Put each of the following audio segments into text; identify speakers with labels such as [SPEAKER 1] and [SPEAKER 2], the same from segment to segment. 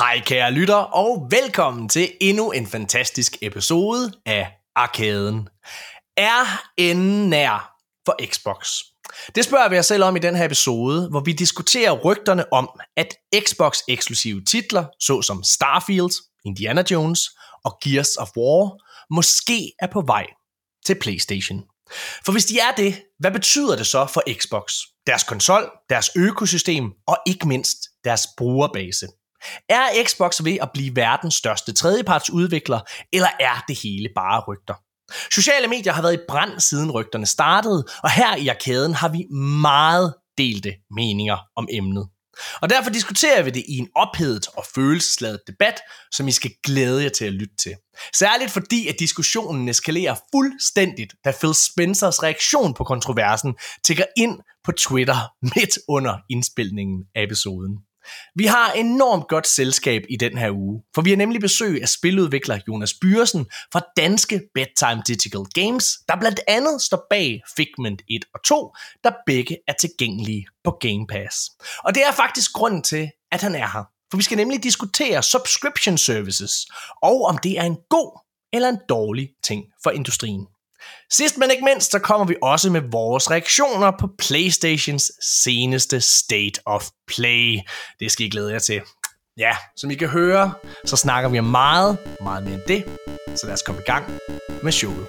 [SPEAKER 1] Hej kære lytter, og velkommen til endnu en fantastisk episode af Arkaden. Er enden nær for Xbox? Det spørger vi os selv om i den her episode, hvor vi diskuterer rygterne om, at Xbox-eksklusive titler, såsom Starfield, Indiana Jones og Gears of War, måske er på vej til PlayStation. For hvis de er det, hvad betyder det så for Xbox? Deres konsol, deres økosystem og ikke mindst deres brugerbase. Er Xbox ved at blive verdens største tredjepartsudvikler, eller er det hele bare rygter? Sociale medier har været i brand siden rygterne startede, og her i arkaden har vi meget delte meninger om emnet. Og derfor diskuterer vi det i en ophedet og følelsesladet debat, som I skal glæde jer til at lytte til. Særligt fordi, at diskussionen eskalerer fuldstændigt, da Phil Spencers reaktion på kontroversen tigger ind på Twitter midt under indspilningen af episoden. Vi har enormt godt selskab i den her uge, for vi har nemlig besøg af spiludvikler Jonas Byrsen fra danske Bedtime Digital Games, der blandt andet står bag Figment 1 og 2, der begge er tilgængelige på Game Pass. Og det er faktisk grunden til, at han er her. For vi skal nemlig diskutere subscription services, og om det er en god eller en dårlig ting for industrien. Sidst men ikke mindst, så kommer vi også med vores reaktioner på PlayStations seneste State of Play. Det skal I glæde jer til. Ja, som I kan høre, så snakker vi om meget, meget mere end det. Så lad os komme i gang med showet.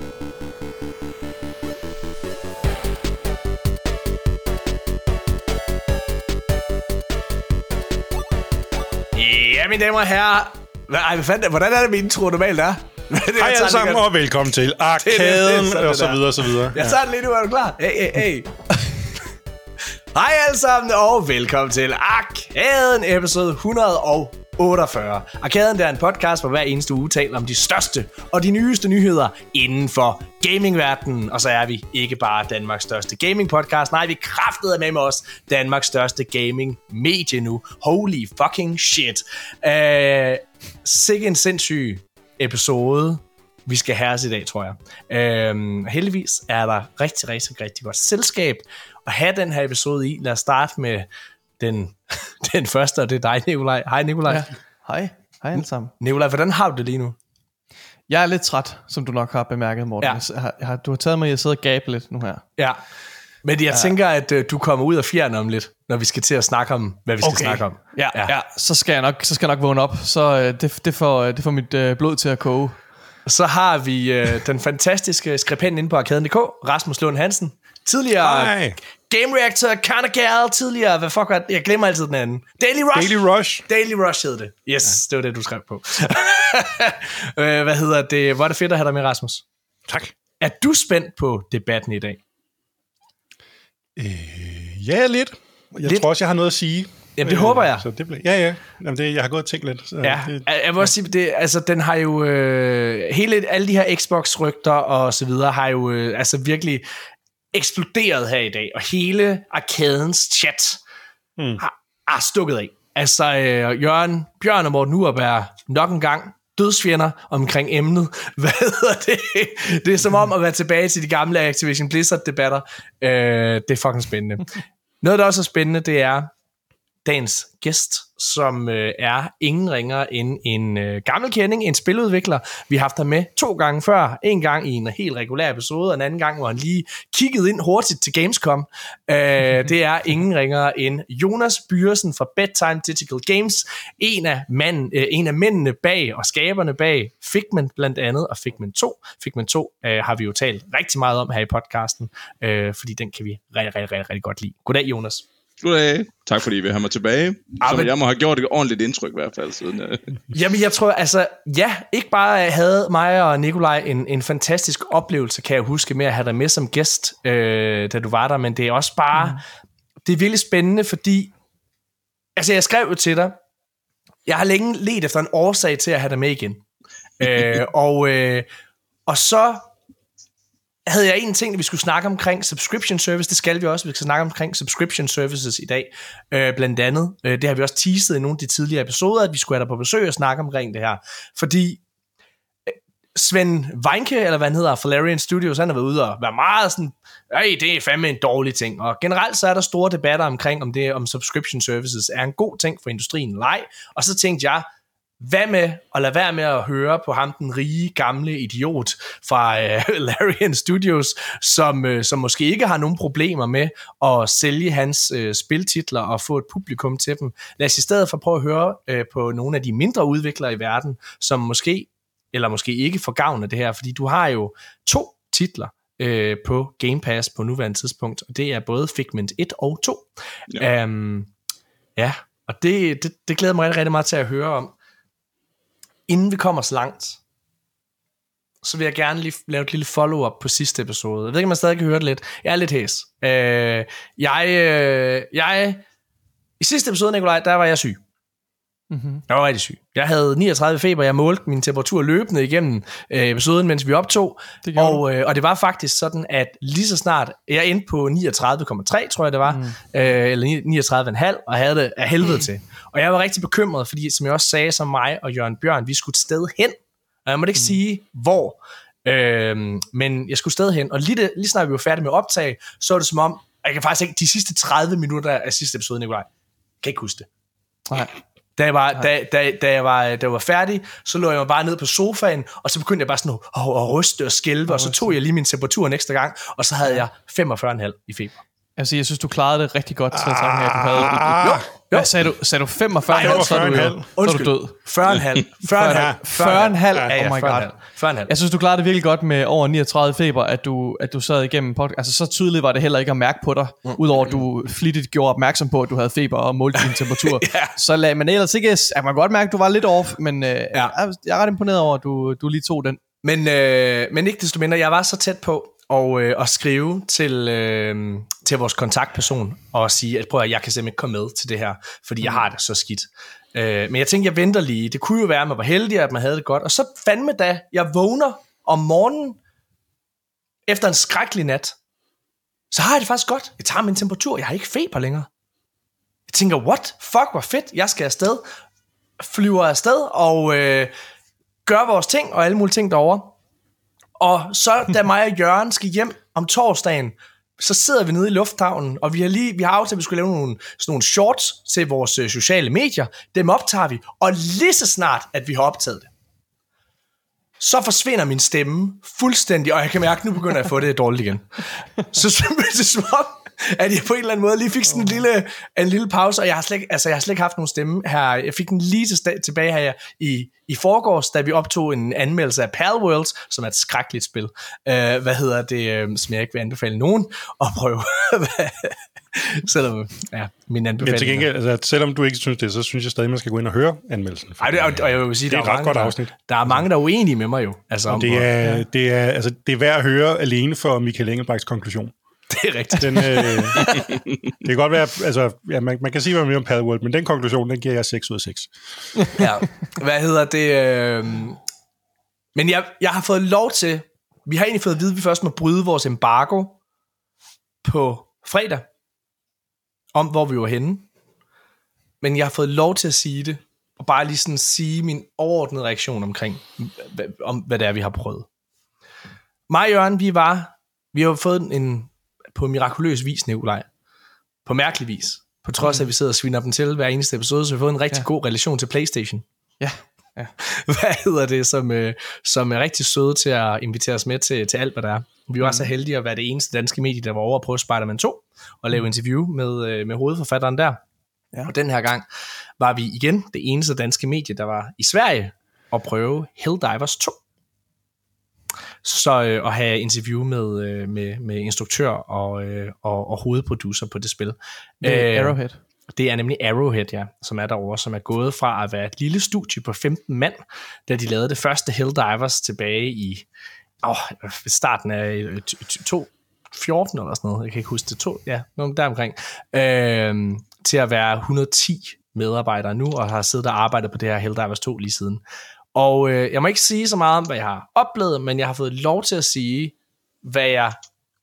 [SPEAKER 1] Ja, mine damer og herrer. Ej, hvad fanden, hvordan er det, min intro normalt er?
[SPEAKER 2] Hej alle sammen, og velkommen til Arkaden, og så videre, og så videre.
[SPEAKER 1] Jeg tager den lige nu, er du klar? Hey, hey, hey. Hej alle sammen, og velkommen til Arkaden, episode 148. Arkaden er en podcast, hvor hver eneste uge taler om de største og de nyeste nyheder inden for gamingverdenen. Og så er vi ikke bare Danmarks største gaming podcast, nej, vi kraftede med med os Danmarks største gaming medie nu. Holy fucking shit. Uh, sikke en sindssyg episode, vi skal have os i dag, tror jeg. Øhm, heldigvis er der rigtig, rigtig, rigtig godt selskab at have den her episode i. Lad os starte med den, den første, og det er dig, Nikolaj. Hej, Nikolaj. Ja.
[SPEAKER 3] Hej. Hej alle sammen.
[SPEAKER 1] Nikolaj, hvordan har du det lige nu?
[SPEAKER 3] Jeg er lidt træt, som du nok har bemærket, Morten. Ja. Jeg har, jeg har, du har taget mig i at sidde og gabe lidt nu her.
[SPEAKER 1] Ja. Men jeg ja. tænker, at uh, du kommer ud af fjerne om lidt, når vi skal til at snakke om, hvad vi skal okay. snakke om.
[SPEAKER 3] Ja, ja. ja. Så, skal jeg nok, så skal jeg nok vågne op. Så uh, det, det, får, det får mit uh, blod til at koge.
[SPEAKER 1] Så har vi uh, den fantastiske skribent inde på arkaden.dk, Rasmus Lund Hansen. Tidligere Hej. Game Reactor, Kinda Gal, tidligere, hvad fuck var Jeg glemmer altid den anden. Daily Rush.
[SPEAKER 2] Daily Rush.
[SPEAKER 1] Daily Rush hed det. Yes, ja. det var det, du skrev på. hvad hedder det? Hvor er det fedt at have dig med, Rasmus.
[SPEAKER 2] Tak.
[SPEAKER 1] Er du spændt på debatten i dag?
[SPEAKER 2] Øh, ja, lidt. Jeg lidt. tror også, jeg har noget at sige.
[SPEAKER 1] Jamen, det øh, håber jeg.
[SPEAKER 2] Så det bliver, ja, ja. Jamen, det, jeg har gået og tænkt lidt. Så
[SPEAKER 1] ja,
[SPEAKER 2] det,
[SPEAKER 1] jeg vil også sige, det, altså, den har jo... Øh, hele, alle de her Xbox-rygter og så videre har jo øh, altså virkelig eksploderet her i dag. Og hele arkadens chat hmm. har, har stukket af. Altså, øh, Jørgen, Bjørn og Morten Urup er nok en gang dødsfjender omkring emnet. Hvad hedder det? Det er som om at være tilbage til de gamle Activision Blizzard-debatter. Øh, det er fucking spændende. Noget, der også er spændende, det er dagens gæst, som øh, er ingen ringer end en øh, gammel kending, en spiludvikler. Vi har haft ham med to gange før. En gang i en helt regulær episode, og en anden gang, hvor han lige kiggede ind hurtigt til Gamescom. Øh, det er ingen ringer end Jonas Byrsen fra Bedtime Digital Games. En af, mand, øh, en af mændene bag og skaberne bag Figment blandt andet, og Figment 2. Figment 2 øh, har vi jo talt rigtig meget om her i podcasten, øh, fordi den kan vi rigtig, rigtig, rigtig, rigtig godt lide. Goddag, Jonas.
[SPEAKER 4] Goddag. Tak fordi I vil have mig tilbage. Ja, men... jeg må have gjort et ordentligt indtryk i hvert fald. Siden, uh...
[SPEAKER 1] Jamen jeg tror, altså, ja, ikke bare havde mig og Nikolaj en, en fantastisk oplevelse, kan jeg huske, med at have dig med som gæst, øh, da du var der, men det er også bare, mm. det er virkelig spændende, fordi, altså jeg skrev jo til dig, jeg har længe let efter en årsag til at have dig med igen. øh, og, øh, og så havde jeg en ting, vi skulle snakke omkring subscription service. Det skal vi også. Vi skal snakke omkring subscription services i dag. Øh, blandt andet. Øh, det har vi også teaset i nogle af de tidligere episoder, at vi skulle have dig på besøg og snakke omkring det her. Fordi øh, Svend Weinke, eller hvad han hedder, Valerian Studios, han har været ude og være meget sådan, hey, det er fandme en dårlig ting. Og generelt så er der store debatter omkring, om det om subscription services er en god ting for industrien eller ej. Og så tænkte jeg, hvad med at lade være med at høre på ham, den rige, gamle idiot fra øh, Larian Studios, som, øh, som måske ikke har nogen problemer med at sælge hans øh, spiltitler og få et publikum til dem. Lad os i stedet for prøve at høre øh, på nogle af de mindre udviklere i verden, som måske, eller måske ikke får gavn af det her, fordi du har jo to titler, øh, på Game Pass på nuværende tidspunkt, og det er både Figment 1 og 2. Ja, um, ja og det, det, det glæder mig rigtig, rigtig meget til at høre om. Inden vi kommer så langt, så vil jeg gerne lige lave et lille follow-up på sidste episode. Jeg ved ikke, om man stadig kan høre det lidt. Jeg er lidt hæs. Øh, jeg, øh, jeg, I sidste episode, Nikolaj, der var jeg syg. Mm-hmm. Jeg var rigtig syg. Jeg havde 39 feber, jeg målte min temperatur løbende igennem øh, episoden, mens vi optog. Det og, øh, og det var faktisk sådan, at lige så snart, jeg endte på 39,3, tror jeg det var, mm. øh, eller 39,5, og havde det af helvede mm. til. Og jeg var rigtig bekymret, fordi som jeg også sagde, som mig og Jørgen Bjørn, vi skulle et sted hen. Og jeg måtte ikke mm. sige, hvor. Øh, men jeg skulle sted hen, og lige, det, lige snart vi var færdige med optag, så var det som om, jeg kan faktisk ikke, de sidste 30 minutter af sidste episode, Nikolaj, kan ikke huske det. Nej. Da jeg, var, da, da, da, jeg var, da jeg var færdig, så lå jeg mig bare ned på sofaen, og så begyndte jeg bare sådan at, at, ryste og skælve, og så tog jeg lige min temperatur en ekstra gang, og så havde jeg 45,5 i feber.
[SPEAKER 3] Altså, jeg synes, du klarede det rigtig godt til at tage at du havde... Ah. Jo, jo. Hvad sagde du? Sagde du 45? Nej, så, er du, jo,
[SPEAKER 1] Undskyld. så er du død. 40,5.
[SPEAKER 3] 40,5. 40,5. Oh my god. 40,5. Jeg synes, du klarede det virkelig godt med over 39 feber, at du, at du sad igennem podcast. Altså, så tydeligt var det heller ikke at mærke på dig, mm. udover at du flittigt gjorde opmærksom på, at du havde feber og målte din temperatur. ja. Så lad man ellers ikke... At man godt mærke, at du var lidt off, men øh, ja. jeg, jeg er ret imponeret over, at du, du lige tog den.
[SPEAKER 1] Men, øh, men ikke desto mindre, jeg var så tæt på, og, øh, og skrive til, øh, til vores kontaktperson og sige, at prøv at jeg kan simpelthen ikke komme med til det her, fordi mm. jeg har det så skidt. Øh, men jeg tænkte, jeg venter lige. Det kunne jo være, at man var heldig, at man havde det godt. Og så fandme da, jeg vågner om morgenen efter en skrækkelig nat, så har jeg det faktisk godt. Jeg tager min temperatur, jeg har ikke feber længere. Jeg tænker, what? Fuck, hvor fedt, jeg skal afsted. Flyver afsted og øh, gør vores ting og alle mulige ting derovre. Og så da mig og Jørgen skal hjem om torsdagen, så sidder vi nede i lufthavnen, og vi har lige vi har aftalt, at vi skulle lave nogle, sådan nogle shorts til vores øh, sociale medier. Dem optager vi, og lige så snart, at vi har optaget det, så forsvinder min stemme fuldstændig, og jeg kan mærke, at nu begynder jeg at få det dårligt igen. Så det er som om, at jeg på en eller anden måde lige fik sådan en lille, en lille pause, og jeg har, slet, altså, jeg har slet ikke haft nogen stemme her. Jeg fik den lige til, tilbage her i, i forgårs, da vi optog en anmeldelse af Palworlds, som er et skrækkeligt spil. Uh, hvad hedder det, uh, som jeg ikke vil anbefale nogen at prøve. selvom, ja, min anbefaling.
[SPEAKER 2] Men til gengæld, altså, selvom du ikke synes det, så synes jeg stadig, man skal gå ind og høre anmeldelsen.
[SPEAKER 1] Ej, det, og, og jeg vil sige,
[SPEAKER 2] det er
[SPEAKER 1] et ret
[SPEAKER 2] mange, godt afsnit.
[SPEAKER 1] Der, der er mange, der er uenige med mig jo.
[SPEAKER 2] Altså, det, er, ja. det, er, altså, det er værd at høre alene for Michael Engelbrechts konklusion.
[SPEAKER 1] Det er rigtigt.
[SPEAKER 2] Den, øh, det kan godt være, altså, ja, man, man kan sige, hvad man vil om Palworld, men den konklusion, den giver jeg 6 ud af 6.
[SPEAKER 1] ja, hvad hedder det? Øh... Men jeg, jeg har fået lov til, vi har egentlig fået at vide, at vi først må bryde vores embargo på fredag, om hvor vi var henne. Men jeg har fået lov til at sige det, og bare lige sådan sige min overordnede reaktion omkring, om hvad det er, vi har prøvet. Mig og Jørgen, vi var, vi har fået en på mirakuløs vis, Nikolaj. På mærkelig vis. På trods af, at vi sidder og sviner dem til hver eneste episode, så vi har fået en rigtig ja. god relation til Playstation.
[SPEAKER 3] Ja. ja.
[SPEAKER 1] hvad hedder det, som, øh, som er rigtig søde til at invitere os med til, til alt, hvad der er. Vi var mm. så heldige at være det eneste danske medie, der var over på Spider-Man 2, og lave mm. interview med, øh, med hovedforfatteren der. Ja. Og den her gang var vi igen det eneste danske medie, der var i Sverige og prøve Helldivers 2 så øh, at have interview med, øh, med, med instruktør og, øh, og, og hovedproducer på det spil.
[SPEAKER 3] Det er øh, Arrowhead.
[SPEAKER 1] Det er nemlig Arrowhead, ja, som er derovre, som er gået fra at være et lille studie på 15 mand, da de lavede det første Helldivers tilbage i åh, starten af 2014 eller sådan noget, jeg kan ikke huske det, to, ja, der omkring, øh, til at være 110 medarbejdere nu, og har siddet og arbejdet på det her Helldivers 2 lige siden. Og øh, jeg må ikke sige så meget om, hvad jeg har oplevet, men jeg har fået lov til at sige, hvad jeg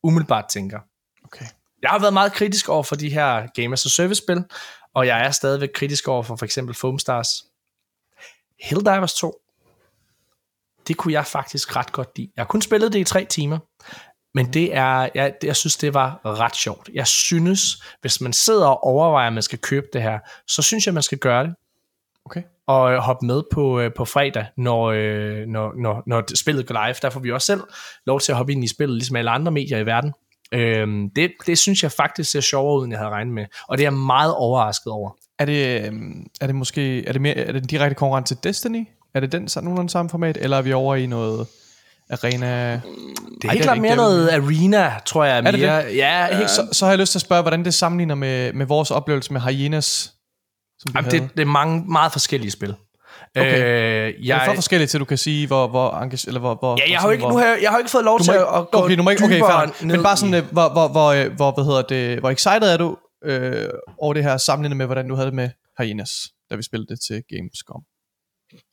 [SPEAKER 1] umiddelbart tænker.
[SPEAKER 3] Okay.
[SPEAKER 1] Jeg har været meget kritisk over for de her Game as a Service-spil, og jeg er stadigvæk kritisk over for for eksempel Foam Stars. Helldivers 2, det kunne jeg faktisk ret godt lide. Jeg har kun spillet det i tre timer, men det er, jeg, jeg synes, det var ret sjovt. Jeg synes, hvis man sidder og overvejer, at man skal købe det her, så synes jeg, man skal gøre det.
[SPEAKER 3] Okay.
[SPEAKER 1] Og hoppe med på, øh, på fredag, når, øh, når, når, når spillet går live. Der får vi også selv lov til at hoppe ind i spillet, ligesom alle andre medier i verden. Øhm, det, det synes jeg faktisk ser sjovere ud, end jeg havde regnet med. Og det er jeg meget overrasket over.
[SPEAKER 3] Er det, øhm, er det måske er det mere, er det en direkte konkurrent til Destiny? Er det den nogenlunde samme format, eller er vi over i noget arena?
[SPEAKER 1] Det er helt klart mere noget arena, tror jeg.
[SPEAKER 3] Er det
[SPEAKER 1] mere.
[SPEAKER 3] det? Ja, helt så, så har jeg lyst til at spørge, hvordan det sammenligner med, med vores oplevelse med Hyenas.
[SPEAKER 1] Som Jamen, det, det er mange meget forskellige spil.
[SPEAKER 3] Okay. Øh, jeg, det er for forskelligt til, du kan sige, hvor, hvor, eller hvor, hvor
[SPEAKER 1] ja, jeg har, ikke, nu har jeg, jeg har ikke fået lov til
[SPEAKER 3] ikke,
[SPEAKER 1] at gå
[SPEAKER 3] okay, du må ikke, okay, fair, Men bare sådan, øh, hvor, hvor, hvor, øh, hvor, hvad hedder det, hvor excited er du øh, over det her sammenlignet med, hvordan du havde det med Hyenas, da vi spillede det til Gamescom?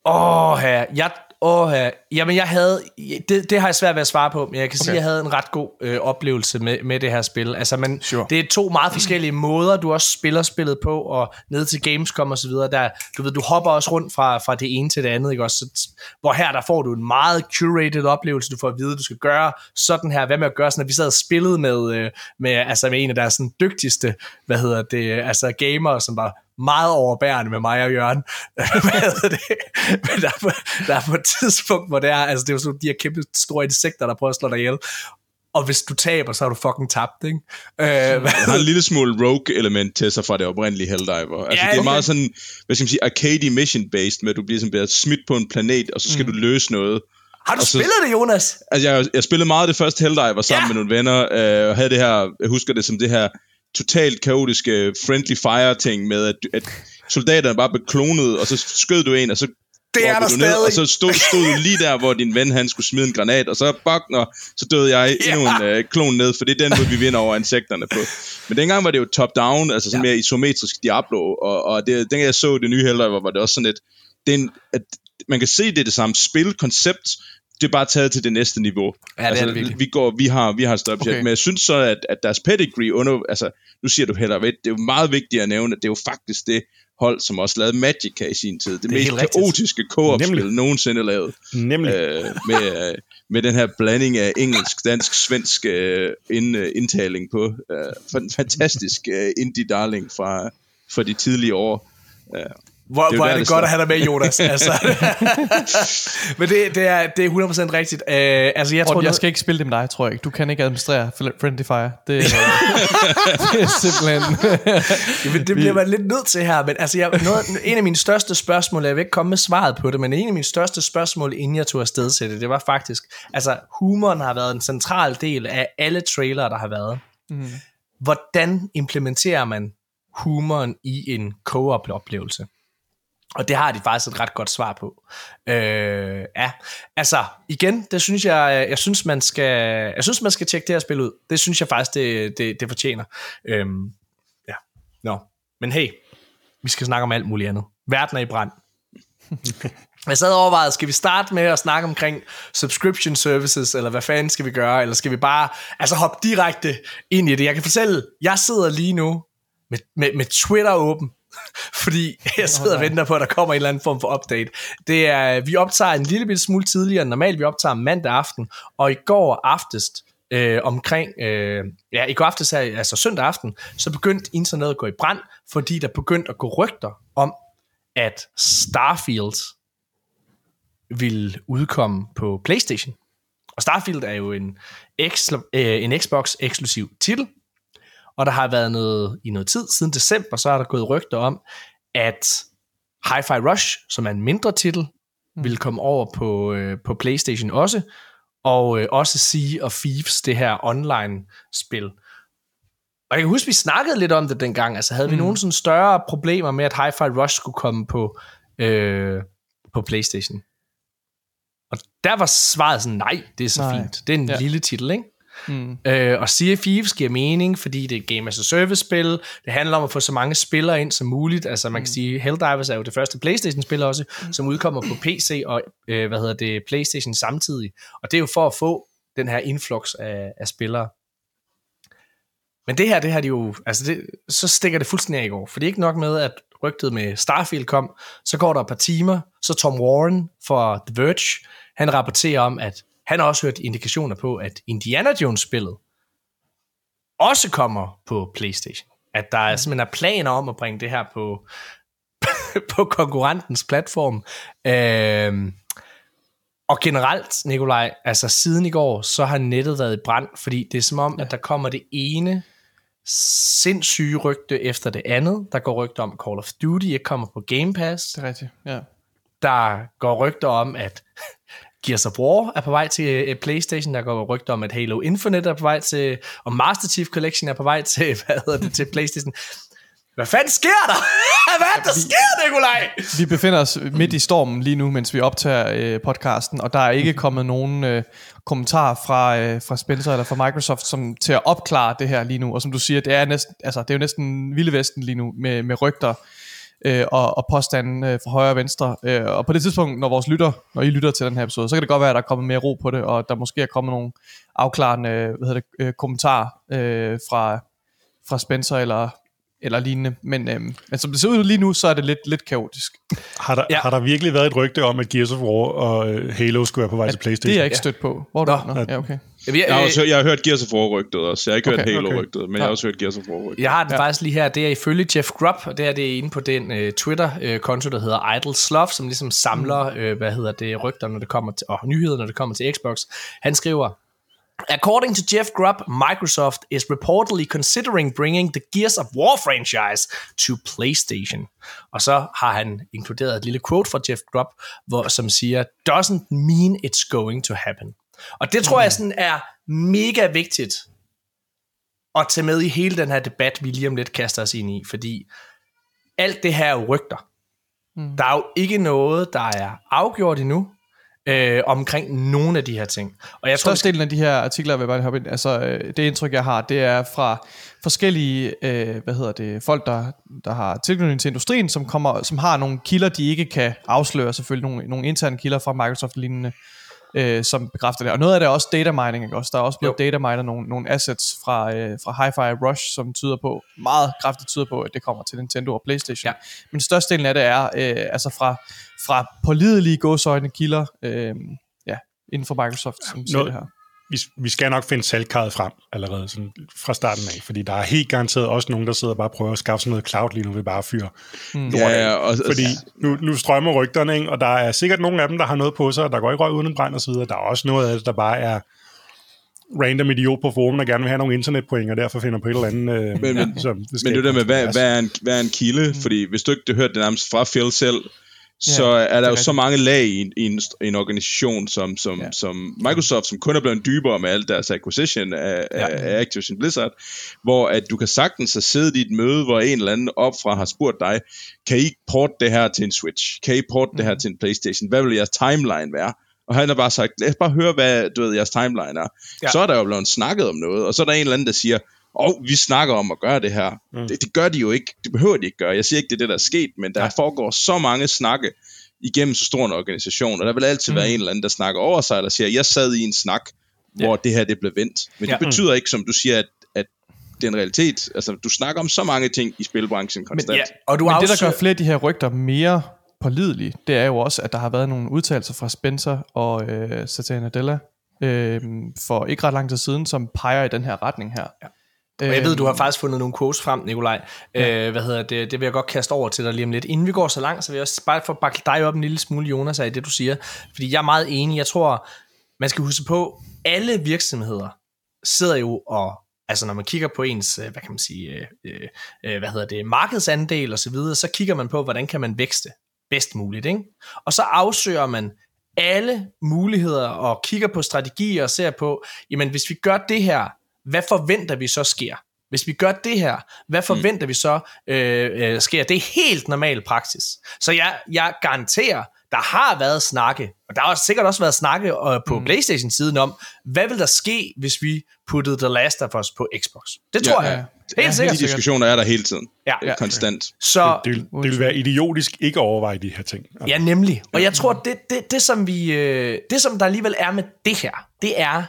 [SPEAKER 1] Åh, oh, her. Jeg, Åh, ja. jamen jeg havde, det, det har jeg svært ved at svare på, men jeg kan okay. sige, at jeg havde en ret god øh, oplevelse med, med det her spil. Altså, man, sure. det er to meget forskellige måder, du også spiller spillet på, og ned til Gamescom og så videre, der, du ved, du hopper også rundt fra, fra det ene til det andet, ikke også? Så, hvor her, der får du en meget curated oplevelse, du får at vide, du skal gøre sådan her, hvad med at gøre sådan, at vi sad og spillede med, øh, med, altså med en af deres sådan, dygtigste, hvad hedder det, altså gamere, som var meget overbærende med mig og Jørgen. det? Men der er, på, der er på et tidspunkt, hvor det er, altså det er jo sådan de her kæmpe store insekter, der prøver at slå dig ihjel. Og hvis du taber, så har du fucking tabt, ikke? Øh,
[SPEAKER 4] hvad har en lille smule rogue-element til sig fra det oprindelige Helldiver. Altså, ja, det er meget sådan, hvad skal man sige, arcade mission-based, med at du bliver sådan bliver smidt på en planet, og så skal mm. du løse noget.
[SPEAKER 1] Har du så, spillet det, Jonas?
[SPEAKER 4] Altså, jeg, jeg spillede meget det første Helldiver sammen ja. med nogle venner, øh, og havde det her, jeg husker det som det her totalt kaotiske friendly fire ting med, at, at soldaterne bare blev klonet, og så skød du en, og så
[SPEAKER 1] det er der
[SPEAKER 4] stadig. Ned, og så stod, stod du lige der, hvor din ven han skulle smide en granat, og så og så døde jeg endnu en øh, klon ned, for det er den måde, vi vinder over insekterne på. Men dengang var det jo top-down, altså sådan ja. mere isometrisk Diablo, og, og det, dengang jeg så det nye Helldiver, var det også sådan et, det en, at man kan se, det er det samme spilkoncept, det er bare taget til det næste niveau.
[SPEAKER 1] Ja, det
[SPEAKER 4] altså,
[SPEAKER 1] er det
[SPEAKER 4] vi, går, vi har, vi har større okay. men jeg synes så, at, at deres pedigree under, altså, nu siger du heller ved, det er jo meget vigtigt at nævne, at det er jo faktisk det hold, som også lavede Magica i sin tid. Det, det mest kaotiske co-op-spil nogensinde lavet.
[SPEAKER 2] Nemlig.
[SPEAKER 4] Øh, med, øh, med den her blanding af engelsk, dansk, svensk øh, ind, øh, indtaling på. Øh, fantastisk øh, indie darling fra, fra de tidlige år. Øh,
[SPEAKER 1] hvor, det hvor er det godt at have dig med, Jonas. altså. Men det, det, er, det er 100% rigtigt. Uh, altså, jeg, tror,
[SPEAKER 3] jeg skal ikke spille det med dig, tror jeg ikke. Du kan ikke administrere Friendly Fire. Det, det er simpelthen...
[SPEAKER 1] Jamen, det bliver man lidt nødt til her. Men altså, jeg, noget, en af mine største spørgsmål, jeg vil ikke komme med svaret på det, men en af mine største spørgsmål, inden jeg tog afsted til det, det var faktisk, altså humoren har været en central del af alle trailere, der har været. Mm. Hvordan implementerer man humoren i en co-op-oplevelse? Og det har de faktisk et ret godt svar på. Øh, ja, altså igen, det synes jeg, jeg synes man skal, jeg synes man skal tjekke det her spil ud. Det synes jeg faktisk det, det, det fortjener. Øh, ja, nå, no. men hey, vi skal snakke om alt muligt andet. Verden er i brand. Jeg sad overvejet, skal vi starte med at snakke omkring subscription services, eller hvad fanden skal vi gøre, eller skal vi bare altså hoppe direkte ind i det? Jeg kan fortælle, jeg sidder lige nu med, med, med Twitter åben, fordi jeg sidder og venter på, at der kommer en eller anden form for update. Det er, vi optager en lille smule tidligere end normalt. Vi optager mandag aften, og i går aftes, øh, omkring, øh, ja, i går aftes, altså søndag aften, så begyndte internettet at gå i brand, fordi der begyndte at gå rygter om, at Starfield vil udkomme på PlayStation. Og Starfield er jo en, øh, en Xbox eksklusiv titel, og der har været noget i noget tid, siden december, så er der gået rygter om, at Hi-Fi Rush, som er en mindre titel, mm. vil komme over på, øh, på PlayStation også, og øh, også Sea of Thieves, det her online-spil. Og jeg kan huske, vi snakkede lidt om det dengang, altså havde mm. vi nogen sådan større problemer med, at Hi-Fi Rush skulle komme på, øh, på PlayStation? Og der var svaret sådan, nej, det er så nej. fint. Det er en ja. lille titel, ikke? Mm. Øh, og Sea of Thieves giver mening, fordi det er et Game as a Service-spil. Det handler om at få så mange spillere ind som muligt. Altså man kan mm. sige, Helldivers er jo det første PlayStation-spil også, mm. som udkommer på PC og øh, hvad hedder det, PlayStation samtidig. Og det er jo for at få den her influx af, af spillere. Men det her, det har de jo, altså det, så stikker det fuldstændig af i går. For det er ikke nok med, at rygtet med Starfield kom, så går der et par timer, så Tom Warren fra The Verge, han rapporterer om, at han har også hørt indikationer på, at Indiana Jones-spillet også kommer på PlayStation. At der er simpelthen er planer om at bringe det her på, på konkurrentens platform. Øh, og generelt, Nikolaj, altså siden i går, så har nettet været i brand, fordi det er som om, ja. at der kommer det ene sindssyge rygte efter det andet. Der går rygter om, at Call of Duty ikke kommer på Game Pass.
[SPEAKER 3] Det er rigtigt, ja.
[SPEAKER 1] Der går rygter om, at Gears of War er på vej til uh, PlayStation. Der går rygter om, at Halo Infinite er på vej til, og Master Chief Collection er på vej til, hvad hedder det, til PlayStation. Hvad fanden sker der? Hvad er der vi, sker, Nikolaj?
[SPEAKER 3] Vi befinder os midt i stormen lige nu, mens vi optager øh, podcasten, og der er ikke kommet nogen øh, kommentar fra, øh, fra Spencer eller fra Microsoft som, til at opklare det her lige nu. Og som du siger, det er, næsten, altså, det er jo næsten vilde vesten lige nu med, med rygter øh, og, og påstanden øh, fra højre og venstre. Øh, og på det tidspunkt, når vores lytter, når I lytter til den her episode, så kan det godt være, at der er kommet mere ro på det, og der måske er kommet nogle afklarende øh, hvad hedder det, øh, kommentarer øh, fra, fra Spencer eller eller lignende. Men, øhm, men som det ser ud lige nu, så er det lidt, lidt kaotisk.
[SPEAKER 2] Har der, ja. har der virkelig været et rygte om, at Gears of War og øh, Halo skulle være på vej til Playstation?
[SPEAKER 3] Det er jeg ikke stødt på. Hvor er du? Nå, ja, okay.
[SPEAKER 4] Jeg, jeg, jeg, har også, jeg har hørt Gears of War-rygtet også. Jeg har ikke okay, hørt Halo-rygtet, okay. men ja. jeg har også hørt Gears of War-rygtet.
[SPEAKER 1] Jeg har det ja. faktisk lige her. Det er ifølge Jeff Grubb, og det er det inde på den uh, Twitter-konto, der hedder Idle Sloth, som ligesom samler, uh, hvad hedder det, rygter, når det kommer til, og nyheder, når det kommer til Xbox. Han skriver, According to Jeff Grubb, Microsoft is reportedly considering bringing the Gears of War franchise to PlayStation. Og så har han inkluderet et lille quote fra Jeff Grubb, hvor, som siger, doesn't mean it's going to happen. Og det tror jeg sådan er mega vigtigt at tage med i hele den her debat, vi lige om lidt kaster os ind i, fordi alt det her er rygter. Mm. Der er jo ikke noget, der er afgjort endnu øh, omkring nogle af de her ting.
[SPEAKER 3] Og jeg tror, Størstedelen af de her artikler, vil jeg bare hoppe ind, altså øh, det indtryk, jeg har, det er fra forskellige, øh, hvad hedder det, folk, der, der har tilknytning til industrien, som, kommer, som har nogle kilder, de ikke kan afsløre, selvfølgelig nogle, nogle interne kilder fra Microsoft-lignende, øh, som bekræfter det. Og noget af det er også data mining, ikke også? Der er også blevet data miner nogle, nogle assets fra, øh, fra Hi-Fi Rush, som tyder på, meget kraftigt tyder på, at det kommer til Nintendo og Playstation. Ja. Men størstedelen af det er øh, altså fra, fra pålidelige gåsøjne kilder, øh, ja, inden for Microsoft, som siger det her
[SPEAKER 2] vi, vi skal nok finde salgkarret frem allerede sådan fra starten af, fordi der er helt garanteret også nogen, der sidder og bare prøver at skaffe sådan noget cloud lige nu ved bare at fyre mm. ja, ja, og, Fordi nu, nu strømmer rygterne, ikke? og der er sikkert nogle af dem, der har noget på sig, og der går ikke røg uden en brand osv. Der er også noget af det, der bare er random idiot på forum, der gerne vil have nogle internetpoint, og derfor finder på et eller andet. Øh,
[SPEAKER 4] men, men, som det men det er det med, hvad, hvad, er en, hvad er en kilde? Mm. Fordi hvis du ikke har hørt det nærmest fra Phil selv, så ja, er der jo så mange lag i, i, en, i en organisation som, som, ja. som Microsoft, som kun er blevet dybere med alt deres acquisition af, ja. af Activision Blizzard, hvor at du kan sagtens have siddet i et møde, hvor en eller anden opfra har spurgt dig, kan I porte det her til en Switch? Kan I porte mm. det her mhm. til en Playstation? Hvad vil jeres timeline være? Og han har bare sagt, lad os bare høre, hvad du ved, jeres timeline er. Ja. Så er der jo blevet snakket om noget, og så er der en eller anden, der siger, og vi snakker om at gøre det her. Mm. Det, det gør de jo ikke. Det behøver de ikke gøre. Jeg siger ikke, det er det, der er sket, men der ja. foregår så mange snakke igennem så stor en organisation, og der vil altid mm. være en eller anden, der snakker over sig, eller siger, jeg sad i en snak, hvor ja. det her det blev vendt. Men ja. det betyder ikke, som du siger, at, at det er en realitet. Altså, du snakker om så mange ting i spilbranchen konstant. Men, ja,
[SPEAKER 3] og du Men det, der gør flere af de her rygter mere pålidelige, det er jo også, at der har været nogle udtalelser fra Spencer og øh, Satya Nadella øh, for ikke ret lang tid siden, som peger i den her retning her. Ja.
[SPEAKER 1] Og jeg ved, du har øhm. faktisk fundet nogle quotes frem, Nikolaj. Ja. Øh, hvad hedder det? Det vil jeg godt kaste over til dig lige om lidt. Inden vi går så langt, så vil jeg også bare få bakke dig op en lille smule, Jonas, af det, du siger. Fordi jeg er meget enig. Jeg tror, man skal huske på, alle virksomheder sidder jo og Altså når man kigger på ens, øh, hvad kan man sige, øh, øh, øh, hvad hedder det, markedsandel og så videre, så kigger man på, hvordan kan man vækste bedst muligt, ikke? Og så afsøger man alle muligheder og kigger på strategier og ser på, jamen hvis vi gør det her, hvad forventer vi så sker? Hvis vi gør det her, hvad mm. forventer mm. vi så øh, øh, sker? Det er helt normal praksis. Så jeg, jeg garanterer, der har været snakke, og der har sikkert også været snakke øh, på mm. Playstation-siden om, hvad vil der ske, hvis vi puttede The Last of Us på Xbox? Det tror ja, jeg. Ja. Helt sikkert.
[SPEAKER 4] De diskussioner er der hele tiden. Ja. ja. Konstant.
[SPEAKER 2] Så, det, det, det vil være idiotisk ikke at overveje de her ting.
[SPEAKER 1] Altså. Ja, nemlig. Og jeg tror, det, det, det, som vi, øh, det som der alligevel er med det her, det er,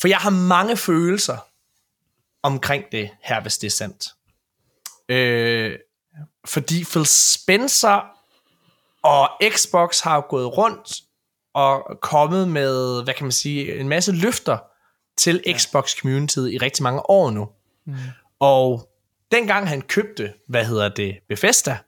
[SPEAKER 1] for jeg har mange følelser omkring det her, hvis det er sandt. Øh, fordi Phil Spencer og Xbox har jo gået rundt og kommet med, hvad kan man sige, en masse løfter til ja. Xbox community i rigtig mange år nu. Mm. Og dengang han købte, hvad hedder det, Bethesda,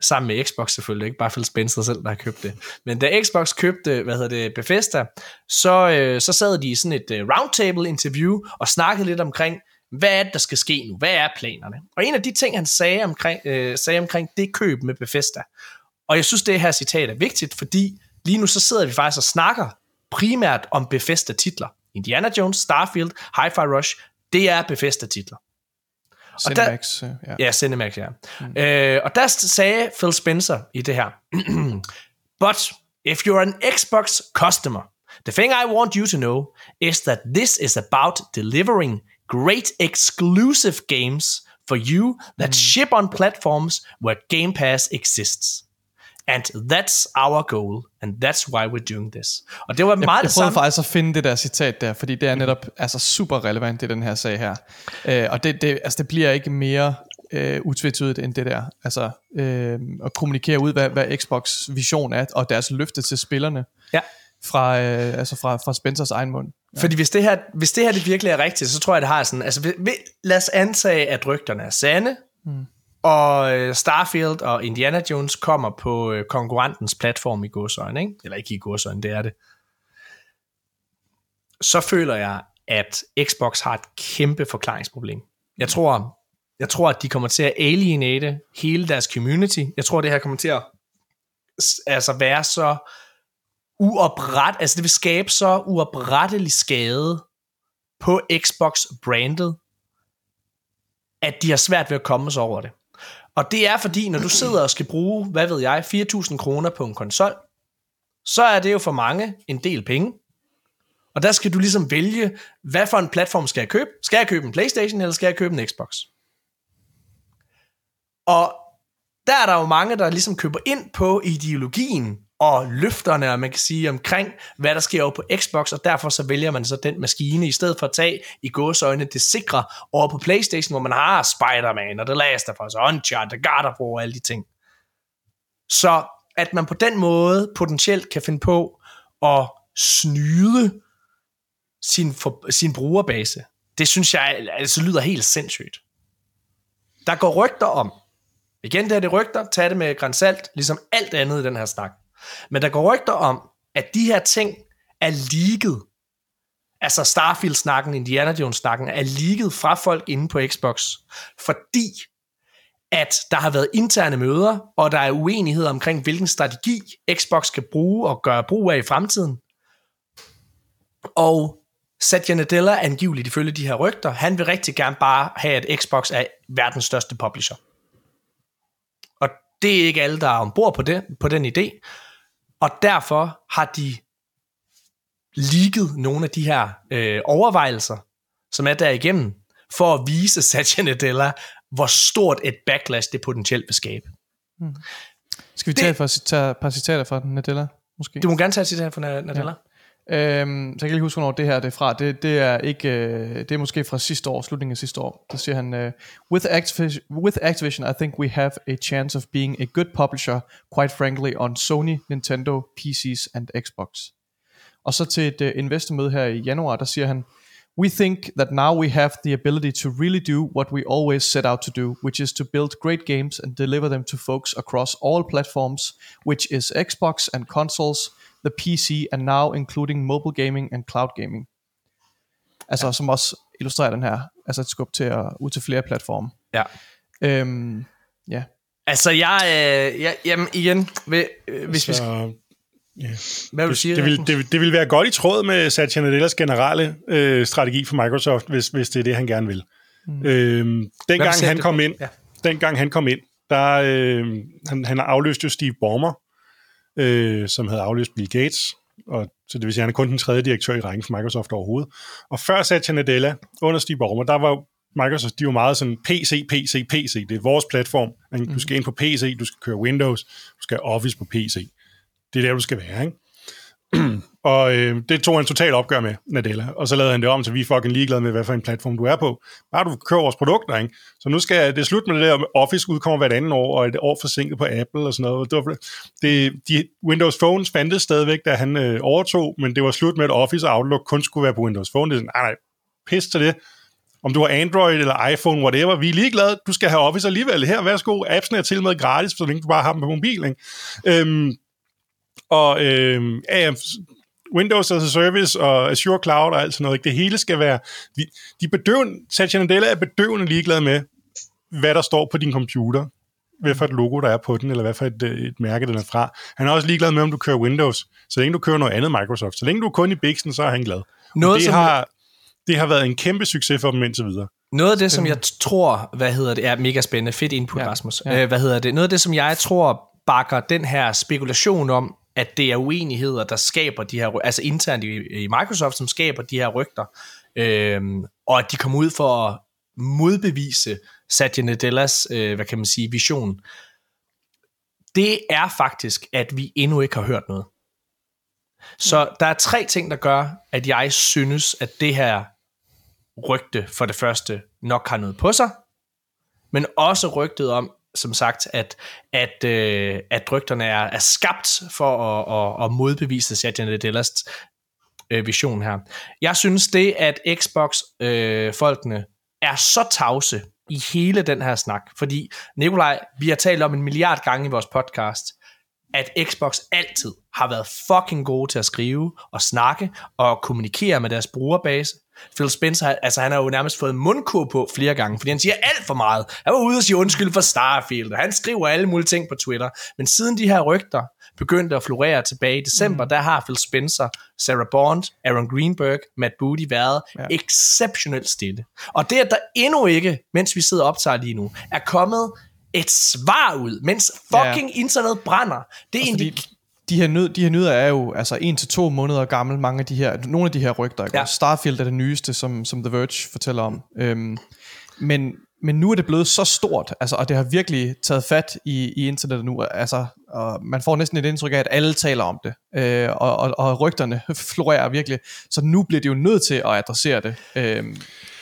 [SPEAKER 1] sammen med Xbox selvfølgelig, ikke bare Phil Spencer selv, der har købt det. Men da Xbox købte, hvad hedder det, Bethesda, så, øh, så sad de i sådan et øh, roundtable interview og snakkede lidt omkring, hvad er det, der skal ske nu? Hvad er planerne? Og en af de ting, han sagde omkring, øh, sagde omkring det køb med Bethesda, og jeg synes, det her citat er vigtigt, fordi lige nu så sidder vi faktisk og snakker primært om Bethesda-titler. Indiana Jones, Starfield, Hi-Fi Rush, det er Bethesda-titler.
[SPEAKER 3] Cinemax,
[SPEAKER 1] der, ja. Ja, Cinemax, ja. Mm. Øh, og der sagde Phil Spencer i det her, But if you're an Xbox customer, the thing I want you to know is that this is about delivering great exclusive games for you that mm. ship on platforms where Game Pass exists. And that's our goal, and that's why we're doing this. Og det var meget
[SPEAKER 3] jeg, jeg
[SPEAKER 1] det
[SPEAKER 3] samme. faktisk at finde det der citat der, fordi det er netop altså, super relevant i den her sag her. Uh, og det, det, altså, det bliver ikke mere uh, utvetydigt end det der. Altså uh, at kommunikere ud, hvad, hvad Xbox vision er, og deres løfte til spillerne.
[SPEAKER 1] Ja.
[SPEAKER 3] Fra, uh, altså fra, fra Spencers egen mund.
[SPEAKER 1] Ja. Fordi hvis det, her, hvis det her det virkelig er rigtigt, så tror jeg, det har sådan... Altså, lad os antage, at rygterne er sande, mm og øh, Starfield og Indiana Jones kommer på øh, konkurrentens platform i godsøjne, ikke? eller ikke i godsøjne, det er det. Så føler jeg, at Xbox har et kæmpe forklaringsproblem. Jeg tror, jeg tror, at de kommer til at alienate hele deres community. Jeg tror, det her kommer til at altså være så uopret, altså det vil skabe så uoprettelig skade på Xbox-brandet, at de har svært ved at komme sig over det. Og det er fordi, når du sidder og skal bruge, hvad ved jeg, 4.000 kroner på en konsol, så er det jo for mange en del penge. Og der skal du ligesom vælge, hvad for en platform skal jeg købe? Skal jeg købe en Playstation, eller skal jeg købe en Xbox? Og der er der jo mange, der ligesom køber ind på ideologien og løfterne, og man kan sige omkring, hvad der sker over på Xbox, og derfor så vælger man så den maskine, i stedet for at tage i gåsøjne det sikre over på Playstation, hvor man har Spider-Man, og The Last of Us, og Uncharted, God of War, og alle de ting. Så at man på den måde potentielt kan finde på at snyde sin, for, sin brugerbase, det synes jeg altså lyder helt sindssygt. Der går rygter om, igen det er det rygter, tag det med grænsalt, ligesom alt andet i den her snak, men der går rygter om, at de her ting er leaget. Altså Starfield-snakken, Indiana Jones-snakken, er leaget fra folk inde på Xbox. Fordi at der har været interne møder, og der er uenighed omkring, hvilken strategi Xbox kan bruge og gøre brug af i fremtiden. Og Satya Nadella, angiveligt ifølge de her rygter, han vil rigtig gerne bare have, at Xbox er verdens største publisher. Og det er ikke alle, der er ombord på, det, på den idé. Og derfor har de ligget nogle af de her øh, overvejelser, som er der igennem, for at vise Satya Nadella, hvor stort et backlash det potentielt vil skabe. Hmm.
[SPEAKER 3] Skal vi tage, for, tage et par citater fra Nadella? Måske?
[SPEAKER 1] Du må gerne tage et citat fra Nadella. Ja.
[SPEAKER 3] Øhm, så jeg kan ikke huske, hvornår det her det er fra. Det, det er ikke, øh, det er måske fra sidste år, slutningen af sidste år. Der siger han, øh, with, Activision, with Activision, I think we have a chance of being a good publisher, quite frankly, on Sony, Nintendo, PCs and Xbox. Og så til et øh, investormøde her i januar, der siger han, We think that now we have the ability to really do what we always set out to do, which is to build great games and deliver them to folks across all platforms, which is Xbox and consoles, the PC, and now including mobile gaming and cloud gaming. Altså, ja. som også illustrerer den her, altså et skub til at, ud til flere platforme.
[SPEAKER 1] Ja.
[SPEAKER 3] Øhm, ja.
[SPEAKER 1] Altså, jeg, øh, jeg jamen igen, hvis
[SPEAKER 2] Så,
[SPEAKER 1] vi skal...
[SPEAKER 2] Ja.
[SPEAKER 1] Hvad vil du sige,
[SPEAKER 2] det, vil, det, det vil være godt i tråd med Satya Nadellas generelle øh, strategi for Microsoft, hvis, hvis det er det, han gerne vil. Mm. Øhm, dengang han kom ind, ja. dengang han kom ind, der øh, han, han afløst jo Steve Ballmer, øh, som havde afløst Bill Gates, og så det vil sige, at han er kun den tredje direktør i rækken for Microsoft overhovedet. Og før Satya Nadella, under Steve Ballmer, der var Microsoft, de var meget sådan PC, PC, PC. Det er vores platform. Du skal ind på PC, du skal køre Windows, du skal have Office på PC. Det er der, du skal være, ikke? Og øh, det tog han totalt opgør med, Nadella. Og så lavede han det om, så vi er fucking ligeglade med, hvad for en platform du er på. Bare du kører vores produkter, ikke? Så nu skal det slut med det der, Office udkommer hvert andet år, og et år forsinket på Apple og sådan noget. Det, var, det de, Windows Phone fandtes stadigvæk, da han øh, overtog, men det var slut med, at Office og Outlook kun skulle være på Windows Phone. Det er sådan, nej, nej, pis til det. om du har Android eller iPhone, whatever, vi er ligeglade. Du skal have Office alligevel. Her, værsgo. Appsen er til med gratis, så længe du bare har dem på mobil. Ikke? Øhm, og øh, ja, Windows as a Service og Azure Cloud og alt sådan noget. Ikke? Det hele skal være... De, de bedøvende, Satya Nadella er bedøvende ligeglad med, hvad der står på din computer hvad for et logo, der er på den, eller hvad for et, øh, et mærke, den er fra. Han er også ligeglad med, om du kører Windows. Så længe du kører noget andet Microsoft. Så længe du er kun i Bixen, så er han glad. Noget, det, som har, det har været en kæmpe succes for dem indtil videre.
[SPEAKER 1] Noget af det, som jeg tror, hvad hedder det, er mega spændende, fedt input, ja, Rasmus. Ja. Øh, hvad hedder det? Noget af det, som jeg tror bakker den her spekulation om, at det er uenigheder, der skaber de her, altså internt i, i Microsoft, som skaber de her rygter, øhm, og at de kommer ud for at modbevise Satya Nadellas, øh, hvad kan man sige, vision, det er faktisk, at vi endnu ikke har hørt noget. Så der er tre ting, der gør, at jeg synes, at det her rygte for det første nok har noget på sig, men også rygtet om, som sagt, at, at, øh, at rygterne er, er skabt for at, at, at modbevise Satya Nadellas øh, vision her. Jeg synes det, at Xbox-folkene øh, er så tavse i hele den her snak, fordi Nikolaj, vi har talt om en milliard gange i vores podcast, at Xbox altid har været fucking gode til at skrive og snakke og kommunikere med deres brugerbase. Phil Spencer, altså han har jo nærmest fået mundkur på flere gange, fordi han siger alt for meget. Han var ude og sige undskyld for Starfield, og han skriver alle mulige ting på Twitter. Men siden de her rygter begyndte at florere tilbage i december, mm. der har Phil Spencer, Sarah Bond, Aaron Greenberg, Matt Booty været ja. exceptionelt stille. Og det, at der endnu ikke, mens vi sidder og optager lige nu, er kommet et svar ud, mens fucking ja. internet brænder. Det er egentlig
[SPEAKER 3] de her, nød, de her nyheder er jo altså en til to måneder gammel, mange af de her, nogle af de her rygter. Ikke? Ja. Starfield er det nyeste, som, som The Verge fortæller om. Øhm, men, men nu er det blevet så stort, altså, og det har virkelig taget fat i, i internettet nu. Altså, og man får næsten et indtryk af, at alle taler om det, øh, og, og, og rygterne florerer virkelig. Så nu bliver de jo nødt til at adressere det. Øh,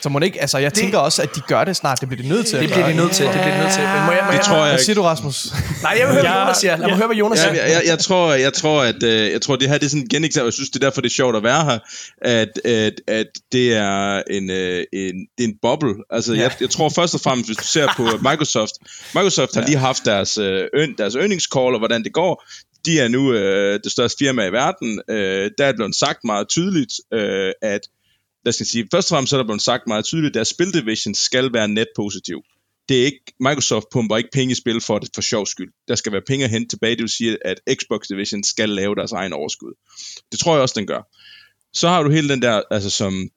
[SPEAKER 3] så må det ikke, altså jeg det, tænker også, at de gør det snart, det bliver de nødt til.
[SPEAKER 1] Det bliver de nødt til, det bliver de nødt til. Men må jeg, må
[SPEAKER 3] det
[SPEAKER 1] jeg,
[SPEAKER 3] tror jeg Hvad siger du, Rasmus?
[SPEAKER 1] Nej, jeg vil høre, hvad Jonas siger. Lad mig høre, hvad Jonas siger.
[SPEAKER 4] Jeg, jeg, jeg, tror, jeg tror, at øh, jeg tror, det her det er sådan en geneksempel, jeg synes, det er derfor, det er sjovt at være her, at, at, at det er en, øh, en, det er en boble. Altså, ja. jeg, jeg tror først og fremmest, hvis du ser på Microsoft, Microsoft har lige haft deres, øh, deres earnings call, og hvordan det går de er nu øh, det største firma i verden. Øh, der er blevet sagt meget tydeligt, øh, at lad os sige, først og fremmest er der blevet sagt meget tydeligt, at deres spildivision skal være net positiv. Det er ikke, Microsoft pumper ikke penge i spil for det for sjov skyld. Der skal være penge at hente tilbage, det vil sige, at Xbox Division skal lave deres egen overskud. Det tror jeg også, den gør. Så har du hele den der, altså som,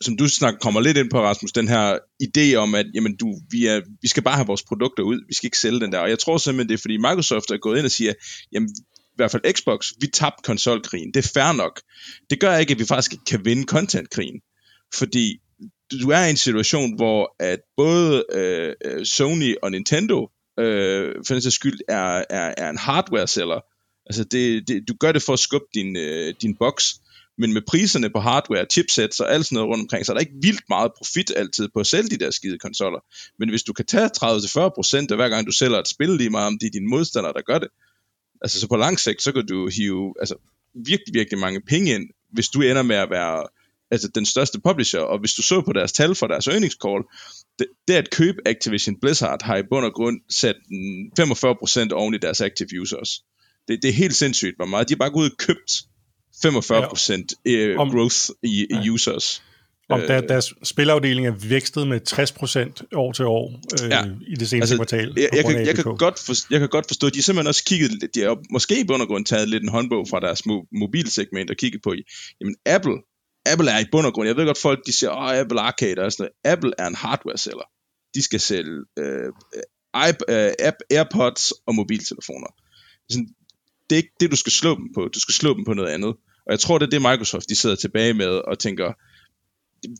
[SPEAKER 4] som du snakker, kommer lidt ind på, Rasmus, den her idé om, at jamen, du, vi, er, vi skal bare have vores produkter ud, vi skal ikke sælge den der. Og jeg tror simpelthen, det er, fordi Microsoft er gået ind og siger, jamen, i hvert fald Xbox, vi tabte konsolkrigen. Det er fair nok. Det gør ikke, at vi faktisk kan vinde contentkrigen. Fordi du er i en situation, hvor at både øh, Sony og Nintendo øh, for den skyld er, er, er en hardware-seller. Altså det, det, du gør det for at skubbe din, øh, din boks, men med priserne på hardware, chipsets og alt sådan noget rundt omkring, så er der ikke vildt meget profit altid på at sælge de der skide konsoller. Men hvis du kan tage 30-40% af hver gang du sælger et spil lige meget, om det er dine modstandere, der gør det, altså så på lang sigt, så kan du hive altså, virkelig, virkelig mange penge ind, hvis du ender med at være altså, den største publisher, og hvis du så på deres tal for deres earnings call, det, det at købe Activision Blizzard har i bund og grund sat 45% oven i deres active users. Det, det er helt sindssygt, hvor meget. De har bare gået og købt 45% ja. Om, growth i, i users.
[SPEAKER 2] Om der, øh, deres spilafdeling er vækstet med 60% år til år øh, ja. i det seneste altså, kvartal.
[SPEAKER 4] Jeg, jeg, kan, jeg, kan godt for, jeg kan godt forstå, at de simpelthen også kigget, de har måske i bund og grund taget lidt en håndbog fra deres mo- mobilsegment og kigget på, jamen Apple, Apple er i bund og grund, jeg ved godt folk, de siger, åh, Apple Arcade og sådan noget. Apple er en hardware-sælger. De skal sælge øh, iP- øh, AirPods og mobiltelefoner. Sådan, det er ikke det, du skal slå dem på. Du skal slå dem på noget andet. Og jeg tror, det er det, Microsoft de sidder tilbage med og tænker,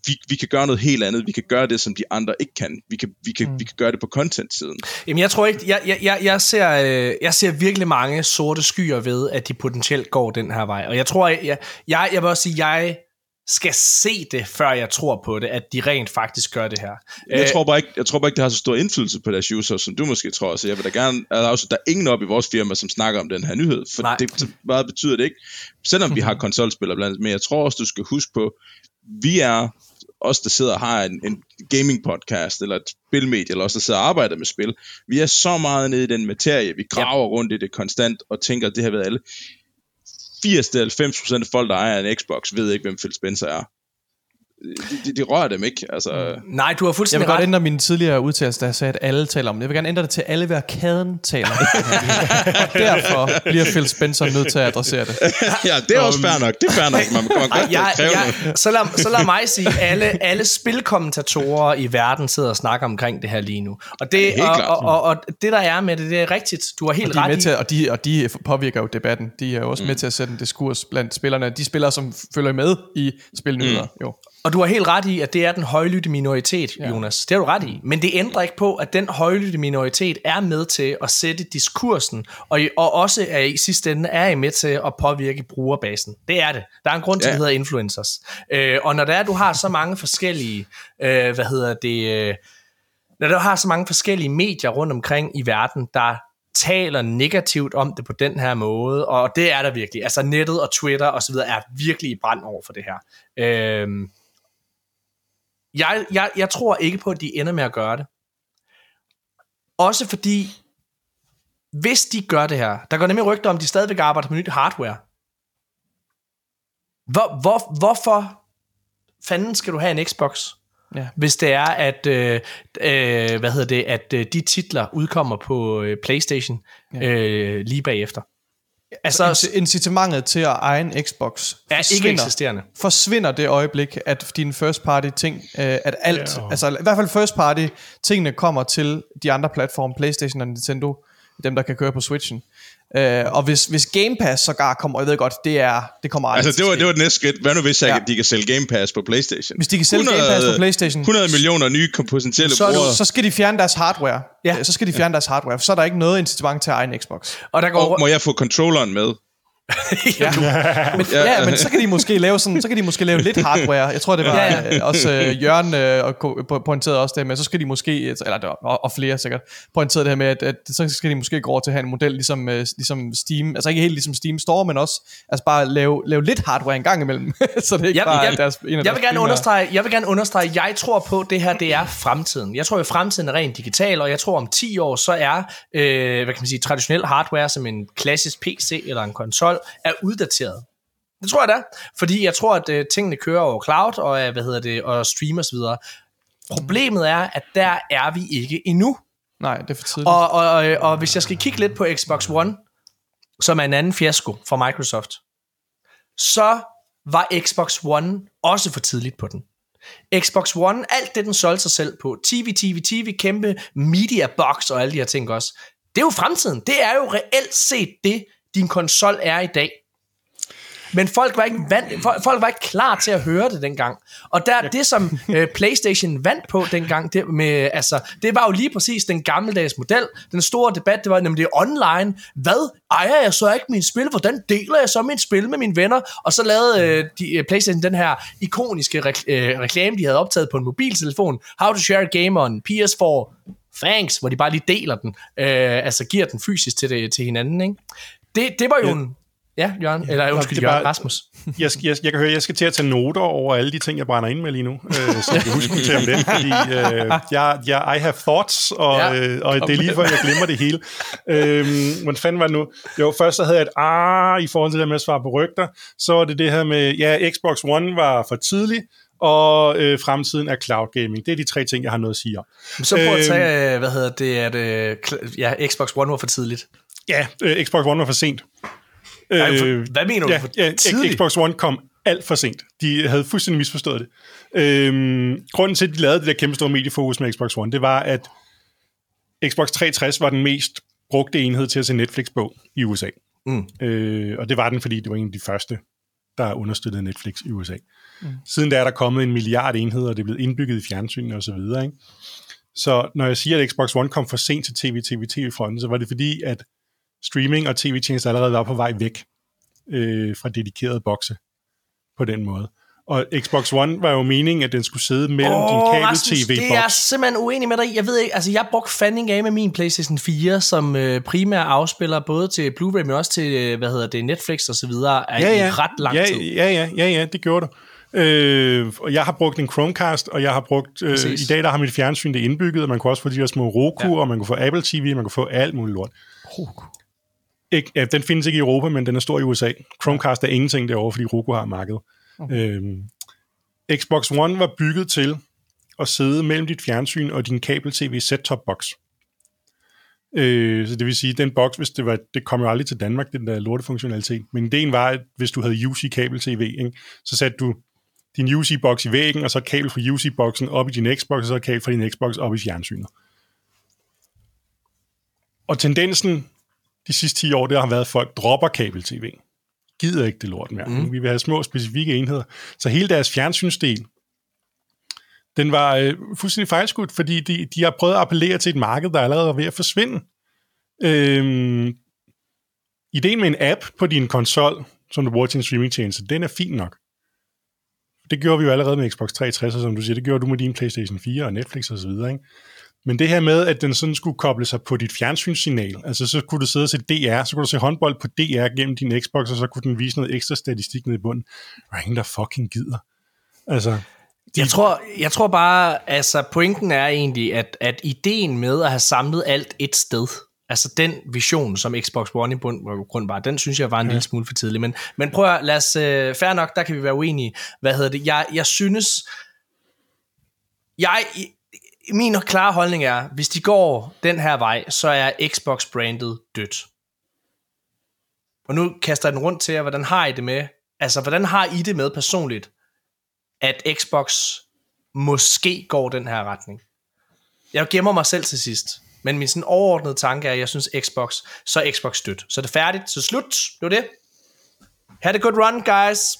[SPEAKER 4] vi, vi kan gøre noget helt andet. Vi kan gøre det, som de andre ikke kan. Vi kan, vi kan, mm. vi kan gøre det på content-siden.
[SPEAKER 1] Jamen, jeg tror ikke... Jeg, jeg, jeg, jeg, ser, øh, jeg ser virkelig mange sorte skyer ved, at de potentielt går den her vej. Og jeg tror... Jeg, jeg, jeg vil også sige, jeg skal se det, før jeg tror på det, at de rent faktisk gør det her.
[SPEAKER 4] Jeg, Æh, tror, bare ikke, jeg tror bare ikke, det har så stor indflydelse på deres users, som du måske tror. Så jeg vil da gerne, altså, der er ingen op i vores firma, som snakker om den her nyhed, for Nej. det så meget betyder det ikke. Selvom vi har konsolspillere blandt andet, men jeg tror også, du skal huske på, vi er os, der sidder og har en, en gaming podcast, eller et spilmedie, eller os, der sidder og arbejder med spil, vi er så meget nede i den materie, vi graver ja. rundt i det konstant, og tænker, at det har været alle. 80-90% af folk, der ejer en Xbox, ved ikke, hvem Phil Spencer er de, de, rører dem ikke. Altså.
[SPEAKER 1] Nej, du har fuldstændig
[SPEAKER 3] Jeg vil ret. godt ændre min tidligere udtalelse, da jeg sagde, at alle taler om det. Jeg vil gerne ændre det til, at alle hver kæden taler om det. og derfor bliver Phil Spencer nødt til at adressere det.
[SPEAKER 4] ja, det er også fair nok. Det er fair nok. Man, man
[SPEAKER 1] godt ja, ja, så, lad, så lad mig sige, alle, alle spilkommentatorer i verden sidder og snakker omkring det her lige nu. Og det, ja, og, og, og, og, det der er med det, det er rigtigt. Du har helt og de er
[SPEAKER 3] ret
[SPEAKER 1] med
[SPEAKER 3] i. Til, og, de, og de påvirker jo debatten. De er jo også mm. med til at sætte en diskurs blandt spillerne. De spillere, som følger med i spilnyheder. Mm. Jo.
[SPEAKER 1] Og du har helt ret i, at det er den højlytte minoritet, ja. Jonas. Det har du ret i. Men det ændrer ikke på, at den højlytte minoritet er med til at sætte diskursen, og, og også er i sidste ende er I med til at påvirke brugerbasen. Det er det. Der er en grund til, ja. at det hedder influencers. Øh, og når det er, du har så mange forskellige, øh, hvad hedder det, øh, når du har så mange forskellige medier rundt omkring i verden, der taler negativt om det på den her måde, og det er der virkelig. Altså nettet og Twitter og så videre er virkelig i brand over for det her. Øh, jeg, jeg, jeg tror ikke på, at de ender med at gøre det. Også fordi, hvis de gør det her, der går nemlig rygter om, at de stadigvæk arbejder på nyt hardware. Hvor, hvor, hvorfor fanden skal du have en Xbox? Ja. Hvis det er, at, øh, øh, hvad hedder det, at øh, de titler udkommer på øh, PlayStation ja. øh, lige bagefter.
[SPEAKER 3] Altså, altså incitamentet til at eje en Xbox
[SPEAKER 1] er ikke eksisterende.
[SPEAKER 3] Forsvinder det øjeblik, at din first party ting, øh, at alt, yeah. altså i hvert fald first party tingene kommer til de andre platforme, Playstation og Nintendo, dem der kan køre på Switchen. Øh, og hvis, hvis Game Pass sågar kommer, jeg ved godt, det er det kommer
[SPEAKER 4] aldrig Altså det var, det var det næste skridt. Hvad nu hvis jeg, ja. de kan sælge Game Pass på PlayStation?
[SPEAKER 3] Hvis de kan sælge 100, Game Pass på PlayStation
[SPEAKER 4] 100 millioner nye potentielle så, brugere.
[SPEAKER 3] Så skal de fjerne deres hardware. Ja. Så skal de fjerne ja. deres hardware. Så er der ikke noget incitament til at eje en Xbox.
[SPEAKER 4] Og, der går... og må jeg få controlleren med?
[SPEAKER 3] Ja. men, ja, men så kan de måske lave sådan, så kan de måske lave lidt hardware. Jeg tror det var ja, ja. Øh, også uh, Jørgen uh, pointerede også det med, så skal de måske eller og, og flere sikkert pointerede det her med at, at så skal de måske gå over til at have en model ligesom uh, ligesom Steam, altså ikke helt ligesom Steam Store, men også altså bare lave lave lidt hardware en gang imellem, så det er ikke
[SPEAKER 1] jeg,
[SPEAKER 3] bare
[SPEAKER 1] jeg, deres, en af jeg vil gerne understrege, jeg vil gerne understrege, jeg tror på det her det er fremtiden. Jeg tror at fremtiden er rent digital, og jeg tror om 10 år så er øh, hvad kan man sige traditionel hardware som en klassisk PC eller en konsol hold er uddateret. Det tror jeg da, fordi jeg tror, at uh, tingene kører over cloud og, uh, hvad hedder det, og streamer osv. Problemet er, at der er vi ikke endnu.
[SPEAKER 3] Nej, det er for tidligt.
[SPEAKER 1] Og, og, og, og hvis jeg skal kigge lidt på Xbox One, som er en anden fiasko fra Microsoft, så var Xbox One også for tidligt på den. Xbox One, alt det den solgte sig selv på, TV, TV, TV, kæmpe media box og alle de her ting også, det er jo fremtiden. Det er jo reelt set det, din konsol er i dag. Men folk var ikke vant, folk var ikke klar til at høre det dengang. Og der det som uh, PlayStation vandt på dengang, det med altså, det var jo lige præcis den gammeldags model. Den store debat, det var nemlig online. Hvad ejer jeg så ikke min spil? Hvordan deler jeg så min spil med mine venner? Og så lavede uh, de, uh, PlayStation den her ikoniske re- uh, reklame, de havde optaget på en mobiltelefon. How to share a game on PS4 thanks, hvor de bare lige deler den, øh, altså giver den fysisk til, det, til hinanden, ikke? Det, det var jo ja. en... Ja, Jørgen, eller undskyld, Jørgen, bare, Rasmus.
[SPEAKER 2] Jeg, jeg, jeg kan høre, jeg skal til at tage noter over alle de ting, jeg brænder ind med lige nu, øh, så jeg kan huske til om det, fordi øh, jeg, jeg, I have thoughts, og, ja, øh, og det er lige før, jeg glemmer det hele. Øh, hvordan fanden var det nu? Jo, først så havde jeg et ah i forhold til det med at svare på rygter, så var det det her med, ja, Xbox One var for tidlig, og øh, fremtiden er cloud gaming. Det er de tre ting, jeg har noget at sige om.
[SPEAKER 1] Så prøv at øhm, tage, hvad hedder det, at øh, ja, Xbox One var for tidligt.
[SPEAKER 2] Ja, øh, Xbox One var for sent.
[SPEAKER 1] For, øh, hvad mener du? Ja, for ja,
[SPEAKER 2] Xbox One kom alt for sent. De havde fuldstændig misforstået det. Øhm, grunden til, at de lavede det der kæmpe store mediefokus med Xbox One, det var, at Xbox 360 var den mest brugte enhed til at se Netflix på i USA. Mm. Øh, og det var den, fordi det var en af de første, der understøttede Netflix i USA. Mm. Siden da er der kommet en milliard enheder, og det er blevet indbygget i fjernsynet og så videre. Ikke? Så når jeg siger, at Xbox One kom for sent til TV, TV, TV-fronten, så var det fordi, at streaming og tv-tjenester allerede var på vej væk øh, fra dedikerede bokse på den måde. Og Xbox One var jo meningen, at den skulle sidde mellem oh, din kabel-tv-boks.
[SPEAKER 1] Det er jeg simpelthen uenig med dig Jeg ved ikke, altså jeg brugte fanding af med min PlayStation 4, som øh, primær afspiller både til Blu-ray, men også til, øh, hvad hedder det, Netflix og så videre,
[SPEAKER 2] ja, ja.
[SPEAKER 1] i ret lang
[SPEAKER 2] ja,
[SPEAKER 1] tid.
[SPEAKER 2] Ja, ja, ja, ja, det gjorde du. Øh, og jeg har brugt en Chromecast, og jeg har brugt... Øh, I dag der har mit fjernsyn det indbygget, og man kunne også få de der små Roku, ja. og man kunne få Apple TV, man kunne få alt muligt lort. Roku. Ikke, ja, den findes ikke i Europa, men den er stor i USA. Chromecast er ingenting derovre, fordi Roku har markedet. Okay. Øh, Xbox One var bygget til at sidde mellem dit fjernsyn og din kabel-tv set-top box. Øh, så det vil sige, den boks, hvis det var, det kom jo aldrig til Danmark, den der lortefunktionalitet, men ideen var, at hvis du havde UC kabel-tv, ikke, så satte du din UC-boks i væggen, og så kabel fra UC-boksen op i din Xbox, og så kabel fra din Xbox op i fjernsynet. Og tendensen de sidste 10 år, det har været, at folk dropper kabel-tv. Gider ikke det lort mere. Mm. Vi vil have små, specifikke enheder. Så hele deres fjernsynsdel, den var øh, fuldstændig fejlskudt, fordi de, de har prøvet at appellere til et marked, der allerede er ved at forsvinde. Øhm, ideen med en app på din konsol, som du bruger til en streamingtjeneste, den er fin nok. Det gjorde vi jo allerede med Xbox 360, som du siger. Det gjorde du med din PlayStation 4 og Netflix osv. Ikke? Men det her med, at den sådan skulle koble sig på dit fjernsynssignal, altså så kunne du sidde og se DR, så kunne du se håndbold på DR gennem din Xbox, og så kunne den vise noget ekstra statistik ned i bunden. Der er ingen, der fucking gider. Altså,
[SPEAKER 1] de... Jeg tror, jeg tror bare, altså pointen er egentlig, at, at ideen med at have samlet alt et sted, altså den vision, som Xbox One i bund grund var, den synes jeg var en ja. lille smule for tidlig. Men, men prøv at lad os, uh, fair nok, der kan vi være uenige. Hvad hedder det? Jeg, jeg synes, jeg, min klare holdning er, hvis de går den her vej, så er Xbox-brandet dødt. Og nu kaster jeg den rundt til jer, hvordan har I det med, altså hvordan har I det med personligt, at Xbox måske går den her retning? Jeg gemmer mig selv til sidst, men min sådan overordnede tanke er, at jeg synes Xbox, så er Xbox dødt. Så er det færdigt, så slut, det var det. Have a good run, guys.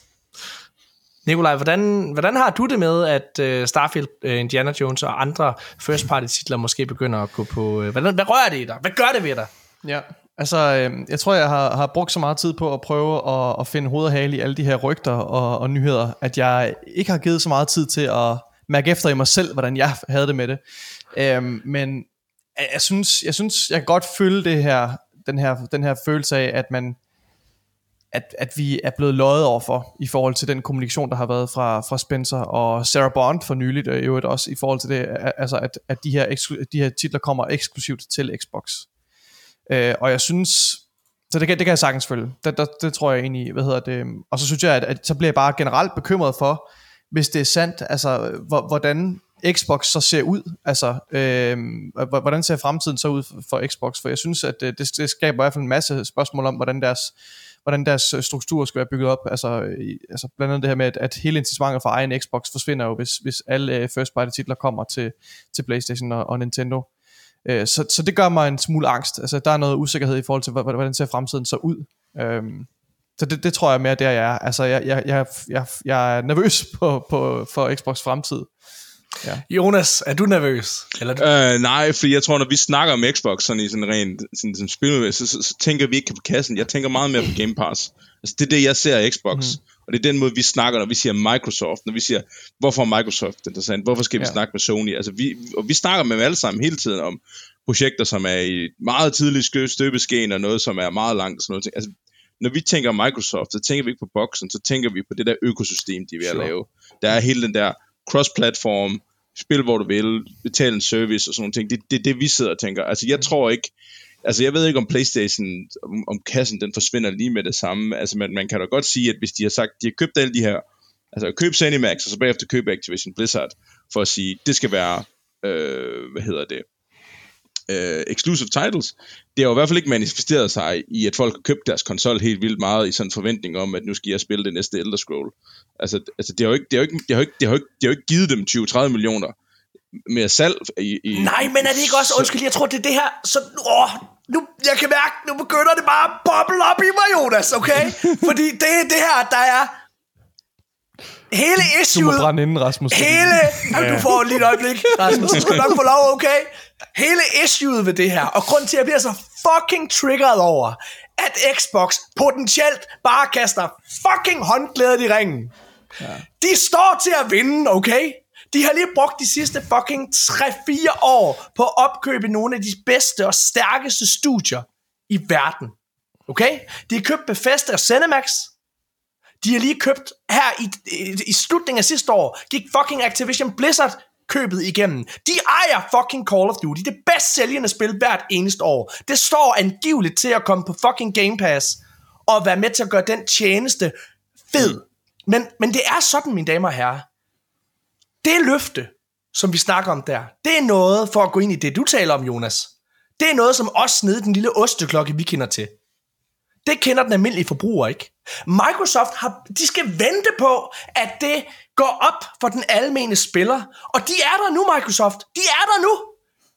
[SPEAKER 1] Nikolaj, hvordan, hvordan har du det med, at uh, Starfield, uh, Indiana Jones og andre first party titler måske begynder at gå på... Øh, uh, hvordan, hvad rører det i dig? Hvad gør det ved dig?
[SPEAKER 3] Ja, altså øh, jeg tror, jeg har, har brugt så meget tid på at prøve at, at finde hoved og hale i alle de her rygter og, og nyheder, at jeg ikke har givet så meget tid til at mærke efter i mig selv, hvordan jeg havde det med det. Øh, men jeg, jeg synes, jeg synes, jeg kan godt følge det her, den her, den her følelse af, at man at, at vi er blevet løjet overfor i forhold til den kommunikation, der har været fra, fra Spencer og Sarah Bond for nyligt, og i øvrigt også i forhold til det, altså at, at de, her eksklu- de her titler kommer eksklusivt til Xbox. Øh, og jeg synes, så det kan, det kan jeg sagtens følge. Det, det, det tror jeg egentlig, hvad hedder det, øhm, og så synes jeg, at, at så bliver jeg bare generelt bekymret for, hvis det er sandt, altså hvordan Xbox så ser ud, altså øh, hvordan ser fremtiden så ud for Xbox, for jeg synes, at øh, det, det skaber i hvert fald en masse spørgsmål om, hvordan deres hvordan deres øh, struktur skal være bygget op. Altså, øh, i, altså blandt andet det her med, at, at hele incitamentet for egen Xbox forsvinder jo, hvis, hvis alle uh, first party titler kommer til, til Playstation og, og Nintendo. Uh, så, så det gør mig en smule angst. Altså der er noget usikkerhed i forhold til, hvordan ser fremtiden så ud. Uh, så det, det tror jeg mere, der jeg er. Altså jeg, jeg, jeg, jeg, jeg er nervøs på, på, for Xbox fremtid.
[SPEAKER 1] Ja. Jonas, er du nervøs? Eller du?
[SPEAKER 4] Øh, nej, for jeg tror, når vi snakker om Xbox sådan i sådan rent sådan, sådan spil, så, så, så, tænker vi ikke på kassen. Jeg tænker meget mere på Game Pass. Altså, det er det, jeg ser af Xbox. Mm. Og det er den måde, vi snakker, når vi siger Microsoft. Når vi siger, hvorfor er Microsoft interessant? Hvorfor skal vi ja. snakke med Sony? Altså, vi, og vi snakker med dem alle sammen hele tiden om projekter, som er i meget tidlig støbeskeen, og noget, som er meget langt. Sådan noget. Altså, når vi tænker Microsoft, så tænker vi ikke på boksen, så tænker vi på det der økosystem, de vil sure. lave. Der er hele den der cross-platform, spil hvor du vil, betale en service og sådan nogle ting. Det er det, det, vi sidder og tænker. Altså jeg tror ikke, altså jeg ved ikke om Playstation, om, om kassen den forsvinder lige med det samme. Altså man, man kan da godt sige, at hvis de har sagt, de har købt alle de her, altså køb Zenimax, og så bagefter køb Activision Blizzard, for at sige, det skal være, øh, hvad hedder det, uh, exclusive titles, det har jo i hvert fald ikke manifesteret sig i, at folk har købt deres konsol helt vildt meget i sådan en forventning om, at nu skal jeg spille det næste Elder Scroll. Altså, altså det, har jo ikke, det, har jo ikke, det, har jo ikke, det, har jo ikke, det har jo ikke givet dem 20-30 millioner mere salg i, i...
[SPEAKER 1] Nej, men er det ikke også... Undskyld, jeg tror, det er det her... Så, åh, nu, jeg kan mærke, nu begynder det bare at boble op i mig, Jonas, okay? Fordi det er det her, der er hele issue...
[SPEAKER 3] Du må brænde inden, Rasmus.
[SPEAKER 1] Hele... Ja. Du får lige et øjeblik, Rasmus. Du skal nok få lov, okay? Hele issue ved det her, og grund til, at jeg bliver så fucking triggeret over, at Xbox potentielt bare kaster fucking håndklædet i ringen. Ja. De står til at vinde, okay? De har lige brugt de sidste fucking 3-4 år på at opkøbe nogle af de bedste og stærkeste studier i verden. Okay? De har købt Bethesda og Cinemax. De har lige købt her i, i, i slutningen af sidste år, gik fucking Activision Blizzard købet igennem. De ejer fucking Call of Duty, det bedst sælgende spil hvert eneste år. Det står angiveligt til at komme på fucking Game Pass og være med til at gøre den tjeneste fed. Men, men det er sådan, mine damer og herrer. Det løfte, som vi snakker om der, det er noget for at gå ind i det, du taler om, Jonas. Det er noget, som også nede den lille osteklokke, vi kender til. Det kender den almindelige forbruger ikke. Microsoft har, de skal vente på, at det går op for den almene spiller. Og de er der nu, Microsoft. De er der nu.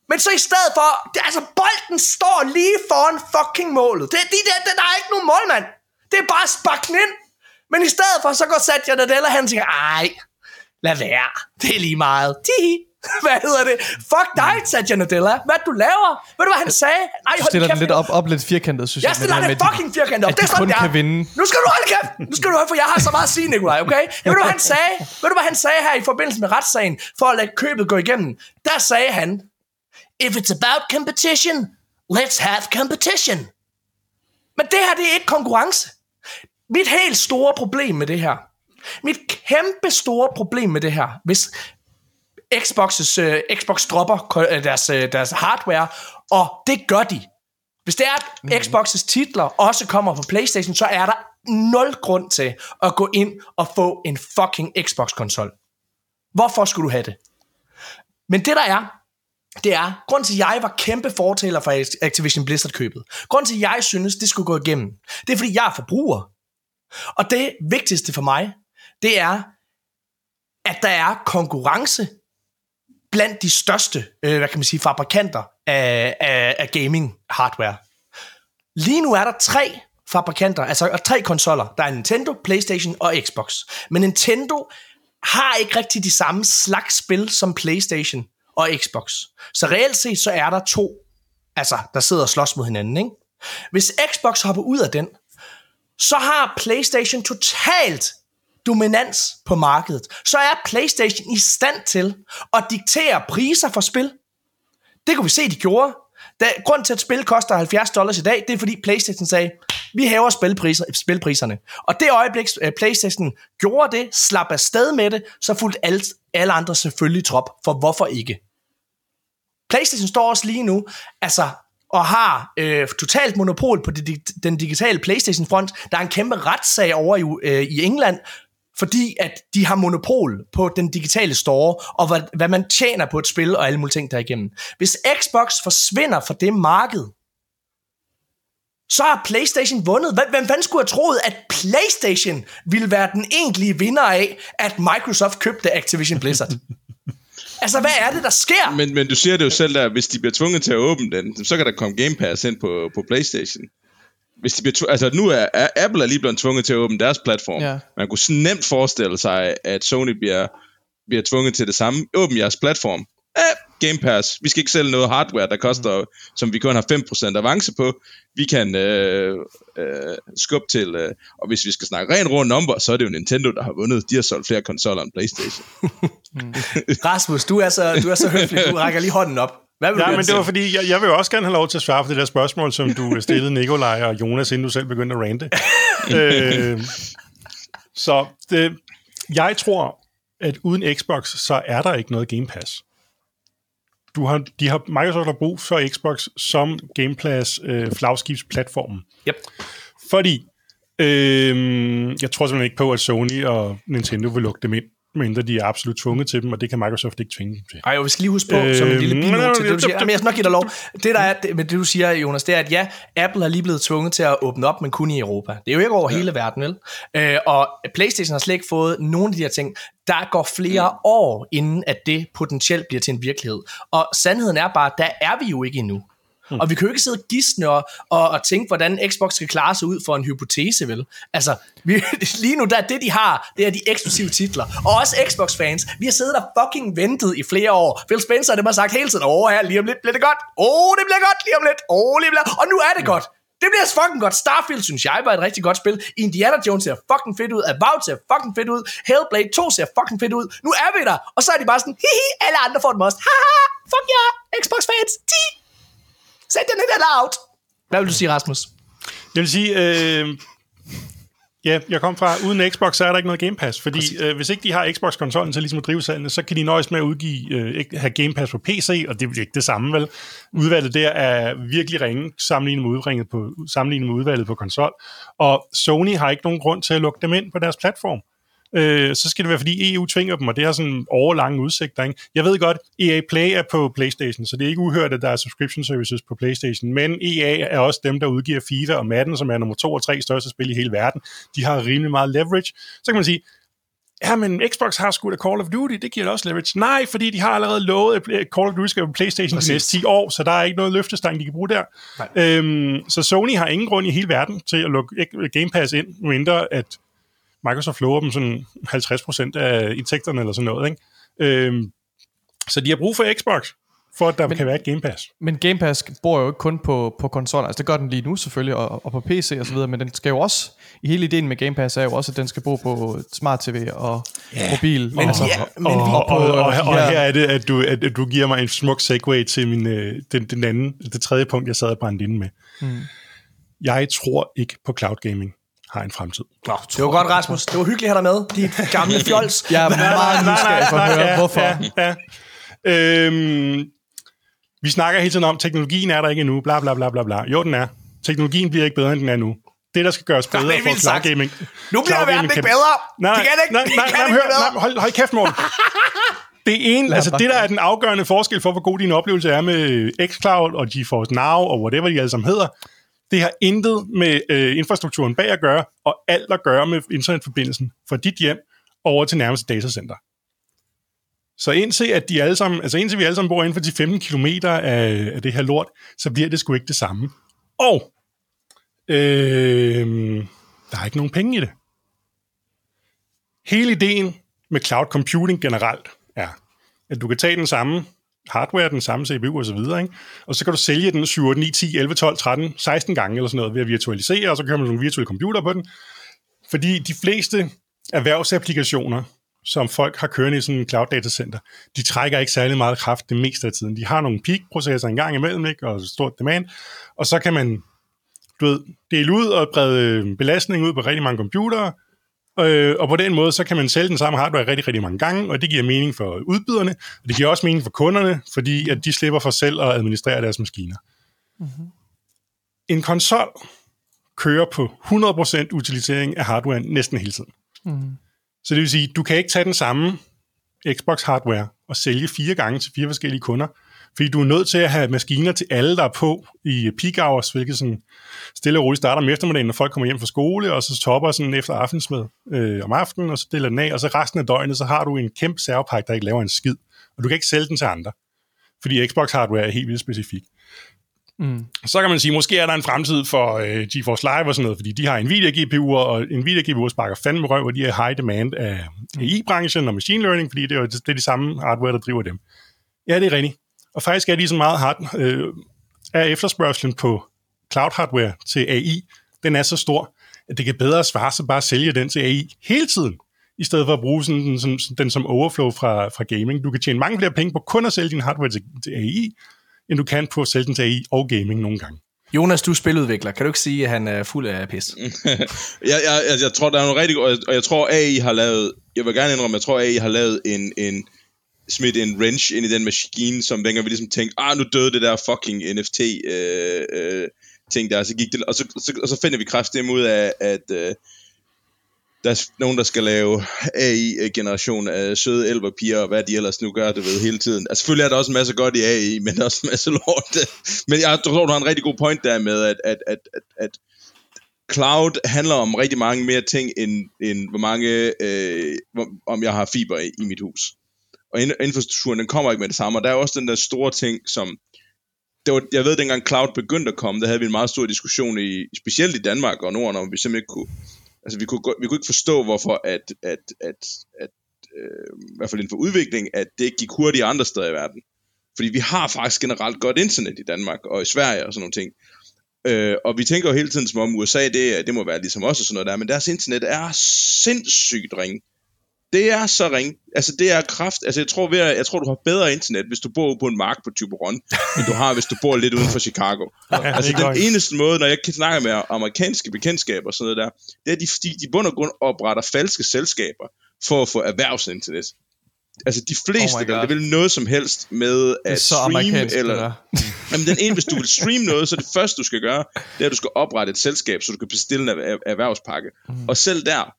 [SPEAKER 1] Men så i stedet for, det, altså bolden står lige foran fucking målet. Det, de, det, der er ikke nogen målmand. Det er bare sparken ind. Men i stedet for, så går Satya Nadella han og tænker, ej, lad være. Det er lige meget. Tihi. hvad hedder det? Fuck dig, Satya Nadella. Hvad du laver? Ved du, hvad han sagde?
[SPEAKER 3] Nej, du stiller den lidt op, op lidt firkantet, synes
[SPEAKER 1] jeg. Jeg stiller det fucking firkantet op.
[SPEAKER 3] det er sådan, kun kan vinde.
[SPEAKER 1] Nu skal du holde kæft. Nu skal du holde, for jeg har så meget at sige, Nikolaj, okay? Ved du, hvad han sagde? Ved du, hvad han sagde her i forbindelse med retssagen, for at lade købet gå igennem? Der sagde han, If it's about competition, let's have competition. Men det her, det er ikke konkurrence. Mit helt store problem med det her, mit kæmpe store problem med det her, hvis Xbox's, uh, Xbox dropper uh, deres, uh, deres hardware, og det gør de. Hvis det er, at mm. Xbox's titler også kommer på Playstation, så er der nul grund til at gå ind og få en fucking Xbox-konsol. Hvorfor skulle du have det? Men det der er, det er, grund til, at jeg var kæmpe fortaler for Activision Blizzard-købet. Grund til, at jeg synes, det skulle gå igennem. Det er, fordi jeg er forbruger. Og det vigtigste for mig, det er, at der er konkurrence blandt de største, øh, hvad kan man sige, fabrikanter af, af, af gaming hardware. Lige nu er der tre fabrikanter, altså tre konsoller. Der er Nintendo, PlayStation og Xbox. Men Nintendo har ikke rigtig de samme slags spil som PlayStation og Xbox. Så reelt set så er der to, altså der sidder og slås mod hinanden. Ikke? Hvis Xbox hopper ud af den, så har PlayStation totalt dominans på markedet, så er PlayStation i stand til at diktere priser for spil. Det kunne vi se, de gjorde. Da, grund til, at spil koster 70 dollars i dag, det er fordi PlayStation sagde, vi hæver spilpriser, spilpriserne. Og det øjeblik, øh, PlayStation gjorde det, slap afsted med det, så fulgte alle, alle andre selvfølgelig trop, for hvorfor ikke? PlayStation står også lige nu, altså og har øh, totalt monopol på det, den digitale PlayStation-front. Der er en kæmpe retssag over i, øh, i England, fordi at de har monopol på den digitale store, og hvad, hvad man tjener på et spil, og alle mulige ting derigennem. Hvis Xbox forsvinder fra det marked, så har PlayStation vundet. Hvem fanden skulle have troet, at PlayStation ville være den egentlige vinder af, at Microsoft købte Activision Blizzard? altså, hvad er det, der sker?
[SPEAKER 4] Men, men du siger det jo selv der, hvis de bliver tvunget til at åbne den, så kan der komme Game Pass ind på, på PlayStation hvis de bliver altså nu er, er Apple er lige blevet tvunget til at åbne deres platform. Ja. Man kunne nemt forestille sig, at Sony bliver, bliver tvunget til det samme. Åbn jeres platform. Ja, Game Pass. Vi skal ikke sælge noget hardware, der koster, mm. som vi kun har 5% avance på. Vi kan øh, øh, skubbe til, øh, og hvis vi skal snakke rent rundt number, så er det jo Nintendo, der har vundet. De har solgt flere konsoller end Playstation.
[SPEAKER 1] mm. Rasmus, du er, så, du er så høflig. Du rækker lige hånden op.
[SPEAKER 2] Hvad vil ja, men det var fordi, jeg, jeg vil også gerne have lov til at svare på det der spørgsmål, som du stillede Nikolaj og Jonas, inden du selv begyndte at rante. øh, så det, jeg tror, at uden Xbox, så er der ikke noget Game Pass. Du har, de har, Microsoft har brug for Xbox som Game Pass øh, flagskibsplatformen.
[SPEAKER 1] Yep.
[SPEAKER 2] Fordi, øh, jeg tror simpelthen ikke på, at Sony og Nintendo vil lukke dem ind mindre de er absolut tvunget til dem, og det kan Microsoft ikke tvinge dem til.
[SPEAKER 1] Ej, vi skal lige huske på, øh, som en lille bino til det, du siger. Jamen, jeg skal nok give dig lov. Det, der er, det, men det du siger, Jonas, det er, at ja, Apple er lige blevet tvunget til at åbne op, men kun i Europa. Det er jo ikke over ja. hele verden, vel? Øh, og PlayStation har slet ikke fået nogen af de her ting. Der går flere mm. år, inden at det potentielt bliver til en virkelighed. Og sandheden er bare, der er vi jo ikke endnu. Mm. Og vi kan jo ikke sidde gisne og, og, og tænke, hvordan Xbox skal klare sig ud for en hypotese, vel? Altså, vi, lige nu, der det, de har, det er de eksklusive titler. Og også Xbox-fans, vi har siddet der fucking ventet i flere år. Phil Spencer, dem har sagt hele tiden, åh her, lige om lidt bliver det godt. Åh, det bliver godt lige om lidt. Åh, lige bliver... Og nu er det mm. godt. Det bliver fucking godt. Starfield, synes jeg, var et rigtig godt spil. Indiana Jones ser fucking fedt ud. Avowed ser fucking fedt ud. Hellblade 2 ser fucking fedt ud. Nu er vi der. Og så er de bare sådan, hihi, alle andre får den must. Haha, fuck jer, yeah. Xbox fans, 10. Satan it out! Hvad vil du sige, Rasmus?
[SPEAKER 2] Jeg vil sige, øh, ja, jeg kom fra, uden Xbox, så er der ikke noget Game Pass, fordi øh, hvis ikke de har Xbox-konsollen til ligesom at drive salgene, så kan de nøjes med at udgive, øh, have Game Pass på PC, og det er ikke det samme, vel? Udvalget der er virkelig ringe sammenlignet med, udringet på, sammenlignet med udvalget på konsol, og Sony har ikke nogen grund til at lukke dem ind på deres platform øh, så skal det være, fordi EU tvinger dem, og det har sådan overlange udsigter. Ikke? Jeg ved godt, EA Play er på PlayStation, så det er ikke uhørt, at der er subscription services på PlayStation, men EA er også dem, der udgiver FIFA og Madden, som er nummer to og tre største spil i hele verden. De har rimelig meget leverage. Så kan man sige, ja, men Xbox har sgu da Call of Duty, det giver da også leverage. Nej, fordi de har allerede lovet, at Call of Duty skal på PlayStation de næste 10 år, så der er ikke noget løftestang, de kan bruge der. Øhm, så Sony har ingen grund i hele verden til at lukke Game Pass ind, mindre at Microsoft lover dem sådan 50% af indtægterne eller sådan noget. Ikke? Øhm, så de har brug for Xbox, for at der men, kan være et Game Pass.
[SPEAKER 3] Men Game Pass bor jo ikke kun på, på konsoller, altså det gør den lige nu selvfølgelig, og, og på PC og så videre, men den skal jo også, i hele ideen med Game Pass er jo også, at den skal bo på smart TV og ja, mobil.
[SPEAKER 2] Men,
[SPEAKER 3] altså,
[SPEAKER 2] ja, men og, og, og, og, og, og her er det, at du, at du giver mig en smuk segue til min, øh, den, den anden, det tredje punkt, jeg sad og brændte inde med. Hmm. Jeg tror ikke på cloud gaming har en fremtid.
[SPEAKER 1] Nå, det var godt, Rasmus. Det var hyggeligt at have dig med, de gamle fjols.
[SPEAKER 3] Jeg er meget nysgerrig for at høre, ja, hvorfor. Ja,
[SPEAKER 2] ja. Øhm, vi snakker hele tiden om, at teknologien er der ikke endnu, bla bla bla bla bla. Jo, den er. Teknologien bliver ikke bedre, end den er nu. Det, der skal gøres bedre for cloud gaming.
[SPEAKER 1] Nu bliver verden ikke bedre.
[SPEAKER 2] Nej, nej, ikke, nej, nej, nej, hør, nej, hold, hold kæft, Morten. Det ene, altså det der er den afgørende forskel for, hvor god din oplevelse er med xCloud og GeForce Now og whatever de alle sammen hedder, det har intet med øh, infrastrukturen bag at gøre, og alt at gøre med internetforbindelsen fra dit hjem over til nærmeste datacenter. Så indtil, at de alle sammen, altså indtil vi alle sammen bor inden for de 15 km af, af det her lort, så bliver det sgu ikke det samme. Og øh, der er ikke nogen penge i det. Hele ideen med cloud computing generelt er, at du kan tage den samme hardware, den samme CPU og så videre, ikke? og så kan du sælge den 7, 8, 9, 10, 11, 12, 13, 16 gange eller sådan noget ved at virtualisere, og så kører man nogle virtuelle computer på den. Fordi de fleste erhvervsapplikationer, som folk har kørende i sådan en cloud datacenter, de trækker ikke særlig meget kraft det meste af tiden. De har nogle peak-processer en gang imellem, ikke? og stort demand, og så kan man du ved, dele ud og brede belastning ud på rigtig mange computere, Øh, og på den måde, så kan man sælge den samme hardware rigtig, rigtig mange gange, og det giver mening for udbyderne, og det giver også mening for kunderne, fordi at de slipper for selv at administrere deres maskiner. Mm-hmm. En konsol kører på 100% utilisering af hardware næsten hele tiden. Mm. Så det vil sige, du kan ikke tage den samme Xbox hardware og sælge fire gange til fire forskellige kunder, fordi du er nødt til at have maskiner til alle, der er på i peak hours, hvilket sådan stille og roligt starter om eftermiddagen, når folk kommer hjem fra skole, og så topper sådan efter aftensmad øh, om aftenen, og så deler den af, og så resten af døgnet, så har du en kæmpe serverpakke, der ikke laver en skid. Og du kan ikke sælge den til andre, fordi Xbox hardware er helt vildt specifik. Mm. Så kan man sige, måske er der en fremtid for øh, GeForce Live og sådan noget, fordi de har Nvidia GPU'er, og Nvidia GPU'er sparker fandme røv, og de er high demand af AI-branchen og machine learning, fordi det er det er de samme hardware, der driver dem. Ja, det er rigtigt. Og faktisk er de så meget hard, øh, er efterspørgselen på cloud hardware til AI, den er så stor, at det kan bedre svare sig bare at sælge den til AI hele tiden, i stedet for at bruge sådan, den, som, den som overflow fra, fra gaming. Du kan tjene mange flere penge på kun at sælge din hardware til, til AI, end du kan på at sælge den til AI og gaming nogle gange.
[SPEAKER 1] Jonas, du er spiludvikler. Kan du ikke sige, at han er fuld af pis?
[SPEAKER 4] jeg, jeg, jeg, jeg tror, der er noget rigtig godt, og jeg tror, AI har lavet, jeg vil gerne indrømme, jeg tror, AI har lavet en, en, smidt en wrench ind i den maskine, som dengang vi ligesom tænkte, ah, nu døde det der fucking NFT øh, øh, ting der, så gik det, og så, så, og så finder vi kraftigt ud af, at øh, der er nogen, der skal lave AI-generation af søde elverpiger, og hvad de ellers nu gør, det ved, hele tiden. Altså, selvfølgelig er der også en masse godt i AI, men der er også en masse lort. Men jeg tror, du har en rigtig god point der med, at, at, at, at, at cloud handler om rigtig mange mere ting, end, end hvor mange, øh, om jeg har fiber i, i mit hus og infrastrukturen, den kommer ikke med det samme, og der er også den der store ting, som, det var, jeg ved, dengang cloud begyndte at komme, der havde vi en meget stor diskussion, i, specielt i Danmark og Norden, om vi simpelthen ikke kunne, altså vi kunne, vi kunne ikke forstå, hvorfor at, at, at, at øh, i hvert fald inden for udvikling, at det ikke gik hurtigt andre steder i verden. Fordi vi har faktisk generelt godt internet i Danmark og i Sverige og sådan nogle ting. Øh, og vi tænker jo hele tiden som om USA, det, det må være ligesom os og sådan noget der, men deres internet er sindssygt ringe. Det er så ring. Altså, det er kraft. Altså, jeg tror, ved at, jeg tror, du har bedre internet, hvis du bor på en mark på Tiburon, end du har, hvis du bor lidt uden for Chicago. Altså, den eneste måde, når jeg kan snakke med amerikanske bekendtskaber og sådan noget der, det er, at de, de, de bund og grund opretter falske selskaber for at få erhvervsinternet. Altså, de fleste oh vil, vil noget som helst med at streame, eller... jamen, den ene, hvis du vil streame noget, så det første, du skal gøre, det er, at du skal oprette et selskab, så du kan bestille en erhvervspakke. Mm. Og selv der,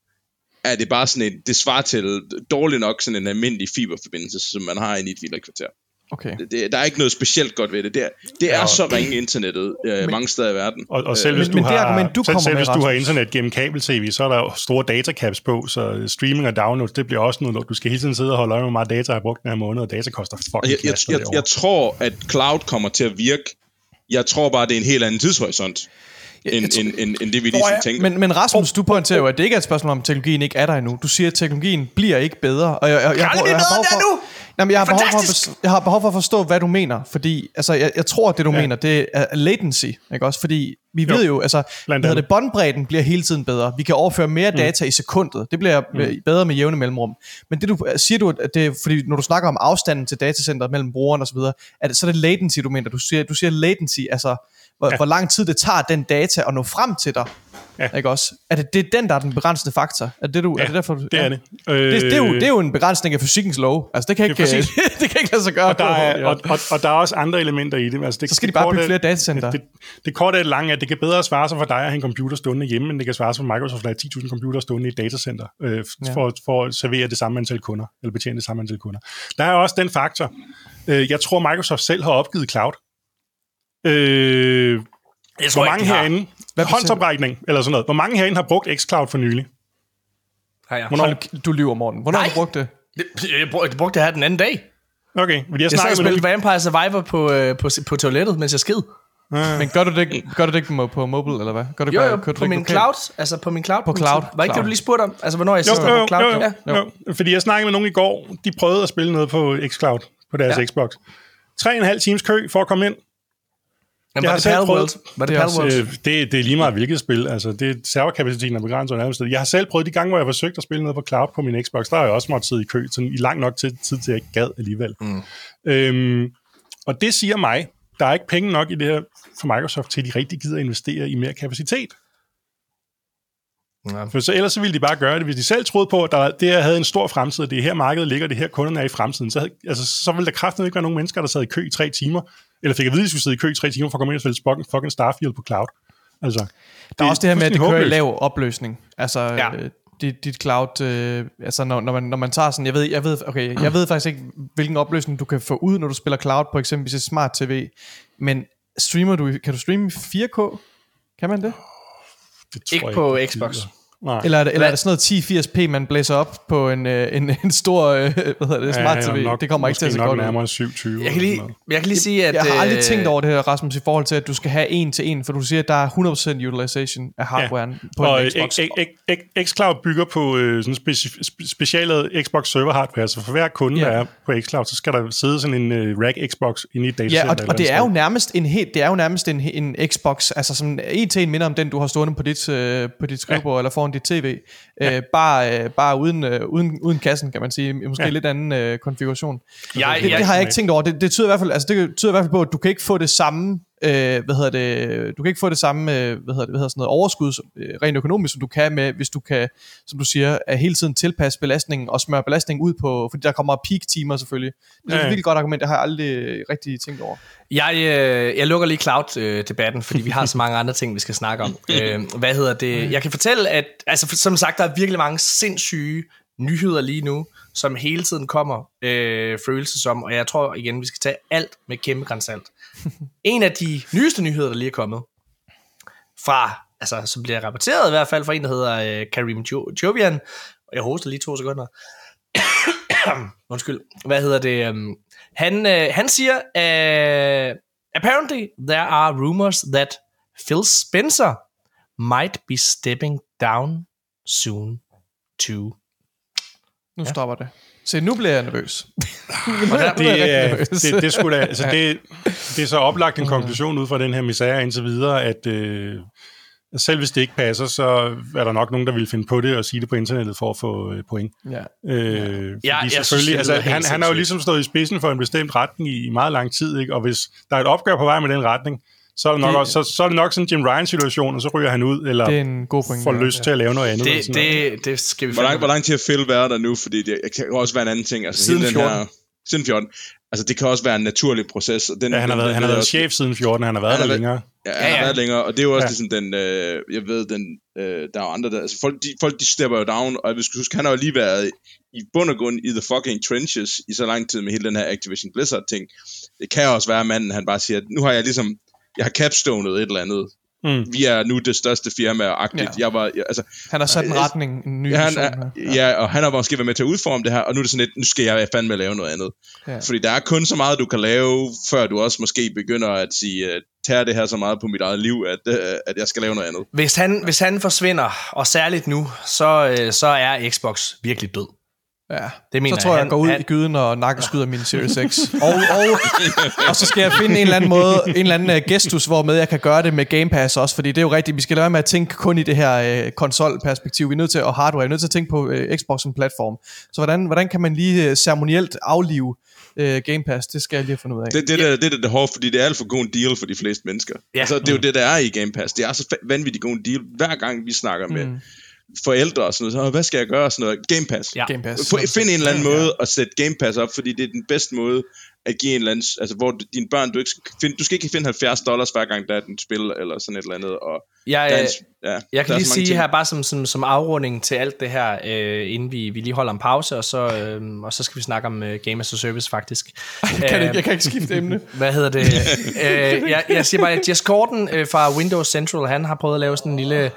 [SPEAKER 4] er det bare sådan en, det svarer til dårligt nok sådan en almindelig fiberforbindelse, som man har i et villa-kvarter. Okay. Det, der er ikke noget specielt godt ved det. Det er, det er ja, så ringe internettet øh, men, mange steder i verden.
[SPEAKER 2] Og, og selv øh, hvis, du, men har, argument, du selv, selv hvis du har internet gennem kabel-tv, så er der store datacaps på, så streaming og download, det bliver også noget, du skal hele tiden sidde og holde øje med, hvor meget data har brugt den her måned, og data koster fucking
[SPEAKER 4] jeg, jeg, jeg, jeg tror, at cloud kommer til at virke. Jeg tror bare, det er en helt anden tidshorisont end, end, end, end det, vi lige tænker.
[SPEAKER 3] Men, men Rasmus, du pointerer jo, at det ikke er et spørgsmål om, at teknologien ikke er der endnu. Du siger, at teknologien bliver ikke bedre. Og jeg, jeg, jeg, jeg, jeg, jeg, for, Jamen, jeg, har behov for, jeg har behov for at forstå, hvad du mener. Fordi altså, jeg, jeg tror, at det du ja. mener, det er latency. Ikke også? Fordi vi jo, ved jo, altså, hvad det, båndbredden bliver hele tiden bedre. Vi kan overføre mere mm. data mm. i sekundet. Det bliver mm. bedre med jævne mellemrum. Men det du siger du, at det, fordi når du snakker om afstanden til datacenteret mellem brugeren osv., er det, så er det latency, du mener. Du siger, du siger latency, altså hvor, ja. hvor lang tid det tager den data at nå frem til dig. Ja. Ikke også? Er det, det er den, der er den begrænsende faktor? Er det, du,
[SPEAKER 2] ja,
[SPEAKER 3] er det derfor?
[SPEAKER 2] det er det.
[SPEAKER 3] Øh, det, det, er jo, det er jo en begrænsning af fysikkens lov. Altså, det kan ikke, det, det kan ikke lade sig gøre.
[SPEAKER 2] Og der, er, og, og, og der er også andre elementer i det. Altså, det
[SPEAKER 3] så skal det, de bare bygge flere datacenter.
[SPEAKER 2] Det, det, det korte er det lange, at det kan bedre svare sig for dig at have en computer stående hjemme, end det kan svare sig for Microsoft at have 10.000 computer stående i et datacenter, øh, ja. for, for at servere det samme antal kunder, eller betjene det samme antal kunder. Der er også den faktor. Øh, jeg tror, Microsoft selv har opgivet cloud. Øh, jeg tror Hvor mange ikke, herinde, hvad håndsoprækning eller sådan noget, hvor mange herinde har brugt xCloud for nylig?
[SPEAKER 3] Har jeg. Hvornår? Hold, du lyver, Morten. Hvornår Nej. har du brugt det?
[SPEAKER 1] Jeg brugte, brugte det her den anden dag.
[SPEAKER 2] Okay,
[SPEAKER 1] men jeg, jeg sad og spillede Vampire Survivor på, øh, på, på toilettet, mens jeg skid.
[SPEAKER 3] Ja. Men gør du det, gør du det ikke på mobile, eller hvad? Gør du
[SPEAKER 1] jo, jo, på, på min cloud, altså på min cloud.
[SPEAKER 3] På cloud.
[SPEAKER 1] Var ikke
[SPEAKER 3] det,
[SPEAKER 1] du lige spurgte om? Altså, hvornår jeg sidst var på cloud?
[SPEAKER 2] Jo, jo, jo, jo. jo. Fordi jeg snakkede med nogen i går, de prøvede at spille noget på xCloud, på deres ja. Xbox. Tre og en halv times kø for at komme ind.
[SPEAKER 1] Jamen, jeg har selv prøvet, var det,
[SPEAKER 2] det, også, øh, det, det er lige meget hvilket spil. Altså, det, serverkapaciteten er begrænset nærmest. Jeg har selv prøvet de gange, hvor jeg har forsøgt at spille noget på cloud på min Xbox, der har jeg også måttet sidde i kø sådan, i lang nok tid, tid til, at jeg ikke gad alligevel. Mm. Øhm, og det siger mig, der er ikke penge nok i det her for Microsoft til, at de rigtig gider investere i mere kapacitet. Ja. For så ellers så ville de bare gøre det. Hvis de selv troede på, at der, det her havde en stor fremtid, det her marked ligger, det her kunderne er i fremtiden, så, altså, så ville der kraftigt ikke være nogen mennesker, der sad i kø i tre timer, eller fik at vide, at de skulle sidde i kø i tre timer for at komme ind og spille fucking Starfield på cloud. Altså,
[SPEAKER 3] der er også det her med, at det kører i lav opløsning. Altså, ja. øh, dit, dit cloud, øh, altså når, når, man, når man tager sådan, jeg ved, jeg ved, okay, jeg ved faktisk ikke, hvilken opløsning du kan få ud, når du spiller cloud på eksempelvis et smart tv, men streamer du, kan du streame 4K? Kan man det?
[SPEAKER 1] Det tror ikke jeg, på Xbox. Det
[SPEAKER 3] Nej. Eller, er det, eller er det sådan noget 1080p, man blæser op på en, øh, en, en stor øh, hvad hedder det, smart TV? Ja, nok, det kommer ikke til at se godt
[SPEAKER 2] nærmere 720.
[SPEAKER 1] Jeg kan, lige, jeg kan lige sige, at...
[SPEAKER 3] Jeg har aldrig øh, tænkt over det her, Rasmus, i forhold til, at du skal have en til en, for du siger, at der er 100% utilization af hardwaren ja. på og en Xbox.
[SPEAKER 2] xCloud bygger på øh, sådan speci- specialet Xbox server hardware, så for hver kunde, ja. der er på xCloud, så skal der sidde sådan en uh, rack Xbox inde i et datacenter.
[SPEAKER 3] Ja, og, og det er jo nærmest en helt, det er jo nærmest en, en Xbox, altså sådan en til en minder om den, du har stående på dit, uh, på dit skrivebord ja. eller foran dit tv. Ja. Øh, bare øh, bare uden, øh, uden, uden kassen, kan man sige. Måske ja. lidt anden øh, konfiguration. Ja, det, det har jeg ikke tænkt over. Det, det, tyder i hvert fald, altså, det tyder i hvert fald på, at du kan ikke få det samme øh, hvad hedder det, du kan ikke få det samme øh, hvad hedder det, hvad hedder sådan noget overskud øh, rent økonomisk, som du kan med, hvis du kan, som du siger, at hele tiden tilpasse belastningen og smøre belastningen ud på, fordi der kommer peak timer selvfølgelig. Det er ja, et virkelig godt argument, det har jeg aldrig rigtig tænkt over.
[SPEAKER 1] Jeg, øh, jeg lukker lige cloud-debatten, fordi vi har så mange andre ting, vi skal snakke om. øh, hvad hedder det? Jeg kan fortælle, at altså, som sagt, der er virkelig mange sindssyge nyheder lige nu, som hele tiden kommer øh, følelses om, og jeg tror igen, vi skal tage alt med kæmpe grænsalt. en af de nyeste nyheder, der lige er kommet, fra, altså, som bliver rapporteret i hvert fald fra en, der hedder øh, Karim Jovian, og jeg hoster lige to sekunder. Undskyld. Hvad hedder det? Um, han, øh, han siger, uh, apparently there are rumors that Phil Spencer might be stepping down soon too.
[SPEAKER 3] Nu ja. stopper det. Se, nu bliver jeg nervøs.
[SPEAKER 2] det, er, nervøs. det, det, skulle da, altså det, det er så oplagt en konklusion ud fra den her misære indtil videre, at, øh, selv hvis det ikke passer, så er der nok nogen, der vil finde på det og sige det på internettet for at få øh, point. Ja. Øh, ja, jeg selvfølgelig, synes, altså, han, han har jo ligesom stået i spidsen for en bestemt retning i, i meget lang tid, ikke? og hvis der er et opgør på vej med den retning, så er det nok, det, også, så, så er det nok sådan en Jim Ryan-situation, og så ryger han ud, eller det er en god point, får ja, lyst ja. til at lave noget andet.
[SPEAKER 1] Det, det, det skal vi
[SPEAKER 4] hvor lang, hvor lang tid har Phil været der nu? Fordi det, kan også være en anden ting. Altså,
[SPEAKER 1] siden 14. Den her,
[SPEAKER 4] siden 14. Altså, det kan også være en naturlig proces. Og
[SPEAKER 2] den, ja, han har været, den, han har været også, chef siden 14, han har været han der længere.
[SPEAKER 4] Ja, han ja, ja. har været længere, og det er jo også ja. ligesom den, øh, jeg ved, den, øh, der er andre der, altså folk, de, folk de stepper jo down, og jeg skal huske, han har jo lige været i bund og grund i the fucking trenches i så lang tid med hele den her Activision Blizzard ting. Det kan også være, at manden, han bare siger, nu har jeg ligesom, jeg har capstonet et eller andet, Mm. Vi er nu det største firma, agtigt. Ja. Jeg var, jeg, altså,
[SPEAKER 3] han har sat en retning, en ny
[SPEAKER 4] ja, han, er, ja. ja, og han har måske været med til at udforme det her, og nu er det sådan lidt, nu skal jeg fandme lave noget andet. Ja. Fordi der er kun så meget, du kan lave, før du også måske begynder at sige, uh, tager det her så meget på mit eget liv, at, uh, at jeg skal lave noget andet.
[SPEAKER 1] Hvis han, hvis han forsvinder, og særligt nu, så, så er Xbox virkelig død.
[SPEAKER 3] Ja, det mener så tror jeg, jeg, han, går ud han, i gyden og nakkeskyder min Series X. og, og, og så skal jeg finde en eller anden måde, en eller anden uh, gestus, hvor med jeg kan gøre det med Game Pass også, fordi det er jo rigtigt, vi skal lade være med at tænke kun i det her uh, konsolperspektiv, vi er nødt til, og hardware, vi er nødt til at tænke på uh, Xbox som platform. Så hvordan, hvordan kan man lige uh, ceremonielt aflive uh, Game Pass, det skal jeg lige have fundet ud af.
[SPEAKER 4] Det, det, det, det, det, det hårdt, fordi det er alt for god en deal for de fleste mennesker. Ja. Altså, det er jo det, der er i Game Pass. Det er så vanvittigt god en deal, hver gang vi snakker med mm forældre og sådan noget, så, hvad skal jeg gøre? Sådan noget. Game Pass. Ja. Game Pass. Find en eller anden ja, måde ja. at sætte Game Pass op, fordi det er den bedste måde at give en eller anden, altså hvor dine børn, du, ikke skal finde, du skal ikke finde 70 dollars hver gang, der er et spil, eller sådan et eller andet. Og
[SPEAKER 1] jeg, dans, ja, jeg kan lige sige ting. her, bare som, som, som afrunding til alt det her, øh, inden vi, vi lige holder en pause, og så, øh, og så skal vi snakke om øh, Game as a Service faktisk.
[SPEAKER 3] jeg, kan ikke, jeg kan ikke skifte emne.
[SPEAKER 1] Hvad hedder det? øh, jeg, jeg siger bare, at Jess Gordon øh, fra Windows Central, han har prøvet at lave sådan en lille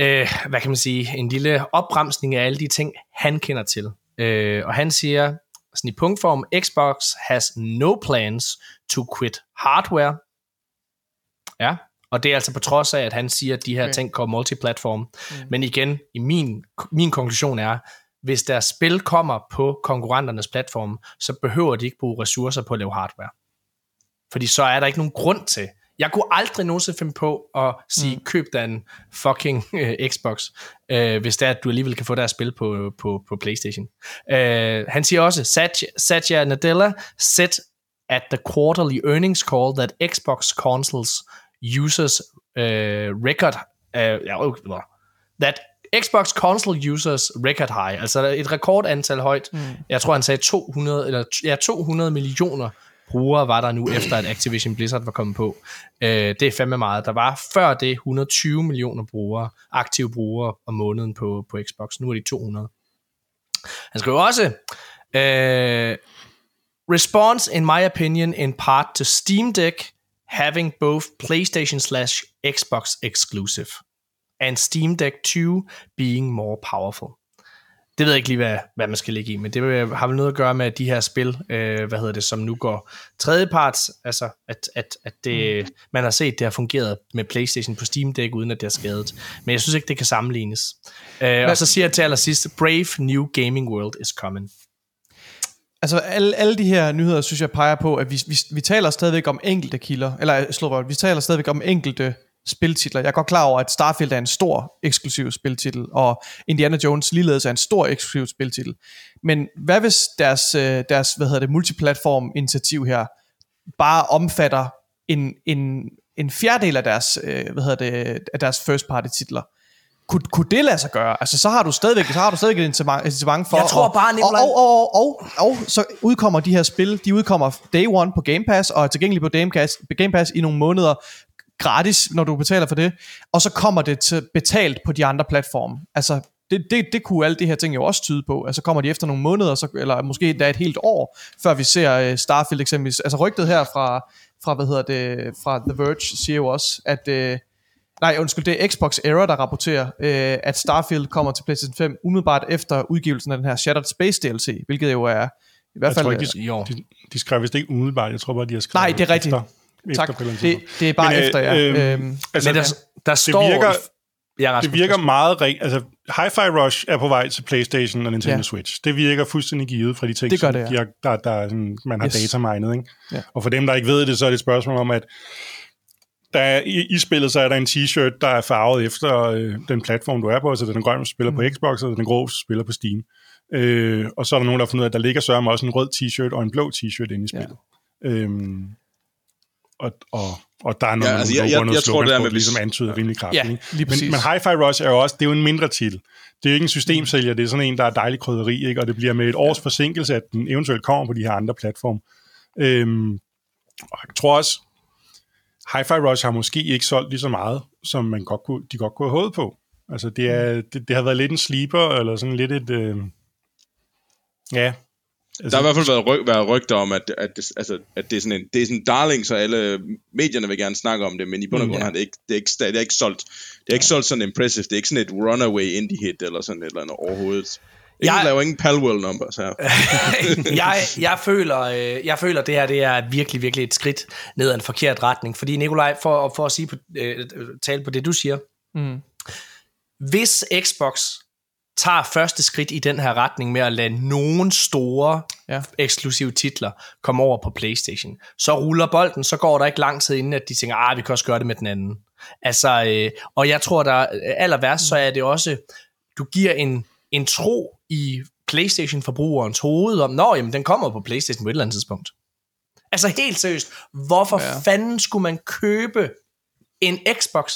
[SPEAKER 1] øh, hvad kan man sige, en lille opbremsning af alle de ting, han kender til. Øh, og han siger, sådan i punktform, Xbox has no plans to quit hardware. Ja, og det er altså på trods af, at han siger, at de her okay. ting går multiplatform. Mm. Men igen, i min, min konklusion er, hvis deres spil kommer på konkurrenternes platform, så behøver de ikke bruge ressourcer på at lave hardware. Fordi så er der ikke nogen grund til, jeg kunne aldrig nogensinde finde på at sige, mm. køb dig en fucking uh, Xbox, uh, hvis det er, at du alligevel kan få deres spil på, på, på Playstation. Uh, han siger også, Satya, Satya Nadella said at the quarterly earnings call that Xbox consoles users uh, record, uh, ja, that Xbox console users record high, altså et rekordantal højt. Mm. Jeg tror, han sagde 200, eller, ja, 200 millioner brugere var der nu, efter at Activision Blizzard var kommet på. Øh, det er fandme meget. Der var før det 120 millioner brugere, aktive brugere om måneden på, på Xbox. Nu er de 200. Han skriver også, øh, Response, in my opinion, in part to Steam Deck having both PlayStation slash Xbox exclusive, and Steam Deck 2 being more powerful det ved jeg ikke lige, hvad, hvad man skal lægge i, men det har vel noget at gøre med, de her spil, øh, hvad hedder det, som nu går tredjeparts, altså at, at, at det, mm. man har set, det har fungeret med Playstation på Steam Deck, uden at det er skadet. Men jeg synes ikke, det kan sammenlignes. Øh, og så siger jeg til allersidst, Brave New Gaming World is coming.
[SPEAKER 3] Altså alle, alle de her nyheder, synes jeg peger på, at vi, vi, vi taler stadigvæk om enkelte kilder, eller slå vi taler stadigvæk om enkelte spiltitler. Jeg er godt klar over, at Starfield er en stor eksklusiv spiltitel, og Indiana Jones ligeledes er en stor eksklusiv spiltitel. Men hvad hvis deres, øh, deres hvad hedder det, multiplatform initiativ her bare omfatter en, en, en fjerdedel af deres, øh, hvad hedder det, af deres first party titler? Kunne, kunne det lade sig gøre? Altså, så har du stadigvæk, så har du stadigvæk et incitament for...
[SPEAKER 1] Jeg tror bare,
[SPEAKER 3] Nicolai... Og, og, og, og, og, så udkommer de her spil, de udkommer day one på Game Pass, og er tilgængelige på Game Pass, Game Pass i nogle måneder, gratis, når du betaler for det, og så kommer det til betalt på de andre platforme. Altså, det, det, det kunne alle de her ting jo også tyde på. Altså kommer de efter nogle måneder, så, eller måske endda et helt år, før vi ser uh, Starfield eksempelvis. Altså rygtet her fra, fra, hvad hedder det, fra The Verge siger jo også, at, uh, nej undskyld, det er Xbox Era, der rapporterer, uh, at Starfield kommer til PlayStation 5 umiddelbart efter udgivelsen af den her Shattered Space DLC, hvilket jo er i hvert fald... Jeg
[SPEAKER 2] tror ikke, de, de, de skrev vist ikke umiddelbart, jeg tror bare, de har skrevet
[SPEAKER 3] Nej, det er rigtigt. Efter tak. Det, det er bare men, efter, ja. Øh,
[SPEAKER 1] øhm, altså, men der, der står... Det virker,
[SPEAKER 2] ja, det virker meget rigtigt. Altså, Hi-Fi Rush er på vej til PlayStation og Nintendo ja. Switch. Det virker fuldstændig givet fra de ting, det gør det, ja. de har, der, der, sådan, man har yes. data minet. Ikke? Ja. Og for dem, der ikke ved det, så er det et spørgsmål om, at der er, i, i spillet så er der en t-shirt, der er farvet efter øh, den platform, du er på, så det er den grønne, spiller mm. på Xbox, og den grå, spiller på Steam. Øh, og så er der nogen, der har fundet ud af, at der ligger sørme også en rød t-shirt og en blå t-shirt inde i spillet. Ja. Øhm, og, og, og der er noget, ja, altså, jeg, jeg, jeg, tror, det er med, ligesom antyder rimelig kraftigt. Ja, lige men, men Hi-Fi Rush er jo også, det er jo en mindre titel. Det er jo ikke en systemsælger, det er sådan en, der er dejlig krydderi, ikke? og det bliver med et års forsinkelse, at den eventuelt kommer på de her andre platforme. Øhm, og jeg tror også, Hi-Fi Rush har måske ikke solgt lige så meget, som man godt kunne, de godt kunne have håbet på. Altså, det, er, mm. det, det har været lidt en sleeper, eller sådan lidt et... Øh, ja,
[SPEAKER 4] Altså, der har i hvert fald været, ryg, været rygter om, at, at, det, altså, at det, er sådan en, det er sådan en darling, så alle medierne vil gerne snakke om det, men i bund og mm, grund har det ikke, det er ikke, det er ikke solgt. Det er ikke solgt sådan impressive. Det er ikke sådan et runaway indie hit eller sådan et eller andet overhovedet. Ingen jeg laver ingen Palwell numbers her.
[SPEAKER 1] jeg, jeg, føler, øh, jeg føler, det her det er virkelig, virkelig et skridt ned ad en forkert retning. Fordi Nikolaj, for, for at sige på, øh, tale på det, du siger. Mm. Hvis Xbox tager første skridt i den her retning med at lade nogen store ja. eksklusive titler komme over på PlayStation. Så ruller bolden, så går der ikke lang tid inden, at de tænker, ah, vi kan også gøre det med den anden. Altså, øh, og jeg tror, der aller værst, så er det også, du giver en, en tro i PlayStation-forbrugerens hoved om, nå, jamen, den kommer på PlayStation på et eller andet tidspunkt. Altså helt seriøst, hvorfor ja. fanden skulle man købe en Xbox,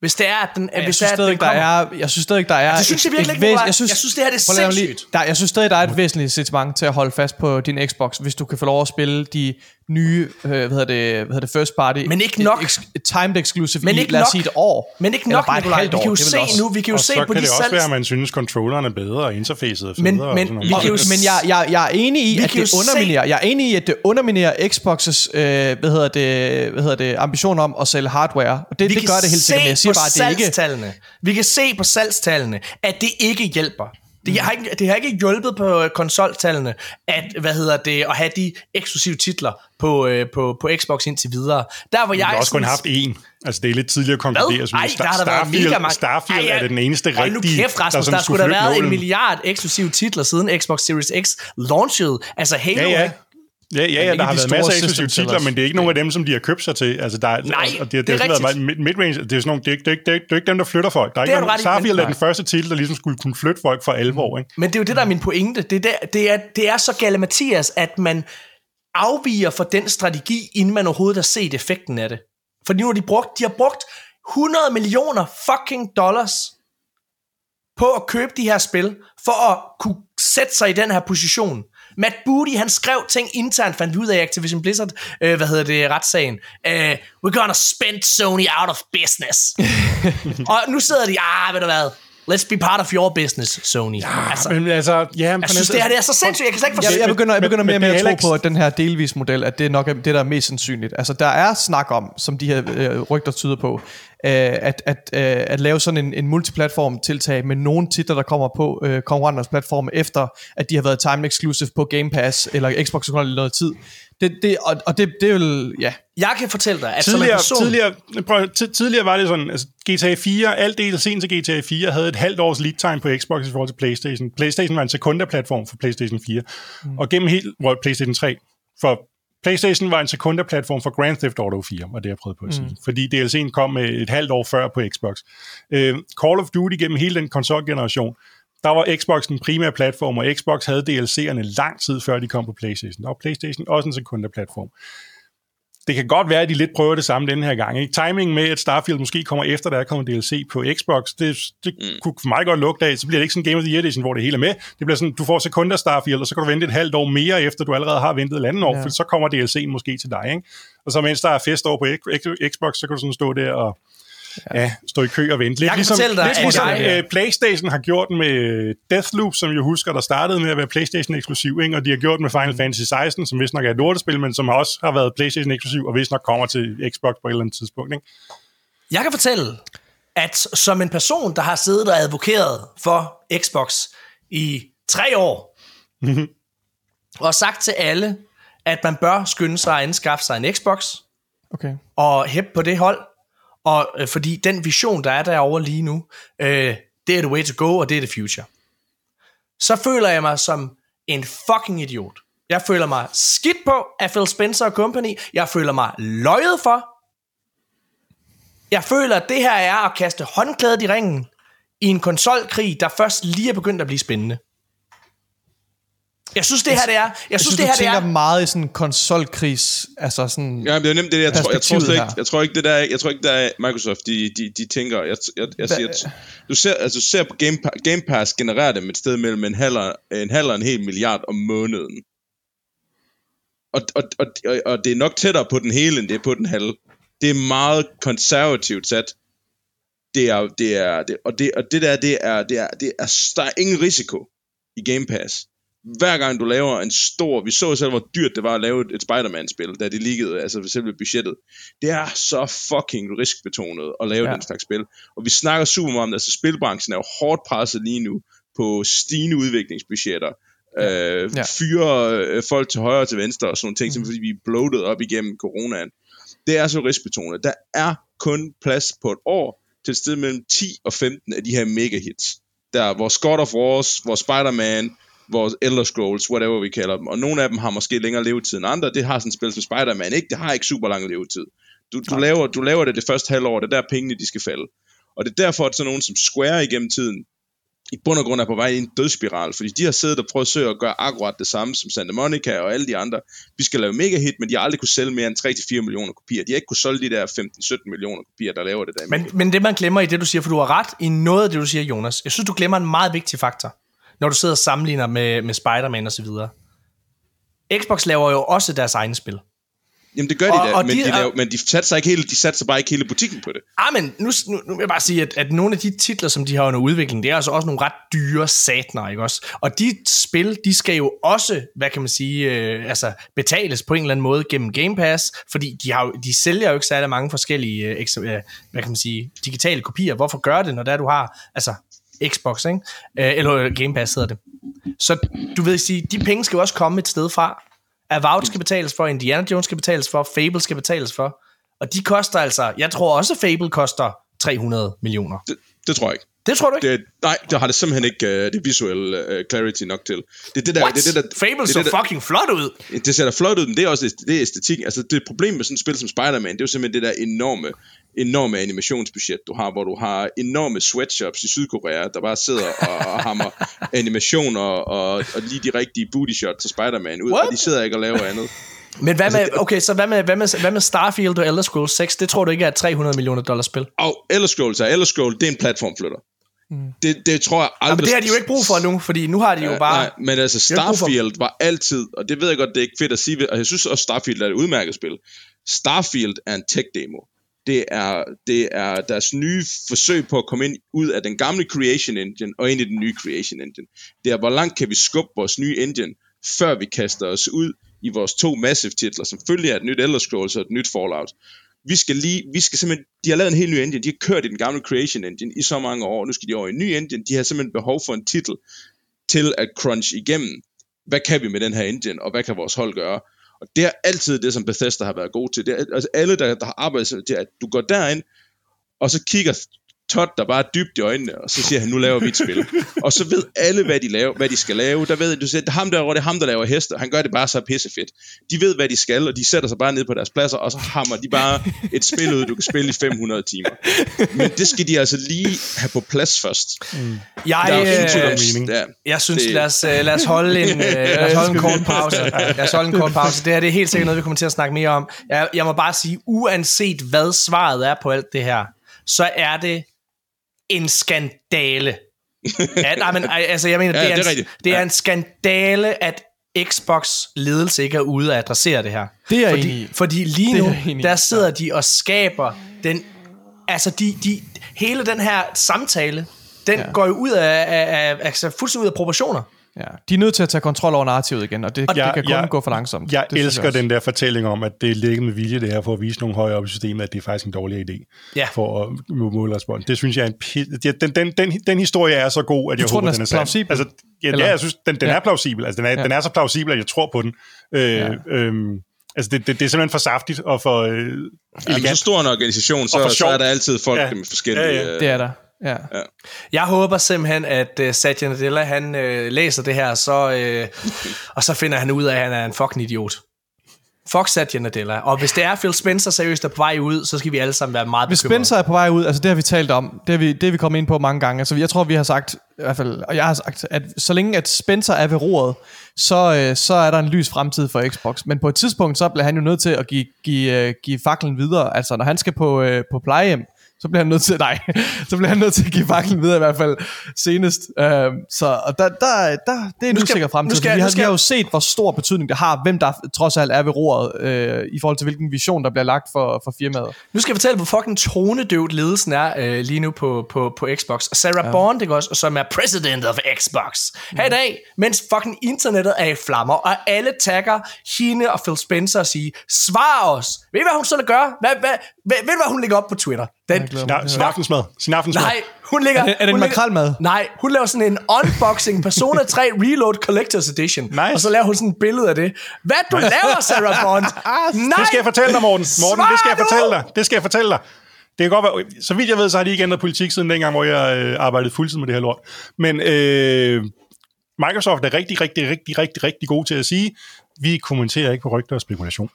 [SPEAKER 1] hvis det er, at den,
[SPEAKER 3] ja,
[SPEAKER 1] hvis
[SPEAKER 3] synes
[SPEAKER 1] at
[SPEAKER 3] den der er, jeg synes stadig, der er...
[SPEAKER 1] Det synes jeg virkelig ikke, jeg synes, jeg synes, det her det er sindssygt.
[SPEAKER 3] Der, jeg synes stadig, der er et væsentligt incitament til at holde fast på din Xbox, hvis du kan få lov at spille de nye, øh, hvad hedder det, hvad hedder det first party.
[SPEAKER 1] Men ikke nok.
[SPEAKER 3] Et, et timed exclusive men ikke i, lad os sige et år.
[SPEAKER 1] Men ikke nok,
[SPEAKER 3] bare
[SPEAKER 1] Nikolaj. Vi kan jo se nu, vi kan jo se på de
[SPEAKER 2] salgs... så kan det også være, at man synes, controlleren er bedre, og interfacet er federe.
[SPEAKER 3] Men, men, vi kan jo, men jeg, jeg, jeg er enig i, at det underminerer, jeg er enig i, at det underminerer Xbox's, øh, hvad hedder det, hvad hedder det, ambition om at sælge hardware. Og det, det gør det helt sikkert, men jeg siger bare, at det ikke...
[SPEAKER 1] Vi kan se på salgstallene, at det ikke hjælper. Det har, ikke, det har ikke hjulpet på konsoltallene at, hvad hedder det, at have de eksklusive titler på, øh, på, på Xbox indtil videre. Der hvor jeg...
[SPEAKER 2] har også kun haft én. Altså, det er lidt tidligere at konkludere.
[SPEAKER 1] Ej, der har der Starfield, mega mange...
[SPEAKER 2] Starfield Ej, ja. er det den eneste rigtige, nu
[SPEAKER 1] kæft, Rasmus, der, der skulle der have været en milliard eksklusive titler siden Xbox Series X launched. Altså, Halo
[SPEAKER 2] ja, ja. Ja, ja, ja der har været masser af eksklusive titler, men det er ikke nogen af dem, som de har købt sig til. Altså, der,
[SPEAKER 1] Nej,
[SPEAKER 2] og det, det, det er, er rigtigt. Midrange, det er sådan nogle, det er, det, er, det, er, det er ikke dem, der flytter folk. Der er det ikke nogen, Starfield er den første titel, der ligesom skulle kunne flytte folk for alvor. Ikke?
[SPEAKER 1] Men det er jo det, der er min pointe. Det er, der, det er, det er så gale Mathias, at man afviger fra den strategi, inden man overhovedet har set effekten af det. For nu har de brugt, de har brugt 100 millioner fucking dollars på at købe de her spil, for at kunne sætte sig i den her position. Matt Booty, han skrev ting internt, fandt ud af Activision Blizzard, øh, hvad hedder det, retssagen. Uh, we're gonna spend Sony out of business. og nu sidder de, ah, ved du hvad, Let's be part of your business, Sony.
[SPEAKER 2] Ja, altså, men altså, ja,
[SPEAKER 1] jeg synes, det her det er så sindssygt. Jeg kan slet ikke forstå
[SPEAKER 3] jeg, jeg begynder, jeg begynder mere og mere at tro på, at den her delvis model, at det er nok det, der er mest sandsynligt. Altså, der er snak om, som de her øh, rygter tyder på, øh, at, at, øh, at lave sådan en, en multiplatform tiltag med nogle titler, der kommer på øh, konkurrenters platform, efter at de har været time exclusive på Game Pass eller Xbox eller noget tid. Det, det, og, og det, det vil, ja.
[SPEAKER 1] Jeg kan fortælle dig, at
[SPEAKER 2] tidligere, som en person... Tidligere, prøv, tidligere var det sådan, altså GTA 4, alt DLC'en til GTA 4 havde et halvt års lead time på Xbox i forhold til Playstation. Playstation var en sekundærplatform for Playstation 4. Mm. Og gennem hele Playstation 3, for PlayStation var en sekundærplatform for Grand Theft Auto 4, var det, jeg prøvede på at sige. Mm. Fordi DLC'en kom et halvt år før på Xbox. Uh, Call of Duty gennem hele den konsolgeneration, der var Xbox den primære platform, og Xbox havde DLC'erne lang tid før de kom på PlayStation. Der var PlayStation også en sekundærplatform. Det kan godt være, at de lidt prøver det samme denne her gang. Ikke? Timingen med, at Starfield måske kommer efter, der kommer DLC på Xbox, det, det mm. kunne for mig godt lugte af. Så bliver det ikke sådan Game of the Year Edition, hvor det hele er med. Det bliver sådan, du får sekunder Starfield, og så kan du vente et halvt år mere, efter du allerede har ventet et andet år, ja. for så kommer DLC'en måske til dig. Ikke? Og så mens der er fest over på Xbox, så kan du sådan stå der og ja, stå i kø og vente.
[SPEAKER 1] Lidt jeg ligesom, dig,
[SPEAKER 2] lidt ligesom jeg, uh, PlayStation har gjort med Deathloop, som jeg husker, der startede med at være PlayStation-eksklusiv, ikke? og de har gjort med Final. Fantasy 16, som vist nok er et lortespil, men som også har været PlayStation-eksklusiv, og vist nok kommer til Xbox på et eller andet tidspunkt. Ikke?
[SPEAKER 1] Jeg kan fortælle, at som en person, der har siddet og advokeret for Xbox i tre år, mm-hmm. og sagt til alle, at man bør skynde sig at anskaffe sig en Xbox, okay. og hæppe på det hold, og øh, fordi den vision, der er derovre lige nu, øh, det er the way to go, og det er the future. Så føler jeg mig som en fucking idiot. Jeg føler mig skidt på af Phil Spencer og company. Jeg føler mig løjet for Jeg føler, at det her er at kaste håndklædet i ringen i en konsolkrig, der først lige er begyndt at blive spændende. Jeg synes, det her det er... Jeg,
[SPEAKER 3] jeg synes,
[SPEAKER 1] det her
[SPEAKER 3] det
[SPEAKER 1] er...
[SPEAKER 3] meget i sådan en konsolkrigs... Altså sådan
[SPEAKER 4] ja, det er nemt det, jeg tror, jeg tror, ikke, jeg tror ikke, det der, jeg tror ikke, der er Microsoft, de, de, de tænker... Jeg, jeg, jeg siger, du ser, altså, ser på Game, Game Pass genererer dem et sted mellem en halv, en halv og en hel milliard om måneden. Og, og, og, og, og det er nok tættere på den hele, end det er på den halve. Det er meget konservativt sat. Det er, det er, det, og, det, og det der, det er, det er, det er, der er ingen risiko i Game Pass hver gang du laver en stor, vi så selv, hvor dyrt det var at lave et, Spider-Man-spil, da det liggede, altså for selve budgettet. Det er så fucking riskbetonet at lave ja. den slags spil. Og vi snakker super meget om det, altså spilbranchen er jo hårdt presset lige nu på stigende udviklingsbudgetter. Ja. Øh, ja. fyre øh, folk til højre og til venstre og sådan nogle ting, mm. fordi vi er bloated op igennem coronaen. Det er så riskbetonet. Der er kun plads på et år til et sted mellem 10 og 15 af de her mega hits. Der hvor God of Wars, hvor Spider-Man, vores Elder Scrolls, whatever vi kalder dem. Og nogle af dem har måske længere levetid end andre. Det har sådan et spil som Spider-Man ikke. Det har ikke super lang levetid. Du, du, laver, du laver det det første halvår, det er der pengene de skal falde. Og det er derfor, at sådan nogen som Square igennem tiden, i bund og grund er på vej i en dødsspiral, fordi de har siddet og prøvet at at gøre akkurat det samme som Santa Monica og alle de andre. Vi skal lave mega hit, men de har aldrig kunne sælge mere end 3-4 millioner kopier. De har ikke kunne sælge de der 15-17 millioner kopier, der laver det der.
[SPEAKER 1] Men, men det man glemmer i det, du siger, for du har ret i noget af det, du siger, Jonas. Jeg synes, du glemmer en meget vigtig faktor når du sidder og sammenligner med, med Spider-Man og så videre. Xbox laver jo også deres egne spil.
[SPEAKER 4] Jamen det gør de og, da, og men, de, de laver, men de satser, ikke hele, de satser bare ikke hele butikken på det.
[SPEAKER 1] Ah, men nu, nu, nu vil jeg bare sige, at, at nogle af de titler, som de har under udvikling, det er altså også nogle ret dyre satner, ikke også? Og de spil, de skal jo også, hvad kan man sige, øh, altså betales på en eller anden måde gennem Game Pass, fordi de, har, de sælger jo ikke særlig mange forskellige, øh, øh hvad kan man sige, digitale kopier. Hvorfor gør det, når der du har, altså Xbox, ikke? Øh, eller øh, Game Pass hedder det. Så du ved sige, de penge skal jo også komme et sted fra. Avowed skal betales for, Indiana Jones skal betales for, Fable skal betales for. Og de koster altså, jeg tror også, Fable koster 300 millioner.
[SPEAKER 4] Det, det tror jeg ikke.
[SPEAKER 1] Det tror du ikke?
[SPEAKER 4] Det, nej, det har det simpelthen ikke uh, det visuelle uh, clarity nok til. Det er det der,
[SPEAKER 1] What?
[SPEAKER 4] Det er det der,
[SPEAKER 1] Fable
[SPEAKER 4] det
[SPEAKER 1] så det der, fucking flot ud.
[SPEAKER 4] Det ser da flot ud, men det er også det er æstetik. Altså det problem med sådan et spil som Spider-Man, det er jo simpelthen det der enorme enorme animationsbudget, du har, hvor du har enorme sweatshops i Sydkorea, der bare sidder og, og hammer animationer og, og lige de rigtige booty shots til Spider-Man ud, What? og de sidder ikke og laver andet.
[SPEAKER 1] Men hvad med, altså, okay, så hvad med, hvad, med, hvad med Starfield og Elder Scrolls 6? Det tror du ikke er et 300 millioner dollars spil?
[SPEAKER 4] Og Elder Scrolls er Elder Scrolls, det er en platformflytter. Mm. Det, det tror jeg aldrig...
[SPEAKER 1] Ja, men det har de jo ikke brug for nu, fordi nu har de jo bare...
[SPEAKER 4] Nej, men altså Starfield var altid, og det ved jeg godt, det er ikke fedt at sige, og jeg synes også Starfield er et udmærket spil. Starfield er en tech-demo. Det er, det er deres nye forsøg på at komme ind ud af den gamle Creation Engine og ind i den nye Creation Engine. Det er, hvor langt kan vi skubbe vores nye engine, før vi kaster os ud i vores to massive titler, som følger et nyt Elder Scrolls og et nyt Fallout vi skal lige, vi skal simpelthen, de har lavet en helt ny engine, de har kørt i den gamle Creation Engine i så mange år, nu skal de over i en ny engine, de har simpelthen behov for en titel til at crunch igennem, hvad kan vi med den her engine, og hvad kan vores hold gøre? Og det er altid det, som Bethesda har været god til. Det er, altså alle, der, der har arbejdet til, at du går derind, og så kigger Todd, der bare er dybt i øjnene, og så siger han, nu laver vi et spil. og så ved alle, hvad de, laver, hvad de skal lave. Der ved, du siger, det er ham der, det er ham, der laver heste. Han gør det bare så pissefedt. De ved, hvad de skal, og de sætter sig bare ned på deres pladser, og så hammer de bare et spil ud, du kan spille i 500 timer. Men det skal de altså lige have på plads først. Mm.
[SPEAKER 1] Jeg, der øh, ja, jeg synes, det, lad, os, øh, lad os holde en, øh, lad os holde en kort pause. Lad os holde en kort pause. Det her det er helt sikkert noget, vi kommer til at snakke mere om. Jeg, jeg må bare sige, uanset hvad svaret er på alt det her, så er det en skandale. ja, nej, men altså, jeg mener, ja, det, er det, er en, det er ja. en skandale, at Xbox ledelse ikke er ude at adressere det her.
[SPEAKER 3] Det er
[SPEAKER 1] fordi,
[SPEAKER 3] enig.
[SPEAKER 1] fordi lige nu, der sidder de og skaber den, altså de, de, hele den her samtale, den ja. går jo ud af, af, af altså fuldstændig ud af proportioner.
[SPEAKER 3] Ja, de er nødt til at tage kontrol over narrativet igen, og det, og det kan kun jeg, gå for langsomt.
[SPEAKER 2] Jeg
[SPEAKER 3] det
[SPEAKER 2] elsker jeg den der fortælling om, at det er ligget med vilje det her, for at vise nogle højere op i systemet, at det er faktisk en dårlig idé
[SPEAKER 1] ja.
[SPEAKER 2] for at måle respons. Det synes jeg er en pil- den, den, den, den historie er så god, at jeg tror, håber, den er, den er plausibel? Altså, ja, ja, jeg synes, den, den ja. er plausibel. Altså, den er, ja. den er så plausibel, at jeg tror på den. Øh, ja. øhm, Altså, det, det, det er simpelthen for saftigt og for øh,
[SPEAKER 4] elegant. Ja, så stor en organisation, så, så er der altid folk ja. med forskellige... Ja, ja.
[SPEAKER 3] Øh, det er der. Ja. ja.
[SPEAKER 1] Jeg håber simpelthen, at uh, Satya Nadella, han uh, læser det her, så, uh, og så finder han ud af, at han er en fucking idiot. Fuck Satya Nadella. Og hvis det er Phil Spencer seriøst er på vej ud, så skal vi alle sammen være meget
[SPEAKER 3] Hvis Spencer er på vej ud, altså det har vi talt om, det har vi, det har vi kommet ind på mange gange. Altså jeg tror, vi har sagt, i hvert fald, og jeg har sagt, at så længe at Spencer er ved roret, så, så er der en lys fremtid for Xbox. Men på et tidspunkt, så bliver han jo nødt til at give, give, give faklen videre. Altså når han skal på, på plejehjem, så bliver han nødt til, nej, så bliver han nødt til at give faklen videre i hvert fald senest. Uh, så og der, der, der, det er en usikker fremtid. Skal, vi, har, vi har jo set, hvor stor betydning det har, hvem der trods alt er ved roret, uh, i forhold til hvilken vision, der bliver lagt for, for firmaet.
[SPEAKER 1] Nu skal jeg fortælle, hvor fucking tonedøvt ledelsen er uh, lige nu på, på, på Xbox. Sarah ja. Bond, ikke også, som er president of Xbox. Her i dag, mens fucking internettet er i flammer, og alle tagger hende og Phil Spencer og siger, svar os. Ved I, hvad hun sådan gør? Hvad, hvad, ved, ved du, hvad hun lægger op på Twitter?
[SPEAKER 2] Den, sin aftensmad. Sin aftensmad.
[SPEAKER 1] Nej, hun ligger...
[SPEAKER 3] Er, er det en makralmad?
[SPEAKER 1] Nej, hun laver sådan en unboxing Persona 3 Reload Collector's Edition. Nice. Og så laver hun sådan et billede af det. Hvad du laver, Sarah Bond?
[SPEAKER 2] Nej! Det skal jeg fortælle dig, Morten. Morten, det skal jeg fortælle dig. Det skal jeg fortælle dig. Det kan godt være, så vidt jeg ved, så har de ikke ændret politik siden dengang, hvor jeg øh, arbejdede fuldtid med det her lort. Men øh, Microsoft er rigtig, rigtig, rigtig, rigtig, rigtig god til at sige, vi kommenterer ikke på rygter og spekulation.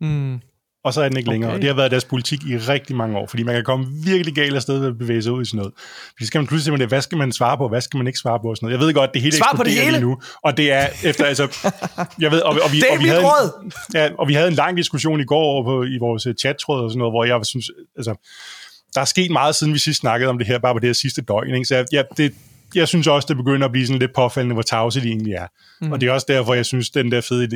[SPEAKER 2] Mm og så er den ikke okay. længere. Og det har været deres politik i rigtig mange år, fordi man kan komme virkelig galt afsted ved at bevæge sig ud i sådan noget. Fordi så skal man pludselig simpelthen, hvad skal man svare på, hvad skal man ikke svare på og sådan noget. Jeg ved godt, det hele
[SPEAKER 1] Svar på det hele.
[SPEAKER 2] nu, og det er efter, altså, jeg ved, og, og vi,
[SPEAKER 1] det er
[SPEAKER 2] og vi
[SPEAKER 1] havde
[SPEAKER 2] råd. En, ja, og vi havde en lang diskussion i går over på, i vores chat-tråd og sådan noget, hvor jeg synes, altså, der er sket meget, siden vi sidst snakkede om det her, bare på det her sidste døgn, ikke? Så ja, det, jeg synes også, det begynder at blive sådan lidt påfaldende, hvor tavse de egentlig er. Mm. Og det er også derfor, jeg synes, den der fede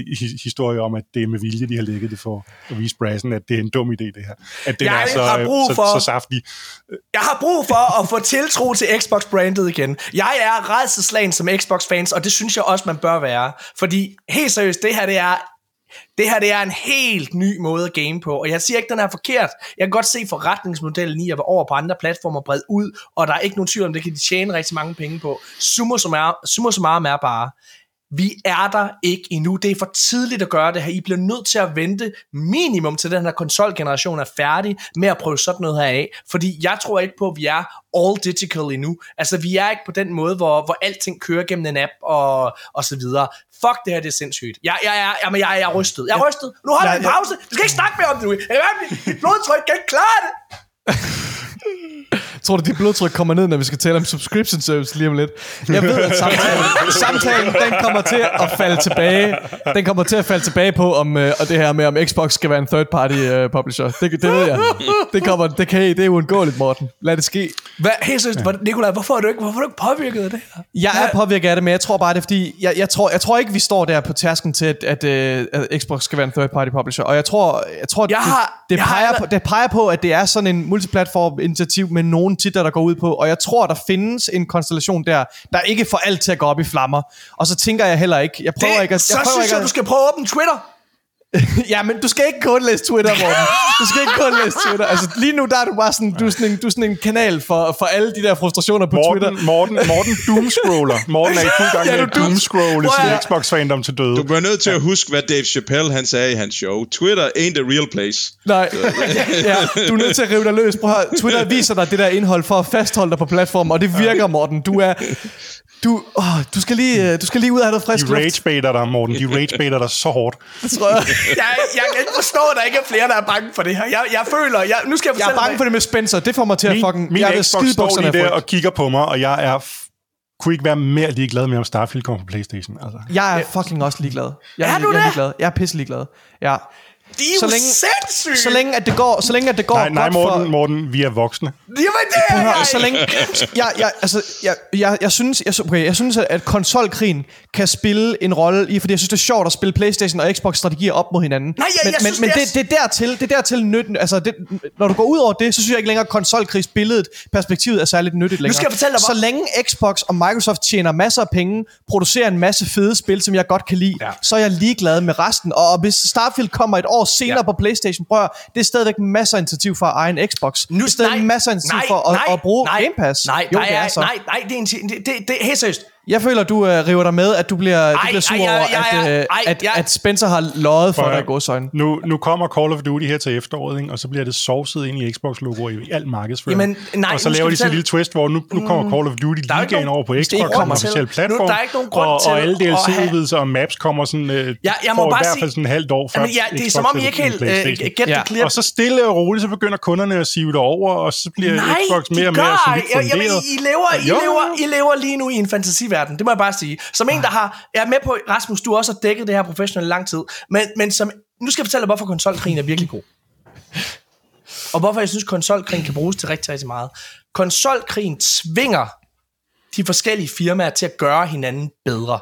[SPEAKER 2] historie om, at det er med vilje, de har lægget det for at vise Brassen, at det er en dum idé, det her. At den jeg er så, har brug for, så, så saftig.
[SPEAKER 1] Jeg har brug for at få tiltro til Xbox-brandet igen. Jeg er redselslagen som Xbox-fans, og det synes jeg også, man bør være. Fordi helt seriøst, det her det er det her det er en helt ny måde at game på, og jeg siger ikke, den er forkert. Jeg kan godt se forretningsmodellen i at være over på andre platformer bredt ud, og der er ikke nogen tvivl om, det kan de tjene rigtig mange penge på. Summa summarum er bare, vi er der ikke endnu. Det er for tidligt at gøre det her. I bliver nødt til at vente minimum til den her konsolgeneration er færdig med at prøve sådan noget her af. Fordi jeg tror ikke på, at vi er all digital endnu. Altså vi er ikke på den måde, hvor, hvor alting kører gennem en app og, og så videre. Fuck det her, det er sindssygt. Jeg, jeg, jeg, jeg, jeg, jeg er rystet. Jeg er rystet. Nu holder vi en pause. Du skal ikke snakke mere om det nu. Jeg kan blodtryk kan ikke klare det.
[SPEAKER 3] Tror du, dit blodtryk kommer ned, når vi skal tale om subscription service lige om lidt? Jeg ved, at samtalen, samtalen den kommer til at falde tilbage. Den kommer til at falde tilbage på, om, øh, og det her med, om Xbox skal være en third party uh, publisher. Det, det ved jeg. Det, kommer, det, kan, det er uundgåeligt, Morten. Lad det ske.
[SPEAKER 1] Hvad, helt seriøst, ja. Nikolaj, hvorfor er, du ikke, hvorfor er du ikke påvirket af det her?
[SPEAKER 3] Jeg er påvirket af det, men jeg tror bare, det er fordi, jeg, jeg, tror, jeg tror ikke, vi står der på tasken til, at, at, øh, at Xbox skal være en third party publisher. Og jeg tror, jeg tror jeg det, har, det, peger har, på, det peger på, at det er sådan en multiplatform initiativ med nogle titler, der går ud på, og jeg tror, der findes en konstellation der, der ikke får alt til at gå op i flammer. Og så tænker jeg heller ikke, jeg prøver det, ikke at...
[SPEAKER 1] Jeg
[SPEAKER 3] så
[SPEAKER 1] synes jeg, at, du skal prøve at åbne Twitter.
[SPEAKER 3] ja, men du skal ikke kun læse Twitter, Morten. Du skal ikke kun læse Twitter. Altså, lige nu der er du bare sådan, du er sådan en, du er sådan en kanal for, for alle de der frustrationer på
[SPEAKER 2] Morten,
[SPEAKER 3] Twitter.
[SPEAKER 2] Morten, Morten doomscroller. Morten er i fuld gang ja, med doomscrolle sin Xbox-fandom til døde.
[SPEAKER 4] Du bliver nødt til at huske, hvad Dave Chappelle han sagde i hans show. Twitter ain't a real place.
[SPEAKER 3] Nej, ja, du er nødt til at rive dig løs. Prøv at, Twitter viser dig det der indhold for at fastholde dig på platformen, og det virker, Morten. Du er, du, åh, du, skal lige, øh, du skal lige ud af det frisk
[SPEAKER 2] De ragebaiter dig, Morten. De ragebaiter dig så hårdt.
[SPEAKER 1] Det tror jeg. jeg. Jeg kan ikke forstå, at der ikke er flere, der er bange for det her. Jeg, jeg føler... Jeg, nu skal jeg,
[SPEAKER 3] jeg er bange for det med Spencer. Det får mig til
[SPEAKER 2] min,
[SPEAKER 3] at fucking...
[SPEAKER 2] Min
[SPEAKER 3] jeg
[SPEAKER 2] Xbox står lige der og kigger på mig, og jeg er kunne ikke være mere ligeglad med, om Starfield kommer på Playstation. Altså.
[SPEAKER 3] Jeg er fucking også ligeglad. Jeg
[SPEAKER 1] er,
[SPEAKER 3] er
[SPEAKER 1] du
[SPEAKER 3] jeg
[SPEAKER 1] er
[SPEAKER 3] ligeglad. Jeg er pisse ligeglad. Ja.
[SPEAKER 1] Det er jo så længe, sindssygt!
[SPEAKER 3] Så længe, at det går, så længe, at det går
[SPEAKER 2] nej, nej, Morten,
[SPEAKER 3] for...
[SPEAKER 2] Morten, vi er voksne.
[SPEAKER 1] Jamen, det er jeg!
[SPEAKER 3] Så længe... Jeg, jeg, altså, jeg, jeg, jeg, synes, jeg, okay, jeg synes, at konsolkrigen kan spille en rolle i, fordi jeg synes, det er sjovt at spille Playstation og Xbox-strategier op mod hinanden.
[SPEAKER 1] Nej, jeg,
[SPEAKER 3] men,
[SPEAKER 1] jeg
[SPEAKER 3] men,
[SPEAKER 1] synes,
[SPEAKER 3] men
[SPEAKER 1] det,
[SPEAKER 3] er... det, det, er dertil, det er dertil nytten, altså det, når du går ud over det, så synes jeg ikke længere, at konsolkrigsbilledet, perspektivet er særligt nyttigt længere.
[SPEAKER 1] Nu skal jeg fortælle dig,
[SPEAKER 3] hvor... Så længe Xbox og Microsoft tjener masser af penge, producerer en masse fede spil, som jeg godt kan lide, ja. så er jeg ligeglad med resten. Og hvis Starfield kommer et år senere ja. på Playstation, prøv det er stadigvæk masser af initiativ for egen Xbox. Nu, det er stadig nej, masser af initiativ nej, for at, nej, at bruge
[SPEAKER 1] nej,
[SPEAKER 3] Game Pass.
[SPEAKER 1] Nej, jo, nej, det er så. nej, nej, det er, en, det, det, det, helt seriøst.
[SPEAKER 3] Jeg føler, du uh, river dig med, at du bliver, ej, du bliver sur ej, ej, over, at, uh, ej, at, ej. at Spencer har løjet for, for dig i godsøjne.
[SPEAKER 2] Nu, nu kommer Call of Duty her til efteråret, ikke? og så bliver det sovset ind i Xbox-logoer i alt markedsføring. Jamen, nej, og så laver de sådan en lille twist, hvor nu, nu kommer mm. Call of Duty ligaen over på Xbox, kommer officiel platform, nu, der er ikke nogen grund og, til og alle DLC-udvidelser og maps kommer sådan, uh, ja, jeg må bare i hvert fald sådan en halvt år før
[SPEAKER 1] ja, det er som om, I ikke helt uh, get the clip.
[SPEAKER 2] Og så stille og roligt, så begynder kunderne at sive det over, og så bliver Xbox mere og mere solidt funderet.
[SPEAKER 1] I lever, I lever lige nu i en fantasiverden, det må jeg bare sige. Som en, der har, jeg er med på, Rasmus, du også har dækket det her professionelt lang tid, men, men som, nu skal jeg fortælle dig, hvorfor konsolkrigen er virkelig god. Og hvorfor jeg synes, konsolkrigen kan bruges til rigtig, rigtig meget. Konsolkrigen tvinger de forskellige firmaer til at gøre hinanden bedre.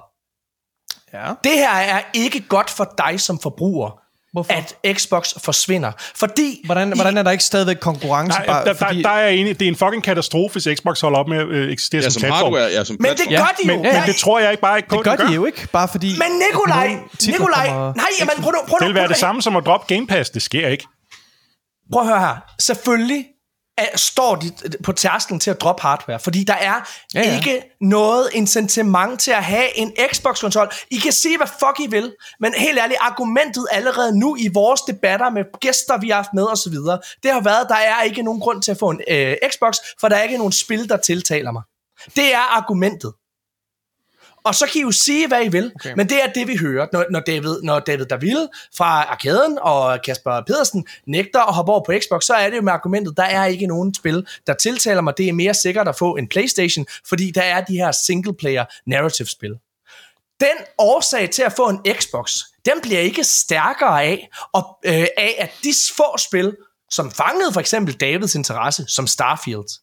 [SPEAKER 1] Ja. Det her er ikke godt for dig som forbruger. Hvorfor? at Xbox forsvinder. Fordi...
[SPEAKER 3] Hvordan, I, hvordan er der ikke stadigvæk konkurrence?
[SPEAKER 2] Nej, bare, der, fordi... der, der er enig, det er en fucking katastrofe, hvis Xbox holder op med at øh, eksistere ja, som, som platform. Hardware,
[SPEAKER 1] ja, som men det gør de jo.
[SPEAKER 2] Men, ja, ja. men det tror jeg ikke bare ikke på,
[SPEAKER 3] det gør, det gør. de jo ikke, bare fordi...
[SPEAKER 1] Men Nikolaj, Nikolaj, nej, jamen prøv nu, prøv
[SPEAKER 2] nu. Det vil være det samme som at droppe Game Pass, det sker ikke.
[SPEAKER 1] Prøv at høre her. Selvfølgelig står de på tærsklen til at droppe hardware, fordi der er ja, ja. ikke noget incitament til at have en Xbox-konsol. I kan sige, hvad fuck I vil, men helt ærligt, argumentet allerede nu i vores debatter med gæster, vi har haft med osv., det har været, at der er ikke nogen grund til at få en øh, Xbox, for der er ikke nogen spil, der tiltaler mig. Det er argumentet. Og så kan I jo sige, hvad I vil, okay. men det er det, vi hører, når, når, David, når David Davil fra Arkaden og Kasper Pedersen nægter at hoppe over på Xbox, så er det jo med argumentet, der er ikke nogen spil, der tiltaler mig. Det er mere sikkert at få en Playstation, fordi der er de her single-player narrative-spil. Den årsag til at få en Xbox, den bliver ikke stærkere af, og, øh, af at de få spil, som fangede for eksempel Davids interesse, som Starfield,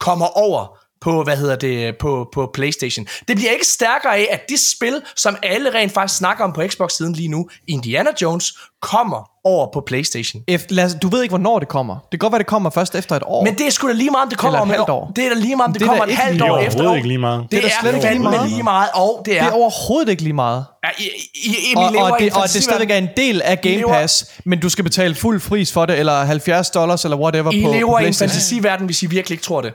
[SPEAKER 1] kommer over på, hvad hedder det, på, på Playstation. Det bliver ikke stærkere af, at de spil, som alle rent faktisk snakker om på Xbox-siden lige nu, Indiana Jones, kommer over på Playstation.
[SPEAKER 3] If, lad, du ved ikke, hvornår det kommer. Det kan godt være, det kommer først efter et år.
[SPEAKER 1] Men det er sgu da lige meget, om det kommer om et halvt år. Det er da lige meget, om det, det kommer et halvt år efter. Det
[SPEAKER 2] er ikke lige meget.
[SPEAKER 1] Det, det er, er slet ikke lige meget. lige meget. Og det er,
[SPEAKER 3] det er overhovedet ikke lige meget. Ja, I, I, I, og, og, det, og det stadigvæk er en del af Game Pass, men du skal betale fuld pris for det, eller 70 dollars, eller whatever
[SPEAKER 1] I
[SPEAKER 3] på,
[SPEAKER 1] lever
[SPEAKER 3] på
[SPEAKER 1] i en fantasiverden, hvis I virkelig ikke tror det.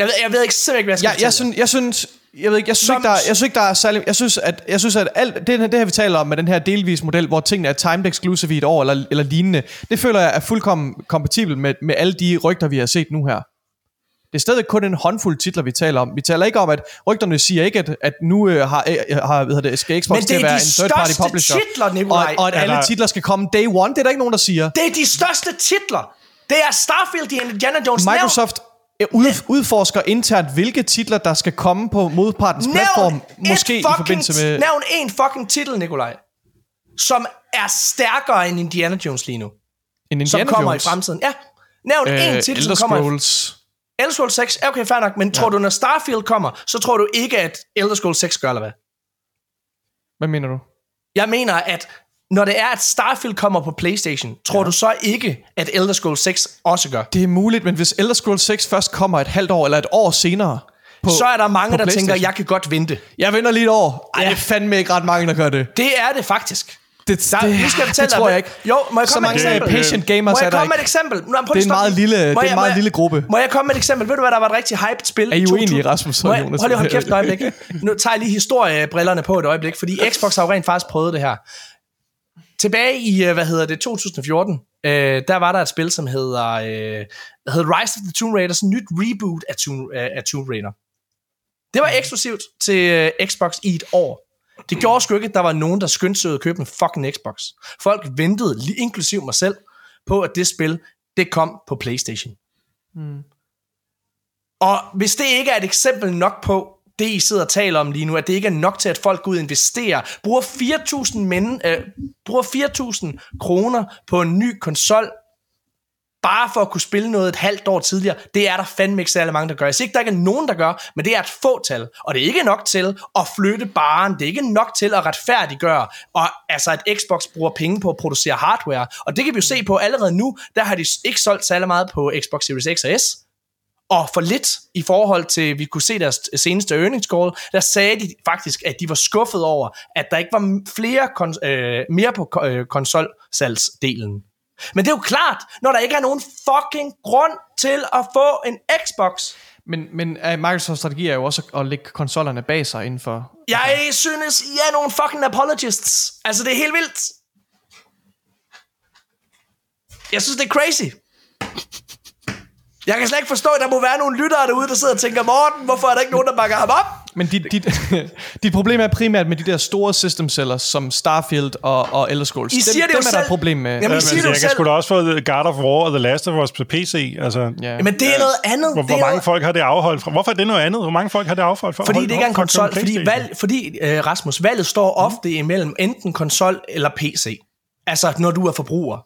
[SPEAKER 1] Jeg ved, jeg ved ikke simpelthen ikke, hvad jeg skal
[SPEAKER 3] jeg, jeg, synes, jeg synes, jeg ved ikke, jeg synes, ikke, der, jeg synes ikke, der er særlig, jeg synes, at, jeg synes, at alt, det, det her, vi taler om med den her delvis model, hvor tingene er timed exclusive i et år eller, eller lignende, det føler jeg er fuldkommen kompatibel med, med alle de rygter, vi har set nu her. Det er stadig kun en håndfuld titler, vi taler om. Vi taler ikke om, at rygterne siger ikke, at, at nu øh, har, øh, har hvad det, skal Xbox til at være en third party publisher.
[SPEAKER 1] Titler, Nikolaj.
[SPEAKER 3] og, og at alle der... titler skal komme day one, det er der ikke nogen, der siger.
[SPEAKER 1] Det er de største titler. Det er Starfield i Indiana Jones.
[SPEAKER 3] Microsoft ud, udforsker internt, hvilke titler, der skal komme på modpartens nævn platform, måske i forbindelse med...
[SPEAKER 1] Nævn en fucking titel, Nikolaj, som er stærkere end Indiana Jones lige nu.
[SPEAKER 3] En Indiana
[SPEAKER 1] som kommer
[SPEAKER 3] Jones?
[SPEAKER 1] i fremtiden. Ja, nævn øh, en titel, Elder som kommer... Scrolls. Elder Scrolls 6, okay, fair nok, men ja. tror du, når Starfield kommer, så tror du ikke, at Elder Scrolls 6 gør, eller hvad?
[SPEAKER 3] Hvad mener du?
[SPEAKER 1] Jeg mener, at når det er, at Starfield kommer på Playstation, tror ja. du så ikke, at Elder Scrolls 6 også gør?
[SPEAKER 3] Det er muligt, men hvis Elder Scrolls 6 først kommer et halvt år eller et år senere,
[SPEAKER 1] på, så er der mange, der tænker, jeg kan godt vente.
[SPEAKER 3] Jeg venter lige et år. Ej, ja. det er fandme ikke ret mange, der gør det.
[SPEAKER 1] Det er det faktisk.
[SPEAKER 3] Det, der, det, nu skal jeg fortælle det tror jeg ikke.
[SPEAKER 1] Jo, må jeg komme
[SPEAKER 3] med et eksempel? patient gamers
[SPEAKER 1] må jeg
[SPEAKER 3] komme
[SPEAKER 1] med et eksempel?
[SPEAKER 3] Nå, det er en meget lille, det er en meget lille gruppe.
[SPEAKER 1] Må jeg komme med et eksempel? Ved du hvad, der var et rigtig hyped spil?
[SPEAKER 3] Er I uenige, Rasmus?
[SPEAKER 1] Må jeg, hold lige kæft et øjeblik. Nu tager jeg lige historiebrillerne på et øjeblik, fordi Xbox har jo rent faktisk prøvet det her. Tilbage i, øh, hvad hedder det, 2014, øh, der var der et spil, som hedder, øh, hedder Rise of the Tomb Raider, sådan et nyt reboot af Tomb, øh, af Tomb Raider. Det var eksklusivt til øh, Xbox i et år. Det gjorde sgu ikke, at der var nogen, der skyndte sig at købe en fucking Xbox. Folk ventede, inklusiv mig selv, på at det spil, det kom på Playstation. Mm. Og hvis det ikke er et eksempel nok på, det, I sidder og taler om lige nu, at det ikke er nok til, at folk går ud og investerer, bruger 4.000 men, øh, bruger 4.000 kroner på en ny konsol, bare for at kunne spille noget et halvt år tidligere, det er der fandme ikke særlig mange, der gør. Jeg siger ikke, der ikke er nogen, der gør, men det er et fåtal, og det er ikke nok til at flytte baren, det er ikke nok til at retfærdiggøre, og altså at Xbox bruger penge på at producere hardware, og det kan vi jo se på. Allerede nu, der har de ikke solgt særlig meget på Xbox Series X og S, og for lidt i forhold til, vi kunne se deres seneste earnings call, der sagde de faktisk, at de var skuffet over, at der ikke var flere kon- øh, mere på øh, konsolsalgsdelen. Men det er jo klart, når der ikke er nogen fucking grund til at få en Xbox,
[SPEAKER 3] Men, men uh, Microsofts strategi er jo også at lægge konsollerne bag sig inden for...
[SPEAKER 1] Jeg synes, I er nogle fucking apologists. Altså, det er helt vildt. Jeg synes, det er crazy. Jeg kan slet ikke forstå, at der må være nogle lyttere derude, der sidder og tænker, Morten, hvorfor er der ikke nogen, der bakker ham op?
[SPEAKER 3] Men dit, dit, dit problem er primært med de der store system sellers, som Starfield og, og Elder Scrolls.
[SPEAKER 1] I siger
[SPEAKER 3] dem,
[SPEAKER 1] det jo
[SPEAKER 3] dem er der et problem med.
[SPEAKER 1] Jamen, I siger
[SPEAKER 2] det
[SPEAKER 1] jo
[SPEAKER 2] jeg
[SPEAKER 1] selv.
[SPEAKER 2] kan sgu da også få God of War og The Last of Us på PC. Altså,
[SPEAKER 3] Ja.
[SPEAKER 1] Men det er noget andet.
[SPEAKER 2] hvor,
[SPEAKER 1] det
[SPEAKER 2] hvor mange
[SPEAKER 1] noget,
[SPEAKER 2] folk har det afholdt fra? Hvorfor er det noget andet? Hvor mange folk har det afholdt fra?
[SPEAKER 1] fordi
[SPEAKER 2] Hold-
[SPEAKER 1] det ikke er en konsol. Fordi, valg, fordi øh, Rasmus, valget står ofte imellem enten konsol eller PC. Altså, når du er forbruger.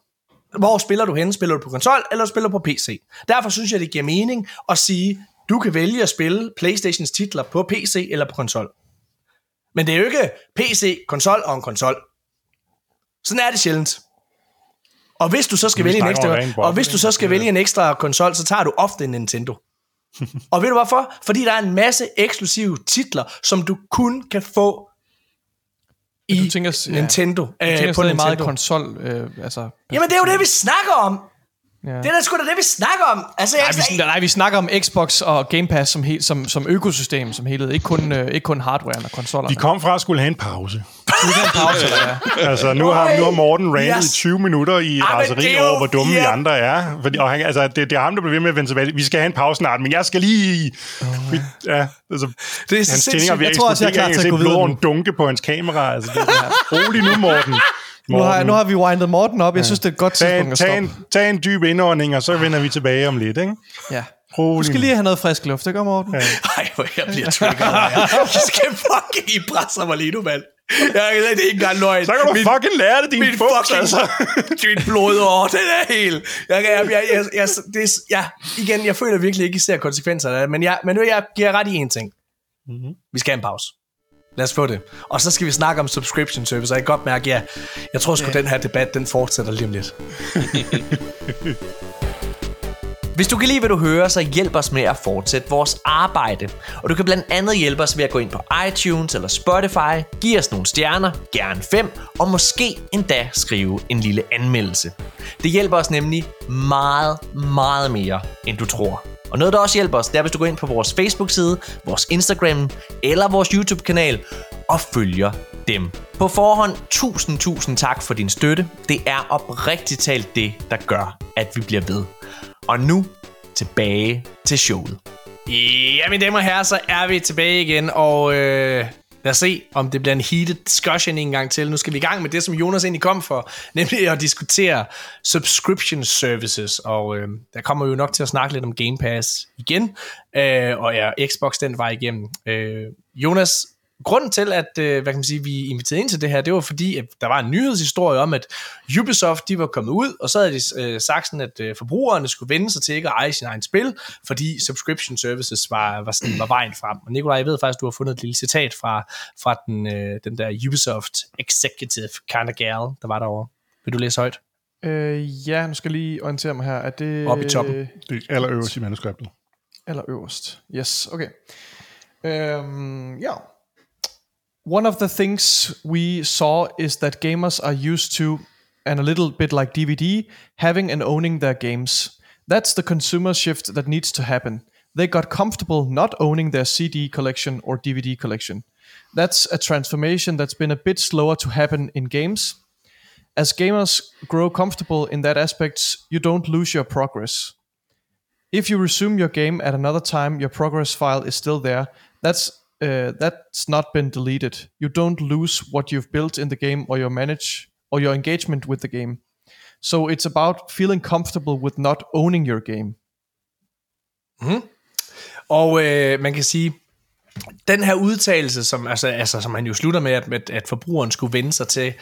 [SPEAKER 1] Hvor spiller du hen? Spiller du på konsol, eller spiller du på PC? Derfor synes jeg, det giver mening at sige, du kan vælge at spille Playstations titler på PC eller på konsol. Men det er jo ikke PC, konsol og en konsol. Sådan er det sjældent. Og hvis du så skal vælge en ekstra, og hvis du så skal vælge en ekstra konsol, så tager du ofte en Nintendo. og ved du hvorfor? Fordi der er en masse eksklusive titler, som du kun kan få i
[SPEAKER 3] du tænker, ja,
[SPEAKER 1] Nintendo.
[SPEAKER 3] Jeg
[SPEAKER 1] øh,
[SPEAKER 3] tænker
[SPEAKER 1] på
[SPEAKER 3] stadig meget
[SPEAKER 1] Nintendo.
[SPEAKER 3] konsol, øh, altså...
[SPEAKER 1] Jamen det er jo det, vi snakker om.
[SPEAKER 3] Ja.
[SPEAKER 1] Det er da sgu da det, vi snakker om. Altså, jeg,
[SPEAKER 3] Nej, vi, nej, vi snakker om Xbox og Game Pass som, hel, som, som økosystem, som helhed. Ikke kun, øh, ikke kun hardware og konsoller.
[SPEAKER 2] Vi kom fra at skulle have en pause.
[SPEAKER 3] Vi kan en pause, hvad?
[SPEAKER 2] Altså, nu har, nu har Morten randet
[SPEAKER 1] Yes.
[SPEAKER 2] i 20 minutter i
[SPEAKER 1] men
[SPEAKER 2] raseri
[SPEAKER 1] er
[SPEAKER 2] over, hvor dumme
[SPEAKER 1] ja.
[SPEAKER 2] vi andre er. Fordi, og han, altså, det, det er ham, der bliver ved med at vende tilbage. Vi skal have en pause snart, men jeg skal lige... Vi, ja, altså,
[SPEAKER 1] det er
[SPEAKER 2] hans
[SPEAKER 1] sindssygt.
[SPEAKER 2] tændinger
[SPEAKER 3] Jeg tror også, jeg er klar til at gå videre
[SPEAKER 2] dunke på hans kamera. Altså, det er, rolig nu, Morten.
[SPEAKER 3] Nu har,
[SPEAKER 2] Morten.
[SPEAKER 3] nu har vi windet Morten op. Jeg synes, det er et godt
[SPEAKER 2] Tag,
[SPEAKER 3] tidspunkt
[SPEAKER 2] en,
[SPEAKER 3] at
[SPEAKER 2] tag,
[SPEAKER 3] stoppe.
[SPEAKER 2] en, tag en dyb indånding, og så vender vi tilbage om lidt, ikke?
[SPEAKER 3] Ja. Du
[SPEAKER 2] Rolig.
[SPEAKER 3] skal lige have noget frisk luft, det gør Morten. Ja.
[SPEAKER 1] Ej, hvor jeg bliver triggeret. I skal fucking I presser mig lige nu, mand. Jeg, det er ikke engang løgn.
[SPEAKER 2] Så kan du
[SPEAKER 1] Min-
[SPEAKER 2] fucking lære det, din
[SPEAKER 1] min
[SPEAKER 2] fuks,
[SPEAKER 1] fucking
[SPEAKER 2] altså.
[SPEAKER 1] dit blodår, den er helt... Jeg, jeg, jeg, jeg, jeg, det ja, igen, jeg føler virkelig ikke, I ser konsekvenserne af det, men, jeg, men nu jeg giver ret i en ting. Mm-hmm. Vi skal have en pause. Lad os få det. Og så skal vi snakke om subscription service, og jeg kan godt mærke, ja, jeg tror sgu, yeah. den her debat, den fortsætter lige om lidt. Hvis du kan lide, hvad du hører, så hjælp os med at fortsætte vores arbejde. Og du kan blandt andet hjælpe os ved at gå ind på iTunes eller Spotify, give os nogle stjerner, gerne fem, og måske endda skrive en lille anmeldelse. Det hjælper os nemlig meget, meget mere, end du tror. Og noget, der også hjælper os, det er, hvis du går ind på vores Facebook-side, vores Instagram eller vores YouTube-kanal og følger dem. På forhånd, tusind, tusind tak for din støtte. Det er oprigtigt talt det, der gør, at vi bliver ved. Og nu tilbage til showet. Ja, mine damer og herrer, så er vi tilbage igen, og øh, lad os se, om det bliver en heated discussion en gang til. Nu skal vi i gang med det, som Jonas egentlig kom for, nemlig at diskutere subscription services, og øh, der kommer vi jo nok til at snakke lidt om Game Pass igen, øh, og ja, Xbox den vej igennem. Øh, Jonas, grunden til, at øh, hvad kan man sige, vi inviterede ind til det her, det var fordi, at der var en nyhedshistorie om, at Ubisoft de var kommet ud, og så havde de øh, sagt sådan, at øh, forbrugerne skulle vende sig til ikke at eje sin egen spil, fordi subscription services var, var, sådan, var vejen frem. Og Nikolaj, jeg ved faktisk, du har fundet et lille citat fra, fra den, øh, den der Ubisoft executive kind of gal, der var derovre. Vil du læse højt?
[SPEAKER 3] Øh, ja, nu skal jeg lige orientere mig her. Er det...
[SPEAKER 1] Oppe i toppen.
[SPEAKER 2] Det er allerøverst i manuskriptet.
[SPEAKER 3] Eller øverst. Yes, okay. Um, yeah. One of the things we saw is that gamers are used to, and a little bit like DVD, having and owning their games. That's the consumer shift that needs to happen. They got comfortable not owning their CD collection or DVD collection. That's a transformation that's been a bit slower to happen in games. As gamers grow comfortable in that aspect, you don't lose your progress. If you resume your game at another time, your progress file is still there. That's uh, that's not been deleted. You don't lose what you've built in the game or your manage or your engagement with the game. So it's about feeling comfortable with not owning your game. Mm-hmm.
[SPEAKER 1] Og øh, man kan sige, den her udtalelse, som, altså, altså, som han jo slutter med, at, at, at forbrugeren skulle vende sig til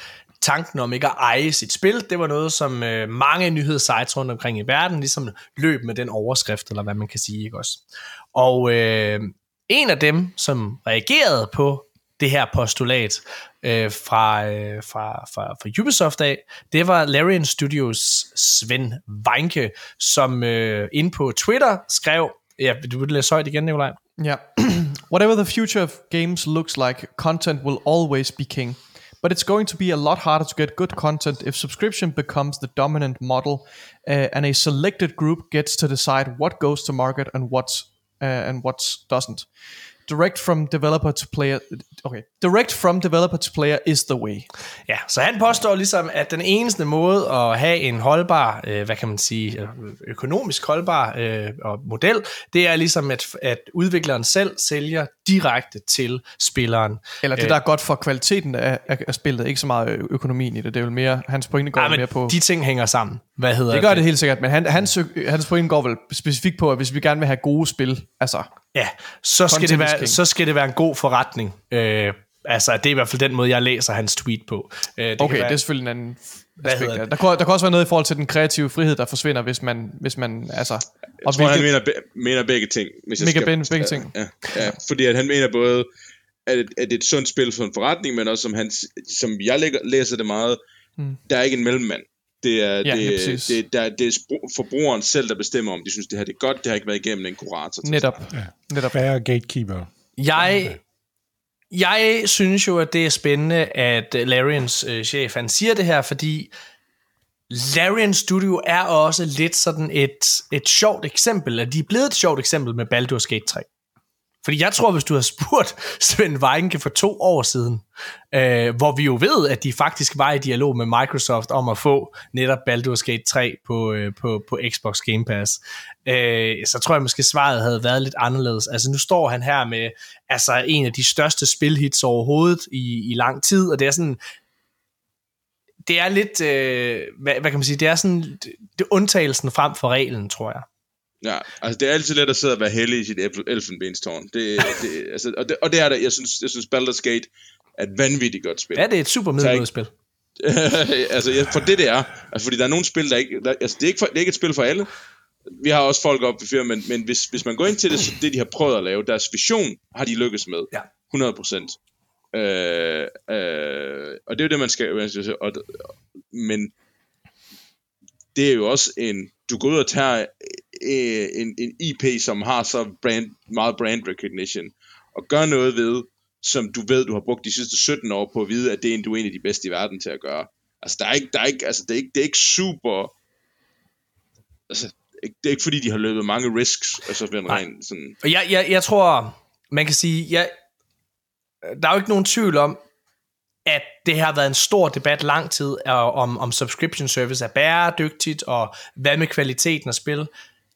[SPEAKER 1] tanken om ikke at eje sit spil, det var noget, som øh, mange nyhedssites rundt omkring i verden ligesom løb med den overskrift, eller hvad man kan sige, ikke også? Og øh, en af dem, som reagerede på det her postulat øh, fra, øh, fra, fra, fra Ubisoft af, det var Larian Studios Sven Weinke, som øh, ind på Twitter skrev, ja, du vil læse højt igen, Nikolaj?
[SPEAKER 3] Ja. Whatever the future of games looks like, content will always be king. But it's going to be a lot harder to get good content if subscription becomes the dominant model uh, and a selected group gets to decide what goes to market and what's uh, and what doesn't. Direct from developer to player. Okay. Direct from developer to player is the way.
[SPEAKER 1] Ja, så han påstår ligesom, at den eneste måde at have en holdbar, øh, hvad kan man sige, øh, økonomisk holdbar øh, og model, det er ligesom, at, at udvikleren selv sælger direkte til spilleren.
[SPEAKER 3] Eller det, der er godt for kvaliteten af, af spillet, ikke så meget økonomien i det. Det er jo mere, hans pointe går ja, mere på...
[SPEAKER 1] de ting hænger sammen. Hvad hedder
[SPEAKER 3] det? gør det, det helt sikkert, men han, hans, hans pointe går vel specifikt på, at hvis vi gerne vil have gode spil, altså
[SPEAKER 1] Ja, så skal, det være, så skal det være en god forretning. Øh, altså, det er i hvert fald den måde, jeg læser hans tweet på.
[SPEAKER 3] Øh, det okay, være, det er selvfølgelig en anden aspekt. Der, der, kan, der kan også være noget i forhold til den kreative frihed, der forsvinder, hvis man, hvis man altså...
[SPEAKER 4] Jeg tror, hvilket, han mener, mener begge ting.
[SPEAKER 3] Hvis jeg skal, begge, begge ting.
[SPEAKER 4] Ja, ja, fordi at han mener både, at, at det er et sundt spil for en forretning, men også som, han, som jeg læser det meget, hmm. der er ikke en mellemmand. Det er, ja, det, ja, det, der, det er forbrugeren selv, der bestemmer, om de synes, det her det er godt. Det har ikke været igennem en kurator.
[SPEAKER 3] Netop. Ja.
[SPEAKER 2] Netop. Færre gatekeeper.
[SPEAKER 1] Jeg, jeg synes jo, at det er spændende, at Larians øh, chef, han siger det her, fordi Larian Studio er også lidt sådan et, et sjovt eksempel, at de er blevet et sjovt eksempel med Baldur's Gate 3. Fordi jeg tror, hvis du har spurgt Svend Weinke for to år siden, øh, hvor vi jo ved, at de faktisk var i dialog med Microsoft om at få netop Baldur's Gate 3 på, øh, på, på Xbox Game Pass, øh, så tror jeg måske svaret havde været lidt anderledes. Altså nu står han her med altså en af de største spilhits overhovedet i, i lang tid, og det er sådan, det er lidt, øh, hvad, hvad kan man sige, det er sådan, det undtagelsen frem for reglen, tror jeg.
[SPEAKER 4] Ja, altså det er altid let at sidde og være heldig i sit elfenbenstårn. Det, det, altså, og, det, og det er det. Jeg synes, jeg synes Baldur's Gate er et vanvittigt godt spil.
[SPEAKER 1] Ja, det er et super middelmåde spil.
[SPEAKER 4] altså, jeg, for det det er. Altså, fordi der er nogle spil, der ikke... Der, altså, det er, ikke for, det er ikke et spil for alle. Vi har også folk op i firmaet, men, men hvis, hvis man går ind til det, så det, de har prøvet at lave, deres vision har de lykkes med. Ja. 100 procent. Øh, øh, og det er jo det, man skal... Og, men det er jo også en... Du går ud og tager øh, en, en IP, som har så brand, meget brand recognition, og gør noget ved, som du ved, du har brugt de sidste 17 år på at vide, at det er en, du er en af de bedste i verden til at gøre. Altså, der er ikke, der er ikke, altså, det er ikke, det er ikke super... Altså, det er ikke fordi, de har løbet mange risks, altså ved en ren sådan...
[SPEAKER 1] Jeg, jeg, jeg tror, man kan sige, jeg, der er jo ikke nogen tvivl om, at det har været en stor debat lang tid, om, om subscription service er bæredygtigt, og hvad med kvaliteten af spil.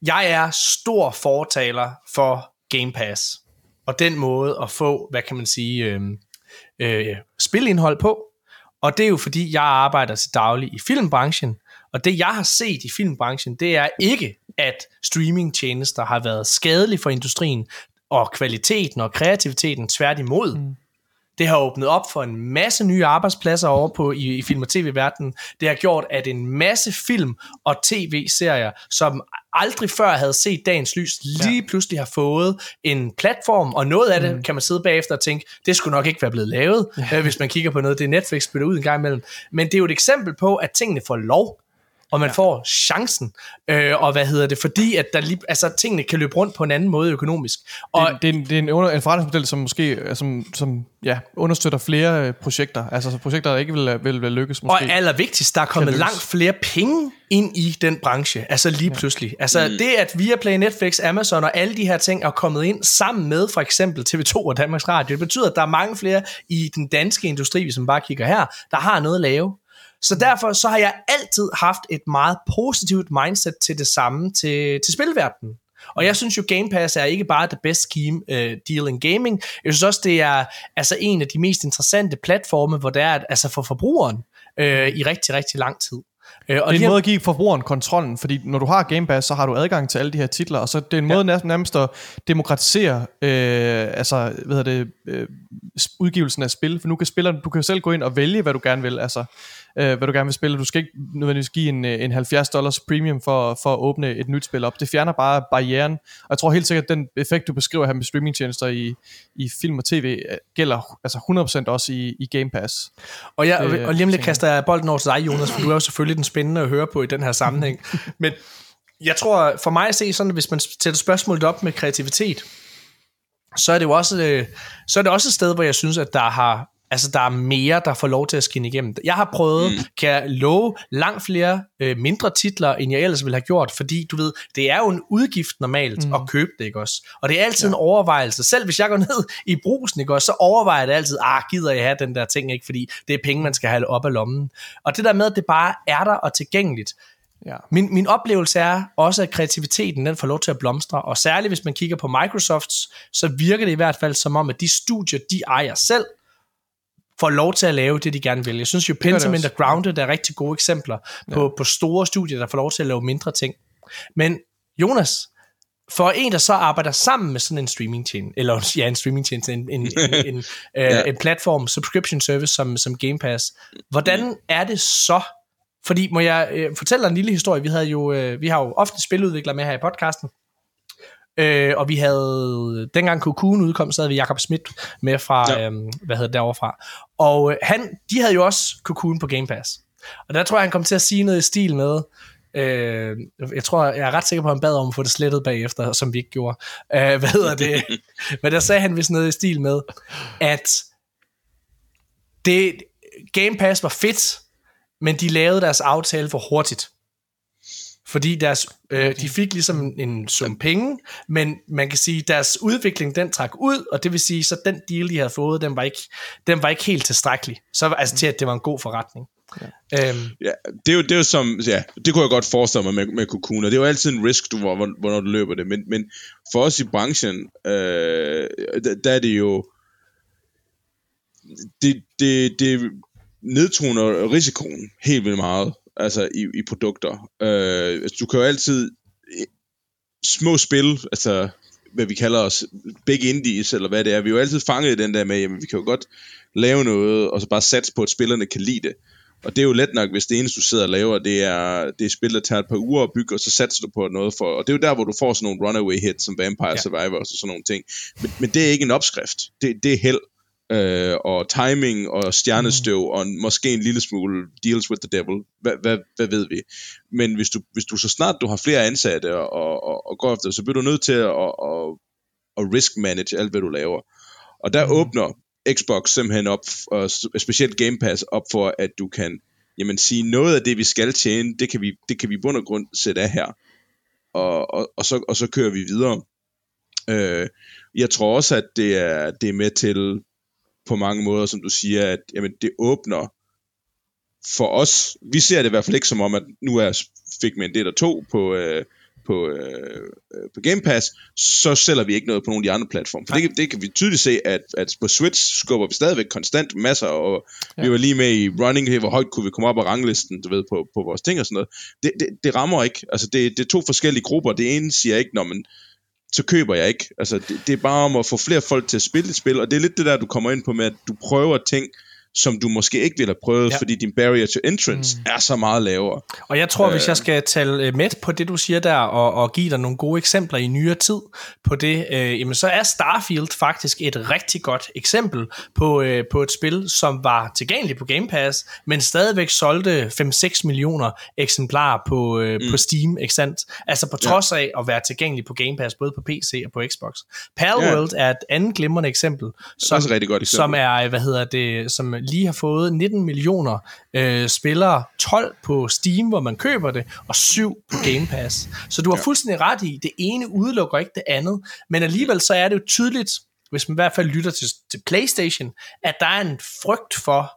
[SPEAKER 1] Jeg er stor fortaler for Game Pass, og den måde at få, hvad kan man sige, øh, øh, spilindhold på. Og det er jo fordi, jeg arbejder til daglig i filmbranchen, og det jeg har set i filmbranchen, det er ikke, at streamingtjenester har været skadelige for industrien, og kvaliteten og kreativiteten tværtimod. Mm. Det har åbnet op for en masse nye arbejdspladser over på i, i film- og tv-verdenen. Det har gjort, at en masse film og tv-serier, som aldrig før havde set dagens lys, lige ja. pludselig har fået en platform, og noget af det mm. kan man sidde bagefter og tænke, det skulle nok ikke være blevet lavet, ja. Øh, hvis man kigger på noget, det Netflix spiller ud en gang imellem. Men det er jo et eksempel på, at tingene får lov og man ja. får chancen. Øh, og hvad hedder det? Fordi at der lige, altså, tingene kan løbe rundt på en anden måde økonomisk. Og
[SPEAKER 3] det, det, er, en, det er en, under, en forretningsmodel, som måske øh, som, som, ja, understøtter flere øh, projekter. Altså så projekter, der ikke vil, vil, vil lykkes. Måske.
[SPEAKER 1] Og allervigtigst, der er kommet langt flere penge ind i den branche. Altså lige pludselig. Altså mm. det, at Viaplay, Netflix, Amazon og alle de her ting er kommet ind sammen med for eksempel TV2 og Danmarks Radio. Det betyder, at der er mange flere i den danske industri, hvis man bare kigger her, der har noget at lave. Så derfor så har jeg altid haft et meget positivt mindset til det samme til, til spilverdenen. Og jeg synes jo, Game Pass er ikke bare the best scheme uh, deal in gaming. Jeg synes også, det er altså en af de mest interessante platforme, hvor det er altså for forbrugeren uh, i rigtig, rigtig lang tid.
[SPEAKER 3] Øh, og det er en måde at give forbrugeren kontrollen, fordi når du har Game Pass, så har du adgang til alle de her titler, og så det er en måde ja. nærmest at demokratisere øh, altså, hvad det, øh, udgivelsen af spil, for nu kan spilleren, du kan selv gå ind og vælge, hvad du gerne vil, altså øh, hvad du gerne vil spille. Du skal ikke nødvendigvis give en, øh, en 70 dollars premium for, for at åbne et nyt spil op. Det fjerner bare barrieren, og jeg tror helt sikkert, at den effekt, du beskriver her med streamingtjenester i, i film og tv, øh, gælder altså 100% også i, i Game Pass.
[SPEAKER 1] Og, jeg, øh, og lige om lidt kaster jeg bolden over til dig, Jonas, for du er jo selvfølgelig den spændende at høre på i den her sammenhæng. Men jeg tror, for mig at se sådan, hvis man sætter spørgsmålet op med kreativitet, så er det jo også, øh, så er det også et sted, hvor jeg synes, at der har Altså, der er mere, der får lov til at skinne igennem. Jeg har prøvet, mm. kan jeg love, langt flere øh, mindre titler, end jeg ellers ville have gjort, fordi du ved, det er jo en udgift normalt mm. at købe det, ikke også? Og det er altid ja. en overvejelse. Selv hvis jeg går ned i brusen, ikke også, så overvejer jeg det altid, ah, gider jeg have den der ting, ikke? Fordi det er penge, man skal have op af lommen. Og det der med, at det bare er der og tilgængeligt, Ja. Min, min oplevelse er også, at kreativiteten den får lov til at blomstre, og særligt hvis man kigger på Microsofts, så virker det i hvert fald som om, at de studier, de ejer selv, får lov til at lave det, de gerne vil. Jeg synes jo, Pentiment og Grounded er rigtig gode eksempler ja. på, på store studier, der får lov til at lave mindre ting. Men Jonas, for en, der så arbejder sammen med sådan en streaming chain, eller ja, en streaming chain, en, en, en, en, en, ja. en platform, subscription service som, som Game Pass, hvordan er det så, fordi må jeg øh, fortælle dig en lille historie, vi havde jo, øh, vi har jo ofte spiludviklere med her i podcasten, Øh, og vi havde, dengang Cocoon udkom, så havde vi Jakob Schmidt med fra, ja. øhm, hvad hedder det derovre fra. Og øh, han, de havde jo også Cocoon på Game Pass. Og der tror jeg, han kom til at sige noget i stil med, øh, jeg tror, jeg er ret sikker på, at han bad om at få det slettet bagefter, som vi ikke gjorde. Øh, hvad hedder det? Men der sagde han vist noget i stil med, at det, Game Pass var fedt, men de lavede deres aftale for hurtigt. Fordi deres, øh, de fik ligesom en sum penge, men man kan sige, deres udvikling, den trak ud, og det vil sige, så den deal, de havde fået, den var ikke, den var ikke helt tilstrækkelig. Så altså til, at det var en god forretning.
[SPEAKER 4] Ja. Øhm. ja, det er jo, det er jo som, ja, det kunne jeg godt forestille mig med, med Cocoon, og det er jo altid en risk, du, hvor, hvornår du løber det, men, men for os i branchen, øh, der, der er det jo, det, det, det nedtoner risikoen helt vildt meget altså i, i produkter. Øh, altså, du kan jo altid små spil, altså hvad vi kalder os, big indies, eller hvad det er, vi er jo altid fanget i den der med, jamen vi kan jo godt lave noget, og så bare satse på, at spillerne kan lide det. Og det er jo let nok, hvis det eneste, du sidder og laver, det er, det er spil, der tager et par uger at bygge, og så satser du på noget for... Og det er jo der, hvor du får sådan nogle runaway hits, som Vampire ja. Survivors og sådan nogle ting. Men, men det er ikke en opskrift. Det, det er held øh, og timing og stjernestøv mm. og måske en lille smule deals with the devil. Hvad, hvad, hvad ved vi? Men hvis du, hvis du så snart du har flere ansatte og, og, og går efter, så bliver du nødt til at, at, at, at risk manage alt, hvad du laver. Og der mm. åbner Xbox simpelthen op, og specielt Game Pass, op for, at du kan jamen, sige, noget af det, vi skal tjene, det kan vi, det kan vi bund og grund sætte af her. Og, og, og, så, og så kører vi videre. Øh, jeg tror også, at det er, det er med til på mange måder, som du siger, at jamen, det åbner for os. Vi ser det i hvert fald ikke som om, at nu er fik man det der to på, øh, på, øh, på Game Pass, så sælger vi ikke noget på nogle af de andre platforme. For det, det kan vi tydeligt se, at, at på Switch skubber vi stadigvæk konstant masser, og ja. vi var lige med i running her, hvor højt kunne vi komme op af ranglisten, du ved, på, på vores ting og sådan noget. Det, det, det rammer ikke. Altså, det, det er to forskellige grupper. Det ene siger ikke, når man så køber jeg ikke. Altså, det, det er bare om at få flere folk til at spille et spil, og det er lidt det der, du kommer ind på med, at du prøver ting, som du måske ikke ville have prøvet, ja. fordi din barrier to entrance mm. er så meget lavere.
[SPEAKER 1] Og jeg tror, øh, hvis jeg skal tale øh, med på det, du siger der, og, og give dig nogle gode eksempler i nyere tid på det, øh, jamen så er Starfield faktisk et rigtig godt eksempel på, øh, på et spil, som var tilgængeligt på Game Pass, men stadigvæk solgte 5-6 millioner eksemplarer på, øh, mm. på Steam, ikke sandt? Altså på trods af at være tilgængelig på Game Pass, både på PC og på Xbox. Palworld ja. er et andet glimrende eksempel, som, er, rigtig godt eksempel. som er, hvad hedder det, som lige har fået 19 millioner øh, spillere, 12 på Steam, hvor man køber det, og 7 på Game Pass. Så du har ja. fuldstændig ret i, det ene udelukker ikke det andet, men alligevel så er det jo tydeligt, hvis man i hvert fald lytter til, til PlayStation, at der er en frygt for,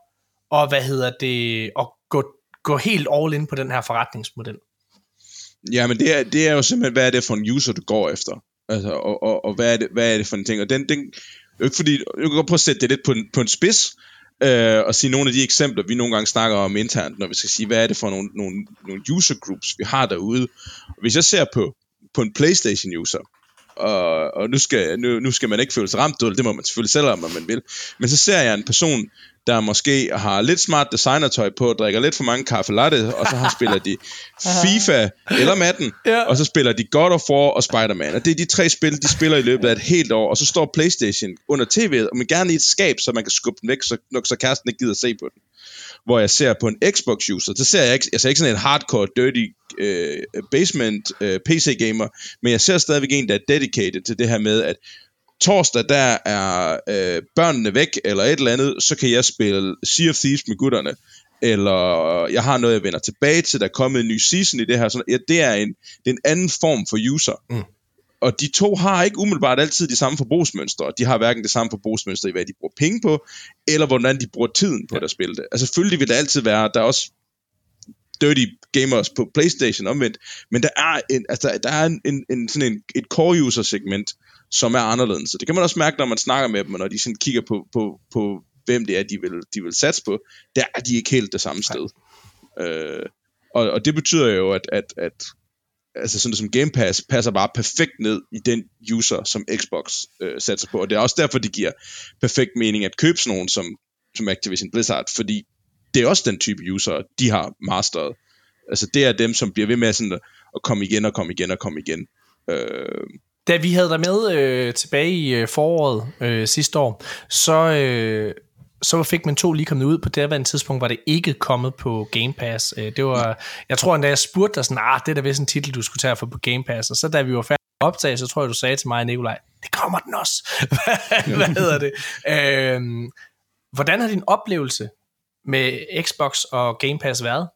[SPEAKER 1] og hvad hedder det, at gå, gå helt all in på den her forretningsmodel.
[SPEAKER 4] Ja, men det er, det er jo simpelthen, hvad er det for en user, du går efter? Altså, og, og, og hvad, er det, hvad er det for en ting? Og den, den, ikke fordi, jeg kan godt prøve at sætte det lidt på en, på en spids, øh, og sige nogle af de eksempler, vi nogle gange snakker om internt, når vi skal sige, hvad er det for nogle, nogle, nogle user groups, vi har derude. Hvis jeg ser på, på en PlayStation user, og, og nu, skal, nu, nu skal man ikke føle sig ramt, det må man selvfølgelig selv om, man vil, men så ser jeg en person, der måske har lidt smart designertøj på, drikker lidt for mange kaffe latte, og så har spiller de FIFA eller Madden, ja. og så spiller de God of War og Spider-Man. Og det er de tre spil, de spiller i løbet af et helt år, og så står Playstation under tv'et, og man gerne i et skab, så man kan skubbe den væk, så, så kæresten ikke gider se på den. Hvor jeg ser på en Xbox-user, så ser jeg ikke, jeg ser ikke sådan en hardcore, dirty øh, basement øh, PC-gamer, men jeg ser stadigvæk en, der er dedicated til det her med, at torsdag, der er øh, børnene væk, eller et eller andet, så kan jeg spille Sea of Thieves med gutterne, eller jeg har noget, jeg vender tilbage til, der er kommet en ny season i det her. Sådan, ja, det, er en, det er en anden form for user. Mm. Og de to har ikke umiddelbart altid de samme forbrugsmønstre. De har hverken det samme forbrugsmønster i, hvad de bruger penge på, eller hvordan de bruger tiden på ja. at spille det. Altså selvfølgelig vil det altid være, der er også dirty gamers på Playstation omvendt, men der er, en, altså, der er en, en, en, sådan en, et core user segment, som er anderledes. Så det kan man også mærke, når man snakker med dem, og når de sådan kigger på, på, på hvem det er, de vil, de vil satse på, der er de ikke helt det samme sted. Øh, og, og det betyder jo, at, at, at altså sådan som Game Pass passer bare perfekt ned i den user, som Xbox øh, satser på. Og det er også derfor, det giver perfekt mening at købe sådan nogen som, som Activision Blizzard, fordi det er også den type user, de har masteret. Altså det er dem, som bliver ved med sådan at komme igen og komme igen og komme igen. Øh,
[SPEAKER 1] da vi havde dig med øh, tilbage i øh, foråret øh, sidste år, så, øh, så fik man to lige kommet ud. På det en tidspunkt var det ikke kommet på Game Pass. Øh, det var, jeg tror endda, jeg spurgte dig sådan, ah, det er da vist en titel, du skulle tage for på Game Pass. Og så da vi var færdige med optage, så tror jeg, du sagde til mig, Nikolaj, det kommer den også. Hvad hedder det? Øhm, hvordan har din oplevelse med Xbox og Game Pass været?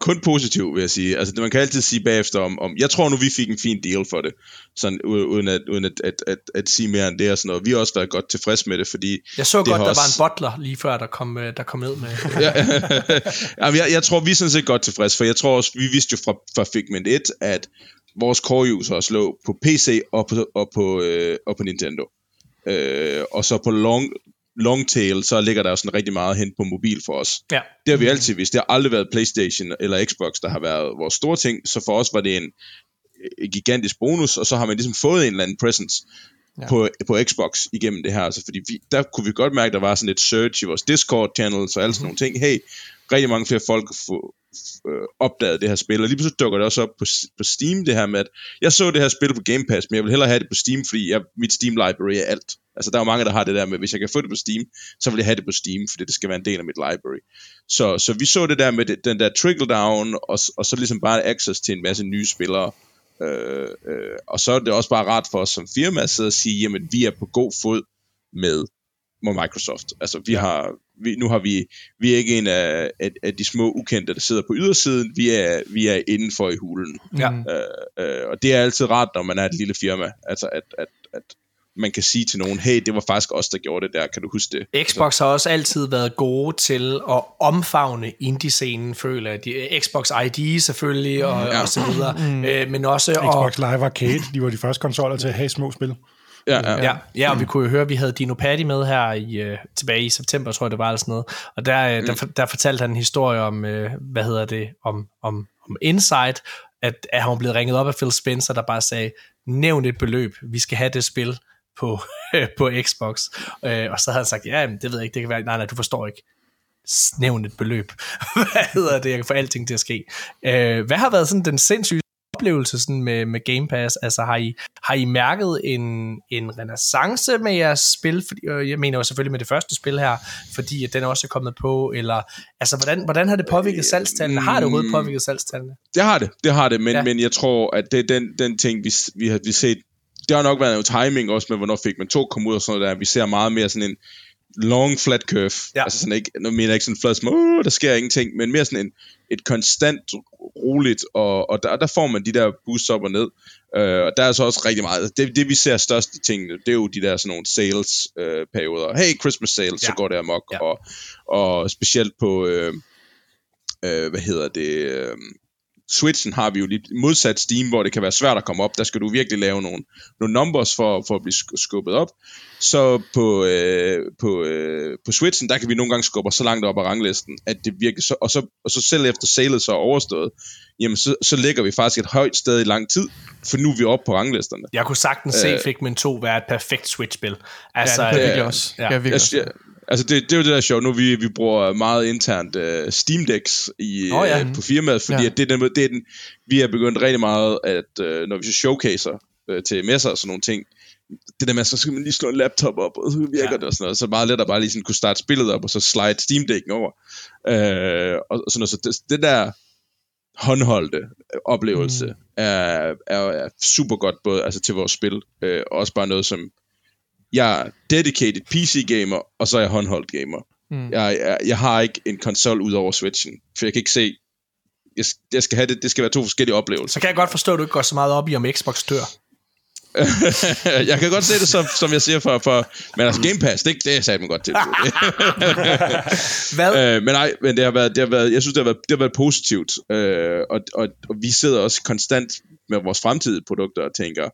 [SPEAKER 4] Kun positiv, vil jeg sige. Altså, man kan altid sige bagefter om, om jeg tror nu, vi fik en fin deal for det, sådan, uden, at, uden at, at, at, at sige mere end det og sådan noget. Vi har også været godt tilfreds med det, fordi...
[SPEAKER 1] Jeg så godt, der også... var en butler lige før, der kom, øh, der kom ned med... ja,
[SPEAKER 4] Jamen, jeg, jeg tror, vi er sådan set godt tilfreds, for jeg tror også, vi vidste jo fra, fra Figment 1, at vores core users lå på PC og på, og på, øh, og på Nintendo. Øh, og så på long, long tail, så ligger der jo sådan rigtig meget hen på mobil for os. Ja. Det har vi altid vidst. Det har aldrig været Playstation eller Xbox, der har været vores store ting, så for os var det en, en gigantisk bonus, og så har man ligesom fået en eller anden presence ja. på, på Xbox igennem det her. Altså, fordi vi, der kunne vi godt mærke, at der var sådan et search i vores Discord-channels og alle sådan mm-hmm. nogle ting. Hey, rigtig mange flere folk få, øh, opdaget det her spil, og lige pludselig dukker det også op på, på Steam, det her med, at jeg så det her spil på Game Pass, men jeg vil hellere have det på Steam, fordi jeg, mit Steam library er alt. Altså, der er jo mange, der har det der med, hvis jeg kan få det på Steam, så vil jeg have det på Steam, fordi det skal være en del af mit library. Så, så vi så det der med det, den der trickle down, og, og så ligesom bare access til en masse nye spillere. Øh, øh, og så er det også bare rart for os som firma at sidde og sige, jamen, vi er på god fod med med Microsoft. Altså, vi har, vi, nu har vi, vi er ikke en af, af, af de små ukendte, der sidder på ydersiden, vi er, vi er indenfor i hulen. Ja. Øh, øh, og det er altid rart, når man er et lille firma, altså at, at, at man kan sige til nogen, hey, det var faktisk os, der gjorde det der, kan du huske det?
[SPEAKER 1] Xbox har også altid været gode til at omfavne indie-scenen, føler jeg. De, Xbox ID selvfølgelig, og, ja. og så videre. Mm. Øh, men også...
[SPEAKER 2] Xbox Live Arcade, de var de første konsoller til at have små spil.
[SPEAKER 1] Ja, ja. ja, ja og vi kunne jo høre, at vi havde Dino Patti med her i, uh, tilbage i september, tror jeg det var, eller sådan noget. Og der, mm. der, der fortalte han en historie om, uh, hvad hedder det, om, om, om Insight, at, at han blevet ringet op af Phil Spencer, der bare sagde, nævn et beløb, vi skal have det spil på, på Xbox. Uh, og så havde han sagt, ja, det ved jeg ikke, det kan være, nej, nej, du forstår ikke nævn et beløb. hvad hedder det? Jeg kan få alting til at ske. Uh, hvad har været sådan den sindssyge oplevelse sådan med, med Game Pass? Altså har I, har I mærket en, en renaissance med jeres spil? Fordi, øh, jeg mener jo selvfølgelig med det første spil her, fordi at den også er kommet på, eller altså hvordan, hvordan har det påvirket salgstallene? Har det overhovedet påvirket salgstallene?
[SPEAKER 4] Det har det, det har det, men, ja. men jeg tror, at det er den, den ting, vi, vi har vi set, det har nok været en timing også med, hvornår fik man to kom ud og sådan noget der. Vi ser meget mere sådan en, long flat curve. Ja. Altså sådan ikke, nu mener jeg ikke sådan flad som, uh, der sker ingenting, men mere sådan en, et konstant roligt, og, og der, der får man de der boosts op og ned. Uh, og der er så også rigtig meget, det, det vi ser største ting, det er jo de der sådan nogle sales uh, perioder. Hey, Christmas sales, ja. så går det amok, ja. og, og specielt på, uh, uh, hvad hedder det, uh, Switchen har vi jo lidt modsat Steam, hvor det kan være svært at komme op. Der skal du virkelig lave nogle, nogle numbers for, for at blive skubbet op. Så på, øh, på, øh, på Switchen, der kan vi nogle gange skubbe så langt op ad ranglisten, at det virker så, og så, og så selv efter salet så er overstået, jamen så, så ligger vi faktisk et højt sted i lang tid, for nu er vi oppe på ranglisterne.
[SPEAKER 1] Jeg kunne sagtens se øh, Figment 2 være et perfekt Switch-spil.
[SPEAKER 3] Altså, ja, det kan virkelig også. Ja.
[SPEAKER 4] Også. Jeg, Altså det, det er jo det der sjovt, nu vi, vi bruger meget internt uh, Steam Decks i, oh, ja. uh, på firmaet, fordi ja. at det, er den, det er den, vi har begyndt rigtig meget, at uh, når vi så showcaser uh, til messer og sådan nogle ting, det der med, så skal man lige slå en laptop op, og så virker ja. det og sådan noget, så meget let at bare lige sådan kunne starte spillet op, og så slide Steam Deck'en over, uh, og, og sådan noget, så det, det der håndholdte oplevelse mm. er, er, er super godt både altså til vores spil, øh, og også bare noget, som jeg er dedicated PC-gamer, og så er jeg håndholdt gamer. Mm. Jeg, jeg, jeg har ikke en konsol ud over Switchen, for jeg kan ikke se, jeg, jeg skal have det, det skal være to forskellige oplevelser.
[SPEAKER 1] Så kan jeg godt forstå, at du ikke går så meget op i, om Xbox dør.
[SPEAKER 4] jeg kan godt se det, som, som jeg siger for, for men altså Game Pass, det, det er sat mig godt til. Hvad? Øh, men nej, men det har været, det har været, jeg synes, det har været, det har været positivt, øh, og, og, og vi sidder også konstant med vores fremtidige produkter og tænker,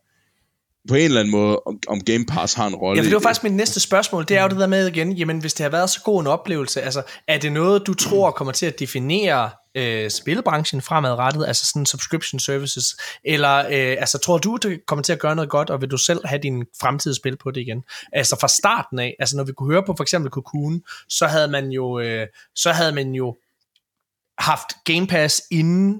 [SPEAKER 4] på en eller anden måde, om, om Game Pass har en rolle
[SPEAKER 1] Ja, for det var faktisk mit næste spørgsmål, det er jo det der med igen, jamen hvis det har været så god en oplevelse, altså er det noget, du tror kommer til at definere øh, spilbranchen fremadrettet, altså sådan subscription services, eller øh, altså tror du, det kommer til at gøre noget godt, og vil du selv have din fremtidige spil på det igen? Altså fra starten af, altså når vi kunne høre på for eksempel Cocoon, så havde man jo, øh, så havde man jo haft Game Pass inden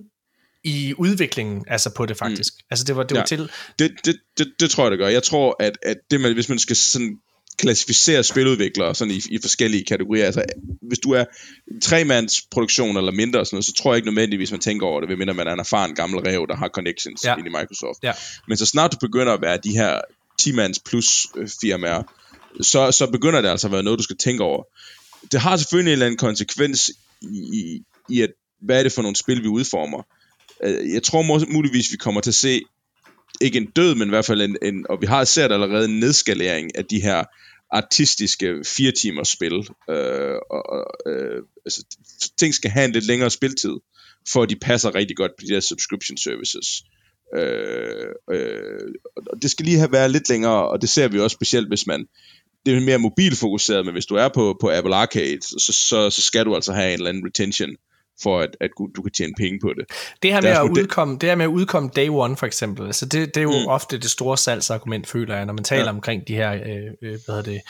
[SPEAKER 1] i udviklingen altså på det faktisk. Mm. Altså det var det ja. var til
[SPEAKER 4] det, det, det, det tror jeg det gør. Jeg tror at at det man hvis man skal sådan klassificere spiludviklere sådan i, i forskellige kategorier. Altså, hvis du er en tremands produktion eller mindre, og sådan noget, så tror jeg ikke nødvendigvis, man tænker over det, ved mindre man er en erfaren gammel rev, der har connections ja. ind i Microsoft. Ja. Men så snart du begynder at være de her 10-mands plus øh, firmaer, så, så begynder det altså at være noget, du skal tænke over. Det har selvfølgelig en eller anden konsekvens i, i at, hvad er det for nogle spil, vi udformer. Øh, jeg tror muligvis, vi kommer til at se ikke en død, men i hvert fald en, en og vi har set allerede en nedskalering af de her artistiske fire timers spil. Øh, og, øh, altså, ting skal have en lidt længere spiltid, for at de passer rigtig godt på de der subscription services. Øh, øh, og det skal lige have været lidt længere, og det ser vi også specielt, hvis man det er mere mobilfokuseret, men hvis du er på, på Apple Arcade, så, så, så skal du altså have en eller anden retention for at, at du kan tjene penge på det.
[SPEAKER 1] Det her med, at udkomme, det her med at udkomme day one for eksempel, altså det, det er jo mm. ofte det store salgsargument, føler jeg, når man taler ja. omkring de her, øh, øh, hvad hedder det,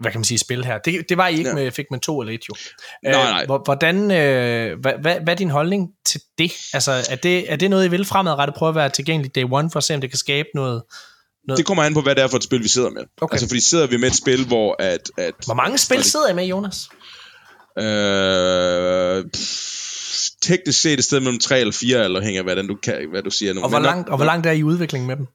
[SPEAKER 1] hvad kan man sige, spil her. Det, det var I ikke ja. med fik man to eller et jo.
[SPEAKER 4] Nej, nej.
[SPEAKER 1] Øh, hvordan, øh, hvad, hvad, hvad er din holdning til det? Altså, er det, er det noget, I vil fremadrettet prøve at være tilgængelig day one, for at se, om det kan skabe noget, noget?
[SPEAKER 4] Det kommer an på, hvad det er for et spil, vi sidder med. Okay. Altså, fordi sidder vi med et spil, hvor at... at
[SPEAKER 1] hvor mange spil sidder I med, Jonas?
[SPEAKER 4] Øh, teknisk set et sted mellem 3 eller 4, eller hænger hvad, den, du, kan, hvad du siger nu.
[SPEAKER 1] Og hvor, langt, og hvor langt er I udvikling med dem?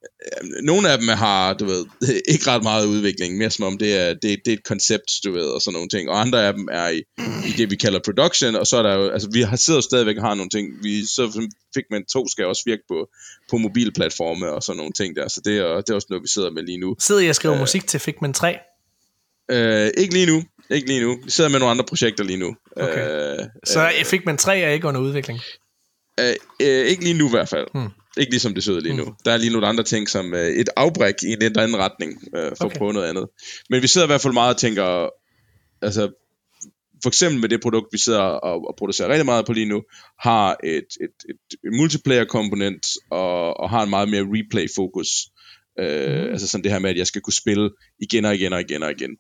[SPEAKER 4] Nogle af dem har, du ved, ikke ret meget udvikling, mere som om det er, det, det er et koncept, du ved, og sådan nogle ting. Og andre af dem er i, i det, vi kalder production, og så er der jo, altså vi har sidder stadigvæk og har nogle ting, vi så fik man to skal også virke på, på mobilplatforme og sådan nogle ting der, så det er, det er også noget, vi sidder med lige nu.
[SPEAKER 1] Sidder I og skriver uh, musik til Figment 3?
[SPEAKER 4] Øh, ikke lige nu. Ikke lige nu. Vi sidder med nogle andre projekter lige nu.
[SPEAKER 1] Okay. Øh, så øh, Figment 3 er ikke under udvikling?
[SPEAKER 4] Øh, øh, ikke lige nu i hvert fald. Hmm. Ikke ligesom det sidder lige nu. Hmm. Der er lige nogle andre ting, som øh, et afbræk i en eller anden retning, øh, for okay. at prøve noget andet. Men vi sidder i hvert fald meget og tænker, altså for eksempel med det produkt, vi sidder og, og producerer rigtig meget på lige nu, har et, et, et, et multiplayer-komponent og, og har en meget mere replay-fokus. Øh, mm. Altså sådan det her med, at jeg skal kunne spille igen og igen og igen og igen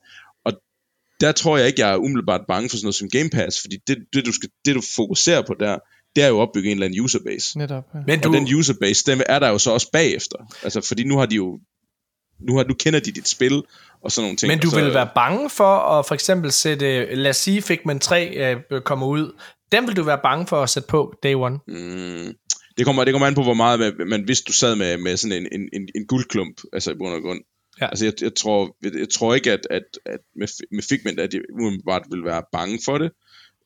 [SPEAKER 4] der tror jeg ikke, jeg er umiddelbart bange for sådan noget som Game Pass, fordi det, det, du, skal, det du fokuserer på der, det er jo at opbygge en eller anden userbase. Netop, ja. Men du... Og den userbase, den er der jo så også bagefter. Altså, fordi nu har de jo nu, har, nu kender de dit spil, og sådan nogle ting.
[SPEAKER 1] Men du
[SPEAKER 4] så,
[SPEAKER 1] vil være bange for at for eksempel sætte, lad os sige Figment 3 øh, kommer ud, den vil du være bange for at sætte på day one? Mm,
[SPEAKER 4] det kommer, det kommer an på, hvor meget, men hvis du sad med, med sådan en, en, en guldklump, altså i bund og grund, Ja. Altså, jeg, jeg, tror, jeg, jeg tror ikke, at, at, at med, med Figment, at jeg umiddelbart vil være bange for det.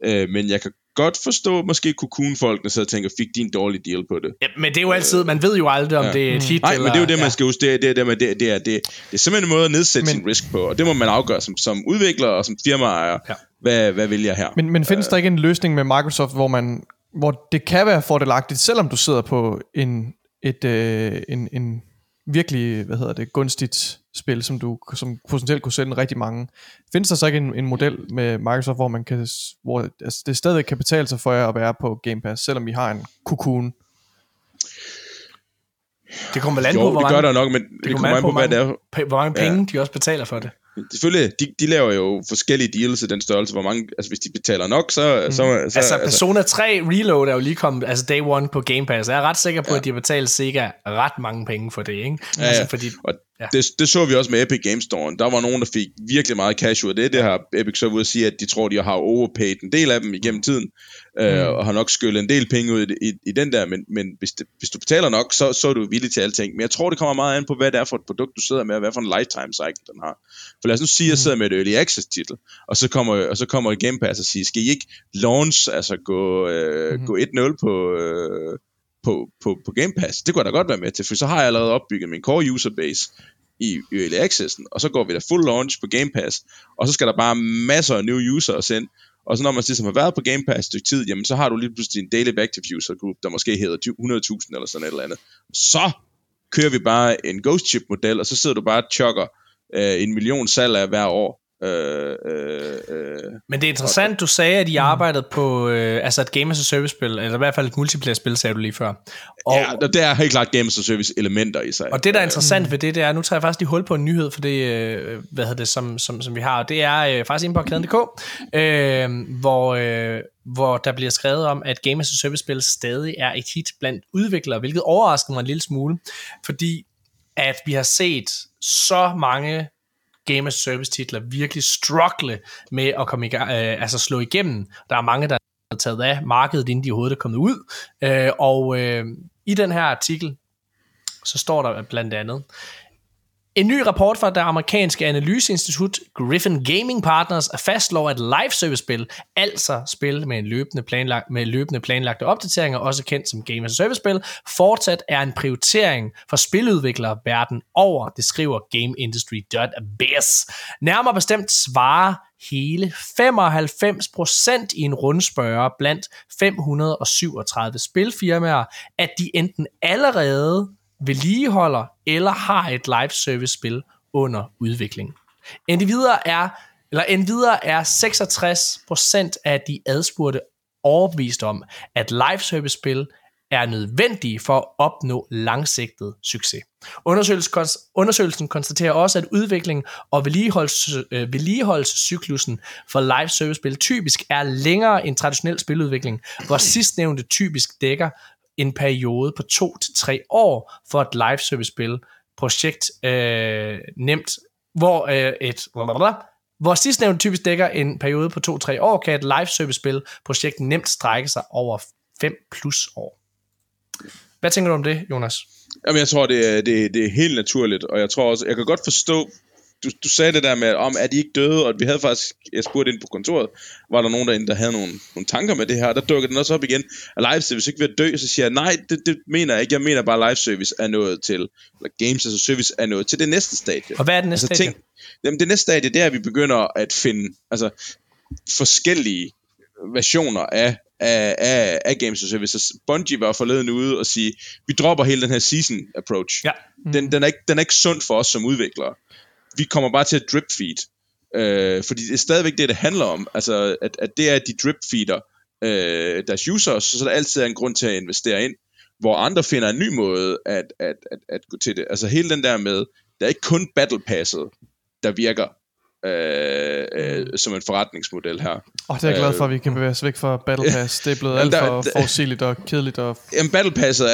[SPEAKER 4] Øh, men jeg kan godt forstå, måske Cocoon-folkene så tænker, fik de en dårlig deal på det.
[SPEAKER 1] Ja, men det er jo altid, man ved jo aldrig, om ja. det er et hit.
[SPEAKER 4] Nej, eller, men det er jo det, man ja. skal huske. Det er, det, er, det, er, det, er, det, er, det er simpelthen en måde at nedsætte men, sin risk på, og det må man afgøre som, som udvikler og som firmaejer. Ja. Hvad, hvad vil jeg her?
[SPEAKER 3] Men, men findes uh, der ikke en løsning med Microsoft, hvor man hvor det kan være fordelagtigt, selvom du sidder på en, et, øh, en, en virkelig, hvad hedder det, gunstigt spil, som du som potentielt kunne sælge rigtig mange. Findes der så ikke en, en model med Microsoft, hvor man kan, hvor altså, det stadig kan betale sig for jer at være på Game Pass, selvom I har en cocoon?
[SPEAKER 1] Det kommer vel an på,
[SPEAKER 4] hvor mange, det gør der nok, men det,
[SPEAKER 1] det kommer an på, på hvad det er. Hvor mange penge ja. de også betaler for det.
[SPEAKER 4] Selvfølgelig, de, de laver jo forskellige deals i den størrelse, hvor mange, altså hvis de betaler nok, så... Mm. så, så
[SPEAKER 1] altså, altså Persona 3 Reload er jo lige kommet, altså day one på Game Pass. Jeg er ret sikker på, ja. at de har betalt sikkert ret mange penge for det, ikke?
[SPEAKER 4] Ja,
[SPEAKER 1] altså,
[SPEAKER 4] ja. Fordi... Og Ja. Det, det så vi også med Epic Games Store. Der var nogen, der fik virkelig meget cash ud af det. Det har Epic så ud at sige, at de tror, de har overpaid en del af dem igennem tiden, øh, mm. og har nok skyllet en del penge ud i, i, i den der, men, men hvis, det, hvis du betaler nok, så, så er du villig til alting. Men jeg tror, det kommer meget an på, hvad det er for et produkt, du sidder med, og hvad for en lifetime cycle den har. For lad os nu sige, at jeg mm. sidder med et early access titel, og så kommer, og så kommer Game Pass og siger, skal I ikke launch, altså gå, øh, mm. gå 1-0 på... Øh, på, på, på Game Pass. Det kunne jeg da godt være med til, for så har jeg allerede opbygget min core user base i Early Access'en, og så går vi da full launch på Game Pass, og så skal der bare masser af new users ind, og så når man ligesom har været på Game Pass et stykke tid, jamen så har du lige pludselig en daily active user group, der måske hedder 100.000 eller sådan et eller andet. Så kører vi bare en ghost chip model, og så sidder du bare og chokker øh, en million salg af hver år. Øh,
[SPEAKER 1] øh, øh, Men det er interessant, du sagde, at I arbejdede på øh, altså et Game as a Service spil, eller i hvert fald et multiplayer spil, sagde du lige før.
[SPEAKER 4] Og, ja, det er helt klart Game as a Service elementer i sig.
[SPEAKER 1] Og det, der er interessant ved det, det er, nu tager jeg faktisk lige hul på en nyhed for det, øh, hvad hedder det, som, som, som vi har, og det er øh, faktisk inde på arkaden.dk, øh, hvor, øh, hvor der bliver skrevet om, at Game as a Service spil stadig er et hit blandt udviklere, hvilket overrasker mig en lille smule, fordi at vi har set så mange Game as Service titler virkelig struggle med at komme i gang, øh, altså slå igennem. Der er mange, der er taget af markedet, inden de overhovedet er kommet ud. Øh, og øh, i den her artikel, så står der blandt andet, en ny rapport fra det amerikanske analyseinstitut Griffin Gaming Partners er fastslår, at live service spil, altså spil med, en løbende, planlagt, med løbende planlagte opdateringer, også kendt som Game as a Service spil, fortsat er en prioritering for spiludviklere verden over, det skriver GameIndustry.biz. Nærmere bestemt svarer hele 95% i en rundspørge blandt 537 spilfirmaer, at de enten allerede vedligeholder eller har et live service spil under udvikling. Endvidere er, eller endvidere er 66% af de adspurgte overbevist om, at live service spil er nødvendige for at opnå langsigtet succes. Undersøgelsen, konstaterer også, at udvikling og vedligeholds, øh, vedligeholdelsescyklusen for live service spil typisk er længere end traditionel spiludvikling, hvor sidstnævnte typisk dækker en periode på to til tre år for et live service spil projekt øh, nemt, hvor øh, et hvor sidstnævnte typisk dækker en periode på 2-3 år, kan et live service spil projekt nemt strække sig over 5 plus år. Hvad tænker du om det, Jonas?
[SPEAKER 4] Jamen, jeg tror, det er, det, det er helt naturligt, og jeg tror også, jeg kan godt forstå du, du sagde det der med, om er de ikke døde, og vi havde faktisk, jeg spurgte ind på kontoret, var der nogen derinde, der havde nogle, nogle tanker med det her, der dukkede den også op igen, at live service ikke vil dø, så siger jeg, nej, det, det mener jeg ikke, jeg mener bare, at live service er noget til, eller games as a service er noget til det næste stadie.
[SPEAKER 1] Og hvad er det næste altså, stadie? Ting,
[SPEAKER 4] jamen, det næste stadie, det er, at vi begynder at finde, altså, forskellige versioner af af, af, af Games as Service. Så Bungie var forleden ude og sige, vi dropper hele den her season approach. Ja. Mm. Den, den, er ikke, den er ikke sund for os som udviklere vi kommer bare til at drip feed. Øh, fordi det er stadigvæk det, det handler om. Altså, at, at det er, at de drip feeder øh, deres users, så der altid er en grund til at investere ind, hvor andre finder en ny måde at, at, at, at gå til det. Altså hele den der med, der er ikke kun battle passet, der virker øh, øh, som en forretningsmodel her.
[SPEAKER 3] Oh, det er jeg glad for, at vi kan bevæge os væk fra Battle Pass. Det er blevet alt for forudsigeligt og kedeligt. Og...
[SPEAKER 4] Jamen, Battle Pass er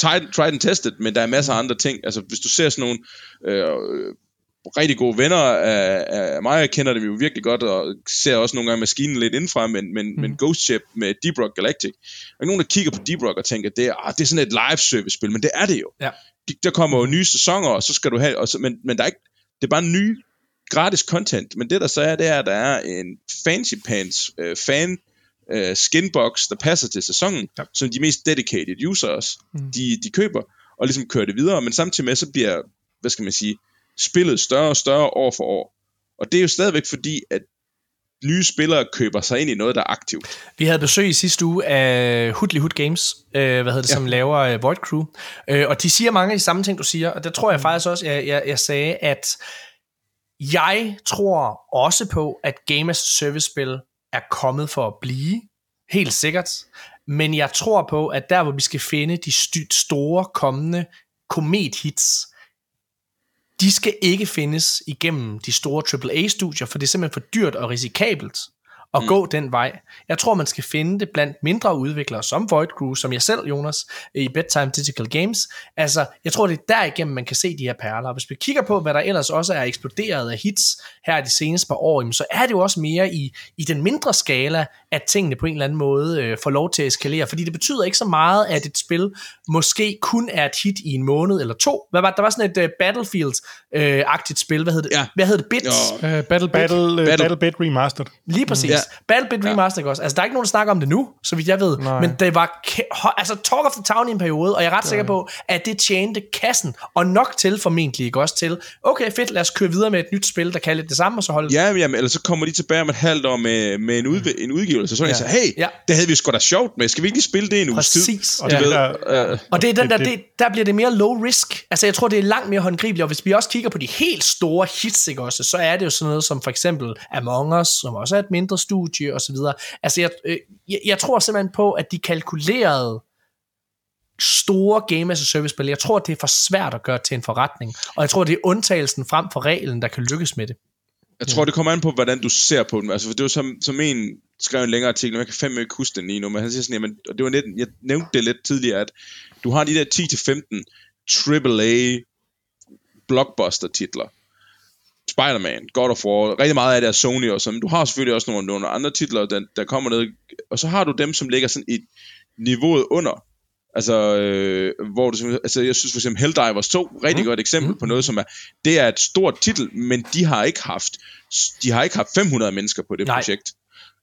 [SPEAKER 4] tried, tried and tested, men der er masser af andre ting. Altså, hvis du ser sådan nogle øh, rigtig gode venner af, af mig, jeg kender dem jo virkelig godt, og ser også nogle gange maskinen lidt indfra, men, men, mm. men Ghost Ship med Deep Rock Galactic, og nogen, der kigger på Deep Rock og tænker, det er, ah, det er sådan et live service spil, men det er det jo. Ja. Der kommer jo nye sæsoner, og så skal du have, og så, men, men der er ikke, det er bare ny gratis content, men det der så er, det er, at der er en fancy pants uh, fan uh, skinbox, der passer til sæsonen, ja. som de mest dedicated users, mm. de, de køber, og ligesom kører det videre, men samtidig med, så bliver, hvad skal man sige, spillet større og større år for år. Og det er jo stadigvæk fordi, at nye spillere køber sig ind i noget, der er aktivt.
[SPEAKER 1] Vi havde besøg i sidste uge af Hoodly Hood Games, øh, hvad hedder det, ja. som laver øh, Void Crew. Øh, og de siger mange af de samme ting, du siger, og der tror jeg faktisk også, jeg, jeg, jeg sagde, at jeg tror også på, at Game as Service-spil er kommet for at blive, helt sikkert. Men jeg tror på, at der hvor vi skal finde de store kommende komet-hits, de skal ikke findes igennem de store AAA-studier, for det er simpelthen for dyrt og risikabelt at mm. gå den vej. Jeg tror, man skal finde det blandt mindre udviklere, som Void Crew, som jeg selv, Jonas, i Bedtime Digital Games. Altså, jeg tror, det er derigennem, man kan se de her perler. Hvis vi kigger på, hvad der ellers også er eksploderet af hits her de seneste par år, så er det jo også mere i, i den mindre skala, at tingene på en eller anden måde øh, får lov til at eskalere. Fordi det betyder ikke så meget, at et spil måske kun er et hit i en måned eller to. Hvad var, der var sådan et uh, Battlefield-agtigt uh, spil. Hvad hed det? Ja. Hvad hed det? Bits?
[SPEAKER 2] Uh, Battle, Battle, Battle, Battle Bit Remastered.
[SPEAKER 1] Lige præcis. Mm. Battle Bit Remastered ja. også. Altså, der er ikke nogen, der snakker om det nu, så vidt jeg ved. Nej. Men det var altså talk of the town i en periode, og jeg er ret sikker på, at det tjente kassen, og nok til formentlig ikke også til, okay fedt, lad os køre videre med et nyt spil, der kan lidt det samme, og så holde
[SPEAKER 4] Ja, jamen, eller så kommer de tilbage om et halvt år med, med en, udv- en udgivelse, så ja. jeg siger, hey, ja. det havde vi sgu da sjovt med, skal vi ikke spille det en uges tid?
[SPEAKER 1] Præcis. Og, ja. ved, der, uh, og det er den der, det, der bliver det mere low risk. Altså jeg tror, det er langt mere håndgribeligt, og hvis vi også kigger på de helt store hits, ikke også, så er det jo sådan noget som for eksempel Among Us, som også er et mindre studie, og så videre. Altså jeg, øh, jeg, jeg tror simpelthen på, at de kalkulerede store game as a service spil. Jeg tror, det er for svært at gøre til en forretning. Og jeg tror, det er undtagelsen frem for reglen, der kan lykkes med det.
[SPEAKER 4] Jeg tror, det kommer an på, hvordan du ser på dem. Altså, for det var som, som en skrev en længere artikel, jeg kan fandme ikke huske den lige nu, men han siger sådan, jamen, og det var net, jeg nævnte det lidt tidligere, at du har de der 10-15 AAA blockbuster titler. Spider-Man, God of War, rigtig meget af det er Sony og sådan. Du har selvfølgelig også nogle, nogle andre titler, der, der kommer ned, og så har du dem, som ligger sådan et niveauet under. Altså, øh, hvor du, altså, jeg synes for eksempel Helldivers 2, rigtig mm. godt eksempel mm. på noget, som er, det er et stort titel, men de har ikke haft, de har ikke haft 500 mennesker på det Nej. projekt.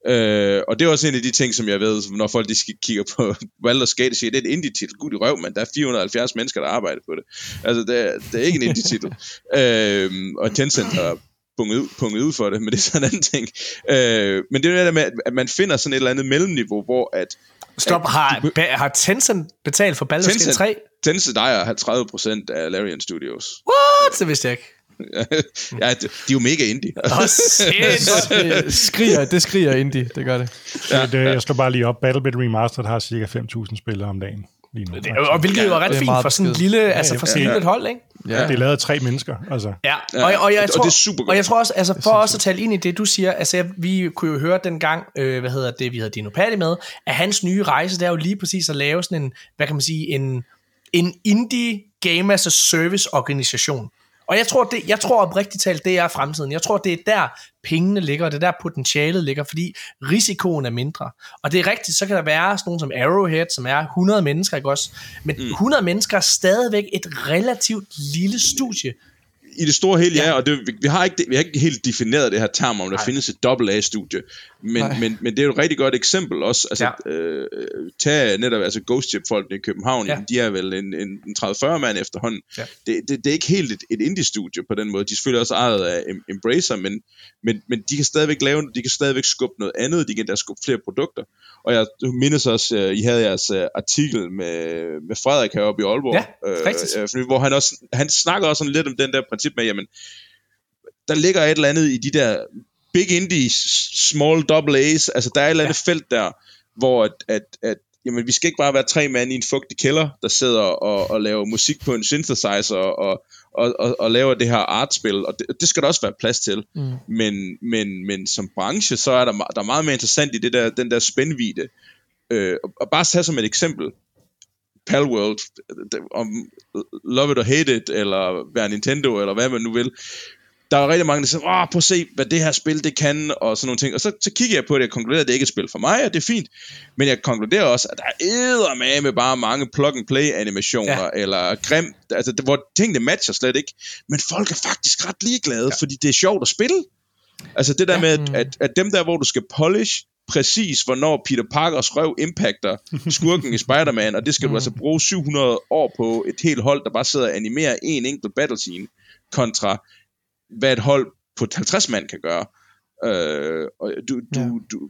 [SPEAKER 4] Øh, og det er også en af de ting, som jeg ved, når folk de kigger på Baldur's Gate, siger, det er et indie-titel. Gud i røv, men der er 470 mennesker, der arbejder på det. Altså, det er, det er ikke en indie-titel. øh, og Tencent har punget ud, punget ud for det, men det er sådan en anden ting. Øh, men det er jo det der med, at man finder sådan et eller andet mellemniveau, hvor at...
[SPEAKER 1] Stop, har, du, har Tencent betalt for Baldur's Gate 3?
[SPEAKER 4] Tencent ejer 30% af Larian Studios.
[SPEAKER 1] What? Det vidste jeg ikke.
[SPEAKER 4] ja, de, er jo mega indie.
[SPEAKER 3] Det skriger, det skriger indie, det gør det.
[SPEAKER 2] Ja, det jeg slår bare lige op. Battlebit Remastered har cirka 5.000 spillere om dagen lige nu.
[SPEAKER 1] Det, og hvilket jo er ret fint for sådan et lille, altså for sådan ja. et hold, ikke?
[SPEAKER 2] Ja. ja. Det er lavet af tre mennesker, altså.
[SPEAKER 1] Ja, og, og, jeg tror, og det er super godt. Og jeg tror også, altså for også at tale ind i det, du siger, altså vi kunne jo høre dengang, øh, hvad hedder det, vi havde Dino Patti med, at hans nye rejse, det er jo lige præcis at lave sådan en, hvad kan man sige, en, en indie game as a service organisation. Og jeg tror, det, jeg tror oprigtigt talt, det er fremtiden. Jeg tror, det er der pengene ligger, og det er der potentialet ligger, fordi risikoen er mindre. Og det er rigtigt, så kan der være sådan nogen som Arrowhead, som er 100 mennesker, ikke også? Men mm. 100 mennesker er stadigvæk et relativt lille studie,
[SPEAKER 4] i det store hele, ja, ja og det, vi, vi, har ikke, vi har ikke helt defineret det her term, om der Nej. findes et AA-studie, men, men, men det er jo et rigtig godt eksempel også, altså, ja. øh, tag netop, altså Ghost Ship folk i København, ja. de er vel en, en, en 30-40 mand efterhånden, ja. det, det, det er ikke helt et, et indie-studie på den måde, de er selvfølgelig også ejet af Embracer, men, men, men de kan stadigvæk lave, de kan stadigvæk skubbe noget andet, de kan da skubbe flere produkter, og jeg mindes også, uh, I havde jeres uh, artikel med, med Frederik heroppe i Aalborg,
[SPEAKER 1] ja, rigtigt.
[SPEAKER 4] Uh, hvor han også, han snakker også sådan lidt om den der princip med, jamen, der ligger et eller andet i de der big indie, small double A's, altså der er et eller andet ja. felt der, hvor at, at, at jamen, vi skal ikke bare være tre mand i en fugtig kælder, der sidder og, og laver musik på en synthesizer og, og, og, og laver det her artspil, og det, det skal der også være plads til. Mm. Men, men, men som branche, så er der, der er meget mere interessant i det der, den der spændvide. Øh, og bare tage som et eksempel, Palworld, om love it or hate it, eller være Nintendo, eller hvad man nu vil, der er rigtig mange, der siger, åh, prøv at se, hvad det her spil, det kan, og sådan nogle ting. Og så, så kigger jeg på det, og konkluderer, at det ikke er et spil for mig, og det er fint. Men jeg konkluderer også, at der er med med bare mange plug-and-play animationer, ja. eller grim, altså, hvor tingene matcher slet ikke. Men folk er faktisk ret ligeglade, ja. fordi det er sjovt at spille. Altså det der ja. med, at, at, at dem der, hvor du skal polish, præcis, hvornår Peter Parkers røv impacter skurken i Spider-Man, og det skal du mm. altså bruge 700 år på et helt hold, der bare sidder og animerer en enkelt battle scene, kontra hvad et hold på 50 mand kan gøre. Øh, og du, du, ja. du, du,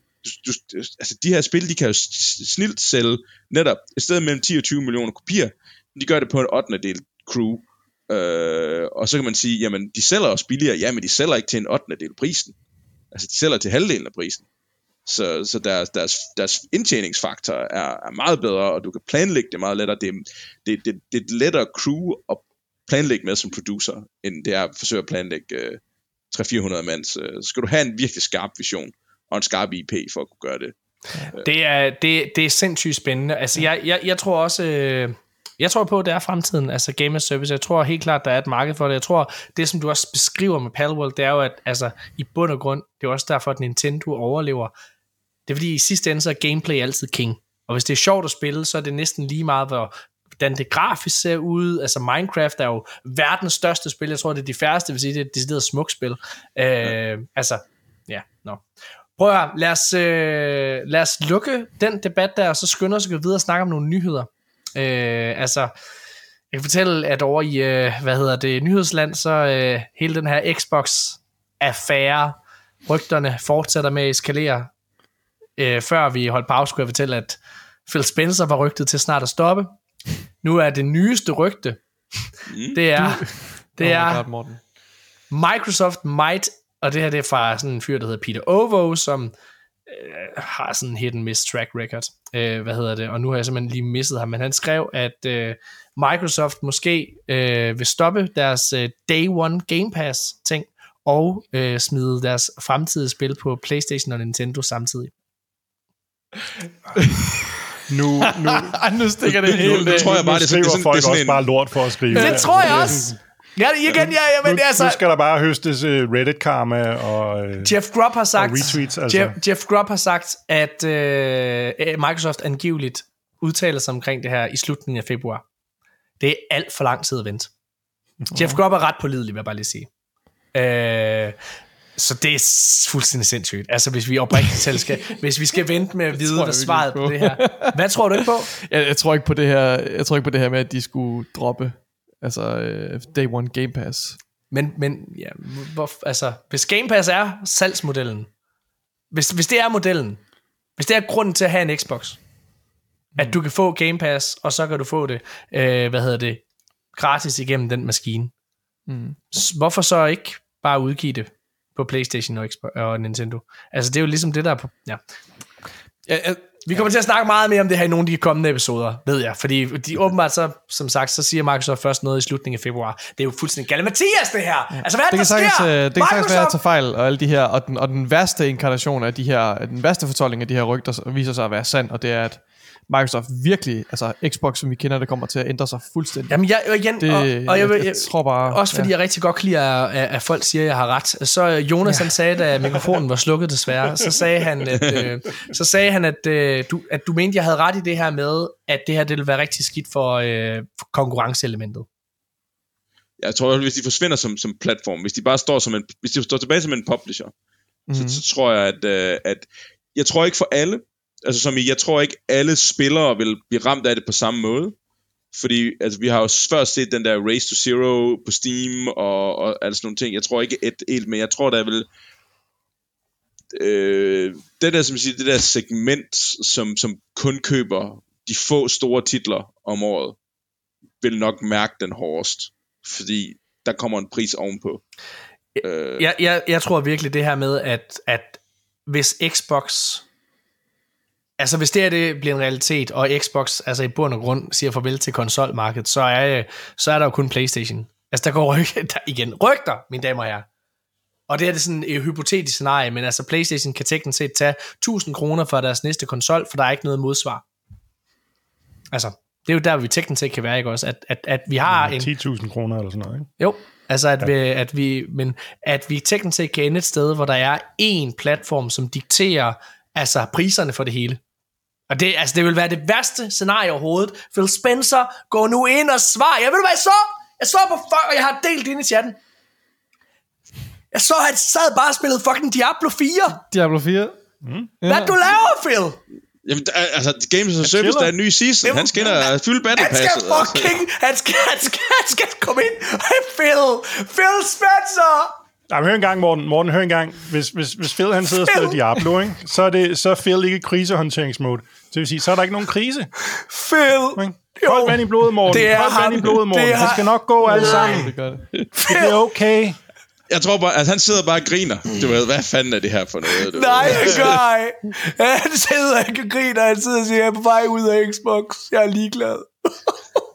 [SPEAKER 4] du, altså de her spil, de kan jo snilt sælge netop et sted mellem 10 og 20 millioner kopier. De gør det på en 8. del crew. Øh, og så kan man sige, jamen de sælger også billigere, ja, men de sælger ikke til en 8. del prisen. Altså de sælger til halvdelen af prisen. Så, så deres, deres, deres indtjeningsfaktor er, er meget bedre, og du kan planlægge det meget lettere. Det, det, det, det er et lettere crew at planlægge med som producer, end det er at forsøge at planlægge øh, 300-400 mands. Øh, så skal du have en virkelig skarp vision og en skarp IP for at kunne gøre det. Øh.
[SPEAKER 1] Det er, det, det er sindssygt spændende. Altså, jeg, jeg, jeg tror også... Øh, jeg tror på, at det er fremtiden, altså game as service. Jeg tror helt klart, der er et marked for det. Jeg tror, det som du også beskriver med Palworld, det er jo, at altså, i bund og grund, det er også derfor, at Nintendo overlever. Det er fordi, i sidste ende, så er gameplay altid king. Og hvis det er sjovt at spille, så er det næsten lige meget, hvor, hvordan det grafisk ser ud. Altså Minecraft er jo verdens største spil. Jeg tror, det er de færreste, vil sige, det er et decideret smukt spil. Øh, altså, ja, nå. No. Prøv at høre, lad os, øh, lad os lukke den debat der, og så skynde os at gå videre og snakke om nogle nyheder. Øh, altså, jeg kan fortælle, at over i, øh, hvad hedder det, nyhedsland, så øh, hele den her Xbox-affære, rygterne fortsætter med at eskalere. Øh, før vi holdt pause, skulle jeg fortælle, at Phil Spencer var rygtet til snart at stoppe. Nu er det nyeste rygte, mm. det er, det er God, Microsoft might, og det her det er fra sådan en fyr, der hedder Peter Ovo, som øh, har sådan en hit and miss track record. Øh, hvad hedder det? Og nu har jeg simpelthen lige misset ham, men han skrev, at øh, Microsoft måske øh, vil stoppe deres øh, Day One Game Pass ting, og øh, smide deres fremtidige spil på PlayStation og Nintendo samtidig.
[SPEAKER 2] nu, nu,
[SPEAKER 3] nu stikker det helt
[SPEAKER 2] nu, nu, tror jeg bare, det, det, det, folk det, det, også en... bare lort for at skrive.
[SPEAKER 1] Det tror jeg også. Ja, igen, ja, ja, men
[SPEAKER 2] nu,
[SPEAKER 1] altså...
[SPEAKER 2] Nu skal der bare høstes uh, Reddit-karma og
[SPEAKER 1] uh, Jeff Grubb har sagt, retweets, altså. Jeff, Jeff Grubb har sagt, at uh, Microsoft angiveligt udtaler sig omkring det her i slutningen af februar. Det er alt for lang tid at vente. Oh. Jeff Grubb er ret pålidelig, vil jeg bare lige sige. Uh, så det er fuldstændig sindssygt. Altså, hvis vi oprigtigt selv skal, hvis vi skal vente med at vide, hvad svaret på. på det her. Hvad tror du ikke på?
[SPEAKER 3] Jeg, jeg, tror ikke på det her, jeg tror ikke på det her med, at de skulle droppe altså uh, Day One Game Pass.
[SPEAKER 1] Men, men ja, hvor, altså, hvis Game Pass er salgsmodellen, hvis, hvis det er modellen, hvis det er grunden til at have en Xbox, mm. at du kan få Game Pass, og så kan du få det, øh, hvad hedder det, gratis igennem den maskine. Mm. Hvorfor så ikke bare udgive det på PlayStation og, Xbox, og Nintendo. Altså, det er jo ligesom det, der er på... Ja. Ja, ja, vi kommer ja. til at snakke meget mere om det her i nogle af de kommende episoder, ved jeg. Fordi de åbenbart så, som sagt, så siger Microsoft først noget i slutningen af februar. Det er jo fuldstændig galt. Mathias, det her! Ja. Altså, hvad det der
[SPEAKER 3] sagtens,
[SPEAKER 1] sker?
[SPEAKER 3] Øh, det kan sagtens være, at tage fejl, og alle de her, og den, og den værste inkarnation af de her, den værste fortolkning af de her rygter, viser sig at være sand, og det er, at Microsoft virkelig, altså Xbox, som vi kender det, kommer til at ændre sig fuldstændig.
[SPEAKER 1] Jamen jeg, igen, det, og, og jeg, jeg, jeg, jeg tror bare... Også fordi ja. jeg rigtig godt kan lide, at, at folk siger, at jeg har ret. Så Jonas, ja. han sagde, da mikrofonen var slukket desværre, så sagde han, at, øh, så sagde han, at, øh, du, at du mente, jeg havde ret i det her med, at det her det ville være rigtig skidt for, øh, for konkurrenceelementet.
[SPEAKER 4] Jeg tror, hvis de forsvinder som, som platform, hvis de bare står som en, hvis de står tilbage som en publisher, mm-hmm. så, mhm. så tror jeg, at, øh, at jeg tror ikke for alle, altså som i, jeg tror ikke alle spillere vil blive ramt af det på samme måde. Fordi altså, vi har jo før set den der Race to Zero på Steam og, og alle sådan nogle ting. Jeg tror ikke et helt, men jeg tror der vil... Øh, det der, som siger, det der segment, som, som kun køber de få store titler om året, vil nok mærke den hårdest. Fordi der kommer en pris ovenpå.
[SPEAKER 1] Øh. Jeg, jeg, jeg tror virkelig det her med, at, at hvis Xbox Altså hvis det her det bliver en realitet, og Xbox altså i bund og grund siger farvel til konsolmarkedet, så er, så er der jo kun Playstation. Altså der går ryg, der, igen rygter, mine damer og herrer. Og det er det sådan et hypotetisk scenarie, men altså Playstation kan teknisk set tage 1000 kroner for deres næste konsol, for der er ikke noget modsvar. Altså, det er jo der, vi teknisk set kan være, ikke også? At, at, at vi har
[SPEAKER 2] ja, 10.000 kroner eller sådan noget, ikke?
[SPEAKER 1] Jo, altså at, ja. vi, at vi, men at vi teknisk set kan ende et sted, hvor der er én platform, som dikterer altså priserne for det hele. Og det, altså, det vil være det værste scenarie overhovedet. Phil Spencer går nu ind og svarer. Jeg ved du hvad jeg så? Jeg så på fuck, og jeg har delt ind i chatten. Jeg så, at han sad bare og spillede fucking Diablo 4.
[SPEAKER 3] Diablo 4?
[SPEAKER 1] Mm. Hvad du laver, Phil?
[SPEAKER 4] Jamen, altså, Games of Service, der er en ny season. Jamen, han skal ind og fylde battle passet.
[SPEAKER 1] Han skal fucking, altså. han skal, han skal, han skal komme ind. Hey, Phil, Phil Spencer.
[SPEAKER 2] Jamen, hør en gang, Morten. Morten, hør en gang. Hvis, hvis, hvis Phil han sidder og spiller Diablo, ikke? Så, er det, så er Phil ikke i krisehåndteringsmode. Det vil sige, så er der ikke nogen krise.
[SPEAKER 1] Phil!
[SPEAKER 2] Hold vand i blodet, Morten. Det er Hold vand i blodet, Morten. Det, er... det skal nok gå alle sammen. Det, gør det. det bliver okay.
[SPEAKER 4] Jeg tror bare, at han sidder bare og griner. Du ved, hvad fanden er det her for noget? Du
[SPEAKER 1] Nej, det gør jeg. Han sidder ikke og griner. Han sidder og siger, jeg er på vej ud af Xbox. Jeg er ligeglad.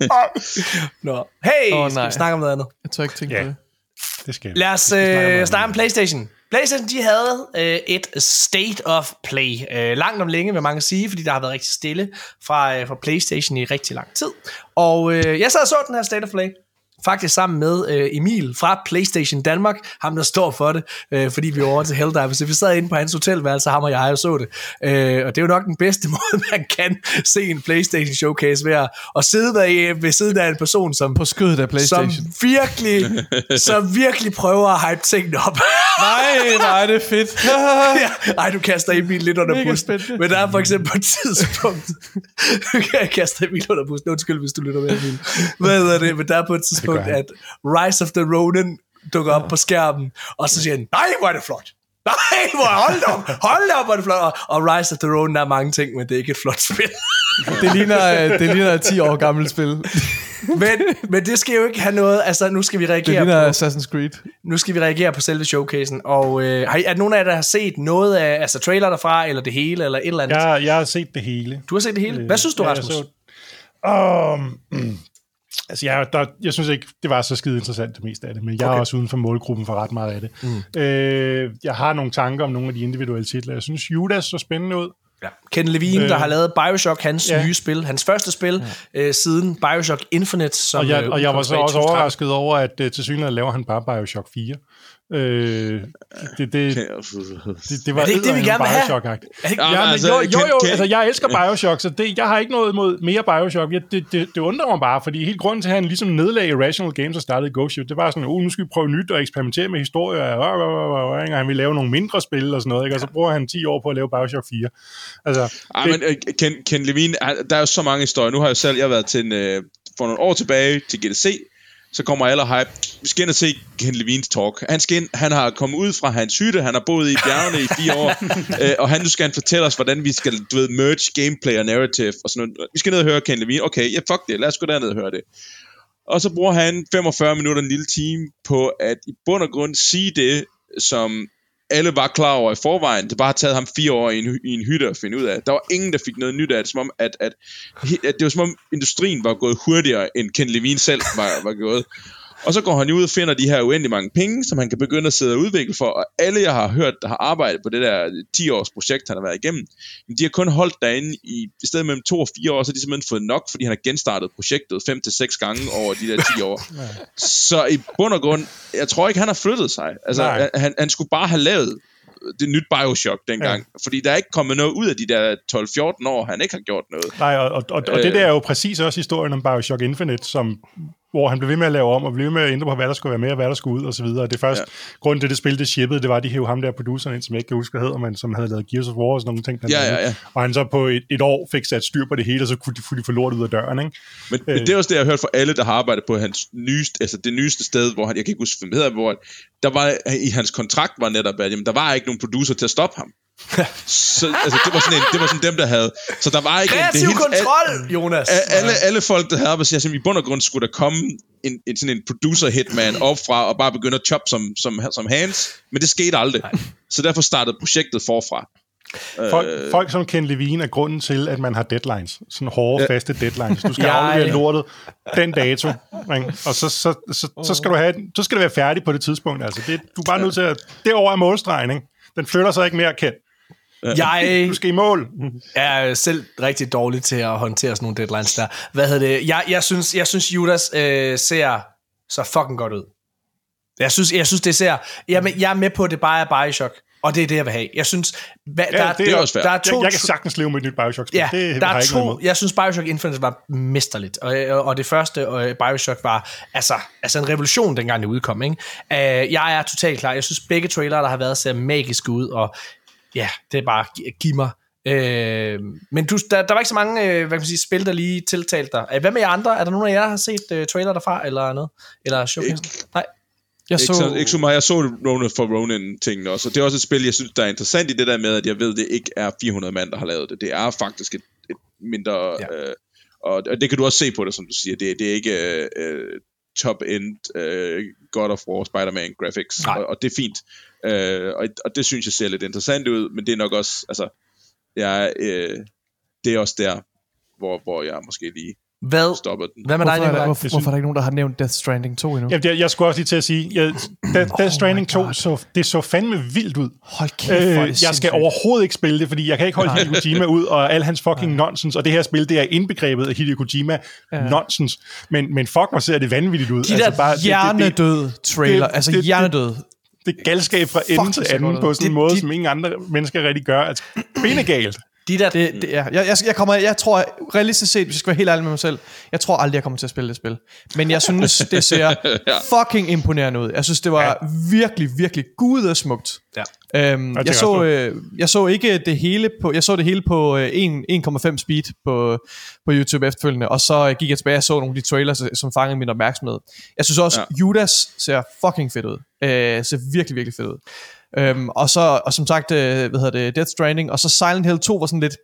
[SPEAKER 1] Nå. Hey, oh, skal vi snakke om noget andet?
[SPEAKER 3] Jeg tør ikke tænke yeah. på det.
[SPEAKER 2] Det skal
[SPEAKER 1] Lad os øh, snakke om PlayStation. PlayStation, de havde øh, et State of Play. Øh, langt om længe, vil mange sige, fordi der har været rigtig stille fra, øh, fra PlayStation i rigtig lang tid. Og øh, jeg sad og så den her State of Play faktisk sammen med øh, Emil fra PlayStation Danmark, ham der står for det, øh, fordi vi var over til Helldivers. Så vi sad inde på hans hotelværelse, ham og jeg, og så det. Øh, og det er jo nok den bedste måde, man kan se en PlayStation Showcase ved at, at sidde der ved siden af en person, som,
[SPEAKER 3] på skødet af PlayStation.
[SPEAKER 1] som virkelig, som virkelig prøver at hype tingene op.
[SPEAKER 3] nej, nej, det er fedt.
[SPEAKER 1] ja, ej, du kaster Emil lidt under bussen. Men der er for eksempel på et tidspunkt, jeg kaster Emil under bussen. Undskyld, hvis du lytter med, Emil. Hvad er det? Men der er på et tidspunkt, tidspunkt, at Rise of the Ronin dukker op på skærmen, og så siger han, nej, hvor er det flot. Nej, hvor hold op, hold op, hvor er det flot. Og, og Rise of the Ronin er mange ting, men det er ikke et flot spil.
[SPEAKER 3] det, ligner, øh, det ligner et 10 år gammelt spil.
[SPEAKER 1] men, men det skal jo ikke have noget, altså nu skal vi reagere
[SPEAKER 3] det ligner på... Assassin's Creed.
[SPEAKER 1] Nu skal vi reagere på selve showcasen, og øh, har, er nogen af jer, der har set noget af, altså trailer derfra, eller det hele, eller et eller andet?
[SPEAKER 2] Jeg, jeg har set det hele.
[SPEAKER 1] Du har set det hele? Hvad synes du, ja, Rasmus?
[SPEAKER 2] Så, um, Altså, jeg, der, jeg synes ikke, det var så skide interessant det meste af det, men jeg okay. er også uden for målgruppen for ret meget af det. Mm. Øh, jeg har nogle tanker om nogle af de individuelle titler. Jeg synes, Judas så spændende ud.
[SPEAKER 1] Ja. Ken Levine, øh, der har lavet Bioshock, hans ja. nye spil, hans første spil ja. øh, siden Bioshock Infinite. Som,
[SPEAKER 2] og, jeg, og jeg var så også overrasket over, at øh, til synligheden laver han bare Bioshock 4. Øh, det, det, det, det, var
[SPEAKER 1] er det ikke det, vi gerne vil have?
[SPEAKER 2] Ja, men altså, jo, jo, jo, altså, jeg elsker Bioshock, så det, jeg har ikke noget imod mere Bioshock. Jeg, det, det, det undrer mig bare, fordi helt grunden til, at han ligesom nedlagde Irrational Games og startede Ghost Ship, det var sådan, oh, nu skal vi prøve nyt og eksperimentere med historier, og, og, og, og, han vil lave nogle mindre spil og sådan noget, ikke? og så bruger han 10 år på at lave Bioshock 4. Altså,
[SPEAKER 4] Ej, det, men øh, Ken, Ken Levine, der er jo så mange historier. Nu har jeg selv jeg har været til en, øh, for nogle år tilbage til GDC, så kommer alle hype. Vi skal ind og se Ken Levines talk. Han, skal ind, han har kommet ud fra hans hytte, han har boet i bjergene i fire år, øh, og han nu skal han fortælle os, hvordan vi skal du ved, merge gameplay og narrative og sådan noget. Vi skal ned og høre Ken Levine. Okay, ja, fuck det, lad os gå derned og høre det. Og så bruger han 45 minutter, en lille time, på at i bund og grund sige det, som alle var klar over i forvejen. Det bare har taget ham fire år i en, i en hytte at finde ud af. Der var ingen, der fik noget nyt af det. Som om, at, at, at det var som om industrien var gået hurtigere, end Ken Levine selv var, var gået. Og så går han ud og finder de her uendelig mange penge, som han kan begynde at sidde og udvikle for. Og alle, jeg har hørt, der har arbejdet på det der 10-års projekt, han har været igennem, de har kun holdt derinde i, i stedet mellem 2 og 4 år, så har de simpelthen fået nok, fordi han har genstartet projektet 5 til seks gange over de der 10 år. så i bund og grund, jeg tror ikke, han har flyttet sig. Altså, han, han skulle bare have lavet det nyt Bioshock dengang. Ja. Fordi der er ikke kommet noget ud af de der 12-14 år, han ikke har gjort noget.
[SPEAKER 2] Nej, og, og, og, og det der er jo præcis også historien om Bioshock Infinite, som hvor han blev ved med at lave om, og blev ved med at ændre på, hvad der skulle være med, og hvad der skulle ud, og så videre. Og det første ja. grund til, det spil, det shippede, det var, at de hævde ham der produceren ind, som jeg ikke kan huske, hvad hedder, men som havde lavet Gears of War og sådan nogle ting.
[SPEAKER 4] Ja, ja, ja.
[SPEAKER 2] Og han så på et, et, år fik sat styr på det hele, og så kunne de, kunne de få lort ud af døren, ikke?
[SPEAKER 4] Men, øh. men det er også det, jeg har hørt fra alle, der har arbejdet på hans nyeste, altså det nyeste sted, hvor han, jeg kan ikke huske, hvad hedder, hvor der var, i hans kontrakt var netop, at jamen, der var ikke nogen producer til at stoppe ham så, altså, det var sådan en, det var sådan dem, der havde... Så der var ikke...
[SPEAKER 1] Kreativ
[SPEAKER 4] en,
[SPEAKER 1] det kontrol, al, Jonas!
[SPEAKER 4] Alle, alle folk, der havde og siger, i bund og grund skulle der komme en, en, sådan en producer-hitman op fra og bare begynde at chop som, som, som hands, men det skete aldrig. Nej. Så derfor startede projektet forfra.
[SPEAKER 2] Folk, øh, folk som Ken Levine er grunden til, at man har deadlines. Sådan hårde, ja. faste deadlines. Du skal ja, aflevere lortet den dato, ikke? og så, så, så, så, skal du have, så skal det være færdig på det tidspunkt. Altså, det, du er bare nødt til at... Det over er målstregen, ikke? Den flytter sig ikke mere kendt.
[SPEAKER 1] Jeg
[SPEAKER 2] du skal i mål.
[SPEAKER 1] er selv rigtig dårlig til at håndtere sådan nogle deadlines der. Hvad hedder det? Jeg, jeg, synes, jeg synes, Judas øh, ser så fucking godt ud. Jeg synes, jeg synes det ser... Jamen, jeg er med på, at det bare er Bioshock. Og det er det, jeg vil have. Jeg synes,
[SPEAKER 2] hva, ja, der, det er også der er to, jeg, jeg kan sagtens leve med et nyt Bioshock-spil.
[SPEAKER 1] Ja, det, der er to, jeg synes, Bioshock Infinite var mesterligt. Og, og det første og Bioshock var altså, altså en revolution, dengang det udkom. Ikke? Uh, jeg er totalt klar. Jeg synes, begge trailer, der har været, ser magiske ud. Og ja, det er bare, giv mig. Øh, men du, der, der var ikke så mange øh, hvad kan man sige, spil, der lige tiltalte dig. Øh, hvad med jer andre? Er der nogen af jer, der har set øh, trailer derfra, eller noget? Eller showcase? Nej.
[SPEAKER 4] Jeg så... Ikke, så, ikke så meget. Jeg så Ronin for Ronin-tingene også, og det er også et spil, jeg synes, der er interessant i det der med, at jeg ved, det ikke er 400 mand, der har lavet det. Det er faktisk et, et mindre... Ja. Øh, og det kan du også se på det, som du siger. Det, det er ikke øh, top-end øh, God of War, Spider-Man graphics, og, og det er fint. Øh, og, og det synes jeg ser lidt interessant ud, men det er nok også, altså, jeg, øh, det er også der, hvor, hvor jeg måske lige
[SPEAKER 1] Hvad,
[SPEAKER 4] stopper den.
[SPEAKER 1] Hvad med
[SPEAKER 3] hvorfor,
[SPEAKER 1] dig,
[SPEAKER 3] er der, hvorfor, hvorfor er der ikke nogen, der har nævnt Death Stranding 2 endnu?
[SPEAKER 2] Ja, jeg, jeg skulle også lige til at sige, ja, Death, Death Stranding 2, så, det så fandme vildt ud.
[SPEAKER 3] Hold kæft, øh,
[SPEAKER 2] jeg skal sindssygt. overhovedet ikke spille det, fordi jeg kan ikke holde Hideo Kojima ud, og al hans fucking Nej. nonsens, og det her spil, det er indbegrebet af Hideo Kojima ja. nonsens. Men, men fuck, hvor ser det vanvittigt ud.
[SPEAKER 3] De altså, der bare, hjernedød det, det, trailer, det, altså det, hjernedød.
[SPEAKER 2] Det, er galskab fra ende til anden på sådan en måde, de, som ingen andre mennesker rigtig gør. Altså, benegalt.
[SPEAKER 3] De der, det, det, ja. jeg, jeg, jeg, kommer, jeg tror, realistisk set, hvis jeg skal være helt ærlig med mig selv, jeg tror aldrig, jeg kommer til at spille det spil. Men jeg synes, det ser fucking imponerende ud. Jeg synes, det var ja. virkelig, virkelig gudesmukt. Ja. Øhm, jeg, jeg, så, øh, jeg så ikke det hele på, jeg så det hele på øh, 1,5 speed på, på YouTube efterfølgende, og så gik jeg tilbage og så nogle af de trailers, som fangede min opmærksomhed. Jeg synes også, ja. Judas ser fucking fedt ud. Øh, ser virkelig, virkelig fedt ud. Øhm, og så, og som sagt, øh, hvad hedder det, Death Stranding, og så Silent Hill 2 var sådan lidt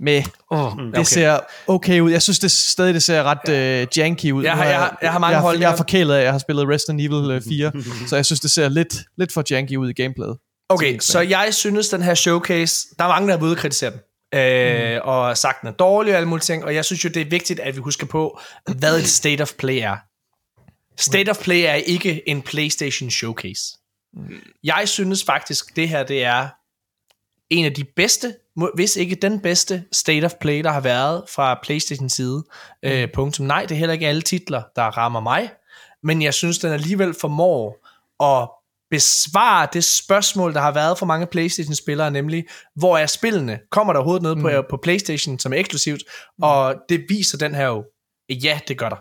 [SPEAKER 3] med. Oh, det okay. ser okay ud. Jeg synes det stadig det ser ret øh, janky ud.
[SPEAKER 1] Jeg har, jeg, har, jeg har mange
[SPEAKER 3] jeg,
[SPEAKER 1] hold.
[SPEAKER 3] Jeg er forkælet af, jeg har spillet Resident Evil 4, øh, så jeg synes det ser lidt, lidt for janky ud i gameplayet.
[SPEAKER 1] Okay, så jeg synes den her showcase, der er mange der har været kritisere den. Øh, mm. og sagt den er dårlig og alle mulige ting, og jeg synes jo det er vigtigt at vi husker på hvad et state of play er. State of play er ikke en PlayStation showcase. Jeg synes faktisk, det her det er en af de bedste, hvis ikke den bedste state of play, der har været fra Playstation side. Mm. Øh, punktum. Nej, det er heller ikke alle titler, der rammer mig, men jeg synes, den alligevel formår at besvare det spørgsmål, der har været for mange Playstation-spillere, nemlig, hvor er spillene? Kommer der overhovedet noget mm. på, på Playstation, som er eksklusivt? Mm. Og det viser den her jo, ja, det gør der.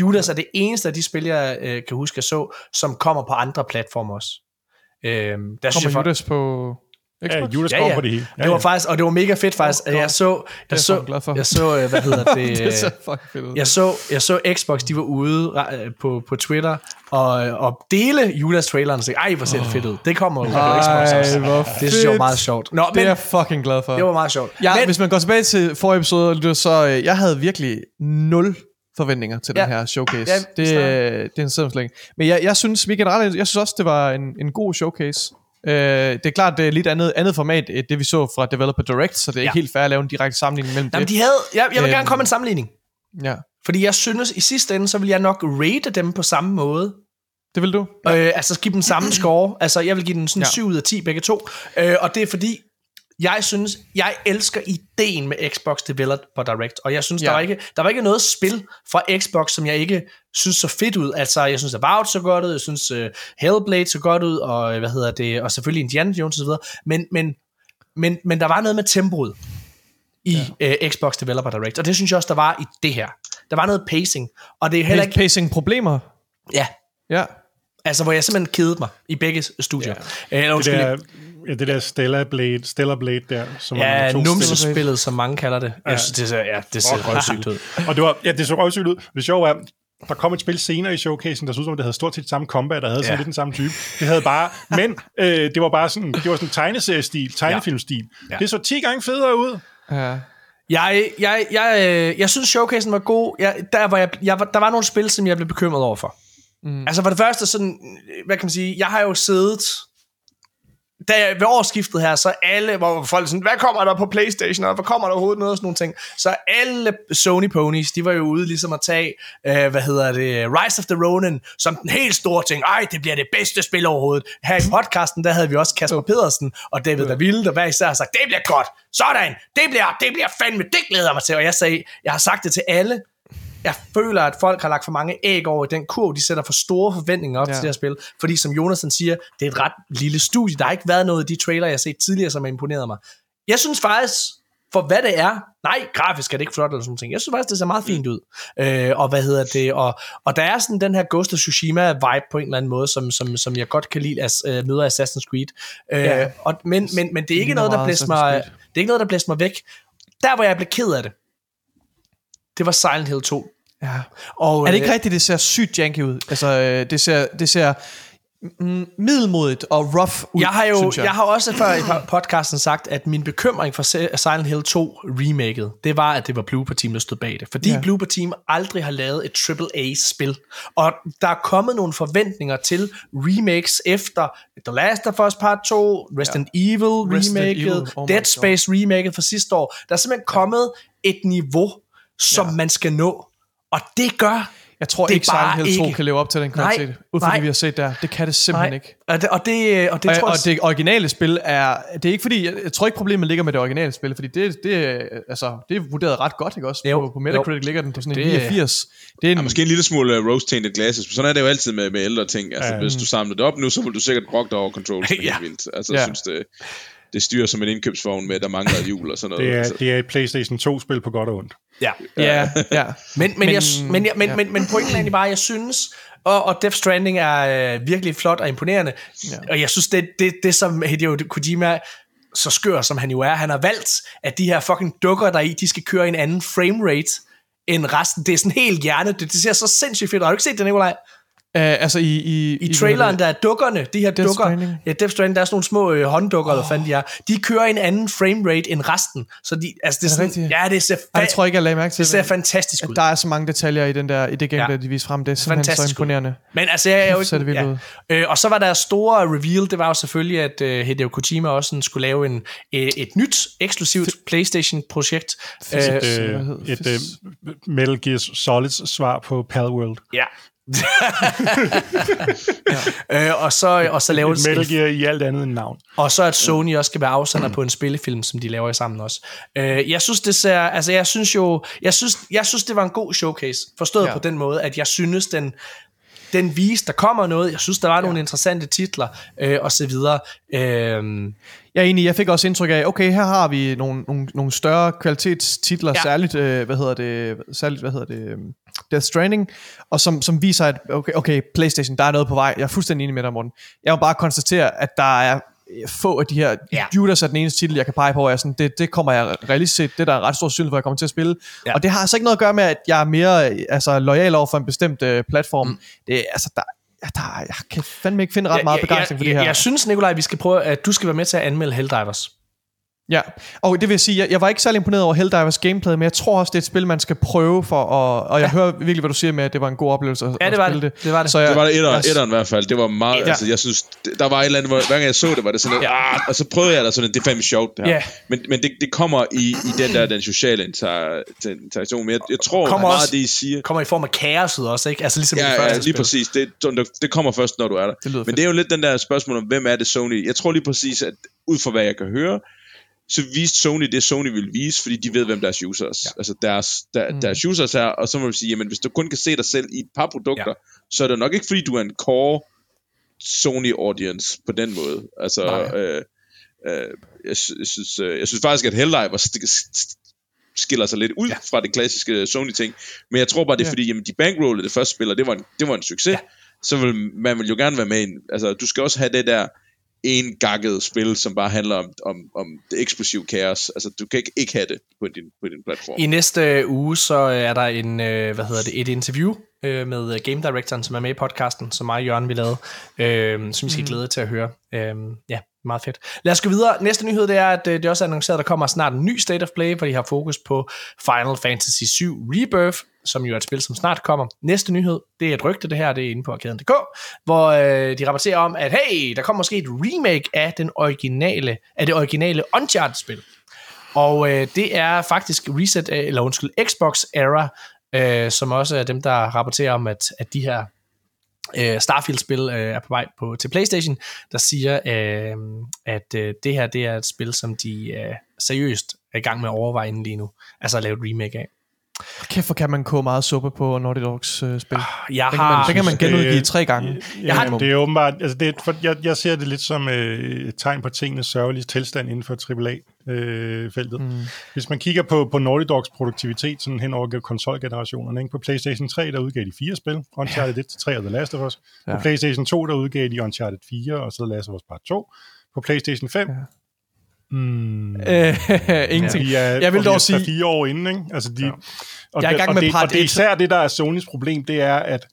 [SPEAKER 1] Judas er det eneste af de spil, jeg øh, kan huske, jeg så, som kommer på andre platformer også.
[SPEAKER 3] Øh, der kommer synes jeg, Judas på
[SPEAKER 2] Xbox? Ja, Judas ja, ja. på det hele.
[SPEAKER 1] Ja, det var faktisk, og det var mega fedt faktisk, oh, jeg så, jeg så, jeg, jeg så, øh, hvad hedder det, det så fedt ud. Jeg så, jeg så Xbox, de var ude øh, på, på Twitter, og, og dele Judas-traileren og sige, ej, hvor ser det fedt ud. Det kommer jo på Xbox også. Hvor det synes jeg var meget sjovt.
[SPEAKER 3] Nå, men, det er jeg fucking glad for.
[SPEAKER 1] Det var meget sjovt.
[SPEAKER 3] Ja, men, hvis man går tilbage til forrige episode, så øh, jeg havde virkelig nul forventninger til ja. den her showcase. Ja, det, det er en sidemslæng. Men jeg, jeg synes, vi generelt, jeg synes også, det var en, en god showcase. Uh, det er klart, det er lidt andet, andet format, det vi så fra Developer Direct, så det er ja. ikke helt fair at lave en direkte sammenligning mellem
[SPEAKER 1] Jamen,
[SPEAKER 3] det.
[SPEAKER 1] De havde, jeg, jeg vil gerne øhm, komme med en sammenligning.
[SPEAKER 3] Ja.
[SPEAKER 1] Fordi jeg synes, i sidste ende, så vil jeg nok rate dem på samme måde.
[SPEAKER 3] Det vil du?
[SPEAKER 1] Øh, altså give dem samme score. Altså jeg vil give den sådan ja. 7 ud af 10 begge to. Øh, og det er fordi, jeg synes, jeg elsker ideen med Xbox Developer Direct, og jeg synes, ja. der, var ikke, der var ikke noget spil fra Xbox, som jeg ikke synes så fedt ud. Altså, jeg synes, Avowed så godt ud, jeg synes, uh, Hellblade så godt ud, og hvad hedder det, og selvfølgelig Indiana Jones videre, men, men, men, men der var noget med tempoet i ja. uh, Xbox Developer Direct, og det synes jeg også, der var i det her. Der var noget pacing, og det er heller ikke...
[SPEAKER 3] Pacing-problemer?
[SPEAKER 1] Ja.
[SPEAKER 3] Ja.
[SPEAKER 1] Altså, hvor jeg simpelthen kedede mig i begge studier. Ja.
[SPEAKER 2] Eller, det der, Ja, det der Stellar Blade, Stellar Blade der.
[SPEAKER 1] Som ja, numsespillet, som mange kalder det. Ja. Jeg synes, det ser, ja, det ser røvsygt ud.
[SPEAKER 2] Og det var, ja, det så røvsygt ud. Det sjove er, der kom et spil senere i showcasen, der så ud som, det havde stort set samme combat, der havde sådan ja. lidt den samme type. Det havde bare, men øh, det var bare sådan, det var sådan en tegneseriestil, tegnefilmstil. Ja. Ja. Det så 10 gange federe ud.
[SPEAKER 1] Ja. Jeg, jeg, jeg, øh, jeg synes, showcasen var god. Jeg, der, var jeg, jeg, der var nogle spil, som jeg blev bekymret over for. Mm. Altså for det første, sådan, hvad kan man sige, jeg har jo siddet da, ved årsskiftet her, så alle, hvor folk sådan, hvad kommer der på Playstation, og hvad kommer der overhovedet noget, og sådan nogle ting. Så alle Sony ponies, de var jo ude ligesom at tage, øh, hvad hedder det, Rise of the Ronin, som den helt store ting, ej, det bliver det bedste spil overhovedet. Her i podcasten, der havde vi også Kasper Pedersen og David ja. Daville, der hver især har sagt, det bliver godt, sådan, det bliver, det bliver fandme, det glæder mig til. Og jeg sagde, jeg har sagt det til alle, jeg føler, at folk har lagt for mange æg over i den kurv. De sætter for store forventninger op ja. til det her spil. Fordi som Jonas siger, det er et ret lille studie. Der har ikke været noget i de trailer, jeg har set tidligere, som har imponeret mig. Jeg synes faktisk, for hvad det er, nej, grafisk er det ikke flot eller sådan noget. Jeg synes faktisk, det ser meget fint ud. Øh, og hvad hedder det, og, og der er sådan den her Ghost of Tsushima vibe på en eller anden måde, som, som, som jeg godt kan lide at uh, møde Assassin's Creed. Øh, ja. og, men, men, men det er ikke noget, der blæser mig, det er ikke noget, der blæser mig væk. Der, hvor jeg blev ked af det, det var Silent Hill 2.
[SPEAKER 3] Ja. Og, er det ikke øh, rigtigt, det ser sygt janky ud? Altså, øh, det ser, det ser middelmodigt og rough ud,
[SPEAKER 1] jeg har jo, jeg. jeg har også før i podcasten sagt, at min bekymring for Silent Hill 2 remaket, det var, at det var Blooper Team, der stod bag det. Fordi ja. Blooper Team aldrig har lavet et AAA-spil. Og der er kommet nogle forventninger til remakes efter The Last of Us Part 2, Resident ja. Evil remaket. Oh Dead Space remaket fra sidste år. Der er simpelthen kommet et niveau som ja. man skal nå. Og det gør
[SPEAKER 3] jeg tror det ikke, Silent Hill 2 ikke. kan leve op til den kvalitet, ud fra det, vi har set der. Det kan det simpelthen nej. ikke.
[SPEAKER 1] Og det, og det, og det,
[SPEAKER 3] og,
[SPEAKER 1] tror
[SPEAKER 3] jeg, og det originale spil er... Det er ikke fordi... Jeg, jeg tror ikke, problemet ligger med det originale spil, fordi det, det, altså, det er vurderet ret godt, ikke også? Jo, på, på Metacritic jo. ligger den på sådan en 89. Det er en,
[SPEAKER 4] ja, måske en lille smule uh, rose-tainted glasses, men sådan er det jo altid med, med ældre ting. Altså, ja, hvis du samler det op nu, så vil du sikkert brokke dig over controls. ja. vildt. Altså, jeg ja. synes, det, det styrer som en indkøbsvogn med, der mangler et hjul og sådan noget.
[SPEAKER 2] Det er,
[SPEAKER 4] altså.
[SPEAKER 2] det er et PlayStation 2-spil på godt og ondt.
[SPEAKER 1] Ja,
[SPEAKER 3] ja, ja.
[SPEAKER 1] Men, men, men, jeg, men, jeg, men, ja. men, men pointen er egentlig bare, jeg synes, og, og Death Stranding er øh, virkelig flot og imponerende, ja. og jeg synes, det, det, det som Hideo Kojima så skør som han jo er, han har valgt, at de her fucking dukker der i, de skal køre en anden frame rate end resten. Det er sådan helt hjerne. Det, det ser så sindssygt fedt. Har du ikke set det, Nikolaj?
[SPEAKER 3] Uh, altså i, i,
[SPEAKER 1] I, i traileren, der er dukkerne, de her Death dukker, Stranding. ja, Death Stranding, der er sådan nogle små øh, hånddukker, oh. eller fandt de er, de kører en anden frame rate end resten, så de, altså det er, sådan,
[SPEAKER 3] rigtigt?
[SPEAKER 1] ja, det ser,
[SPEAKER 3] fa- jeg tror ikke, jeg lagde mærke til
[SPEAKER 1] det ser fantastisk ud.
[SPEAKER 3] Der er så mange detaljer i den der, i det gameplay, ja. de viser frem, det er simpelthen fantastisk så imponerende. Ud.
[SPEAKER 1] Men altså, jeg er jo ikke, ja. øh, og så var der store reveal, det var jo selvfølgelig, at uh, Hideo Kojima også skulle lave en, et, et nyt, eksklusivt Playstation-projekt.
[SPEAKER 2] Et, uh, et, et, et uh, Metal Gear Solid svar på Palworld.
[SPEAKER 1] Ja, ja. øh, og så og så laver
[SPEAKER 2] Metal Gear i alt andet end navn.
[SPEAKER 1] Og så at Sony også skal være afsender på en spillefilm, som de laver sammen også. Øh, jeg synes det ser, altså jeg synes jo, jeg synes, jeg synes det var en god showcase, forstået ja. på den måde, at jeg synes den den viste, der kommer noget. Jeg synes, der var ja. nogle interessante titler, øh, og så videre. Øh,
[SPEAKER 3] jeg er enig, jeg fik også indtryk af, okay, her har vi nogle, nogle, nogle større kvalitetstitler, ja. særligt, øh, hvad hedder det, særligt, hvad hedder det, øhm, Death Stranding, og som, som viser, at okay, okay, Playstation, der er noget på vej. Jeg er fuldstændig enig med dig, Morten. Jeg må bare konstatere, at der er få af de her ja. Judas er den eneste titel, jeg kan pege på, og jeg sådan, det, det kommer jeg realistisk set, det er der ret stor synd for, at jeg kommer til at spille. Ja. Og det har altså ikke noget at gøre med, at jeg er mere altså, lojal over for en bestemt uh, platform. Mm. Det, altså, der, der, jeg kan fandme ikke finde ret meget begejstring for det her.
[SPEAKER 1] Jeg, jeg synes, Nikolaj, vi skal prøve, at du skal være med til at anmelde Helldivers.
[SPEAKER 3] Ja, og det vil sige, jeg, jeg var ikke særlig imponeret over Helldivers gameplay, men jeg tror også, det er et spil, man skal prøve for, og, og jeg ja. hører virkelig, hvad du siger med, at det var en god oplevelse at,
[SPEAKER 1] ja, det var at spille det. det. det var det.
[SPEAKER 4] Så jeg, det var det etteren, jeg, etteren i hvert fald. Det var meget, ja. altså jeg synes, der var et eller andet, hvor, hver gang jeg så det, var det sådan, ja. ah, og så prøvede jeg da sådan, det er fandme sjovt det her. Ja. Men, men det, det kommer i, i den der, den sociale inter, interaktion, men jeg, jeg tror kommer meget, også, det I siger.
[SPEAKER 1] kommer i form af kaoset også, ikke? Altså ligesom
[SPEAKER 4] ja,
[SPEAKER 1] det første
[SPEAKER 4] ja, lige spil. præcis. Det, det kommer først, når du er der. Det men fedt. det er jo lidt den der spørgsmål om, hvem er det Sony? Jeg tror lige præcis, at ud fra hvad jeg kan høre, så viste Sony det, Sony ville vise, fordi de ved, hvem deres users, ja. altså deres, der, mm. deres users er, og så må vi sige, jamen hvis du kun kan se dig selv i et par produkter, ja. så er det nok ikke, fordi du er en core Sony audience på den måde. Altså, øh, øh, jeg, jeg, synes, øh, jeg synes faktisk, at Helldivers skiller sig lidt ud ja. fra det klassiske Sony-ting, men jeg tror bare, det er ja. fordi, jamen de bankrollede det første spil, og det var en, det var en succes, ja. så vil man vil jo gerne være med i en, altså du skal også have det der, en gakket spil, som bare handler om, om, om det eksplosive kaos. Altså, du kan ikke, ikke have det på din, på din platform.
[SPEAKER 1] I næste uge, så er der en, øh, hvad hedder det, et interview øh, med game directoren, som er med i podcasten, som mig og Jørgen vi lavede, øh, som I skal mm. glæde til at høre. Øh, ja, meget fedt. Lad os gå videre. Næste nyhed, det er, at øh, det også er annonceret, at der kommer snart en ny State of Play, hvor de har fokus på Final Fantasy 7 Rebirth, som jo er et spil, som snart kommer. Næste nyhed, det er et rygte, det her, det er inde på arkaden.dk, hvor øh, de rapporterer om, at hey, der kommer måske et remake af, den originale, af det originale Uncharted-spil. Og øh, det er faktisk Reset, eller undskyld, Xbox Era, øh, som også er dem, der rapporterer om, at, at de her øh, Starfield-spil øh, er på vej på, til PlayStation, der siger, øh, at øh, det her det er et spil, som de øh, seriøst er i gang med at overveje lige nu. Altså at lave et remake af.
[SPEAKER 3] Kæft, hvor kan man koge meget suppe på Naughty Dogs uh, spil.
[SPEAKER 1] Ah, jeg
[SPEAKER 3] den, har, kan man, den kan man genudgive tre gange.
[SPEAKER 2] Ja, jeg har, det er åbenbart, altså det for jeg, jeg ser det lidt som øh, et tegn på tingenes sørgelige tilstand inden for AAA-feltet. Øh, mm. Hvis man kigger på, på Naughty Dogs produktivitet sådan hen over konsolgenerationerne, ikke? på PlayStation 3, der udgav de fire spil, Uncharted ja. 1 til 3 og The Last of Us. Ja. På PlayStation 2, der udgav de Uncharted 4 og så The Last of Us Part 2. På PlayStation 5, ja
[SPEAKER 3] Mm. Ingenting.
[SPEAKER 2] Ja, er, jeg vil dog sige... fire år inden, ikke? Altså, de, ja. og, jeg er i gang med og, det, og det er især det, der er Sonys problem, det er, at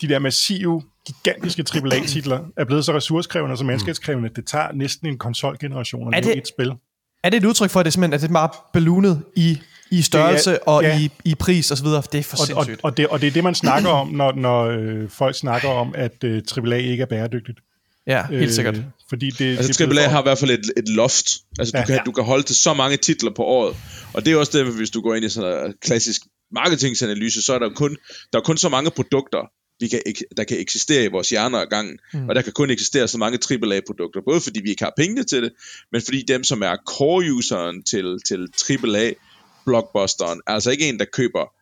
[SPEAKER 2] de der massive, gigantiske AAA-titler er blevet så ressourcekrævende og så menneskeskrævende, at det tager næsten en konsolgeneration at lave et spil.
[SPEAKER 3] Er det et udtryk for, at det simpelthen at det er meget ballonet i, i størrelse det er, og ja. i, i pris og så videre? Det er for og, sindssygt.
[SPEAKER 2] Og, og, det, og det er det, man snakker om, når, når øh, folk snakker om, at øh, AAA ikke er bæredygtigt.
[SPEAKER 3] Ja, helt øh, sikkert.
[SPEAKER 2] Fordi det,
[SPEAKER 4] altså, det AAA har i hvert fald et, et loft. Altså, ja, du, kan, ja. du kan holde til så mange titler på året. Og det er også det, hvis du går ind i sådan en klassisk marketingsanalyse, så er der kun, der er kun så mange produkter, vi kan, der kan eksistere i vores hjerner ad gangen. Mm. Og der kan kun eksistere så mange AAA-produkter, både fordi vi ikke har pengene til det, men fordi dem, som er core-useren til, til AAA-blockbusteren, er altså ikke en, der køber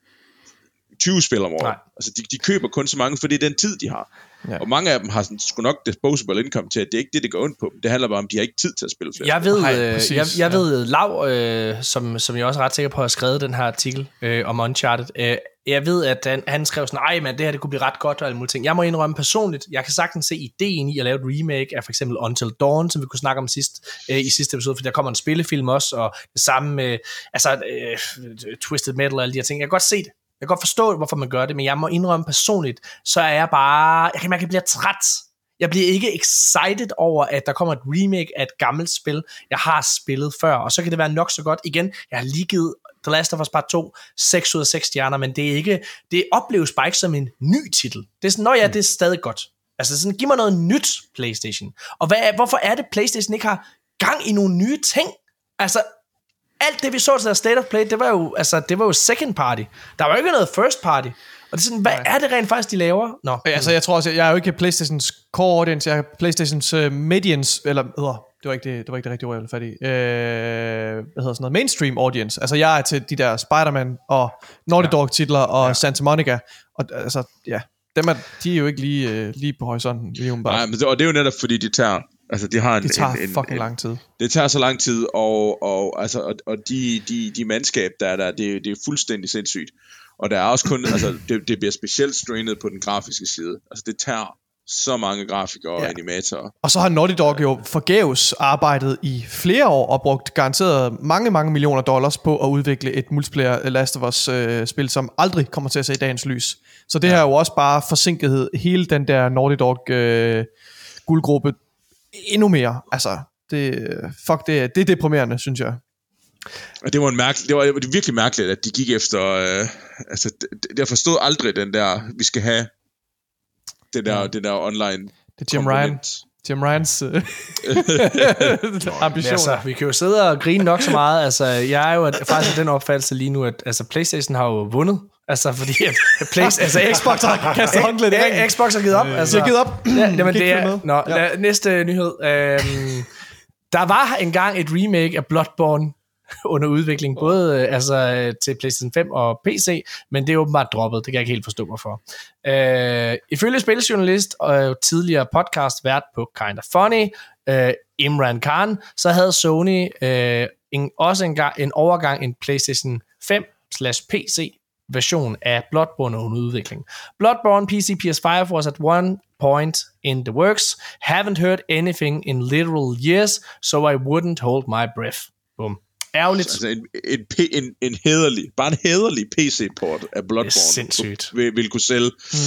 [SPEAKER 4] 20 spil om året. Nej. Altså, de, de køber kun så mange, fordi det er den tid, de har. Ja. Og mange af dem har sådan, sgu nok disposable income til, at det er ikke det, det går ondt på dem. Det handler bare om, at de har ikke tid til at spille flere
[SPEAKER 1] Jeg ved, Nej, øh, jeg, jeg ved Lav, øh, som, som jeg også er ret sikker på har skrevet den her artikel øh, om Uncharted, øh, jeg ved, at han, han skrev sådan, ej, men det her det kunne blive ret godt og alle mulige ting. Jeg må indrømme personligt, jeg kan sagtens se ideen i at lave et remake af for eksempel Until Dawn, som vi kunne snakke om sidst, øh, i sidste episode, for der kommer en spillefilm også, og det samme med altså, øh, Twisted Metal og alle de her ting. Jeg kan godt se det. Jeg kan godt forstå, hvorfor man gør det, men jeg må indrømme personligt, så er jeg bare, jeg kan mærke, at jeg bliver træt. Jeg bliver ikke excited over, at der kommer et remake af et gammelt spil, jeg har spillet før, og så kan det være nok så godt. Igen, jeg har lige givet The Last of Us Part 2 6 ud af 6 stjerner, men det er ikke, det opleves bare ikke som en ny titel. Det er sådan, nå ja, mm. det er stadig godt. Altså sådan, giv mig noget nyt PlayStation. Og hvad, hvorfor er det, PlayStation ikke har gang i nogle nye ting? Altså, alt det vi så til State of Play, det var jo, altså, det var jo second party. Der var jo ikke noget first party. Og det er sådan, hvad Nej. er det rent faktisk, de laver? Nå.
[SPEAKER 3] Altså, jeg tror også, jeg er jo ikke Playstations core audience, jeg er Playstations uh, medians, eller, hedder, det var ikke det, det, var ikke det rigtige ord, jeg ville fat i. Øh, hvad hedder sådan noget? Mainstream audience. Altså, jeg er til de der Spider-Man og Naughty Dog titler og ja. Santa Monica. Og altså, ja, dem er, de er jo ikke lige, øh, lige på horisonten. Lige
[SPEAKER 4] bare. Nej, men det, og det er jo netop, fordi de tager Altså, det har en,
[SPEAKER 3] det tager
[SPEAKER 4] en, en,
[SPEAKER 3] fucking
[SPEAKER 4] en,
[SPEAKER 3] lang tid.
[SPEAKER 4] Det tager så lang tid, og, og, altså, og, og de, de, de mandskab, der er der, det, det er fuldstændig sindssygt. Og der er også kun, altså, det, det bliver specielt strainet på den grafiske side. Altså, det tager så mange grafikere og ja. animatorer.
[SPEAKER 3] Og så har Naughty Dog jo forgæves arbejdet i flere år og brugt garanteret mange, mange millioner dollars på at udvikle et multiplayer Last of Us øh, spil, som aldrig kommer til at se dagens lys. Så det ja. her er jo også bare forsinket hele den der Naughty Dog øh, guldgruppe endnu mere. Altså, det, fuck, det, det er deprimerende, synes jeg.
[SPEAKER 4] Og det var, en mærkelig, det var, det var virkelig mærkeligt, at de gik efter... Øh, altså, det, jeg forstod aldrig den der, vi skal have det der, ja. det der online
[SPEAKER 3] Det er Jim Ryan. Jim Ryans uh, ambition.
[SPEAKER 1] Altså, vi kan jo sidde og grine nok så meget. Altså, jeg er jo faktisk den opfattelse lige nu, at altså, Playstation har jo vundet. Altså, fordi at,
[SPEAKER 3] Playstation, altså, Xbox har kastet håndklædet i ringen.
[SPEAKER 1] Xbox har givet op. Altså,
[SPEAKER 3] de har givet op.
[SPEAKER 1] Ja, jamen, det er, nå, ja. næste nyhed. Øhm, der var engang et remake af Bloodborne under udvikling, både øh, altså, til PlayStation 5 og PC, men det er åbenbart droppet, det kan jeg ikke helt forstå hvorfor. Øh, ifølge spiljournalist og tidligere podcast vært på Kinda Funny, øh, Imran Khan, så havde Sony øh, en, også en, en overgang en PlayStation 5 slash PC version af Bloodborne under udvikling. Bloodborne PC PS5 was at one point in the works. Haven't heard anything in literal years, so I wouldn't hold my breath. Boom. Ærgerligt.
[SPEAKER 4] Altså en, en, en, en hederlig, bare en hederlig PC-port af Bloodborne
[SPEAKER 1] sindssygt.
[SPEAKER 4] Vil, vil kunne sælge mm,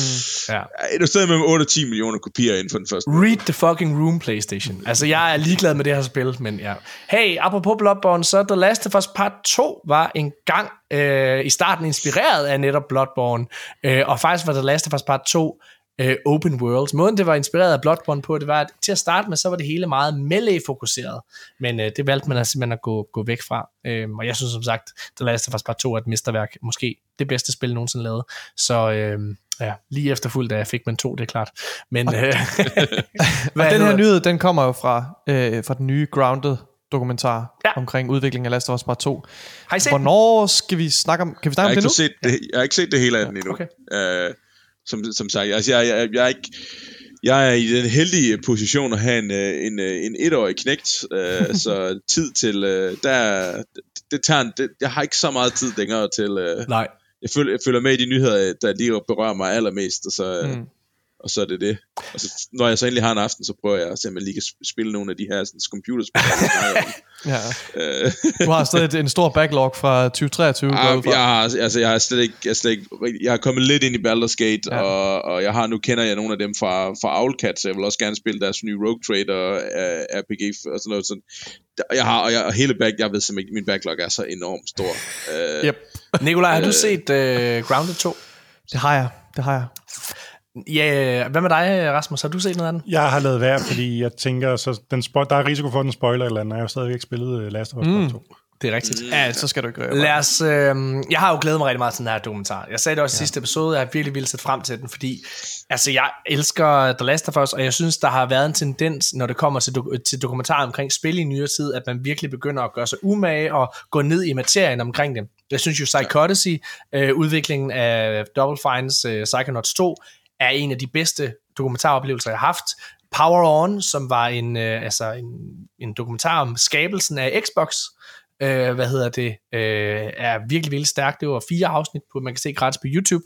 [SPEAKER 4] ja. et sted mellem 8 og 10 millioner kopier inden for den første.
[SPEAKER 1] Read the fucking room, PlayStation. Altså, jeg er ligeglad med det her spil, men ja. Hey, apropos Bloodborne, så The Last of Us Part 2 var en gang øh, i starten inspireret af netop Bloodborne, øh, og faktisk var The Last of Us Part 2 øh, open worlds. Måden det var inspireret af Bloodborne på, det var, at til at starte med, så var det hele meget melee-fokuseret, men øh, det valgte man at, simpelthen at gå, gå væk fra. Øh, og jeg synes som sagt, The Last of Us Part 2 er et mesterværk, måske det bedste spil nogensinde lavet. Så øh, ja, lige efterfuldt, da jeg fik man to, det er klart. Men, øh,
[SPEAKER 3] og den her nyhed, den kommer jo fra, øh, fra den nye Grounded dokumentar ja. omkring udviklingen af Last of Us Part 2.
[SPEAKER 1] Har I set
[SPEAKER 3] Hvornår skal vi snakke om, kan vi snakke om det nu?
[SPEAKER 4] Set det, jeg har ikke set det hele af den endnu. Okay. Uh, som, som sagt, altså jeg, jeg, jeg er ikke, jeg er i den heldige position at have en, øh, en, øh, en etårig knægt, øh, så tid til, øh, der, det tager en, det, jeg har ikke så meget tid længere til, øh,
[SPEAKER 1] Nej.
[SPEAKER 4] Jeg, følger, jeg følger med i de nyheder, der lige berører mig allermest, og så, mm og så er det det. Og så, når jeg så endelig har en aften, så prøver jeg at se, om jeg lige kan spille nogle af de her sådan, computerspil.
[SPEAKER 3] ja. Øh. du har stadig en stor backlog fra 2023. Ah,
[SPEAKER 4] jeg, har, altså, jeg har slet ikke, jeg, slet ikke, jeg har kommet lidt ind i Baldur's Gate, ja. og, og jeg har nu kender jeg nogle af dem fra, fra Owlcat, så jeg vil også gerne spille deres nye Rogue Trader uh, RPG og sådan noget. Sådan. Jeg har, og, jeg, og hele back, jeg ved simpelthen, min backlog er så enormt stor.
[SPEAKER 1] Uh, yep. Nikolaj, har du set uh, Grounded 2?
[SPEAKER 3] Det har jeg, det har jeg.
[SPEAKER 1] Ja, hvad med dig, Rasmus? Har du set noget af den?
[SPEAKER 2] Jeg har lavet værd, fordi jeg tænker, så den spo- der er risiko for, at den spoiler eller andet. Jeg har stadigvæk ikke spillet uh, Last of Us mm. 2.
[SPEAKER 1] Det er rigtigt.
[SPEAKER 3] Ja, så skal du ikke gøre
[SPEAKER 1] Lad os, øh, jeg har jo glædet mig rigtig meget til den her dokumentar. Jeg sagde det også i ja. sidste episode, jeg har virkelig vildt set frem til den, fordi altså, jeg elsker The Last of Us, og jeg synes, der har været en tendens, når det kommer til, do- til dokumentarer omkring spil i nyere tid, at man virkelig begynder at gøre sig umage og gå ned i materien omkring det. Jeg synes jo, Psychodyssey, øh, udviklingen af Double Fines øh, Psychonauts 2, er en af de bedste dokumentaroplevelser, jeg har haft. Power On, som var en, øh, altså en, en dokumentar om skabelsen af Xbox, øh, hvad hedder det, øh, er virkelig, virkelig stærkt. Det var fire afsnit, på, man kan se gratis på YouTube.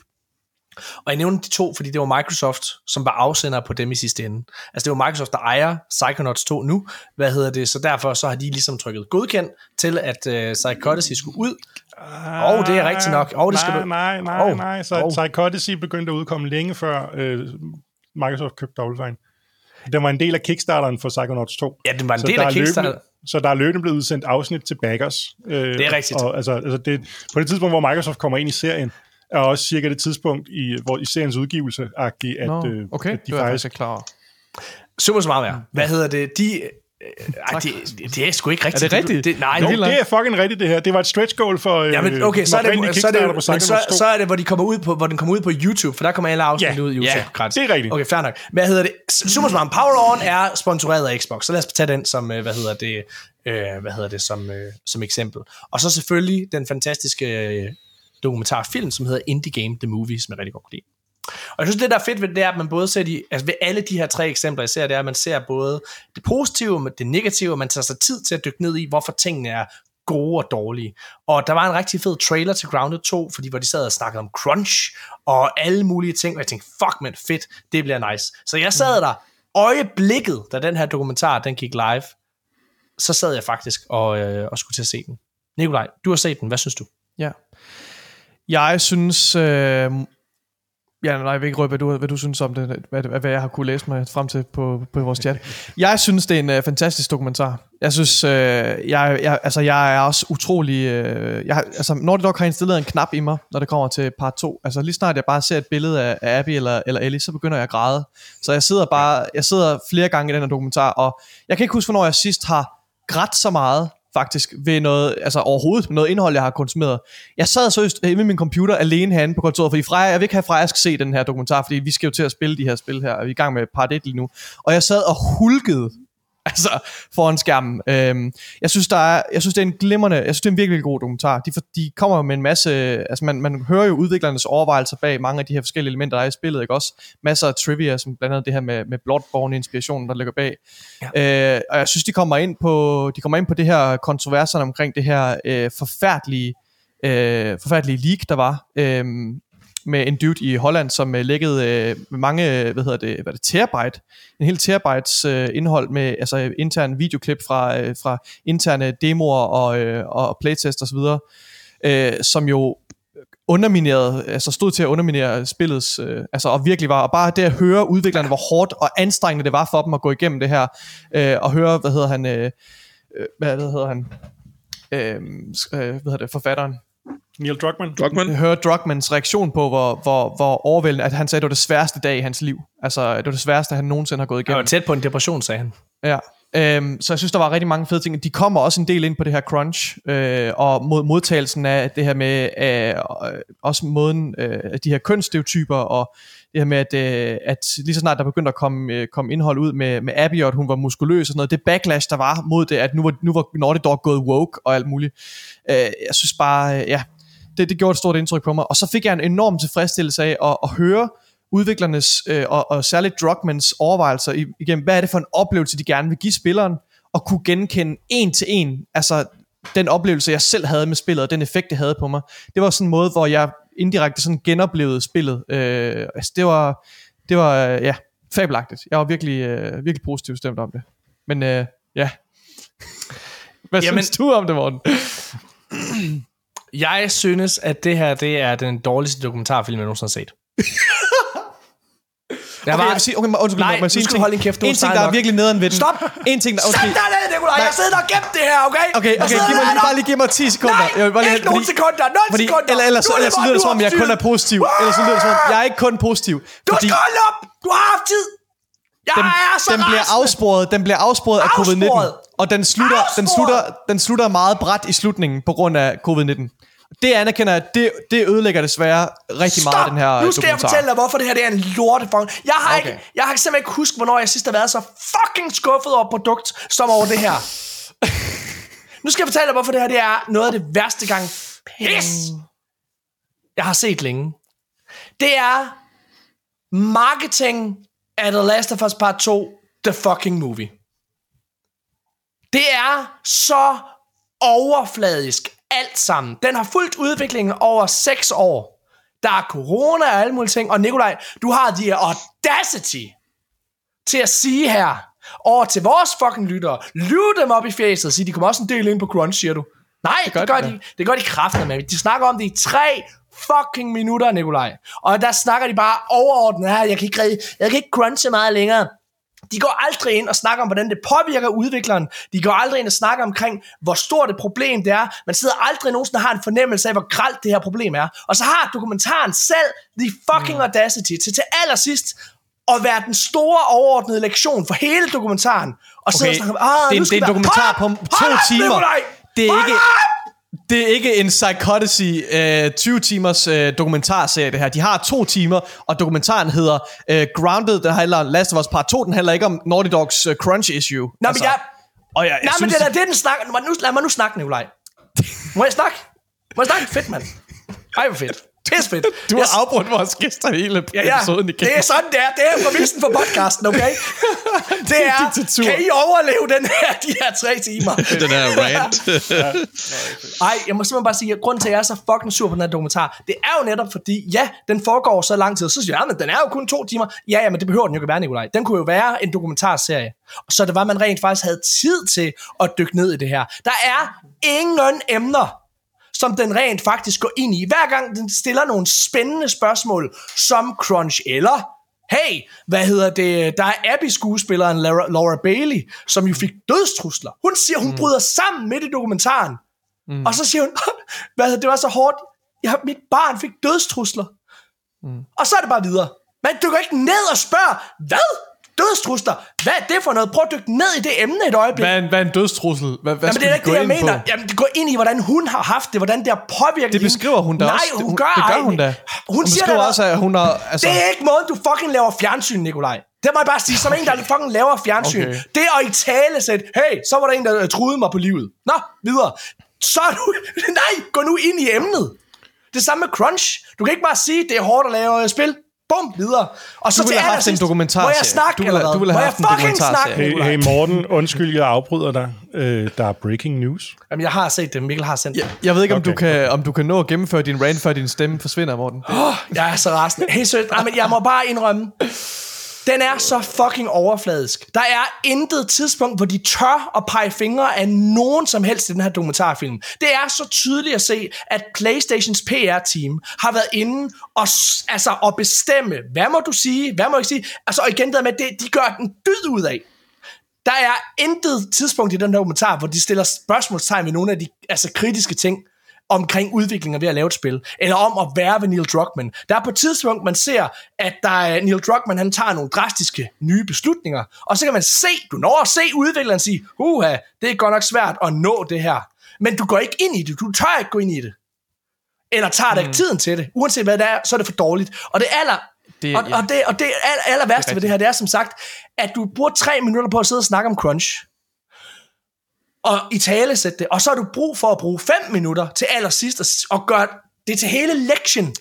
[SPEAKER 1] Og jeg nævnte de to, fordi det var Microsoft, som var afsender på dem i sidste ende. Altså det var Microsoft, der ejer Psychonauts 2 nu, hvad hedder det, så derfor så har de ligesom trykket godkendt til, at øh, Psychodyssey skulle ud. Og oh, det er rigtigt nok.
[SPEAKER 2] Oh, det skal nej, du... nej, nej, oh, nej. Så oh. Psychodyssey begyndte at udkomme længe før uh, Microsoft købte Double. Den var en del af Kickstarteren for Psychonauts 2.
[SPEAKER 1] Ja, den var en så del af Kickstarter. Løbende,
[SPEAKER 2] så der er løbende blevet udsendt afsnit til backers.
[SPEAKER 1] Øh, det er rigtigt.
[SPEAKER 2] Og, altså, altså det, på det tidspunkt, hvor Microsoft kommer ind i serien, er også cirka det tidspunkt, i, hvor i seriens udgivelse, at,
[SPEAKER 3] Nå, øh, okay, at de faktisk... er klar
[SPEAKER 1] Super smart mere. Hvad hedder det? De, Øh, ej, det, det er sgu ikke rigtigt.
[SPEAKER 3] Er det rigtigt?
[SPEAKER 1] Det, nej,
[SPEAKER 2] jo, det er fucking rigtigt det her. Det var et stretch goal for
[SPEAKER 1] ja, men okay, så er, det, så, er det, så, så, så er det, hvor, de kommer ud på, hvor den kommer ud på YouTube, for der kommer alle afsnit
[SPEAKER 2] ja,
[SPEAKER 1] ud i YouTube.
[SPEAKER 2] Ja, gratis. det er rigtigt.
[SPEAKER 1] Okay, fair nok. Hvad hedder det? Super Smart Power On er sponsoreret af Xbox, så lad os tage den som, øh, hvad hedder det, øh, hvad hedder det som, øh, som eksempel. Og så selvfølgelig den fantastiske øh, dokumentarfilm, som hedder Indie Game The Movie, som jeg rigtig godt kunne lide. Og jeg synes, det der er fedt ved det, er, at man både ser de, altså ved alle de her tre eksempler, jeg ser, det er, at man ser både det positive og det negative, og man tager sig tid til at dykke ned i, hvorfor tingene er gode og dårlige. Og der var en rigtig fed trailer til Grounded 2, fordi hvor de sad og snakkede om crunch og alle mulige ting, og jeg tænkte, fuck man, fedt, det bliver nice. Så jeg sad der øjeblikket, da den her dokumentar, den gik live, så sad jeg faktisk og, øh, og skulle til at se den. Nikolaj, du har set den, hvad synes du?
[SPEAKER 3] Ja. Jeg synes, øh, Ja, nej, jeg vil ikke røbe, hvad du, hvad du synes om det, hvad, hvad jeg har kunne læse mig frem til på, på vores chat. Jeg synes, det er en uh, fantastisk dokumentar. Jeg synes, uh, jeg, jeg, altså, jeg er også utrolig... Uh, jeg, altså, Nordic dog har installeret en knap i mig, når det kommer til part 2. Altså lige snart jeg bare ser et billede af, af Abby eller, eller Ellie, så begynder jeg at græde. Så jeg sidder bare, jeg sidder flere gange i den her dokumentar, og jeg kan ikke huske, hvornår jeg sidst har grædt så meget faktisk ved noget, altså overhovedet noget indhold, jeg har konsumeret. Jeg sad seriøst hjemme med min computer alene herinde på kontoret, fordi Freja, jeg vil ikke have Freja skal se den her dokumentar, fordi vi skal jo til at spille de her spil her, og vi er i gang med part 1 lige nu. Og jeg sad og hulkede altså foran skærmen. Øhm, jeg synes der er, jeg synes det er en glimrende, jeg synes det er en virkelig, god dokumentar. De, de kommer med en masse, altså man, man hører jo udviklernes overvejelser bag mange af de her forskellige elementer, der er i spillet, ikke også? Masser af trivia, som blandt andet det her med, med Bloodborne inspirationen, der ligger bag. Ja. Øh, og jeg synes de kommer ind på, de kommer ind på det her kontroverserne omkring det her øh, forfærdelige øh, forfærdelige leak, der var. Øh, med en dude i Holland, som øh, lækkede øh, mange, øh, hvad hedder det, hvad det, terabyte, en hel terabytes øh, indhold med altså øh, intern videoklip fra, øh, fra interne demoer og, øh, og playtest osv., øh, som jo underminerede, altså stod til at underminere spillets, øh, altså og virkelig var, og bare det at høre udviklerne, hvor hårdt og anstrengende det var for dem at gå igennem det her, øh, og høre, hvad hedder han, øh, øh hvad hedder han, øh, øh, hvad hedder det, forfatteren,
[SPEAKER 2] Neil Druckmann.
[SPEAKER 4] Druckmann.
[SPEAKER 3] Høre Druckmanns reaktion på, hvor, hvor, hvor overvældende, at han sagde, at det var det sværeste dag i hans liv. Altså, det var det sværeste, han nogensinde har gået igennem. Han
[SPEAKER 1] var tæt på en depression, sagde han.
[SPEAKER 3] Ja. Øhm, så jeg synes, der var rigtig mange fede ting. De kommer også en del ind på det her crunch, øh, og mod, modtagelsen af det her med, øh, også måden, øh, de her kønsstereotyper, og det her med, at, øh, at lige så snart der begyndte at komme, øh, komme indhold ud med, med Abby, og at hun var muskuløs og sådan noget, det backlash, der var mod det, at nu var, nu var Naughty Dog gået woke og alt muligt. Øh, jeg synes bare, øh, ja, det, det gjorde et stort indtryk på mig. Og så fik jeg en enorm tilfredsstillelse af at, at høre udviklernes øh, og, og særligt Druckmans overvejelser igennem, hvad er det for en oplevelse, de gerne vil give spilleren, og kunne genkende en til en, altså den oplevelse, jeg selv havde med spillet, og den effekt, det havde på mig. Det var sådan en måde, hvor jeg indirekte sådan genoplevede spillet. Øh, altså det var, det var ja, fabelagtigt. Jeg var virkelig, øh, virkelig positivt stemt om det. Men øh, ja. Hvad Jamen, synes du om det, Morten?
[SPEAKER 1] Jeg synes, at det her det er den dårligste dokumentarfilm, jeg nogensinde har set.
[SPEAKER 3] Jeg okay, var... jeg vil sige, okay, undskyld,
[SPEAKER 1] Nej,
[SPEAKER 3] må, du
[SPEAKER 1] skal holde din kæft.
[SPEAKER 3] En ting, der er virkelig nederen ved den.
[SPEAKER 1] Stop!
[SPEAKER 3] En ting, der...
[SPEAKER 1] Okay. Sæt dig ned, Nikolaj! Jeg sidder og gemt det her, okay?
[SPEAKER 3] Okay, okay, giv mig, bare lige giv mig 10 sekunder.
[SPEAKER 1] Nej, jeg vil bare lige, ikke nogen sekunder. 0
[SPEAKER 3] fordi,
[SPEAKER 1] sekunder.
[SPEAKER 3] Eller, ellers, ellers, ellers lyder det som om, jeg kun er positiv. Ellers lyder det som om, jeg er ikke kun positiv.
[SPEAKER 1] Du skal holde op! Du har haft tid! Jeg
[SPEAKER 3] den,
[SPEAKER 1] er så
[SPEAKER 3] den bliver afsporet, den bliver afsporet af covid-19, og den slutter, den slutter, den slutter meget bræt i slutningen på grund af covid-19. Det anerkender jeg, det, det ødelægger desværre rigtig Stop. meget den her
[SPEAKER 1] Nu skal dokumentar. jeg fortælle dig, hvorfor det her det er en lortefang. Jeg har, okay. ikke, jeg har simpelthen ikke husket, hvornår jeg sidst har været så fucking skuffet over produkt, som over det her. nu skal jeg fortælle dig, hvorfor det her det er noget af det værste gang pis, jeg har set længe. Det er marketing af The Last of Us Part 2, The Fucking Movie. Det er så overfladisk alt sammen. Den har fulgt udviklingen over 6 år. Der er corona og alle mulige ting. Og Nikolaj, du har the audacity til at sige her over til vores fucking lyttere. Lyve dem op i fjeset og sige, de kommer også en del ind på Crunch, siger du. Nej, det gør, det gør, de, det gør de kraftigt med. De snakker om det i tre fucking minutter, Nikolaj. Og der snakker de bare overordnet her. Jeg kan ikke, jeg kan ikke crunche meget længere. De går aldrig ind og snakker om, hvordan det påvirker udvikleren. De går aldrig ind og snakker omkring, hvor stort et problem det er. Man sidder aldrig nogensinde og har en fornemmelse af, hvor gralt det her problem er. Og så har dokumentaren selv the fucking mm. audacity til til allersidst at være den store overordnede lektion for hele dokumentaren. Og okay. sidde og snakke om,
[SPEAKER 3] ah, det, er, det er en dokumentar på to timer. Det er ikke... Det er ikke en Psychodicy uh, 20 timers uh, dokumentarserie det her. De har to timer, og dokumentaren hedder uh, Grounded, den handler Last of Us Part 2, den handler ikke om Naughty Dogs uh, crunch issue.
[SPEAKER 1] Nå, altså, men jeg... Og jeg, jeg Nej, synes, men det er det, den snakker... Nu, lad mig nu snakke, Nikolaj. Må jeg snakke? Må jeg snakke? Fedt, mand. Ej, hvor fedt. Pisse fedt.
[SPEAKER 3] Du har yes. afbrudt vores gæster hele
[SPEAKER 1] ja, ja. episoden igen. Det er sådan, det er. Det er præmissen for podcasten, okay? det er, kan I overleve den her, de her tre timer?
[SPEAKER 4] den her rant.
[SPEAKER 1] Ej, jeg må simpelthen bare sige, at grunden til, at jeg er så fucking sur på den her dokumentar, det er jo netop fordi, ja, den foregår så lang tid, så siger jeg, men den er jo kun to timer. Ja, ja, men det behøver den jo ikke være, Nikolaj. Den kunne jo være en dokumentarserie. Så det var, at man rent faktisk havde tid til at dykke ned i det her. Der er ingen emner, som den rent faktisk går ind i. Hver gang den stiller nogle spændende spørgsmål, som Crunch eller Hey, hvad hedder det? Der er Abby-skuespilleren Laura, Laura Bailey, som jo fik dødstrusler. Hun siger, hun mm. bryder sammen midt i dokumentaren. Mm. Og så siger hun, hvad hedder, det var så hårdt. Ja, mit barn fik dødstrusler. Mm. Og så er det bare videre. Men du går ikke ned og spørger, hvad? Dødstrusler. Hvad er det for noget? Prøv at dykke ned i det emne et øjeblik.
[SPEAKER 3] Hvad er, hvad er en dødstrussel? Hvad, hvad
[SPEAKER 1] Jamen, det er ikke det, jeg mener. På? Jamen, det går ind i, hvordan hun har haft det, hvordan det har påvirket
[SPEAKER 3] Det beskriver hun da
[SPEAKER 1] Nej,
[SPEAKER 3] også.
[SPEAKER 1] Nej, hun, gør,
[SPEAKER 3] det gør hun da.
[SPEAKER 1] Hun, hun siger
[SPEAKER 3] også, at hun har...
[SPEAKER 1] Altså... Det er ikke måden, du fucking laver fjernsyn, Nikolaj. Det må jeg bare sige, som en, der fucking laver fjernsyn. Okay. Det er at i tale sæt, hey, så var der en, der troede mig på livet. Nå, videre. Så er du... Nej, gå nu ind i emnet. Det samme med Crunch. Du kan ikke bare sige, det er hårdt at lave spil. Bum, videre. Og så
[SPEAKER 3] du ville
[SPEAKER 1] have
[SPEAKER 3] haft en dokumentar.
[SPEAKER 1] Må jeg snakke,
[SPEAKER 3] du ville,
[SPEAKER 1] du
[SPEAKER 3] ville have haft en dokumentar.
[SPEAKER 2] Hey, hey Morten, undskyld, jeg afbryder dig. Øh, der er breaking news.
[SPEAKER 1] Jamen, jeg har set det. Mikkel har sendt det.
[SPEAKER 3] Jeg, jeg ved ikke, om, okay. du kan, om du kan nå at gennemføre din rant, før din stemme forsvinder, Morten.
[SPEAKER 1] Oh, jeg er så rasende. Hey, sødt. men jeg må bare indrømme, den er så fucking overfladisk. Der er intet tidspunkt, hvor de tør at pege fingre af nogen som helst i den her dokumentarfilm. Det er så tydeligt at se, at Playstations PR-team har været inde og, altså, og bestemme, hvad må du sige, hvad må jeg ikke sige. Altså, og igen der med, det, de gør den dyd ud af. Der er intet tidspunkt i den her dokumentar, hvor de stiller spørgsmålstegn ved nogle af de altså, kritiske ting omkring udviklingen ved at lave et spil, eller om at være ved Neil Druckmann. Der er på et tidspunkt, man ser, at der er Neil Druckmann, han tager nogle drastiske nye beslutninger, og så kan man se, du når at se udvikleren sige, uha, det er godt nok svært at nå det her. Men du går ikke ind i det, du tør ikke gå ind i det. Eller tager dig mm. ikke tiden til det. Uanset hvad det er, så er det for dårligt. Og det aller, det, og, ja. og, det, og det aller, aller værste det ved det her, det er som sagt, at du bruger tre minutter på at sidde og snakke om crunch og i tale sætte det, og så har du brug for at bruge 5 minutter til allersidst og gøre det til hele lektien.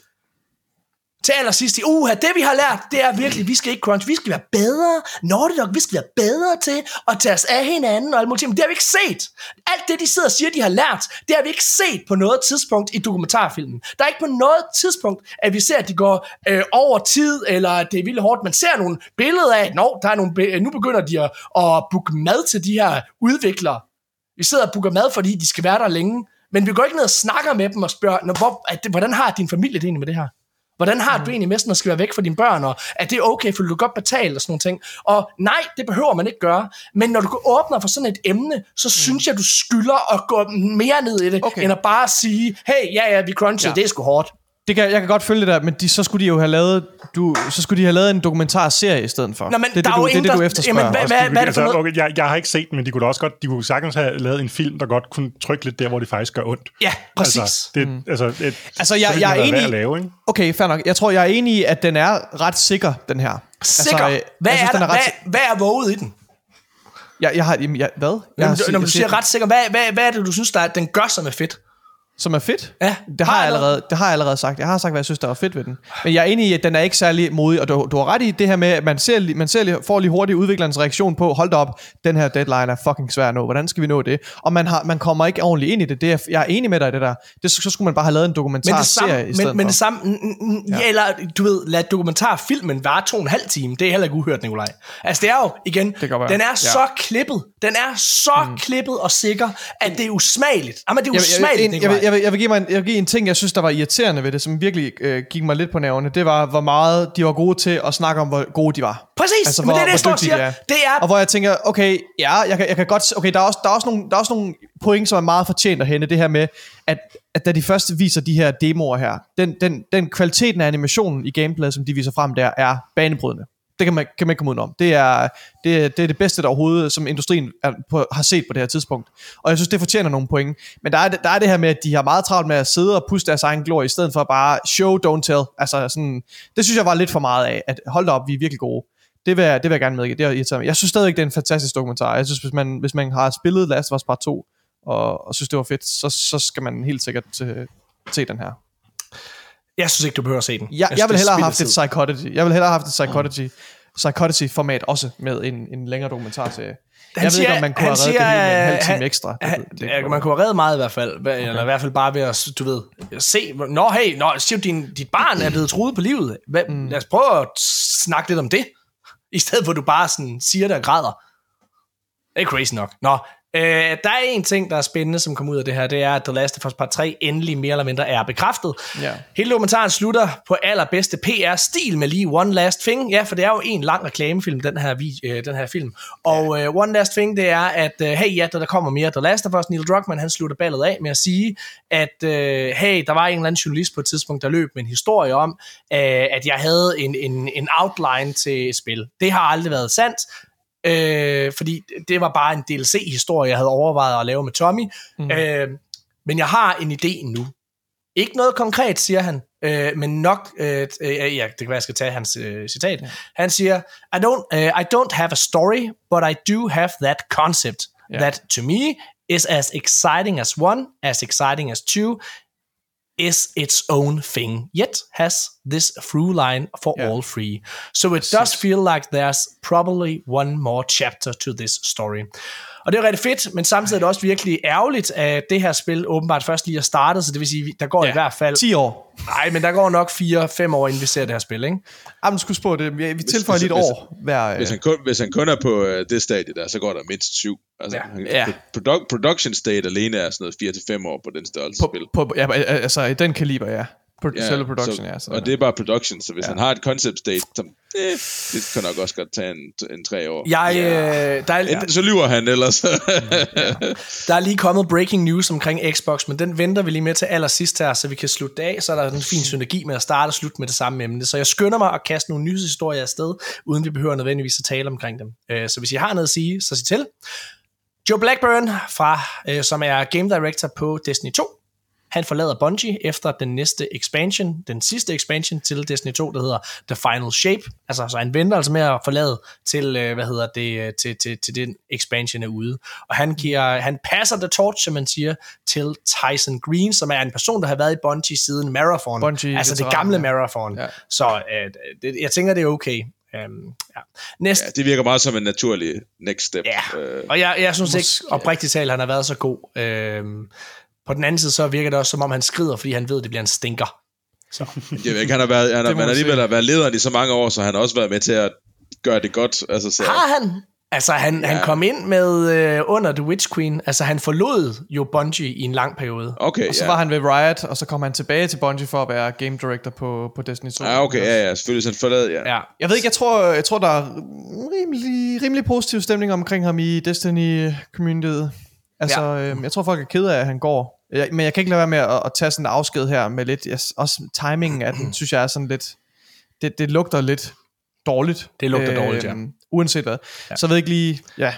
[SPEAKER 1] Til allersidst i uha, det vi har lært, det er virkelig, vi skal ikke crunch, vi skal være bedre, Nordic Dog, vi skal være bedre til at tage os af hinanden og alt muligt, men det har vi ikke set. Alt det, de sidder og siger, de har lært, det har vi ikke set på noget tidspunkt i dokumentarfilmen. Der er ikke på noget tidspunkt, at vi ser, at de går øh, over tid, eller at det er vildt hårdt. Man ser nogle billeder af, at der er nogle, nu begynder de at, at booke mad til de her udviklere, vi sidder og booker mad, fordi de skal være der længe. Men vi går ikke ned og snakker med dem og spørger, hvor, at, hvordan har din familie det egentlig med det her? Hvordan har du egentlig med sådan at skal være væk fra dine børn, og er det okay, for du godt betale og sådan nogle ting? Og nej, det behøver man ikke gøre. Men når du åbner for sådan et emne, så mm. synes jeg, du skylder at gå mere ned i det, okay. end at bare sige, hey, ja, ja, vi cruncher, ja. det er sgu hårdt
[SPEAKER 3] det kan, jeg kan godt følge det der, men de, så skulle de jo have lavet, du, så skulle de have lavet en dokumentarserie i stedet for.
[SPEAKER 1] Nå, men
[SPEAKER 3] det, er det, du, det, det, du efterspørger. Jamen,
[SPEAKER 2] hvad, hvad, hvad er det for altså, okay, jeg, jeg har ikke set den, men de kunne da også godt, de kunne sagtens have lavet en film, der godt kunne trykke lidt der, hvor det faktisk gør ondt.
[SPEAKER 1] Ja, præcis.
[SPEAKER 2] Altså, det, mm. altså, et,
[SPEAKER 3] altså jeg, jeg er enig, lave, ikke? okay, fair nok. Jeg tror, jeg er enig i, at den er ret sikker, den her.
[SPEAKER 1] Sikker? Altså, hvad, synes, er der, er ret, hvad, hvad er våget i den?
[SPEAKER 3] Jeg, jeg har, jeg, hvad? Jeg
[SPEAKER 1] Jamen, har, når du siger ret sikker, hvad, hvad, hvad er det, du synes, der, den gør sig med fedt?
[SPEAKER 3] Som er fedt?
[SPEAKER 1] Ja.
[SPEAKER 3] Det har, jeg allerede, det har jeg allerede sagt. Jeg har sagt, hvad jeg synes, der var fedt ved den. Men jeg er enig i, at den er ikke særlig modig, og du, du har ret i det her med, at man, ser, man ser, får lige hurtigt udviklerens reaktion på, hold da op, den her deadline er fucking svær at nå. Hvordan skal vi nå det? Og man, har, man kommer ikke ordentligt ind i det. det er, jeg er enig med dig i det der. Det, så skulle man bare have lavet en dokumentarserie i stedet
[SPEAKER 1] men, men det samme, ja. ja. eller du ved, lad dokumentarfilmen vare to og en halv time. Det er heller ikke uhørt, Nikolaj. Altså det er jo, igen, det den er ja. så klippet. Den er så mm. klippet og sikker, at det er usmageligt. Jamen, det er usmageligt,
[SPEAKER 3] jeg, jeg, jeg, jeg, jeg, jeg vil give mig en, jeg vil give en ting, jeg synes, der var irriterende ved det, som virkelig øh, gik mig lidt på nervene, det var, hvor meget de var gode til at snakke om, hvor gode de var.
[SPEAKER 1] Præcis, altså, men hvor, det er det, jeg står siger. De det er...
[SPEAKER 3] Og hvor jeg tænker, okay, ja, jeg kan, jeg kan godt... Okay, der er, også, der, er også nogle, der er også nogle point, som er meget fortjent at hente, det her med, at, at da de først viser de her demoer her, den, den, den kvaliteten af animationen i gameplayet, som de viser frem der, er banebrydende. Det kan man, kan man ikke komme ud om. Det er, det, det er det bedste der overhovedet, som industrien er på, har set på det her tidspunkt. Og jeg synes, det fortjener nogle point. Men der er, der er det her med, at de har meget travlt med at sidde og puste deres egen glorie, i stedet for bare show, don't tell. Altså sådan, det synes jeg var lidt for meget af, at hold da op, vi er virkelig gode. Det vil, jeg, det vil jeg gerne medgive. Det er mig. Jeg synes stadig det er en fantastisk dokumentar. Jeg synes, hvis man, hvis man har spillet Last of Us Part 2, og, og synes, det var fedt, så, så skal man helt sikkert øh, se den her.
[SPEAKER 1] Jeg synes ikke, du behøver at se den.
[SPEAKER 3] Jeg, jeg, jeg vil hellere have haft et psychology. Jeg vil hellere have haft et psychology, psychology format også med en, en længere dokumentarserie. Han jeg siger, ved ikke, om man kunne have reddet det hele med en halv time ekstra.
[SPEAKER 1] Han, det, det, man kunne have reddet meget i hvert fald. Okay. Eller i hvert fald bare ved at, du ved, se, nå hey, nå, siger din, dit barn er blevet truet på livet. Hvad, mm. Lad os prøve at snakke lidt om det. I stedet for at du bare sådan siger det og græder. Det er crazy nok. Nå, Øh, der er en ting, der er spændende, som kommer ud af det her, det er, at The Last of Us Part 3 endelig mere eller mindre er bekræftet. Ja. Hele dokumentaren slutter på allerbedste PR-stil med lige One Last Thing. Ja, for det er jo en lang reklamefilm, den her, øh, den her film. Og ja. øh, One Last Thing, det er, at øh, hey, ja, der kommer mere The Last of Us. Neil Druckmann, han slutter ballet af med at sige, at øh, hey, der var en eller anden journalist på et tidspunkt, der løb med en historie om, øh, at jeg havde en, en, en outline til spil. Det har aldrig været sandt. Øh, fordi det var bare en DLC-historie, jeg havde overvejet at lave med Tommy. Mm. Øh, men jeg har en idé nu. Ikke noget konkret, siger han, øh, men nok, øh, øh, ja, det kan være, jeg skal tage hans øh, citat. Yeah. Han siger, I don't, uh, I don't have a story, but I do have that concept, yeah. that to me is as exciting as one, as exciting as two, is its own thing, yet has this through line for yeah. all three. So it does feel like there's probably one more chapter to this story. Og det er rigtig fedt, men samtidig er det også virkelig ærgerligt, at det her spil åbenbart først lige er startet, så det vil sige, der går ja, i hvert fald...
[SPEAKER 3] 10 år.
[SPEAKER 1] Nej, men der går nok 4-5 år, inden vi ser det her spil, ikke?
[SPEAKER 3] Jamen, skulle på det. Vi tilføjer lige et år hver...
[SPEAKER 4] Hvis han, kun, hvis han kun er på uh, det stadie der, så går der mindst 7. Altså, ja. ja. Produ- production state alene er sådan noget 4-5 år på den størrelse
[SPEAKER 3] på,
[SPEAKER 4] spil.
[SPEAKER 3] På, ja, altså i den kaliber, ja. Pro- ja, selve production, så, ja. Så,
[SPEAKER 4] og det er bare production, så hvis ja. han har et concept state, så eh, det kan nok også godt tage en, en tre år.
[SPEAKER 1] Jeg, ja. øh, der er,
[SPEAKER 4] Enten så lyver han, ellers... ja.
[SPEAKER 1] Der er lige kommet breaking news omkring Xbox, men den venter vi lige med til allersidst her, så vi kan slutte af, så er der en fin synergi med at starte og slutte med det samme emne. Så jeg skynder mig at kaste nogle nyhedshistorier afsted, uden vi behøver nødvendigvis at tale omkring dem. Øh, så hvis I har noget at sige, så sig til. Joe Blackburn, fra, øh, som er Game Director på Destiny 2, han forlader Bungie efter den næste expansion, den sidste expansion til Destiny 2, der hedder The Final Shape. Altså, så han venter altså med at forlade til, øh, hvad hedder det, øh, til, til, til den expansion er ude. Og han, giver, han passer the torch, som man siger, til Tyson Green, som er en person, der har været i Bungie siden Marathon. Bungie, altså det gamle ja. Marathon. Ja. Så øh, det, jeg tænker, det er okay. Um, ja.
[SPEAKER 4] Næst, ja, det virker meget som en naturlig next step.
[SPEAKER 1] Ja, øh, og jeg, jeg synes ikke, oprigtigt talt, han har været så god. Øh, på den anden side, så virker det også, som om han skrider, fordi han ved, at det bliver en stinker.
[SPEAKER 4] Så. Jeg ved ikke, han har, været, han har, man alligevel har været lederen i så mange år, så han har også været med til at gøre det godt. Altså, så...
[SPEAKER 1] Har han? Altså, han, ja. han kom ind med øh, under The Witch Queen. Altså, han forlod jo Bungie i en lang periode.
[SPEAKER 3] Okay, Og så ja. var han ved Riot, og så kom han tilbage til Bungie for at være game director på, på Destiny 2.
[SPEAKER 4] Ja, okay, ja, ja, selvfølgelig. Så forlod, ja. ja.
[SPEAKER 3] Jeg ved ikke, jeg tror, jeg tror der er rimelig, rimelig positiv stemning omkring ham i Destiny-communityet. Altså, ja. øh, jeg tror, folk er ked af, at han går. Jeg, men jeg kan ikke lade være med at, at tage sådan en afsked her med lidt... Jeg, også timingen af den, synes jeg er sådan lidt... Det, det lugter lidt dårligt.
[SPEAKER 1] Det lugter øh, dårligt, ja.
[SPEAKER 3] Uanset hvad. Ja. Så jeg ved ikke lige... Ja,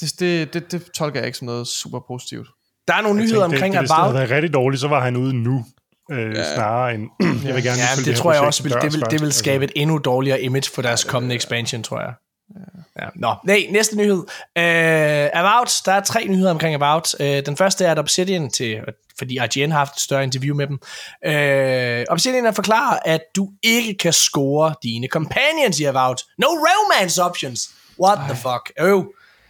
[SPEAKER 3] det, det, det, det tolker jeg ikke som noget super positivt.
[SPEAKER 1] Der er nogle jeg nyheder tænkte, omkring det,
[SPEAKER 2] About... Hvis det havde været rigtig dårligt, så var han ude nu. Øh, ja. snarere end...
[SPEAKER 1] jeg vil gerne ja, det, det tror jeg også, vil, det, vil, det vil skabe et endnu dårligere image for deres ja, kommende expansion, tror jeg. Ja. Nå, nej, næste nyhed. Uh, About, der er tre nyheder omkring About. Uh, den første er, at Obsidian, til, fordi IGN har haft et større interview med dem, uh, Obsidian har forklaret, at du ikke kan score dine companions i About. No romance options. What Ej. the fuck? Oh.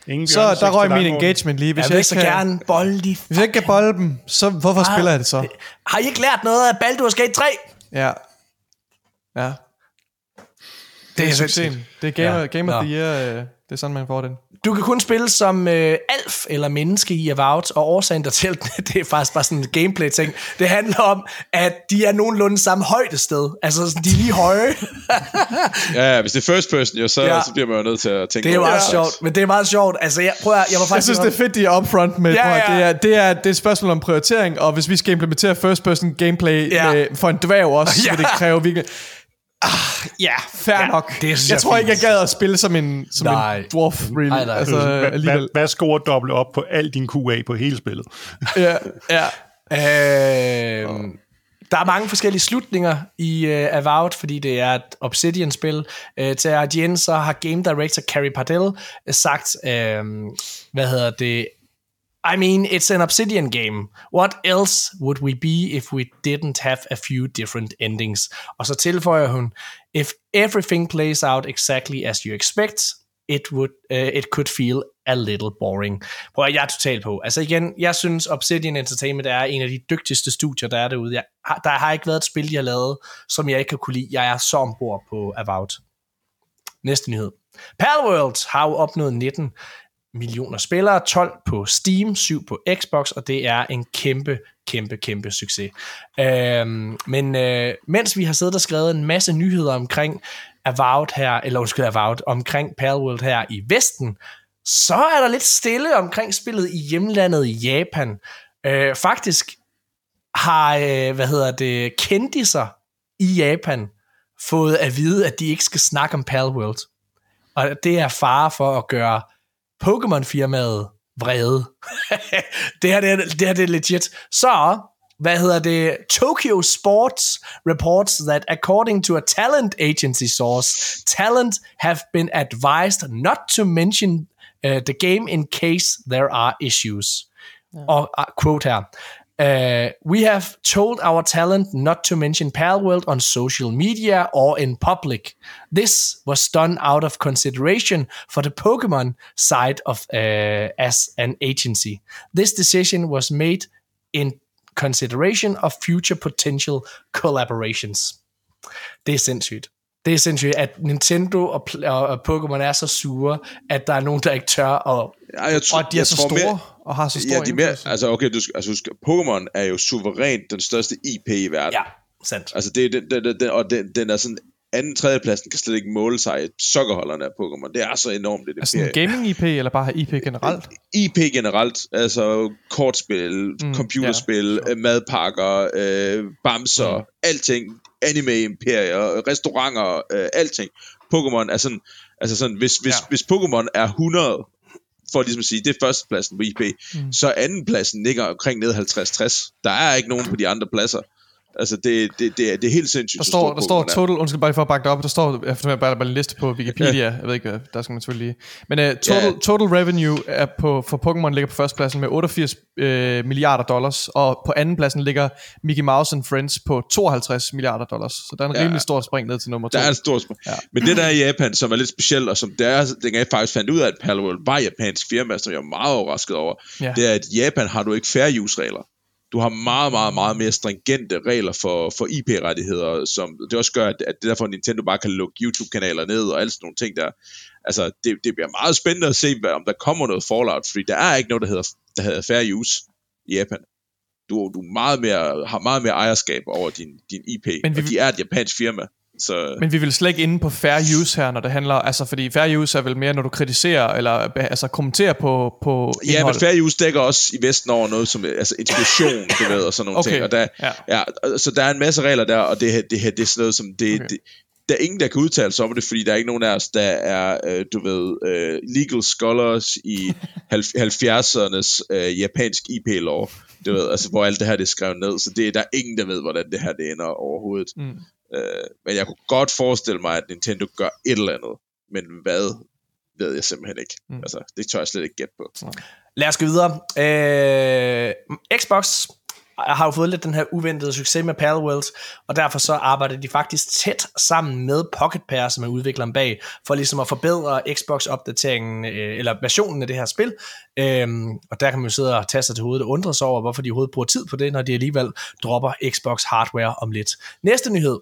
[SPEAKER 3] Ingen så der røg min engagement lige.
[SPEAKER 1] Hvis jeg, jeg vil så kan, gerne bolde de
[SPEAKER 3] Hvis jeg ikke kan bolde dem, så hvorfor har, spiller jeg det så?
[SPEAKER 1] Har I ikke lært noget af Baldur's Gate 3?
[SPEAKER 3] Ja. Ja. Det er succesen. Det er Game, ja. game of the Year. Øh, det er sådan, man får den.
[SPEAKER 1] Du kan kun spille som øh, alf eller menneske i Avowed, og årsagen dertil, det er faktisk bare sådan en gameplay-ting. Det handler om, at de er nogenlunde samme højdested. Altså, sådan, de er lige høje.
[SPEAKER 4] ja, ja, hvis det er first person, jo, så, ja. så bliver man jo nødt til at tænke
[SPEAKER 1] Det er meget ja. sjovt, men det er meget sjovt. Altså, jeg, prøv at, jeg, var faktisk
[SPEAKER 3] jeg synes, det er fedt, de er upfront med, ja, ja. Det, er, det, er, det er et spørgsmål om prioritering, og hvis vi skal implementere first person gameplay ja. med, for en dværg også, ja. så vil det kræve virkelig Ah, ja, fair ja, nok. Det jeg, jeg tror ikke, jeg gad at spille som en, som en dwarf, really. Nej, nej. Altså,
[SPEAKER 2] hvad, hvad, scorer doble op på al din QA på hele spillet?
[SPEAKER 3] ja, ja.
[SPEAKER 1] Øh, der er mange forskellige slutninger i uh, Avowed, fordi det er et Obsidian-spil. Uh, til IGN så har Game Director Carrie Pardell sagt, uh, hvad hedder det, i mean, it's an Obsidian game. What else would we be if we didn't have a few different endings? Og så tilføjer hun, if everything plays out exactly as you expect, it would uh, it could feel a little boring. Prøv at jeg er totalt på. Altså igen, jeg synes Obsidian Entertainment er en af de dygtigste studier, der er derude. Jeg, der har ikke været et spil, jeg har lavet, som jeg ikke kan kunne lide. Jeg er så ombord på Avowed. Næste nyhed. Palworld har jo opnået 19 millioner spillere, 12 på Steam, 7 på Xbox, og det er en kæmpe, kæmpe, kæmpe succes. Øhm, men øh, mens vi har siddet og skrevet en masse nyheder omkring Avowed her, eller undskyld Avowed, omkring Palworld her i Vesten, så er der lidt stille omkring spillet i hjemlandet i Japan. Øh, faktisk har, øh, hvad hedder det, kendiser i Japan fået at vide, at de ikke skal snakke om Palworld. Og det er fare for at gøre Pokémon-firmaet vrede. det, her, det, er, det her det er legit. Så, hvad hedder det? Tokyo Sports reports that according to a talent agency source, talent have been advised not to mention uh, the game in case there are issues. Ja. Og uh, quote her. Uh, we have told our talent not to mention Palworld on social media or in public. This was done out of consideration for the Pokemon side of uh, as an agency. This decision was made in consideration of future potential collaborations. Det er sindssygt. Det er sindssygt, at Nintendo og, og, og Pokémon er så sure, at der er nogen, der ikke tør, og,
[SPEAKER 3] ja, jeg tror, og de er så store. Mere, og har så stor
[SPEAKER 4] ja, de mere, altså okay, du, altså Pokémon er jo suverænt den største IP i verden.
[SPEAKER 1] Ja, sandt.
[SPEAKER 4] Altså det, det, det, det og den, den er sådan anden tredje pladsen kan slet ikke måle sig sokkerholderne af Pokémon. Det er så enormt. Det
[SPEAKER 3] altså en gaming-IP, eller bare IP generelt?
[SPEAKER 4] IP generelt, altså kortspil, mm, computerspil, ja, madpakker, øh, bamser, mm. alting, anime-imperier, restauranter, øh, alting. Pokémon er sådan, altså sådan, hvis, hvis, ja. hvis Pokémon er 100 for ligesom at sige, det er førstepladsen på IP, mm. så andenpladsen ligger omkring ned 50-60. Der er ikke nogen på de andre pladser. Altså, det, det, det, er, det er helt sindssygt.
[SPEAKER 3] Der står, der står total, undskyld bare for at bakke det op, der står, jeg får bare, bare en liste på Wikipedia, ja. jeg ved ikke, der skal man selvfølgelig lige. Men uh, total, ja. total revenue er på, for Pokémon ligger på førstepladsen med 88 uh, øh, milliarder dollars, og på andenpladsen ligger Mickey Mouse and Friends på 52 milliarder dollars. Så der er en ja. rimelig stor spring ned til nummer to.
[SPEAKER 4] Der er en stor spring. Ja. Men det der er i Japan, som er lidt specielt, og som det er, det jeg faktisk fandt ud af, at Palworld var japansk firma, som jeg er meget overrasket over, ja. det er, at i Japan har du ikke fair use regler du har meget, meget, meget mere stringente regler for, for IP-rettigheder, som det også gør, at, at det derfor Nintendo bare kan lukke YouTube-kanaler ned og alt sådan nogle ting der. altså, det, det bliver meget spændende at se, hvad, om der kommer noget Fallout, fordi der er ikke noget, der hedder, der hedder fair use i Japan. Du, du meget mere, har meget mere ejerskab over din, din IP, Men vi, og de er et japansk firma. Så...
[SPEAKER 3] Men vi vil slet ikke inde på fair use her, når det handler, altså fordi fair use er vel mere, når du kritiserer, eller altså kommenterer på, på
[SPEAKER 4] Ja, men fair use dækker også i Vesten over noget som altså inspiration, du ved, og sådan nogle okay. ting. Og der, ja. Ja, så der er en masse regler der, og det, det, det er sådan noget som, det, okay. det, der er ingen, der kan udtale sig om det, fordi der er ikke nogen af os, der er, øh, du ved, øh, legal scholars i 70'ernes øh, japansk IP-lov, du ved, altså hvor alt det her det er skrevet ned, så det, der er ingen, der ved, hvordan det her det ender overhovedet. Mm. Øh, men jeg kunne godt forestille mig, at Nintendo gør et eller andet, men hvad, ved jeg simpelthen ikke. Mm. Altså, det tør jeg slet ikke gætte på.
[SPEAKER 1] Lad os gå videre. Øh, Xbox har jo fået lidt den her uventede succes med Parallels, og derfor så arbejder de faktisk tæt sammen med Pocket Pair, som er udvikleren bag, for ligesom at forbedre Xbox-opdateringen, øh, eller versionen af det her spil. Øhm, og der kan man jo sidde og tage sig til hovedet og undre sig over, hvorfor de overhovedet bruger tid på det, når de alligevel dropper Xbox hardware om lidt. Næste nyhed,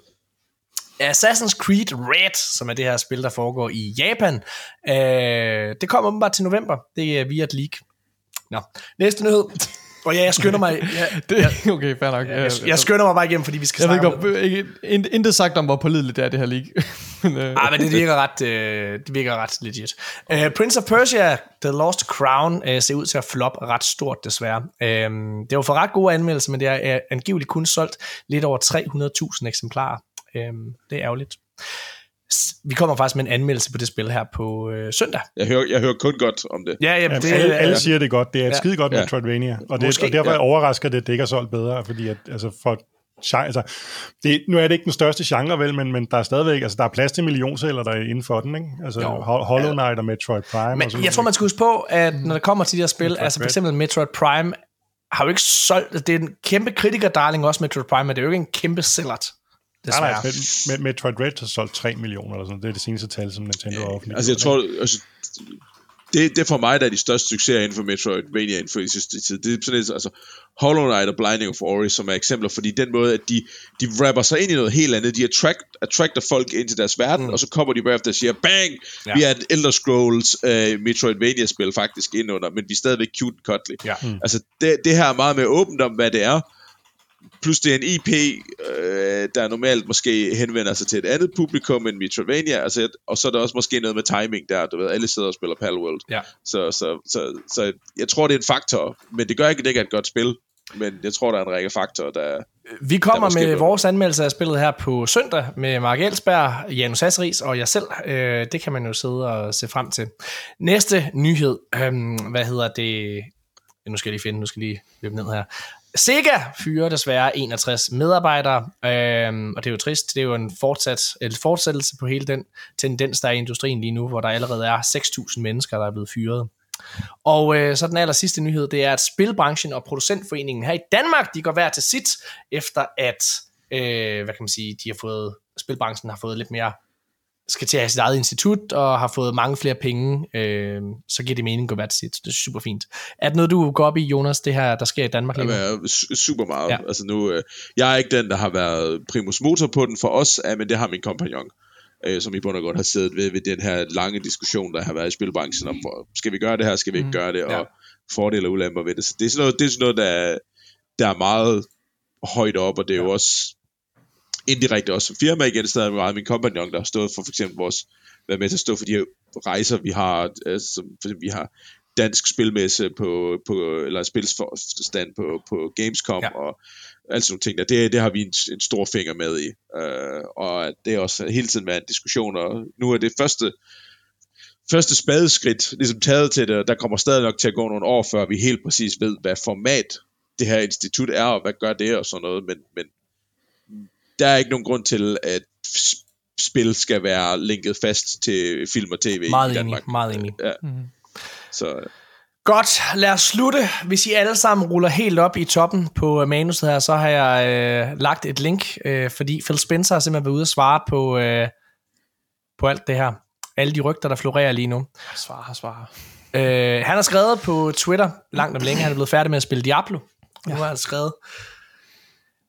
[SPEAKER 1] Assassin's Creed Red, som er det her spil, der foregår i Japan. Øh, det kommer åbenbart til november. Det er via et leak. Nå. Næste nyhed. Og ja, jeg skynder mig... Ja,
[SPEAKER 3] det, okay, fair nok.
[SPEAKER 1] Jeg, jeg, jeg skynder mig bare igennem, fordi vi skal jeg snakke
[SPEAKER 3] ved ikke, om... Ikke, intet sagt om, hvor pålideligt det er, det her leak.
[SPEAKER 1] men, øh. ah, men det virker ret, uh, det virker ret legit. Uh, Prince of Persia, The Lost Crown, uh, ser ud til at flop ret stort, desværre. Uh, det var for ret gode anmeldelser, men det er uh, angiveligt kun solgt lidt over 300.000 eksemplarer. Uh, det er ærgerligt vi kommer faktisk med en anmeldelse på det spil her på øh, søndag.
[SPEAKER 4] Jeg hører, jeg hører kun godt om det.
[SPEAKER 2] Ja, ja, det, alle, alle siger det godt. Det er et ja. skide godt Metroidvania. Og, det, Måske, og derfor ja. overrasker det, at det ikke er solgt bedre, fordi at, altså for altså, det, nu er det ikke den største genre, vel, men, men der er stadigvæk, altså der er plads til millionsælger der er inden for den, ikke? Altså jo. Hollow Knight og Metroid Prime.
[SPEAKER 1] Men
[SPEAKER 2] og sådan
[SPEAKER 1] jeg tror, man skal huske på, at når det kommer til de her spil, Metroid altså for eksempel Metroid Prime, har jo ikke solgt, det er en kæmpe kritikerdarling også Metroid Prime, men det er jo ikke en kæmpe sælgert.
[SPEAKER 2] Desværre. Nej, nej, med, Metroid Red har solgt 3 millioner eller sådan Det er det seneste tal, som Nintendo har offentligt.
[SPEAKER 4] Altså jeg tror, altså, det, det for mig, der er de største succeser inden for Metroidvania inden for i sidste tid. Det er sådan et, altså Hollow Knight og Blinding of Ori, som er eksempler, fordi den måde, at de, de rapper sig ind i noget helt andet, de attract, attracter folk ind til deres verden, mm. og så kommer de bagefter og siger, bang, ja. vi er et Elder Scrolls uh, Metroidvania-spil faktisk indunder, men vi er stadigvæk cute and cuddly. Ja. Mm. Altså, det, det her er meget mere åbent om, hvad det er, plus det er en IP, øh, der normalt måske henvender sig til et andet publikum end Metroidvania, altså, og så er der også måske noget med timing der, du ved, alle sidder og spiller Palworld. Ja. Så, så, så, så, jeg tror, det er en faktor, men det gør ikke, at det ikke er et godt spil, men jeg tror, der er en række faktorer, der...
[SPEAKER 1] Vi kommer der med vores anmeldelse af spillet her på søndag med Mark Elsberg, Janus Hasseris og jeg selv. Øh, det kan man jo sidde og se frem til. Næste nyhed, øh, hvad hedder det? Nu skal jeg lige finde, nu skal jeg lige løbe ned her. Sega fyrer desværre 61 medarbejdere, øhm, og det er jo trist. Det er jo en, fortsat, en fortsættelse på hele den tendens, der er i industrien lige nu, hvor der allerede er 6.000 mennesker, der er blevet fyret. Og øh, så den aller sidste nyhed, det er, at Spilbranchen og Producentforeningen her i Danmark, de går hver til sit, efter at, øh, hvad kan man sige, de har fået, spilbranchen har fået lidt mere skal til at have sit eget institut og har fået mange flere penge, øh, så giver det mening at gå hvert sit. Det er super fint. Er det noget, du går op i, Jonas, det her, der sker i Danmark lige nu?
[SPEAKER 4] Ja, super meget. Ja. Altså nu, øh, jeg er ikke den, der har været primus motor på den for os, men det har min kompagnon, øh, som i bund og grund har siddet ved, ved den her lange diskussion, der har været i spilbranchen om, skal vi gøre det her, skal vi ikke mm. gøre det, og ja. fordele og ulemper ved det. Så det er sådan noget, det er sådan noget der, der er meget højt op, og det er ja. jo også indirekte også som firma igen, stadig meget min kompagnon, der har stået for for eksempel vores, været med til at stå for de her rejser, vi har, altså, for eksempel, vi har dansk spilmesse på, på eller spilstand på, på Gamescom, ja. og altså nogle ting der. Det, det har vi en, en stor finger med i. Uh, og det er også hele tiden været en diskussion, og nu er det første, første spadeskridt ligesom taget til det, og der kommer stadig nok til at gå nogle år, før vi helt præcis ved, hvad format det her institut er, og hvad gør det og sådan noget, men, men der er ikke nogen grund til, at spil skal være linket fast til film og tv
[SPEAKER 1] meget
[SPEAKER 4] i Danmark.
[SPEAKER 1] Enig, meget enig. Ja. Mm-hmm.
[SPEAKER 4] Så,
[SPEAKER 1] Godt, lad os slutte. Hvis I alle sammen ruller helt op i toppen på manuset her, så har jeg øh, lagt et link, øh, fordi Phil Spencer har simpelthen været ude og svare på, øh, på alt det her. Alle de rygter, der florerer lige nu.
[SPEAKER 3] Svarer, svarer.
[SPEAKER 1] Øh, han har skrevet på Twitter langt om længe, han er blevet færdig med at spille Diablo. Nu har han skrevet,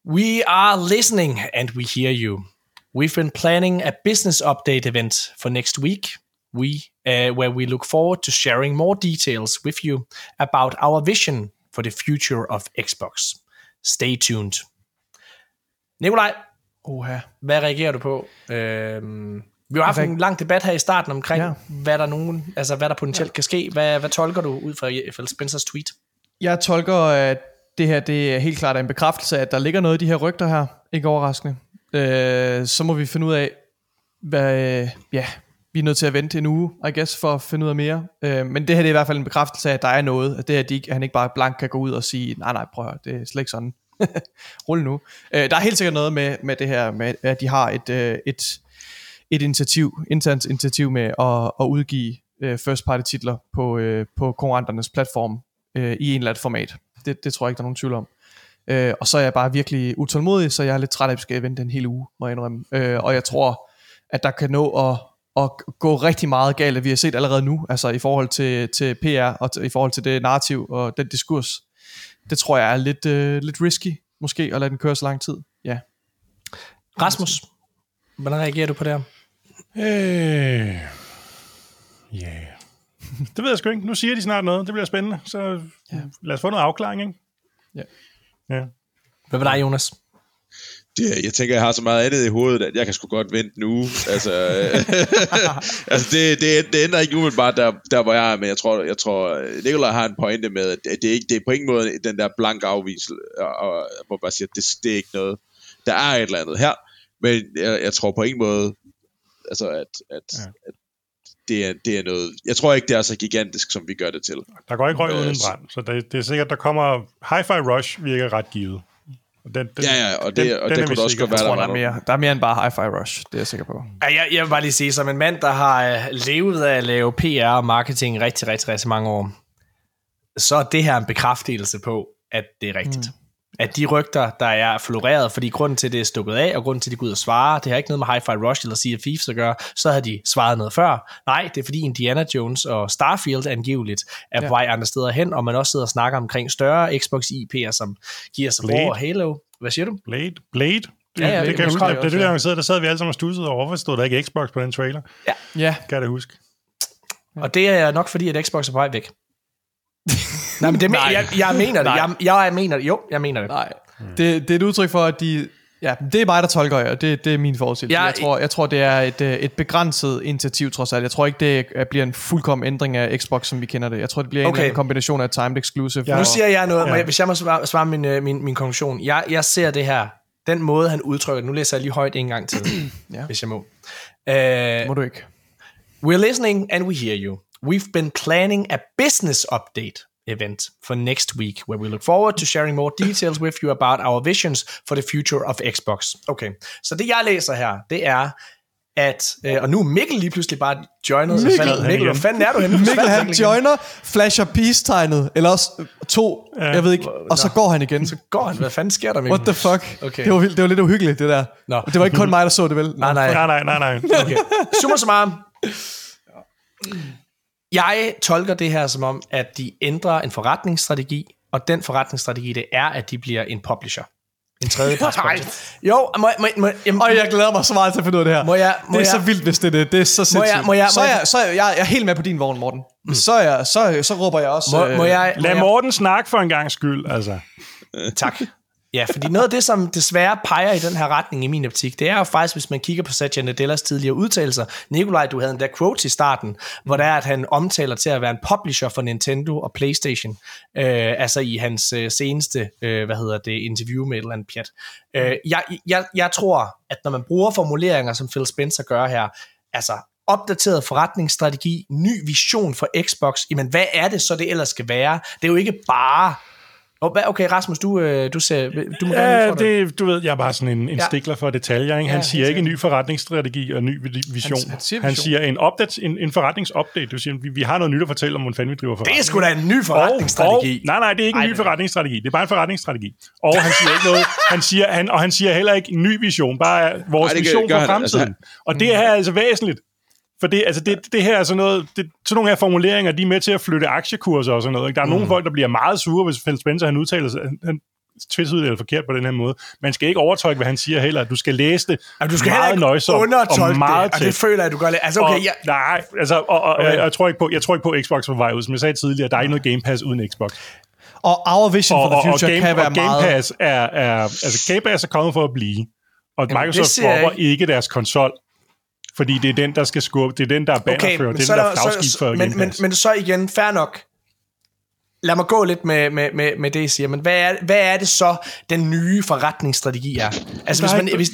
[SPEAKER 1] We are listening and we hear you. We've been planning a business update event for next week. we uh, where we look forward to sharing more details with you about our vision for the future of Xbox. Stay tuned. Nikolaj, Oha. hvad reagerer du på? Øhm, vi har haft en lang debat her i starten omkring, ja. hvad der nogen, altså hvad der potentielt ja. kan ske. Hvad, hvad tolker du ud fra Phil Spencers tweet?
[SPEAKER 3] Jeg tolker, at det her det er helt klart en bekræftelse af, at der ligger noget i de her rygter her. Ikke overraskende. Øh, så må vi finde ud af, hvad, øh, ja, vi er nødt til at vente en uge, I guess, for at finde ud af mere. Øh, men det her det er i hvert fald en bekræftelse af, at der er noget. At det her, de han ikke bare blank kan gå ud og sige, nej, nej, prøv at høre, det er slet ikke sådan. Rul nu. Øh, der er helt sikkert noget med, med det her, med, at de har et, øh, et, et initiativ, internt initiativ med at, at udgive øh, first party titler på, øh, på konkurrenternes platform øh, i en eller anden format. Det, det tror jeg ikke, der er nogen tvivl om. Øh, og så er jeg bare virkelig utålmodig, så jeg er lidt træt af, at vi skal vente en hel uge, må jeg indrømme. Øh, og jeg tror, at der kan nå at, at gå rigtig meget galt, at vi har set allerede nu, altså i forhold til, til PR, og i forhold til det narrativ og den diskurs. Det tror jeg er lidt, øh, lidt risky, måske, at lade den køre så lang tid. Ja.
[SPEAKER 1] Rasmus, hvordan reagerer du på det her?
[SPEAKER 2] Øh, ja, yeah. det ved jeg sgu ikke. Nu siger de snart noget. Det bliver spændende. Så ja. lad os få noget afklaring, ikke?
[SPEAKER 3] Ja.
[SPEAKER 1] ja. Hvad med dig, Jonas?
[SPEAKER 4] Det, jeg tænker, jeg har så meget andet i hovedet, at jeg kan sgu godt vente nu. Altså, altså det, det, det ender ikke umiddelbart der, der, hvor jeg er, men jeg tror, jeg tror Nikolaj har en pointe med, at det, er ikke, det er på ingen måde den der blank afvisel, og, og, hvor bare siger, det, det er ikke noget. Der er et eller andet her, men jeg, jeg tror på ingen måde, altså at, at, ja. at det er, det er noget... Jeg tror ikke, det er så gigantisk, som vi gør det til.
[SPEAKER 2] Der går ikke røg uden en øh, brand, så det, det er sikkert, der kommer... Hi-Fi Rush virker ret givet.
[SPEAKER 4] Den, den, ja, ja, og det, den, og det kunne også godt være,
[SPEAKER 3] der, der, er mere, der er mere end bare Hi-Fi Rush, det er jeg sikker på.
[SPEAKER 1] Ja, jeg, jeg vil bare lige sige, som en mand, der har uh, levet af at lave PR og marketing rigtig, rigtig, rigtig mange år, så er det her en bekræftelse på, at det er rigtigt. Mm at de rygter, der er floreret, fordi grunden til, at det er stukket af, og grunden til, at de går ud og svarer, det har ikke noget med Hi-Fi Rush eller Sea of Thieves at gøre, så havde de svaret noget før. Nej, det er fordi Indiana Jones og Starfield angiveligt er ja. på vej andre steder hen, og man også sidder og snakker omkring større Xbox IP'er, som Gears of War og Halo. Hvad siger du?
[SPEAKER 2] Blade? Blade? Det, ja, ja, det, det, kan jeg huske. Det, det, det, der, der sad vi alle sammen og studsede over, hvorfor stod der ikke Xbox på den trailer?
[SPEAKER 1] Ja.
[SPEAKER 2] ja. Kan jeg da huske.
[SPEAKER 1] Og det er nok fordi, at Xbox er på vej væk. Nej, men det, Nej. Jeg, jeg mener det. Jeg, jeg mener det. Jo, jeg mener det.
[SPEAKER 3] Nej. Det, det er et udtryk for, at de... Ja, det er mig, der tolker jer. Det, det er min forudsigelse. Ja, jeg, tror, jeg tror, det er et, øh, et begrænset initiativ, trods alt. Jeg tror ikke, det bliver en fuldkommen ændring af Xbox, som vi kender det. Jeg tror, det bliver okay. en kombination af timed exclusive.
[SPEAKER 1] Ja. Nu siger jeg noget, ja. hvis jeg må svare, svare min, øh, min, min konklusion. Jeg, jeg ser det her, den måde, han udtrykker Nu læser jeg lige højt en gang til, ja. hvis jeg må.
[SPEAKER 3] Uh, må du ikke.
[SPEAKER 1] We're listening and we hear you. We've been planning a business update event for next week, where we look forward to sharing more details with you about our visions for the future of Xbox. Okay, så det jeg læser her, det er, at, øh, og nu er Mikkel lige pludselig bare joinet. Mikkel, fandt, Mikkel hvor fanden er du henne?
[SPEAKER 3] Mikkel han joiner, flasher peace-tegnet, eller også to, ja. jeg ved ikke, og så går han igen.
[SPEAKER 1] Så går han, hvad fanden sker der, Mikkel?
[SPEAKER 3] What the fuck? Okay. Det, var, det var lidt uhyggeligt, det der. Nå. Det var ikke kun mig, der så det, vel?
[SPEAKER 2] Nej, nej. Nej, nej, nej, nej.
[SPEAKER 1] Okay. Summa summarum. Jeg tolker det her som om, at de ændrer en forretningsstrategi, og den forretningsstrategi, det er, at de bliver en publisher. En tredje Nej. Jo, må, må, må,
[SPEAKER 3] jamen, og jeg glæder mig så meget til at finde ud af det her. Må jeg, må det er jeg, så vildt, hvis det er det. Det er så sindssygt. Må jeg, må jeg, så, er jeg, så er jeg, jeg er helt med på din vogn, Morten. Mm. Så, er jeg, så, så råber jeg også...
[SPEAKER 2] Må, må jeg, lad Morten snakke for en gang skyld, altså.
[SPEAKER 1] tak. Ja, fordi noget af det, som desværre peger i den her retning i min optik, det er jo faktisk, hvis man kigger på Satya Nadellas tidligere udtalelser. Nikolaj, du havde en der quote i starten, hvor der er, at han omtaler til at være en publisher for Nintendo og Playstation. Øh, altså i hans øh, seneste, øh, hvad hedder det, interview med et eller andet pjat. Øh, jeg, jeg, jeg tror, at når man bruger formuleringer, som Phil Spencer gør her, altså opdateret forretningsstrategi, ny vision for Xbox, jamen hvad er det så det ellers skal være? Det er jo ikke bare Okay, Rasmus, du, øh, du ser... Du må
[SPEAKER 2] ja, det, du ved, jeg er bare sådan en, en ja. stikler for detaljer. Ikke? Han ja, siger ikke en ny forretningsstrategi og en ny vision. Han, han, siger, han siger en, update, en, en forretningsupdate. Det vil sige, vi, vi har noget nyt at fortælle om, hvordan vi driver forretning.
[SPEAKER 1] Det er sgu da en ny forretningsstrategi.
[SPEAKER 2] Og, og, nej, nej, det er ikke en Ej, ny forretningsstrategi. Det er bare en forretningsstrategi. Og han siger ikke noget. Han siger, han, og han siger heller ikke en ny vision, bare vores Ej, vision for fremtiden. Altså, og det er altså væsentligt. For det, altså det, det her er sådan noget, det, sådan nogle her formuleringer, de er med til at flytte aktiekurser og sådan noget. Ikke? Der er mm. nogle folk, der bliver meget sure, hvis Phil Spencer han udtaler sig, han, tvetydigt forkert på den her måde. Man skal ikke overtolke, hvad han siger heller. Du skal læse det
[SPEAKER 1] altså, du skal
[SPEAKER 2] meget nøjsomt
[SPEAKER 1] og meget det, og det føler jeg, du gør lidt. Altså, okay,
[SPEAKER 2] og, ja. Nej, altså, og, og, okay. jeg, jeg, tror ikke på, jeg tror ikke på Xbox på vej ud. Som jeg sagde tidligere, der er ikke noget Game Pass uden Xbox.
[SPEAKER 3] Og Our Vision for the Future og, og game, kan være og
[SPEAKER 2] Game Pass er, er, altså Game Pass er kommet for at blive. Og Jamen, Microsoft dropper ikke. ikke deres konsol fordi det er den, der skal skubbe, det er den, der er bannerfører, okay, det er den, der er flagskib for
[SPEAKER 1] men, men, men så igen, fair nok, lad mig gå lidt med, med, med, med det, I siger, men hvad er, hvad er det så, den nye forretningsstrategi er?
[SPEAKER 2] Altså, hvis man, hvis...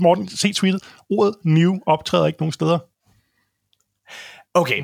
[SPEAKER 2] Morten, se tweetet. Ordet new optræder ikke nogen steder.
[SPEAKER 1] Okay,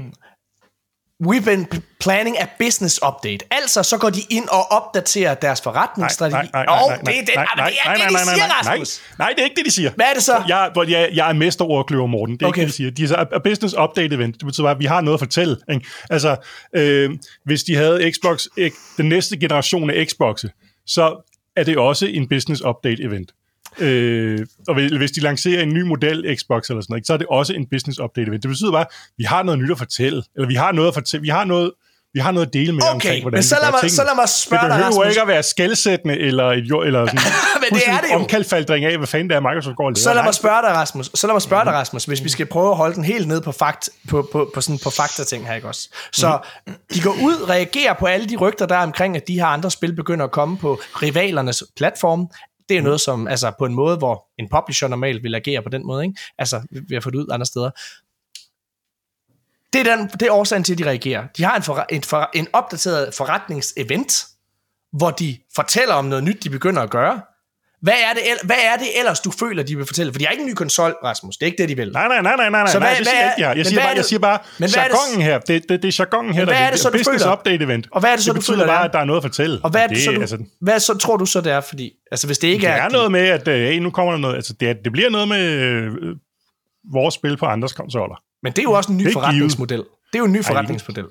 [SPEAKER 1] We've been planning a business update. Altså, så går de ind og opdaterer deres forretningsstrategi.
[SPEAKER 2] Nej, nej, nej, nej, nej, det, det, nej, ah, nej, nej, nej. Nej, det er ikke det, de siger.
[SPEAKER 1] Hvad er det så?
[SPEAKER 2] Jeg, jeg, jeg er mester over kløver Morten. Det er okay. ikke det, de siger. De siger, a business update event. Det betyder bare, at vi har noget at fortælle. Ikke? Altså, øh, hvis de havde Xbox, ikke, den næste generation af Xbox'e, så er det også en business update event. Øh, og hvis de lancerer en ny model Xbox eller sådan noget, så er det også en business update event. Det betyder bare, at vi har noget nyt at fortælle, eller vi har noget at fortælle, vi har noget, vi har noget at dele med
[SPEAKER 1] okay,
[SPEAKER 2] omkring,
[SPEAKER 1] hvordan men så lad, mig, så lad mig spørge dig,
[SPEAKER 2] Det behøver dig, ikke at være skældsættende, eller, et, eller sådan men det er det jo. omkalfaldring af, hvad fanden det er, Microsoft går og
[SPEAKER 1] Så lad mig spørge dig, Rasmus. Så lad mig spørge dig, Rasmus, hvis vi skal prøve at holde den helt ned på, fakt, på, på, på, sådan, på fakta-ting her, ikke også? Så mm. de går ud, reagerer på alle de rygter, der er omkring, at de her andre spil begynder at komme på rivalernes platform det er noget, som altså på en måde, hvor en publisher normalt vil agere på den måde, ikke? altså ved at få det ud andre steder. Det er, den, det er årsagen til, at de reagerer. De har en, for, en, for, en opdateret forretningsevent, hvor de fortæller om noget nyt, de begynder at gøre, hvad er, det, hvad er det ellers, du føler, de vil fortælle? For de har ikke en ny konsol, Rasmus. Det er ikke det, de vil.
[SPEAKER 2] Nej, nej, nej, nej, nej, så nej, hvad, det siger jeg ikke. Ja. Jeg, siger bare, jeg siger bare, men jargonen her, det, det, det er jargonen her,
[SPEAKER 1] der er det, så,
[SPEAKER 2] du business
[SPEAKER 1] føler?
[SPEAKER 2] update event.
[SPEAKER 1] Og hvad er det så,
[SPEAKER 2] det
[SPEAKER 1] du føler,
[SPEAKER 2] bare, at der er noget at fortælle.
[SPEAKER 1] Og hvad, er det, det, så, du, altså, hvad så tror du så, det er? Fordi, altså, hvis det ikke
[SPEAKER 2] det
[SPEAKER 1] er...
[SPEAKER 2] er noget med, at øh, hey, nu kommer der noget, altså, det, det bliver noget med øh, vores spil på andres konsoller.
[SPEAKER 1] Men det er jo også en ny forretningsmodel. Det er jo en ny forretningsmodel.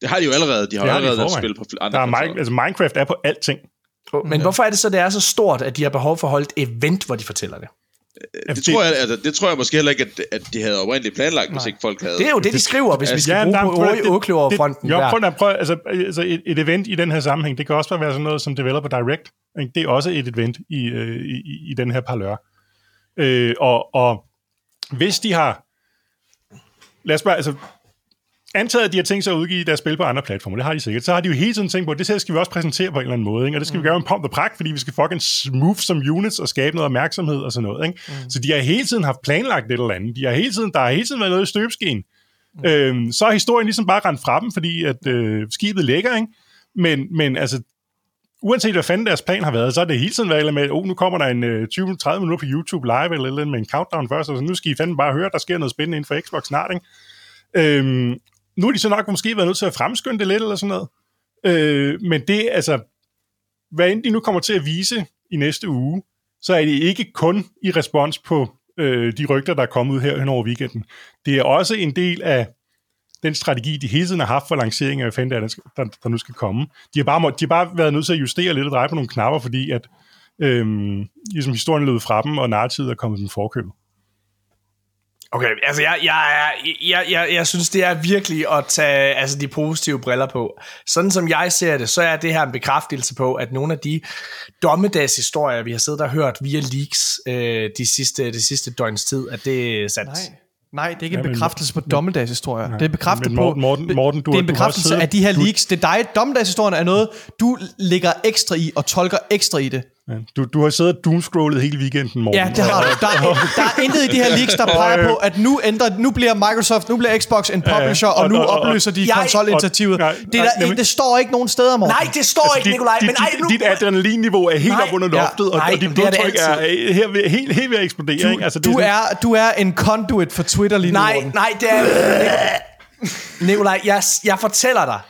[SPEAKER 4] Det har de jo allerede. De har allerede et spil på andre
[SPEAKER 2] konsoller. Altså, Minecraft er på alting.
[SPEAKER 1] Men ja. hvorfor er det så, det er så stort, at de har behov for at holde et event, hvor de fortæller det?
[SPEAKER 4] Det, det, tror jeg, altså, det tror jeg måske heller ikke, at, at de havde oprindeligt planlagt, Nej. hvis ikke folk havde...
[SPEAKER 1] Det er jo det, de skriver, hvis altså, vi skal ja, bruge på fronten
[SPEAKER 2] Jo, prøv at prøve, altså, altså et, et event i den her sammenhæng, det kan også være sådan noget som Developer Direct. Ikke? Det er også et event i, øh, i, i den her parlør. Øh, og, og hvis de har... Lad os bare, altså, antaget, at de har tænkt sig at udgive deres spil på andre platforme, det har de sikkert, så har de jo hele tiden tænkt på, at det her skal vi også præsentere på en eller anden måde, ikke? og det skal mm. vi gøre en pomp og prak, fordi vi skal fucking smooth som units og skabe noget opmærksomhed og sådan noget. Ikke? Mm. Så de har hele tiden haft planlagt det eller andet. De har hele tiden, der har hele tiden været noget i støbeskeen. Mm. Øhm, så er historien ligesom bare rendt fra dem, fordi at øh, skibet ligger, ikke? Men, men altså, uanset hvad fanden deres plan har været, så er det hele tiden været med, oh, nu kommer der en øh, 20-30 minutter på YouTube live, eller, eller med en countdown først, og så nu skal I fandme bare høre, der sker noget spændende inden for Xbox snart, ikke? Øhm, nu har de så nok måske været nødt til at fremskynde det lidt, eller sådan noget. Øh, men det, altså, hvad end de nu kommer til at vise i næste uge, så er det ikke kun i respons på øh, de rygter, der er kommet ud her hen over weekenden. Det er også en del af den strategi, de hele tiden har haft for lancering af Fender, der, der, der nu skal komme. De har, bare, må, de har bare været nødt til at justere lidt og dreje på nogle knapper, fordi at øhm, ligesom historien lød fra dem, og narrativet er kommet dem forkøbet.
[SPEAKER 1] Okay, altså jeg, jeg, jeg, jeg, jeg synes, det er virkelig at tage altså, de positive briller på. Sådan som jeg ser det, så er det her en bekræftelse på, at nogle af de dommedagshistorier, vi har siddet og hørt via leaks øh, de, sidste, de sidste døgns tid, at det er sandt.
[SPEAKER 3] Nej. Nej, det er ikke en bekræftelse på dommedagshistorier. Det er
[SPEAKER 2] bekræftelse på... Morten, Morten, du,
[SPEAKER 3] det er en bekræftelse af de her leaks. Det er dig. Dommedagshistorien er noget, du lægger ekstra i og tolker ekstra i det.
[SPEAKER 2] Ja, du, du har siddet og doomscrollet hele weekenden, Morten.
[SPEAKER 3] Ja, det har du. Der, er, der er intet i de her leaks, der peger på, at nu ændrer, nu bliver Microsoft, nu bliver Xbox en publisher, og, og nu opløser de konsolinitiativet. Det, der, det står ikke nogen steder, Morten.
[SPEAKER 1] Nej, det står altså, ikke, Nikolaj.
[SPEAKER 2] Men ej, nu... Dit adrenalinniveau er helt op under loftet, og, og dit blodtryk er, er her ved, helt, helt ved at eksplodere. Du, ikke? Altså,
[SPEAKER 3] det du, er, du er en conduit for Twitter lige nu,
[SPEAKER 1] Nej, nej, det er... Nikolaj, jeg, jeg fortæller dig,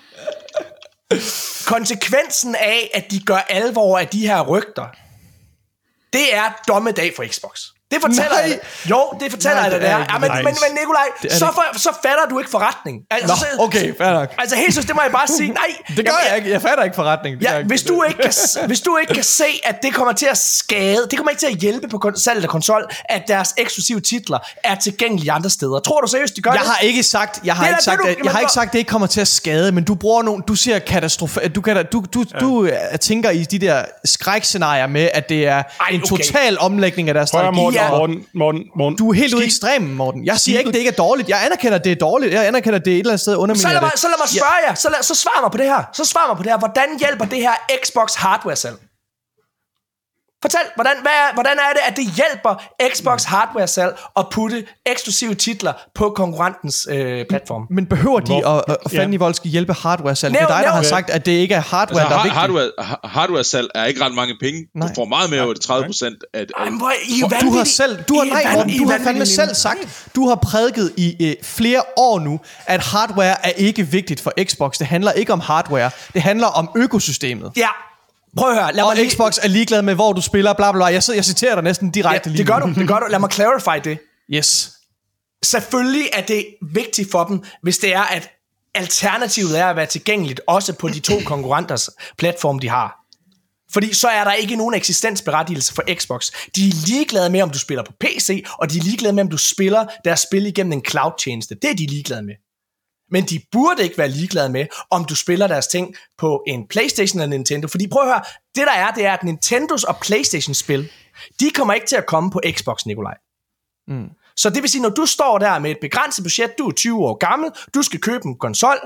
[SPEAKER 1] konsekvensen af, at de gør alvor af de her rygter, det er dommedag for Xbox. Det fortæller Nej. jeg Jo, det fortæller Nej, jeg dig, det er. Ja, men, men, men Nikolaj, så, for, så fatter du ikke forretning.
[SPEAKER 3] Altså, Nå, okay, fair nok.
[SPEAKER 1] Altså helt synes, det må jeg bare sige. Nej.
[SPEAKER 3] Det gør jeg, jeg ikke. Jeg fatter ikke forretning.
[SPEAKER 1] Det ja, hvis, du ikke kan, hvis du ikke kan se, at det kommer til at skade, det kommer ikke til at hjælpe på salget af konsol, at deres eksklusive titler er tilgængelige andre steder. Tror du seriøst, de gør
[SPEAKER 3] jeg det? Har ikke sagt, jeg har det ikke sagt, det, du, jeg har ikke sagt, at det ikke kommer til at skade, men du bruger nogle, du siger katastrofe, du, kan, du, du, ja. du tænker i de der skrækscenarier med, at det er Ej, en okay. total omlægning af deres strategi.
[SPEAKER 2] Morten, Morten, Morten.
[SPEAKER 3] Du er helt ude i ekstremen, Morten. Jeg siger ikke, det ikke er dårligt. Jeg anerkender, at det er dårligt. Jeg anerkender, det er et eller andet sted under
[SPEAKER 1] så lad mig, Så lad mig spørge ja. jer. Så, lad, så svar mig på det her. Så svar mig på det her. Hvordan hjælper det her Xbox hardware salg? Fortæl, hvordan, hvad er, hvordan er det, at det hjælper Xbox hardware salg at putte eksklusive titler på konkurrentens øh, platform?
[SPEAKER 3] Men behøver de Hvor, at, at fandme ja. skal hjælpe hardware salg? det er dig, der har sagt, at det ikke er hardware, altså, der er vigtigt.
[SPEAKER 4] Hardware, hardware salg er ikke ret mange penge. Nej. Du får meget mere over 30 procent
[SPEAKER 1] hvor I er
[SPEAKER 3] du har selv, du har, nej, Morten, du har fandme selv sagt, du har prædiket i øh, flere år nu, at hardware er ikke vigtigt for Xbox. Det handler ikke om hardware. Det handler om økosystemet.
[SPEAKER 1] Ja, Prøv at høre.
[SPEAKER 3] Lad og mig Xbox er ligeglad med, hvor du spiller, bla bla bla. Jeg, jeg citerer dig næsten direkte
[SPEAKER 1] ja, lige det gør du, det gør du. Lad mig clarify det.
[SPEAKER 3] Yes.
[SPEAKER 1] Selvfølgelig er det vigtigt for dem, hvis det er, at alternativet er at være tilgængeligt også på de to konkurrenters platform, de har. Fordi så er der ikke nogen eksistensberettigelse for Xbox. De er ligeglade med, om du spiller på PC, og de er ligeglade med, om du spiller deres spil igennem en cloud-tjeneste. Det er de ligeglade med. Men de burde ikke være ligeglade med, om du spiller deres ting på en Playstation eller Nintendo. Fordi prøv at høre, det der er, det er, at Nintendos og Playstation-spil, de kommer ikke til at komme på Xbox, Nikolaj. Mm. Så det vil sige, når du står der med et begrænset budget, du er 20 år gammel, du skal købe en konsol,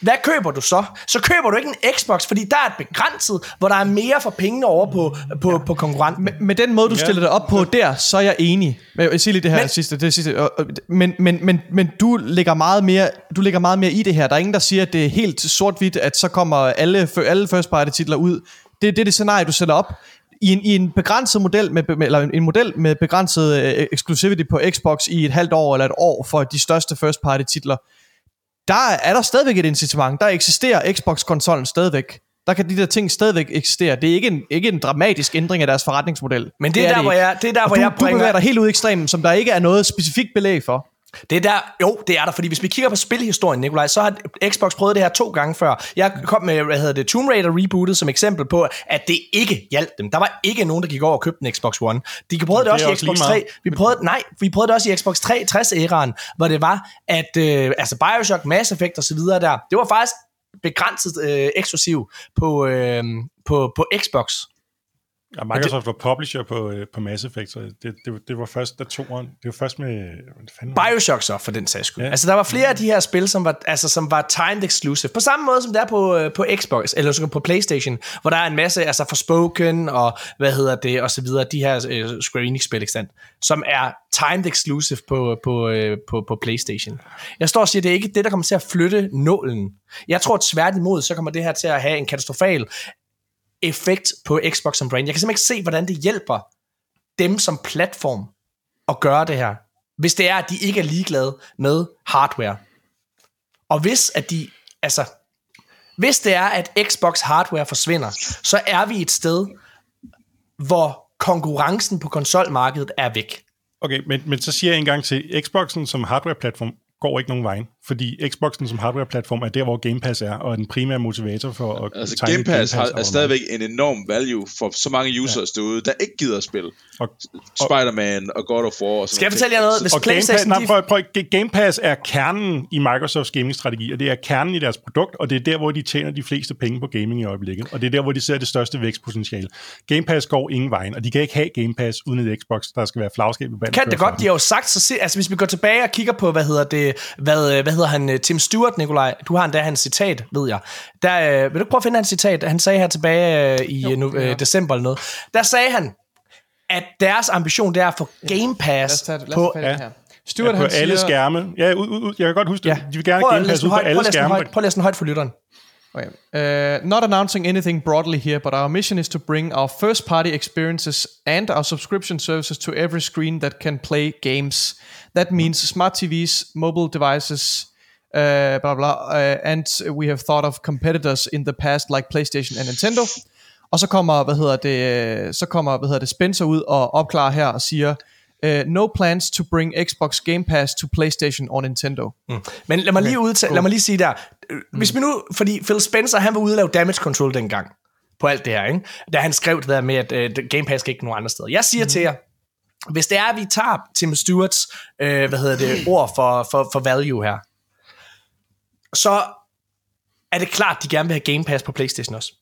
[SPEAKER 1] hvad køber du så? Så køber du ikke en Xbox, fordi der er et begrænset, hvor der er mere for pengene over på, på, på konkurrenten.
[SPEAKER 3] Med, med den måde, du stiller det op på der, så er jeg enig. Men jeg siger lige det her men, sidste. Det sidste men, men, men, men du lægger meget mere du lægger meget mere i det her. Der er ingen, der siger, at det er helt sort-hvidt, at så kommer alle, alle first party titler ud. Det, det er det scenarie, du sætter op i en, i en begrænset model med, eller en model med begrænset uh, exclusivity på Xbox i et halvt år eller et år for de største first party titler, der er der stadigvæk et incitament. Der eksisterer Xbox-konsollen stadigvæk. Der kan de der ting stadigvæk eksistere. Det er ikke en, ikke en dramatisk ændring af deres forretningsmodel.
[SPEAKER 1] Men det er, det er der, hvor jeg, det er der, hvor du, jeg
[SPEAKER 3] bringer... Du bevæger dig helt ud i ekstremen, som der ikke er noget specifikt belæg for.
[SPEAKER 1] Det er der, jo, det er der, fordi hvis vi kigger på spilhistorien, Nikolaj, så har Xbox prøvet det her to gange før. Jeg kom med, hvad hedder det, Tomb Raider rebootet som eksempel på, at det ikke hjalp dem. Der var ikke nogen, der gik over og købte en Xbox One. De prøvede det, det også i Xbox 3. Vi prøvede, nej, vi prøvede det også i Xbox 360-æraen, hvor det var, at øh, altså Bioshock, Mass Effect og så videre der, det var faktisk begrænset øh, eksklusiv på, øh, på, på Xbox.
[SPEAKER 2] Ja, Microsoft det, var publisher på, øh, på Mass Effect, så det, det, det var først, da toren, det var først med...
[SPEAKER 1] Fanden Bioshock så, for den sags skyld. Ja. Altså, der var flere af de her spil, som var, altså, som var timed exclusive. På samme måde, som det er på, øh, på Xbox, eller på Playstation, hvor der er en masse, altså Forspoken, og hvad hedder det, og så videre, de her uh, Square Enix-spil, ikke sandt? Som er timed exclusive på, på, uh, på, på Playstation. Jeg står og siger, det er ikke det, der kommer til at flytte nålen. Jeg tror tværtimod, så kommer det her til at have en katastrofal effekt på Xbox som brand. Jeg kan simpelthen ikke se, hvordan det hjælper dem som platform at gøre det her, hvis det er, at de ikke er ligeglade med hardware. Og hvis at de, altså, hvis det er, at Xbox hardware forsvinder, så er vi et sted, hvor konkurrencen på konsolmarkedet er væk.
[SPEAKER 2] Okay, men, men så siger jeg en gang til, Xboxen som hardware-platform går ikke nogen vej, fordi Xboxen som hardware-platform er der, hvor Game Pass er, og er den primære motivator for at
[SPEAKER 4] altså, Game Pass, Game Pass har, er stadigvæk en enorm value for så mange users ja. derude, der ikke gider at spille og, Spider-Man og God of War. Og
[SPEAKER 1] Skal jeg fortælle jer noget?
[SPEAKER 2] Hvis og. Game Pass, nej, prøv, prøv, Game Pass er kernen i Microsofts gaming-strategi, og det er kernen i deres produkt, og det er der, hvor de tjener de fleste penge på gaming i øjeblikket, og det er der, hvor de ser det største vækstpotentiale. Game Pass går ingen vejen, og de kan ikke have Game Pass uden et Xbox, der skal være flagskab i
[SPEAKER 1] Kan det godt, de har jo sagt, så se, altså hvis vi går tilbage og kigger på, hvad hedder det, hvad, hvad hedder han, øh, Tim Stewart, Nikolaj, du har endda hans citat, ved jeg. Der, øh, vil du prøve at finde hans citat? Han sagde her tilbage øh, i jo, nu, øh, december eller noget. Der sagde han, at deres ambition, det er at få Game Pass
[SPEAKER 2] ja. på... Ja. Stuart, ja, på alle siger, skærme. Ja, ud, ud, jeg kan godt huske det. Ja. De vil gerne Game Pass ud på alle skærme.
[SPEAKER 1] Højt, prøv at læse den højt for lytteren.
[SPEAKER 3] Okay. Uh, not announcing anything broadly here, but our mission is to bring our first party experiences and our subscription services to every screen that can play games. That means smart TVs, mobile devices, uh, blah blah, uh, and we have thought of competitors in the past like PlayStation and Nintendo. Og så kommer, hvad hedder det, øh, så kommer, hvad hedder det, Spencer ud og opklarer her og siger, Uh, no plans to bring Xbox Game Pass to PlayStation or Nintendo.
[SPEAKER 1] Mm. Men lad mig, lige udtale, lad mig lige sige der, hvis vi nu, fordi Phil Spencer, han var ude og lave damage control dengang, på alt det her, ikke? da han skrev det der med, at uh, Game Pass skal ikke nogen andre steder. Jeg siger mm. til jer, hvis det er, at vi tager Tim Stewarts, uh, hvad hedder det, ord for, for, for value her, så er det klart, de gerne vil have Game Pass på Playstation også.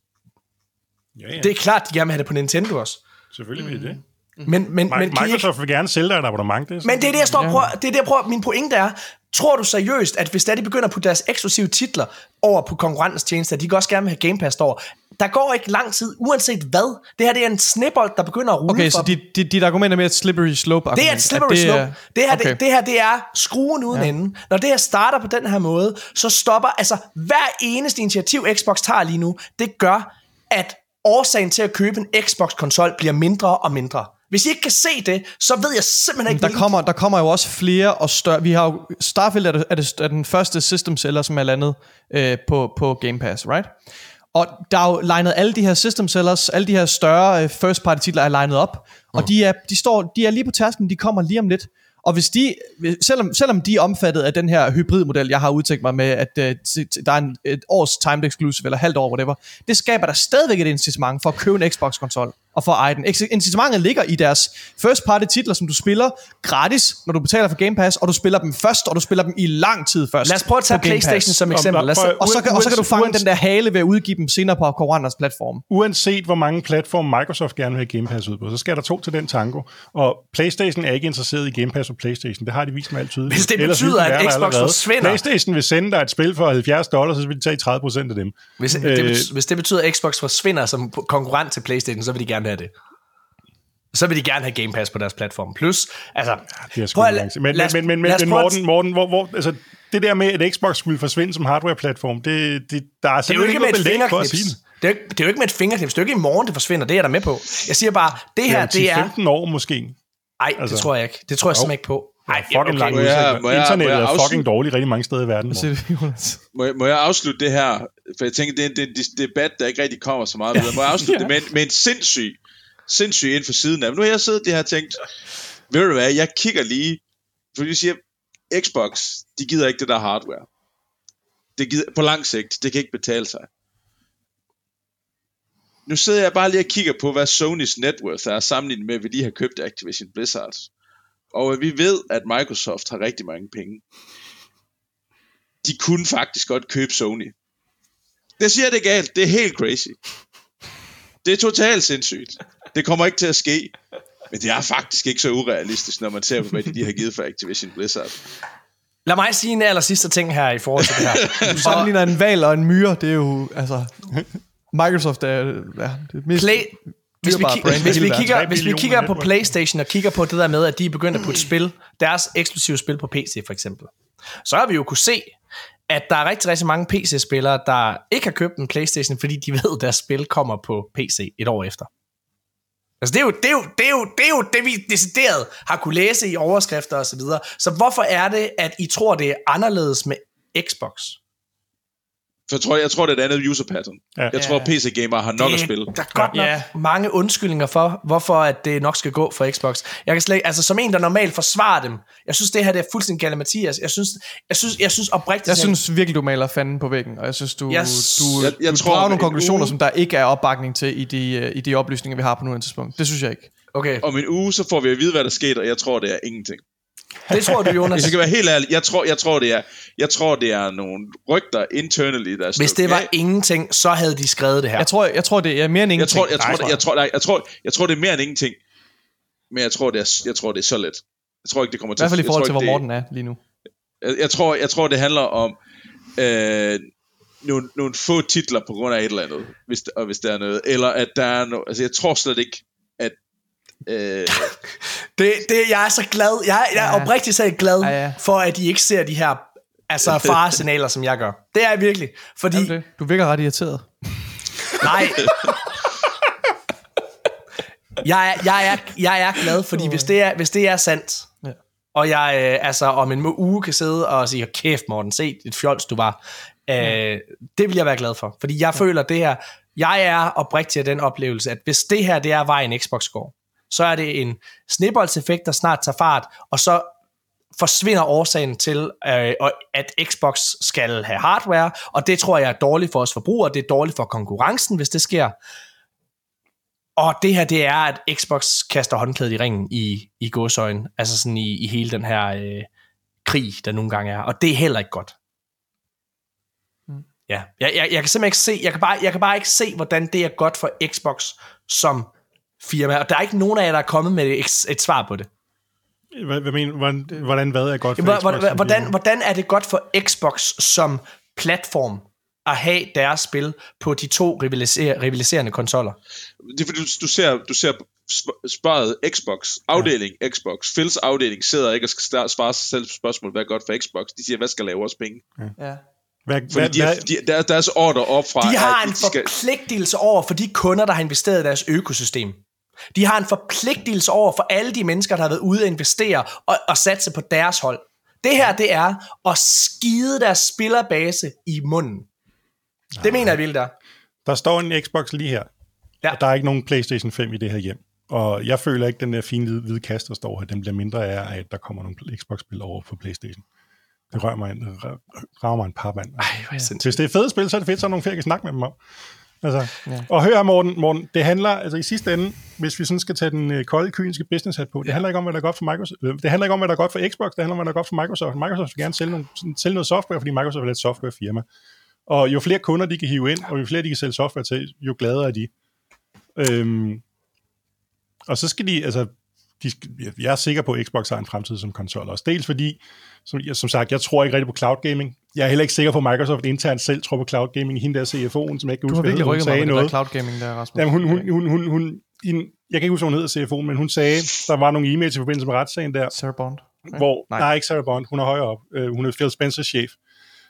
[SPEAKER 1] Ja, ja. Det er klart, de gerne vil have det på Nintendo også.
[SPEAKER 2] Selvfølgelig vil det.
[SPEAKER 1] Men, men, men
[SPEAKER 2] Microsoft ikke... vil gerne sælge dig et abonnement.
[SPEAKER 1] Det er men det er det, jeg står prøver, det er det, jeg prøver, min pointe er, tror du seriøst, at hvis de begynder at putte deres eksklusive titler over på konkurrentens tjenester, de kan også gerne have Game Pass over, der går ikke lang tid, uanset hvad. Det her det er en snibbold, der begynder at rulle
[SPEAKER 3] Okay, så dit, dit, dit argument er mere et slippery slope argument.
[SPEAKER 1] Det er et slippery det slope. Er, det, her, okay. det, det her det er skruen uden ja. ende. Når det her starter på den her måde, så stopper, altså hver eneste initiativ Xbox tager lige nu, det gør, at årsagen til at købe en Xbox-konsol bliver mindre og mindre. Hvis I ikke kan se det, så ved jeg simpelthen ikke,
[SPEAKER 3] der kommer, der kommer jo også flere og større. Vi har jo, Starfield er, det, er, det, er den første system seller, som er landet øh, på, på Game Pass, right? Og der er jo legnet alle de her system sellers, alle de her større øh, first party titler er legnet op, og mm. de, er, de, står, de er lige på tasken, de kommer lige om lidt. Og hvis de, selvom, selvom de er omfattet af den her hybridmodel, jeg har udtænkt mig med, at uh, der er en, et års timed exclusive, eller halvt år, whatever, det skaber der stadigvæk et incitament for at købe en Xbox-konsol og for at eje den. Incitamentet ligger i deres first party titler, som du spiller gratis, når du betaler for Game Pass, og du spiller dem først, og du spiller dem i lang tid først.
[SPEAKER 1] Lad os prøve at tage PlayStation som eksempel. Lad os,
[SPEAKER 3] og, så, og så kan du fange den der hale ved at udgive dem senere på konkurrenters platform.
[SPEAKER 2] Uanset hvor mange platforme Microsoft gerne vil have Game Pass ud på, så skal der to til den tango. Og PlayStation er ikke interesseret i Game Pass på PlayStation. Det har de vist med alt tydeligt.
[SPEAKER 1] Hvis det Ellers betyder, at Xbox allerede. forsvinder...
[SPEAKER 2] PlayStation vil sende dig et spil for 70 dollars, så vil de tage 30 procent af dem.
[SPEAKER 1] Hvis, øh, det betyder, hvis det betyder, at Xbox forsvinder som konkurrent til PlayStation, så vil de gerne have det så vil de gerne have Game Pass på deres platform. Plus, altså...
[SPEAKER 2] Ja, det er prøv, men, men, men, men, men, men Morten, Morten hvor, hvor, altså, det der med, at Xbox skulle forsvinde som hardware-platform, det, det, der er simpelthen ikke noget belæg for at sige det.
[SPEAKER 1] Det er, jo, det er jo ikke med et fingerknips. Det er jo ikke i morgen, det forsvinder. Det er jeg der med på. Jeg siger bare, det her, det er...
[SPEAKER 2] 15 år måske.
[SPEAKER 1] Nej, altså, det tror jeg ikke. Det tror jeg simpelthen ikke på.
[SPEAKER 2] Nej, fucking okay. lang jeg, må jeg, Internettet må jeg er fucking dårligt rigtig mange steder i verden.
[SPEAKER 4] Må jeg, må jeg afslutte det her? For jeg tænker, det er en, det er en debat, der ikke rigtig kommer så meget videre. Må jeg afslutte ja. det med, med en sindssyg sindssygt ind for siden af. Men nu har jeg siddet det her og tænkt, ved du hvad, jeg kigger lige, fordi vi siger, Xbox, de gider ikke det der hardware. Det gider, på lang sigt, det kan ikke betale sig. Nu sidder jeg bare lige og kigger på, hvad Sonys net worth er sammenlignet med, hvad de har købt Activision Blizzard. Og vi ved, at Microsoft har rigtig mange penge. De kunne faktisk godt købe Sony. Det siger det galt. Det er helt crazy. Det er totalt sindssygt. Det kommer ikke til at ske. Men det er faktisk ikke så urealistisk, når man ser på, hvad de, de har givet for Activision Blizzard.
[SPEAKER 1] Lad mig sige en aller sidste ting her i forhold til det her.
[SPEAKER 3] Du sammenligner en val og en myre, det er jo, altså... Microsoft er ja, det mest... Play,
[SPEAKER 1] hvis vi, ki- hvis, vi kigger, hvis vi kigger på PlayStation og kigger på det der med, at de er begyndt at putte spil, deres eksklusive spil på PC for eksempel, så har vi jo kunne se, at der er rigtig, rigtig mange PC-spillere, der ikke har købt en PlayStation, fordi de ved, at deres spil kommer på PC et år efter. Altså det er, jo, det, er jo, det, er jo, det er jo det, vi decideret har kunne læse i overskrifter og så videre. Så hvorfor er det, at I tror, det er anderledes med Xbox?
[SPEAKER 4] For jeg tror, jeg tror, det er et andet user pattern. Ja. Jeg tror, PC-gamer har nok
[SPEAKER 1] det,
[SPEAKER 4] at spille.
[SPEAKER 1] Der er godt nok ja. mange undskyldninger for, hvorfor at det nok skal gå for Xbox. Jeg kan slet, altså som en, der normalt forsvarer dem, jeg synes, det her det er fuldstændig Mathias. Jeg synes, jeg synes, jeg synes oprigtigt...
[SPEAKER 3] Jeg synes virkelig, du maler fanden på væggen, og jeg synes, du, yes. du, jeg, jeg du tror, drager nogle konklusioner, uge... som der ikke er opbakning til i de, i de oplysninger, vi har på nuværende tidspunkt. Det synes jeg ikke.
[SPEAKER 4] Okay. Om en uge, så får vi at vide, hvad der sker, og jeg tror, det er ingenting.
[SPEAKER 1] Det tror du, Jonas?
[SPEAKER 4] Hvis jeg kan være helt ærlig, jeg tror, jeg tror, det, er, jeg tror det er nogle rygter internally, der
[SPEAKER 1] Hvis det var af. ingenting, så havde de skrevet det her.
[SPEAKER 3] Jeg tror, jeg tror det er mere end ingenting.
[SPEAKER 4] Jeg tror, jeg tror, nej, jeg, tror, jeg, tror, jeg tror, det er mere end ingenting. Men jeg tror, det er, jeg tror, det er så let. Jeg tror ikke, det kommer til
[SPEAKER 3] I hvert fald i forhold til, hvor Morten er lige nu.
[SPEAKER 4] Jeg, jeg, tror, jeg tror, det handler om øh, nogle, nogle få titler på grund af et eller andet, hvis, og hvis der er noget. Eller at der er noget... Altså, jeg tror slet ikke,
[SPEAKER 1] Øh. det, det, jeg er så glad. Jeg, jeg er ja. oprigtigt så glad ja, ja. for, at I ikke ser de her altså faresignaler, som jeg gør. Det er jeg virkelig. Fordi...
[SPEAKER 3] det. Du virker ret irriteret.
[SPEAKER 1] Nej. jeg, er, jeg, er, jeg er glad, fordi hvis det er, hvis det er sandt, ja. og jeg øh, altså om en uge kan sidde og sige, kæft Morten, se et fjols du var, øh, det vil jeg være glad for. Fordi jeg ja. føler, det her, Jeg er oprigtig af den oplevelse, at hvis det her det er vejen Xbox går, så er det en snibboldseffekt, der snart tager fart, og så forsvinder årsagen til, øh, at Xbox skal have hardware, og det tror jeg er dårligt for os forbrugere, det er dårligt for konkurrencen, hvis det sker. Og det her, det er, at Xbox kaster håndklædet i ringen i, i godsøjen, altså sådan i, i hele den her øh, krig, der nogle gange er, og det er heller ikke godt. Mm. Ja, jeg, jeg, jeg kan simpelthen ikke se, jeg kan, bare, jeg kan bare ikke se, hvordan det er godt for Xbox som firma, og der er ikke nogen af jer, der er kommet med et, et svar på det.
[SPEAKER 2] Hvad, hvad mener, hvordan, hvordan hvad er godt for
[SPEAKER 1] Xbox? Hvordan, hvordan, hvordan er det godt for Xbox som platform at have deres spil på de to rivaliser, rivaliserende konsoller?
[SPEAKER 4] Det er fordi, du, du ser, du ser spørget Xbox, afdeling ja. Xbox, Phils afdeling sidder ikke og skal svare sig selv på spørgsmål, hvad er godt for Xbox? De siger, hvad skal lave vores penge? Ja. Hvad, Fordi hvad, de, er, de, der, deres ordre op fra...
[SPEAKER 1] De har en de skal... forpligtelse over for de kunder, der har investeret i deres økosystem. De har en forpligtelse over for alle de mennesker, der har været ude og investere og, og satse på deres hold. Det her, det er at skide deres spillerbase i munden. Nej. Det mener jeg vildt der.
[SPEAKER 2] Der står en Xbox lige her. Ja. Og der er ikke nogen PlayStation 5 i det her hjem. Og jeg føler ikke, at den der fine hvide, hvide kasse, der står her, den bliver mindre af, at der kommer nogle Xbox-spil over på PlayStation. Det rører mig en, rager mig en par mand. Ej, Hvis det er fede spil, så er det fedt, så er nogle flere, kan snakke med dem om. Altså, ja. Og hør her, Morten, Morten, det handler, altså i sidste ende, hvis vi sådan skal tage den øh, kolde, kyniske business hat på, det ja. handler ikke om, hvad der er godt for Microsoft, øh, det handler ikke om, hvad der er godt for Xbox, det handler om, hvad der er godt for Microsoft. Microsoft vil gerne sælge, nogle, sælge noget software, fordi Microsoft er et softwarefirma. Og jo flere kunder de kan hive ind, og jo flere de kan sælge software til, jo gladere er de. Øhm, og så skal de, altså, de, jeg er sikker på, at Xbox har en fremtid som konsol også. Dels fordi, som, som sagt, jeg tror ikke rigtig på cloud gaming. Jeg er heller ikke sikker på, at Microsoft internt selv tror på cloud gaming. Hende der CFO'en, som jeg ikke kan huske,
[SPEAKER 3] hvad hun sagde noget. Der cloud gaming der, Rasmus.
[SPEAKER 2] Jamen, hun, hun, hun, hun, hun, hun, jeg kan ikke huske, hvad hun hedder CFO, men hun sagde, der var nogle e-mails i forbindelse med retssagen der.
[SPEAKER 3] Sarah Bond.
[SPEAKER 2] Okay. Hvor, nej. nej, ikke Sarah Bond, hun er højere op. Uh, hun er Phil Spencer chef.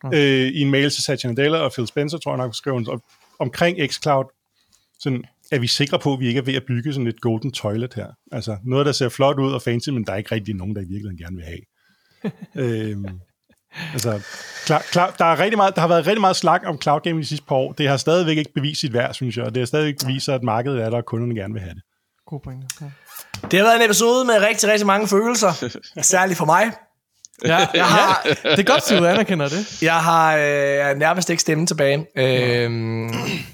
[SPEAKER 2] Mm. Uh, I en mail til Satya Nadella og Phil Spencer, tror jeg nok, skrev hun omkring xCloud, sådan, er vi sikre på, at vi ikke er ved at bygge sådan et golden toilet her? Altså noget, der ser flot ud og fancy, men der er ikke rigtig nogen, der i virkeligheden gerne vil have. Øhm, altså, klar, klar, der, er rigtig meget, der har været rigtig meget slag om cloud gaming de sidste par år. Det har stadigvæk ikke bevist sit værd, synes jeg, og det har stadigvæk bevist, at markedet er der, og kunderne gerne vil have det.
[SPEAKER 3] God pointe. Ja.
[SPEAKER 1] Det har været en episode med rigtig, rigtig mange følelser. Særligt for mig.
[SPEAKER 3] Ja, jeg har, det er godt, at du anerkender det.
[SPEAKER 1] Jeg har øh, nærmest ikke stemme tilbage. Øh,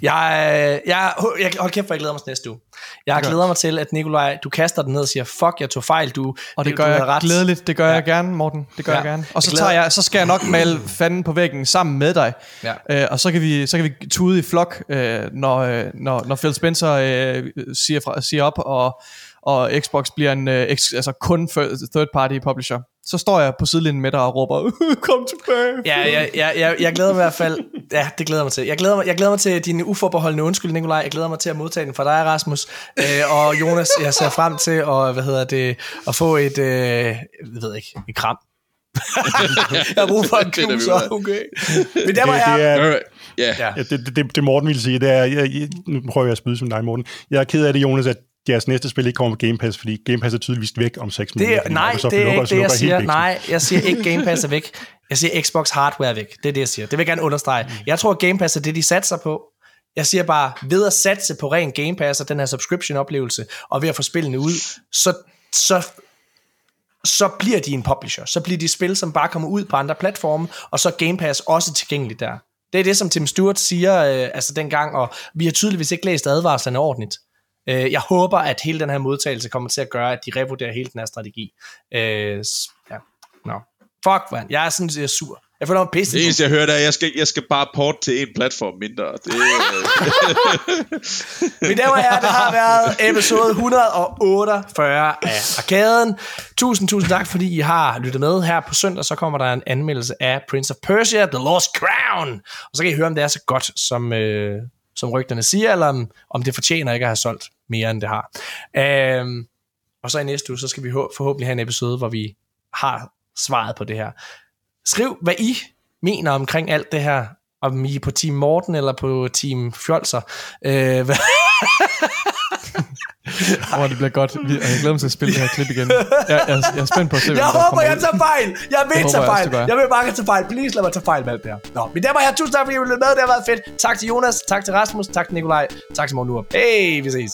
[SPEAKER 1] jeg, jeg, jeg, hold kæft, for jeg glæder mig til næste uge. Jeg glæder mig til, at Nikolaj, du kaster den ned og siger, fuck, jeg tog fejl, du
[SPEAKER 3] Og det, det gør jeg ret. glædeligt, det gør ja. jeg gerne, Morten. Det gør ja. jeg gerne. Og så, tager jeg, så skal jeg nok male fanden på væggen sammen med dig. Ja. Øh, og så kan, vi, så kan vi tude i flok, øh, når, øh, når, når Phil Spencer øh, siger, fra, siger op, og og Xbox bliver en ex, altså kun third party publisher, så står jeg på sidelinjen med dig og råber, kom tilbage.
[SPEAKER 1] Ja, jeg, jeg, jeg, jeg glæder mig i hvert fald, ja, det glæder mig til. Jeg glæder mig, jeg glæder mig til din uforbeholdende undskyld, Nikolaj. Jeg glæder mig til at modtage den fra dig, Rasmus. Øh, og Jonas, jeg ser frem til at, hvad hedder det, at få et, øh, jeg ved ikke, et kram. jeg har brug for en knus, okay. Men der var jeg... Det,
[SPEAKER 2] er, yeah. ja. det, det, det, det Morten ville sige, det er, jeg, jeg, nu prøver jeg at spyde som dig, Morten. Jeg er ked af det, Jonas, at deres næste spil ikke kommer på Game Pass, fordi Game Pass er tydeligvis væk om 6
[SPEAKER 1] måneder. Nej, det er ikke det, jeg siger. Nej, jeg siger ikke Game Pass er væk. Jeg siger Xbox hardware er væk. Det er det, jeg siger. Det vil jeg gerne understrege. Jeg tror, Game Pass er det, de satser på. Jeg siger bare, ved at satse på ren Game Pass og den her subscription-oplevelse, og ved at få spillene ud, så, så, så bliver de en publisher. Så bliver de spil, som bare kommer ud på andre platforme, og så Game Pass også tilgængeligt der. Det er det, som Tim Stewart siger, øh, altså dengang, og vi har tydeligvis ikke læst advarslerne ordentligt. Øh, jeg håber, at hele den her modtagelse kommer til at gøre, at de revurderer hele den her strategi. Øh, ja, no. Fuck, man. Jeg er sådan set sur. Jeg føler mig pisse.
[SPEAKER 4] Det eneste, jeg hører, er, at jeg skal, jeg skal bare port til en platform mindre. Det,
[SPEAKER 1] Men der var jeg, det har været episode 148 af Arkaden. Tusind, tusind tak, fordi I har lyttet med. Her på søndag, så kommer der en anmeldelse af Prince of Persia, The Lost Crown. Og så kan I høre, om det er så godt, som, øh, som rygterne siger, eller om, om det fortjener ikke at have solgt mere, end det har. Øhm, og så i næste uge, så skal vi forhåbentlig have en episode, hvor vi har svaret på det her. Skriv, hvad I mener omkring alt det her. Om I er på Team Morten eller på Team Fjolser. Øh,
[SPEAKER 3] hvor det bliver godt. Jeg glæder mig til at spille det her klip igen. Jeg, jeg, jeg er spændt på at se,
[SPEAKER 1] Jeg håber, jeg tager fejl. Jeg vil tage fejl. Jeg, jeg vil bare tage fejl. Please lad mig tage fejl med alt det her. Nå, men der var her. Tusind tak, fordi I ville med. Det har været fedt. Tak til Jonas. Tak til Rasmus. Tak til Nikolaj. Tak til Morten Hey, vi ses.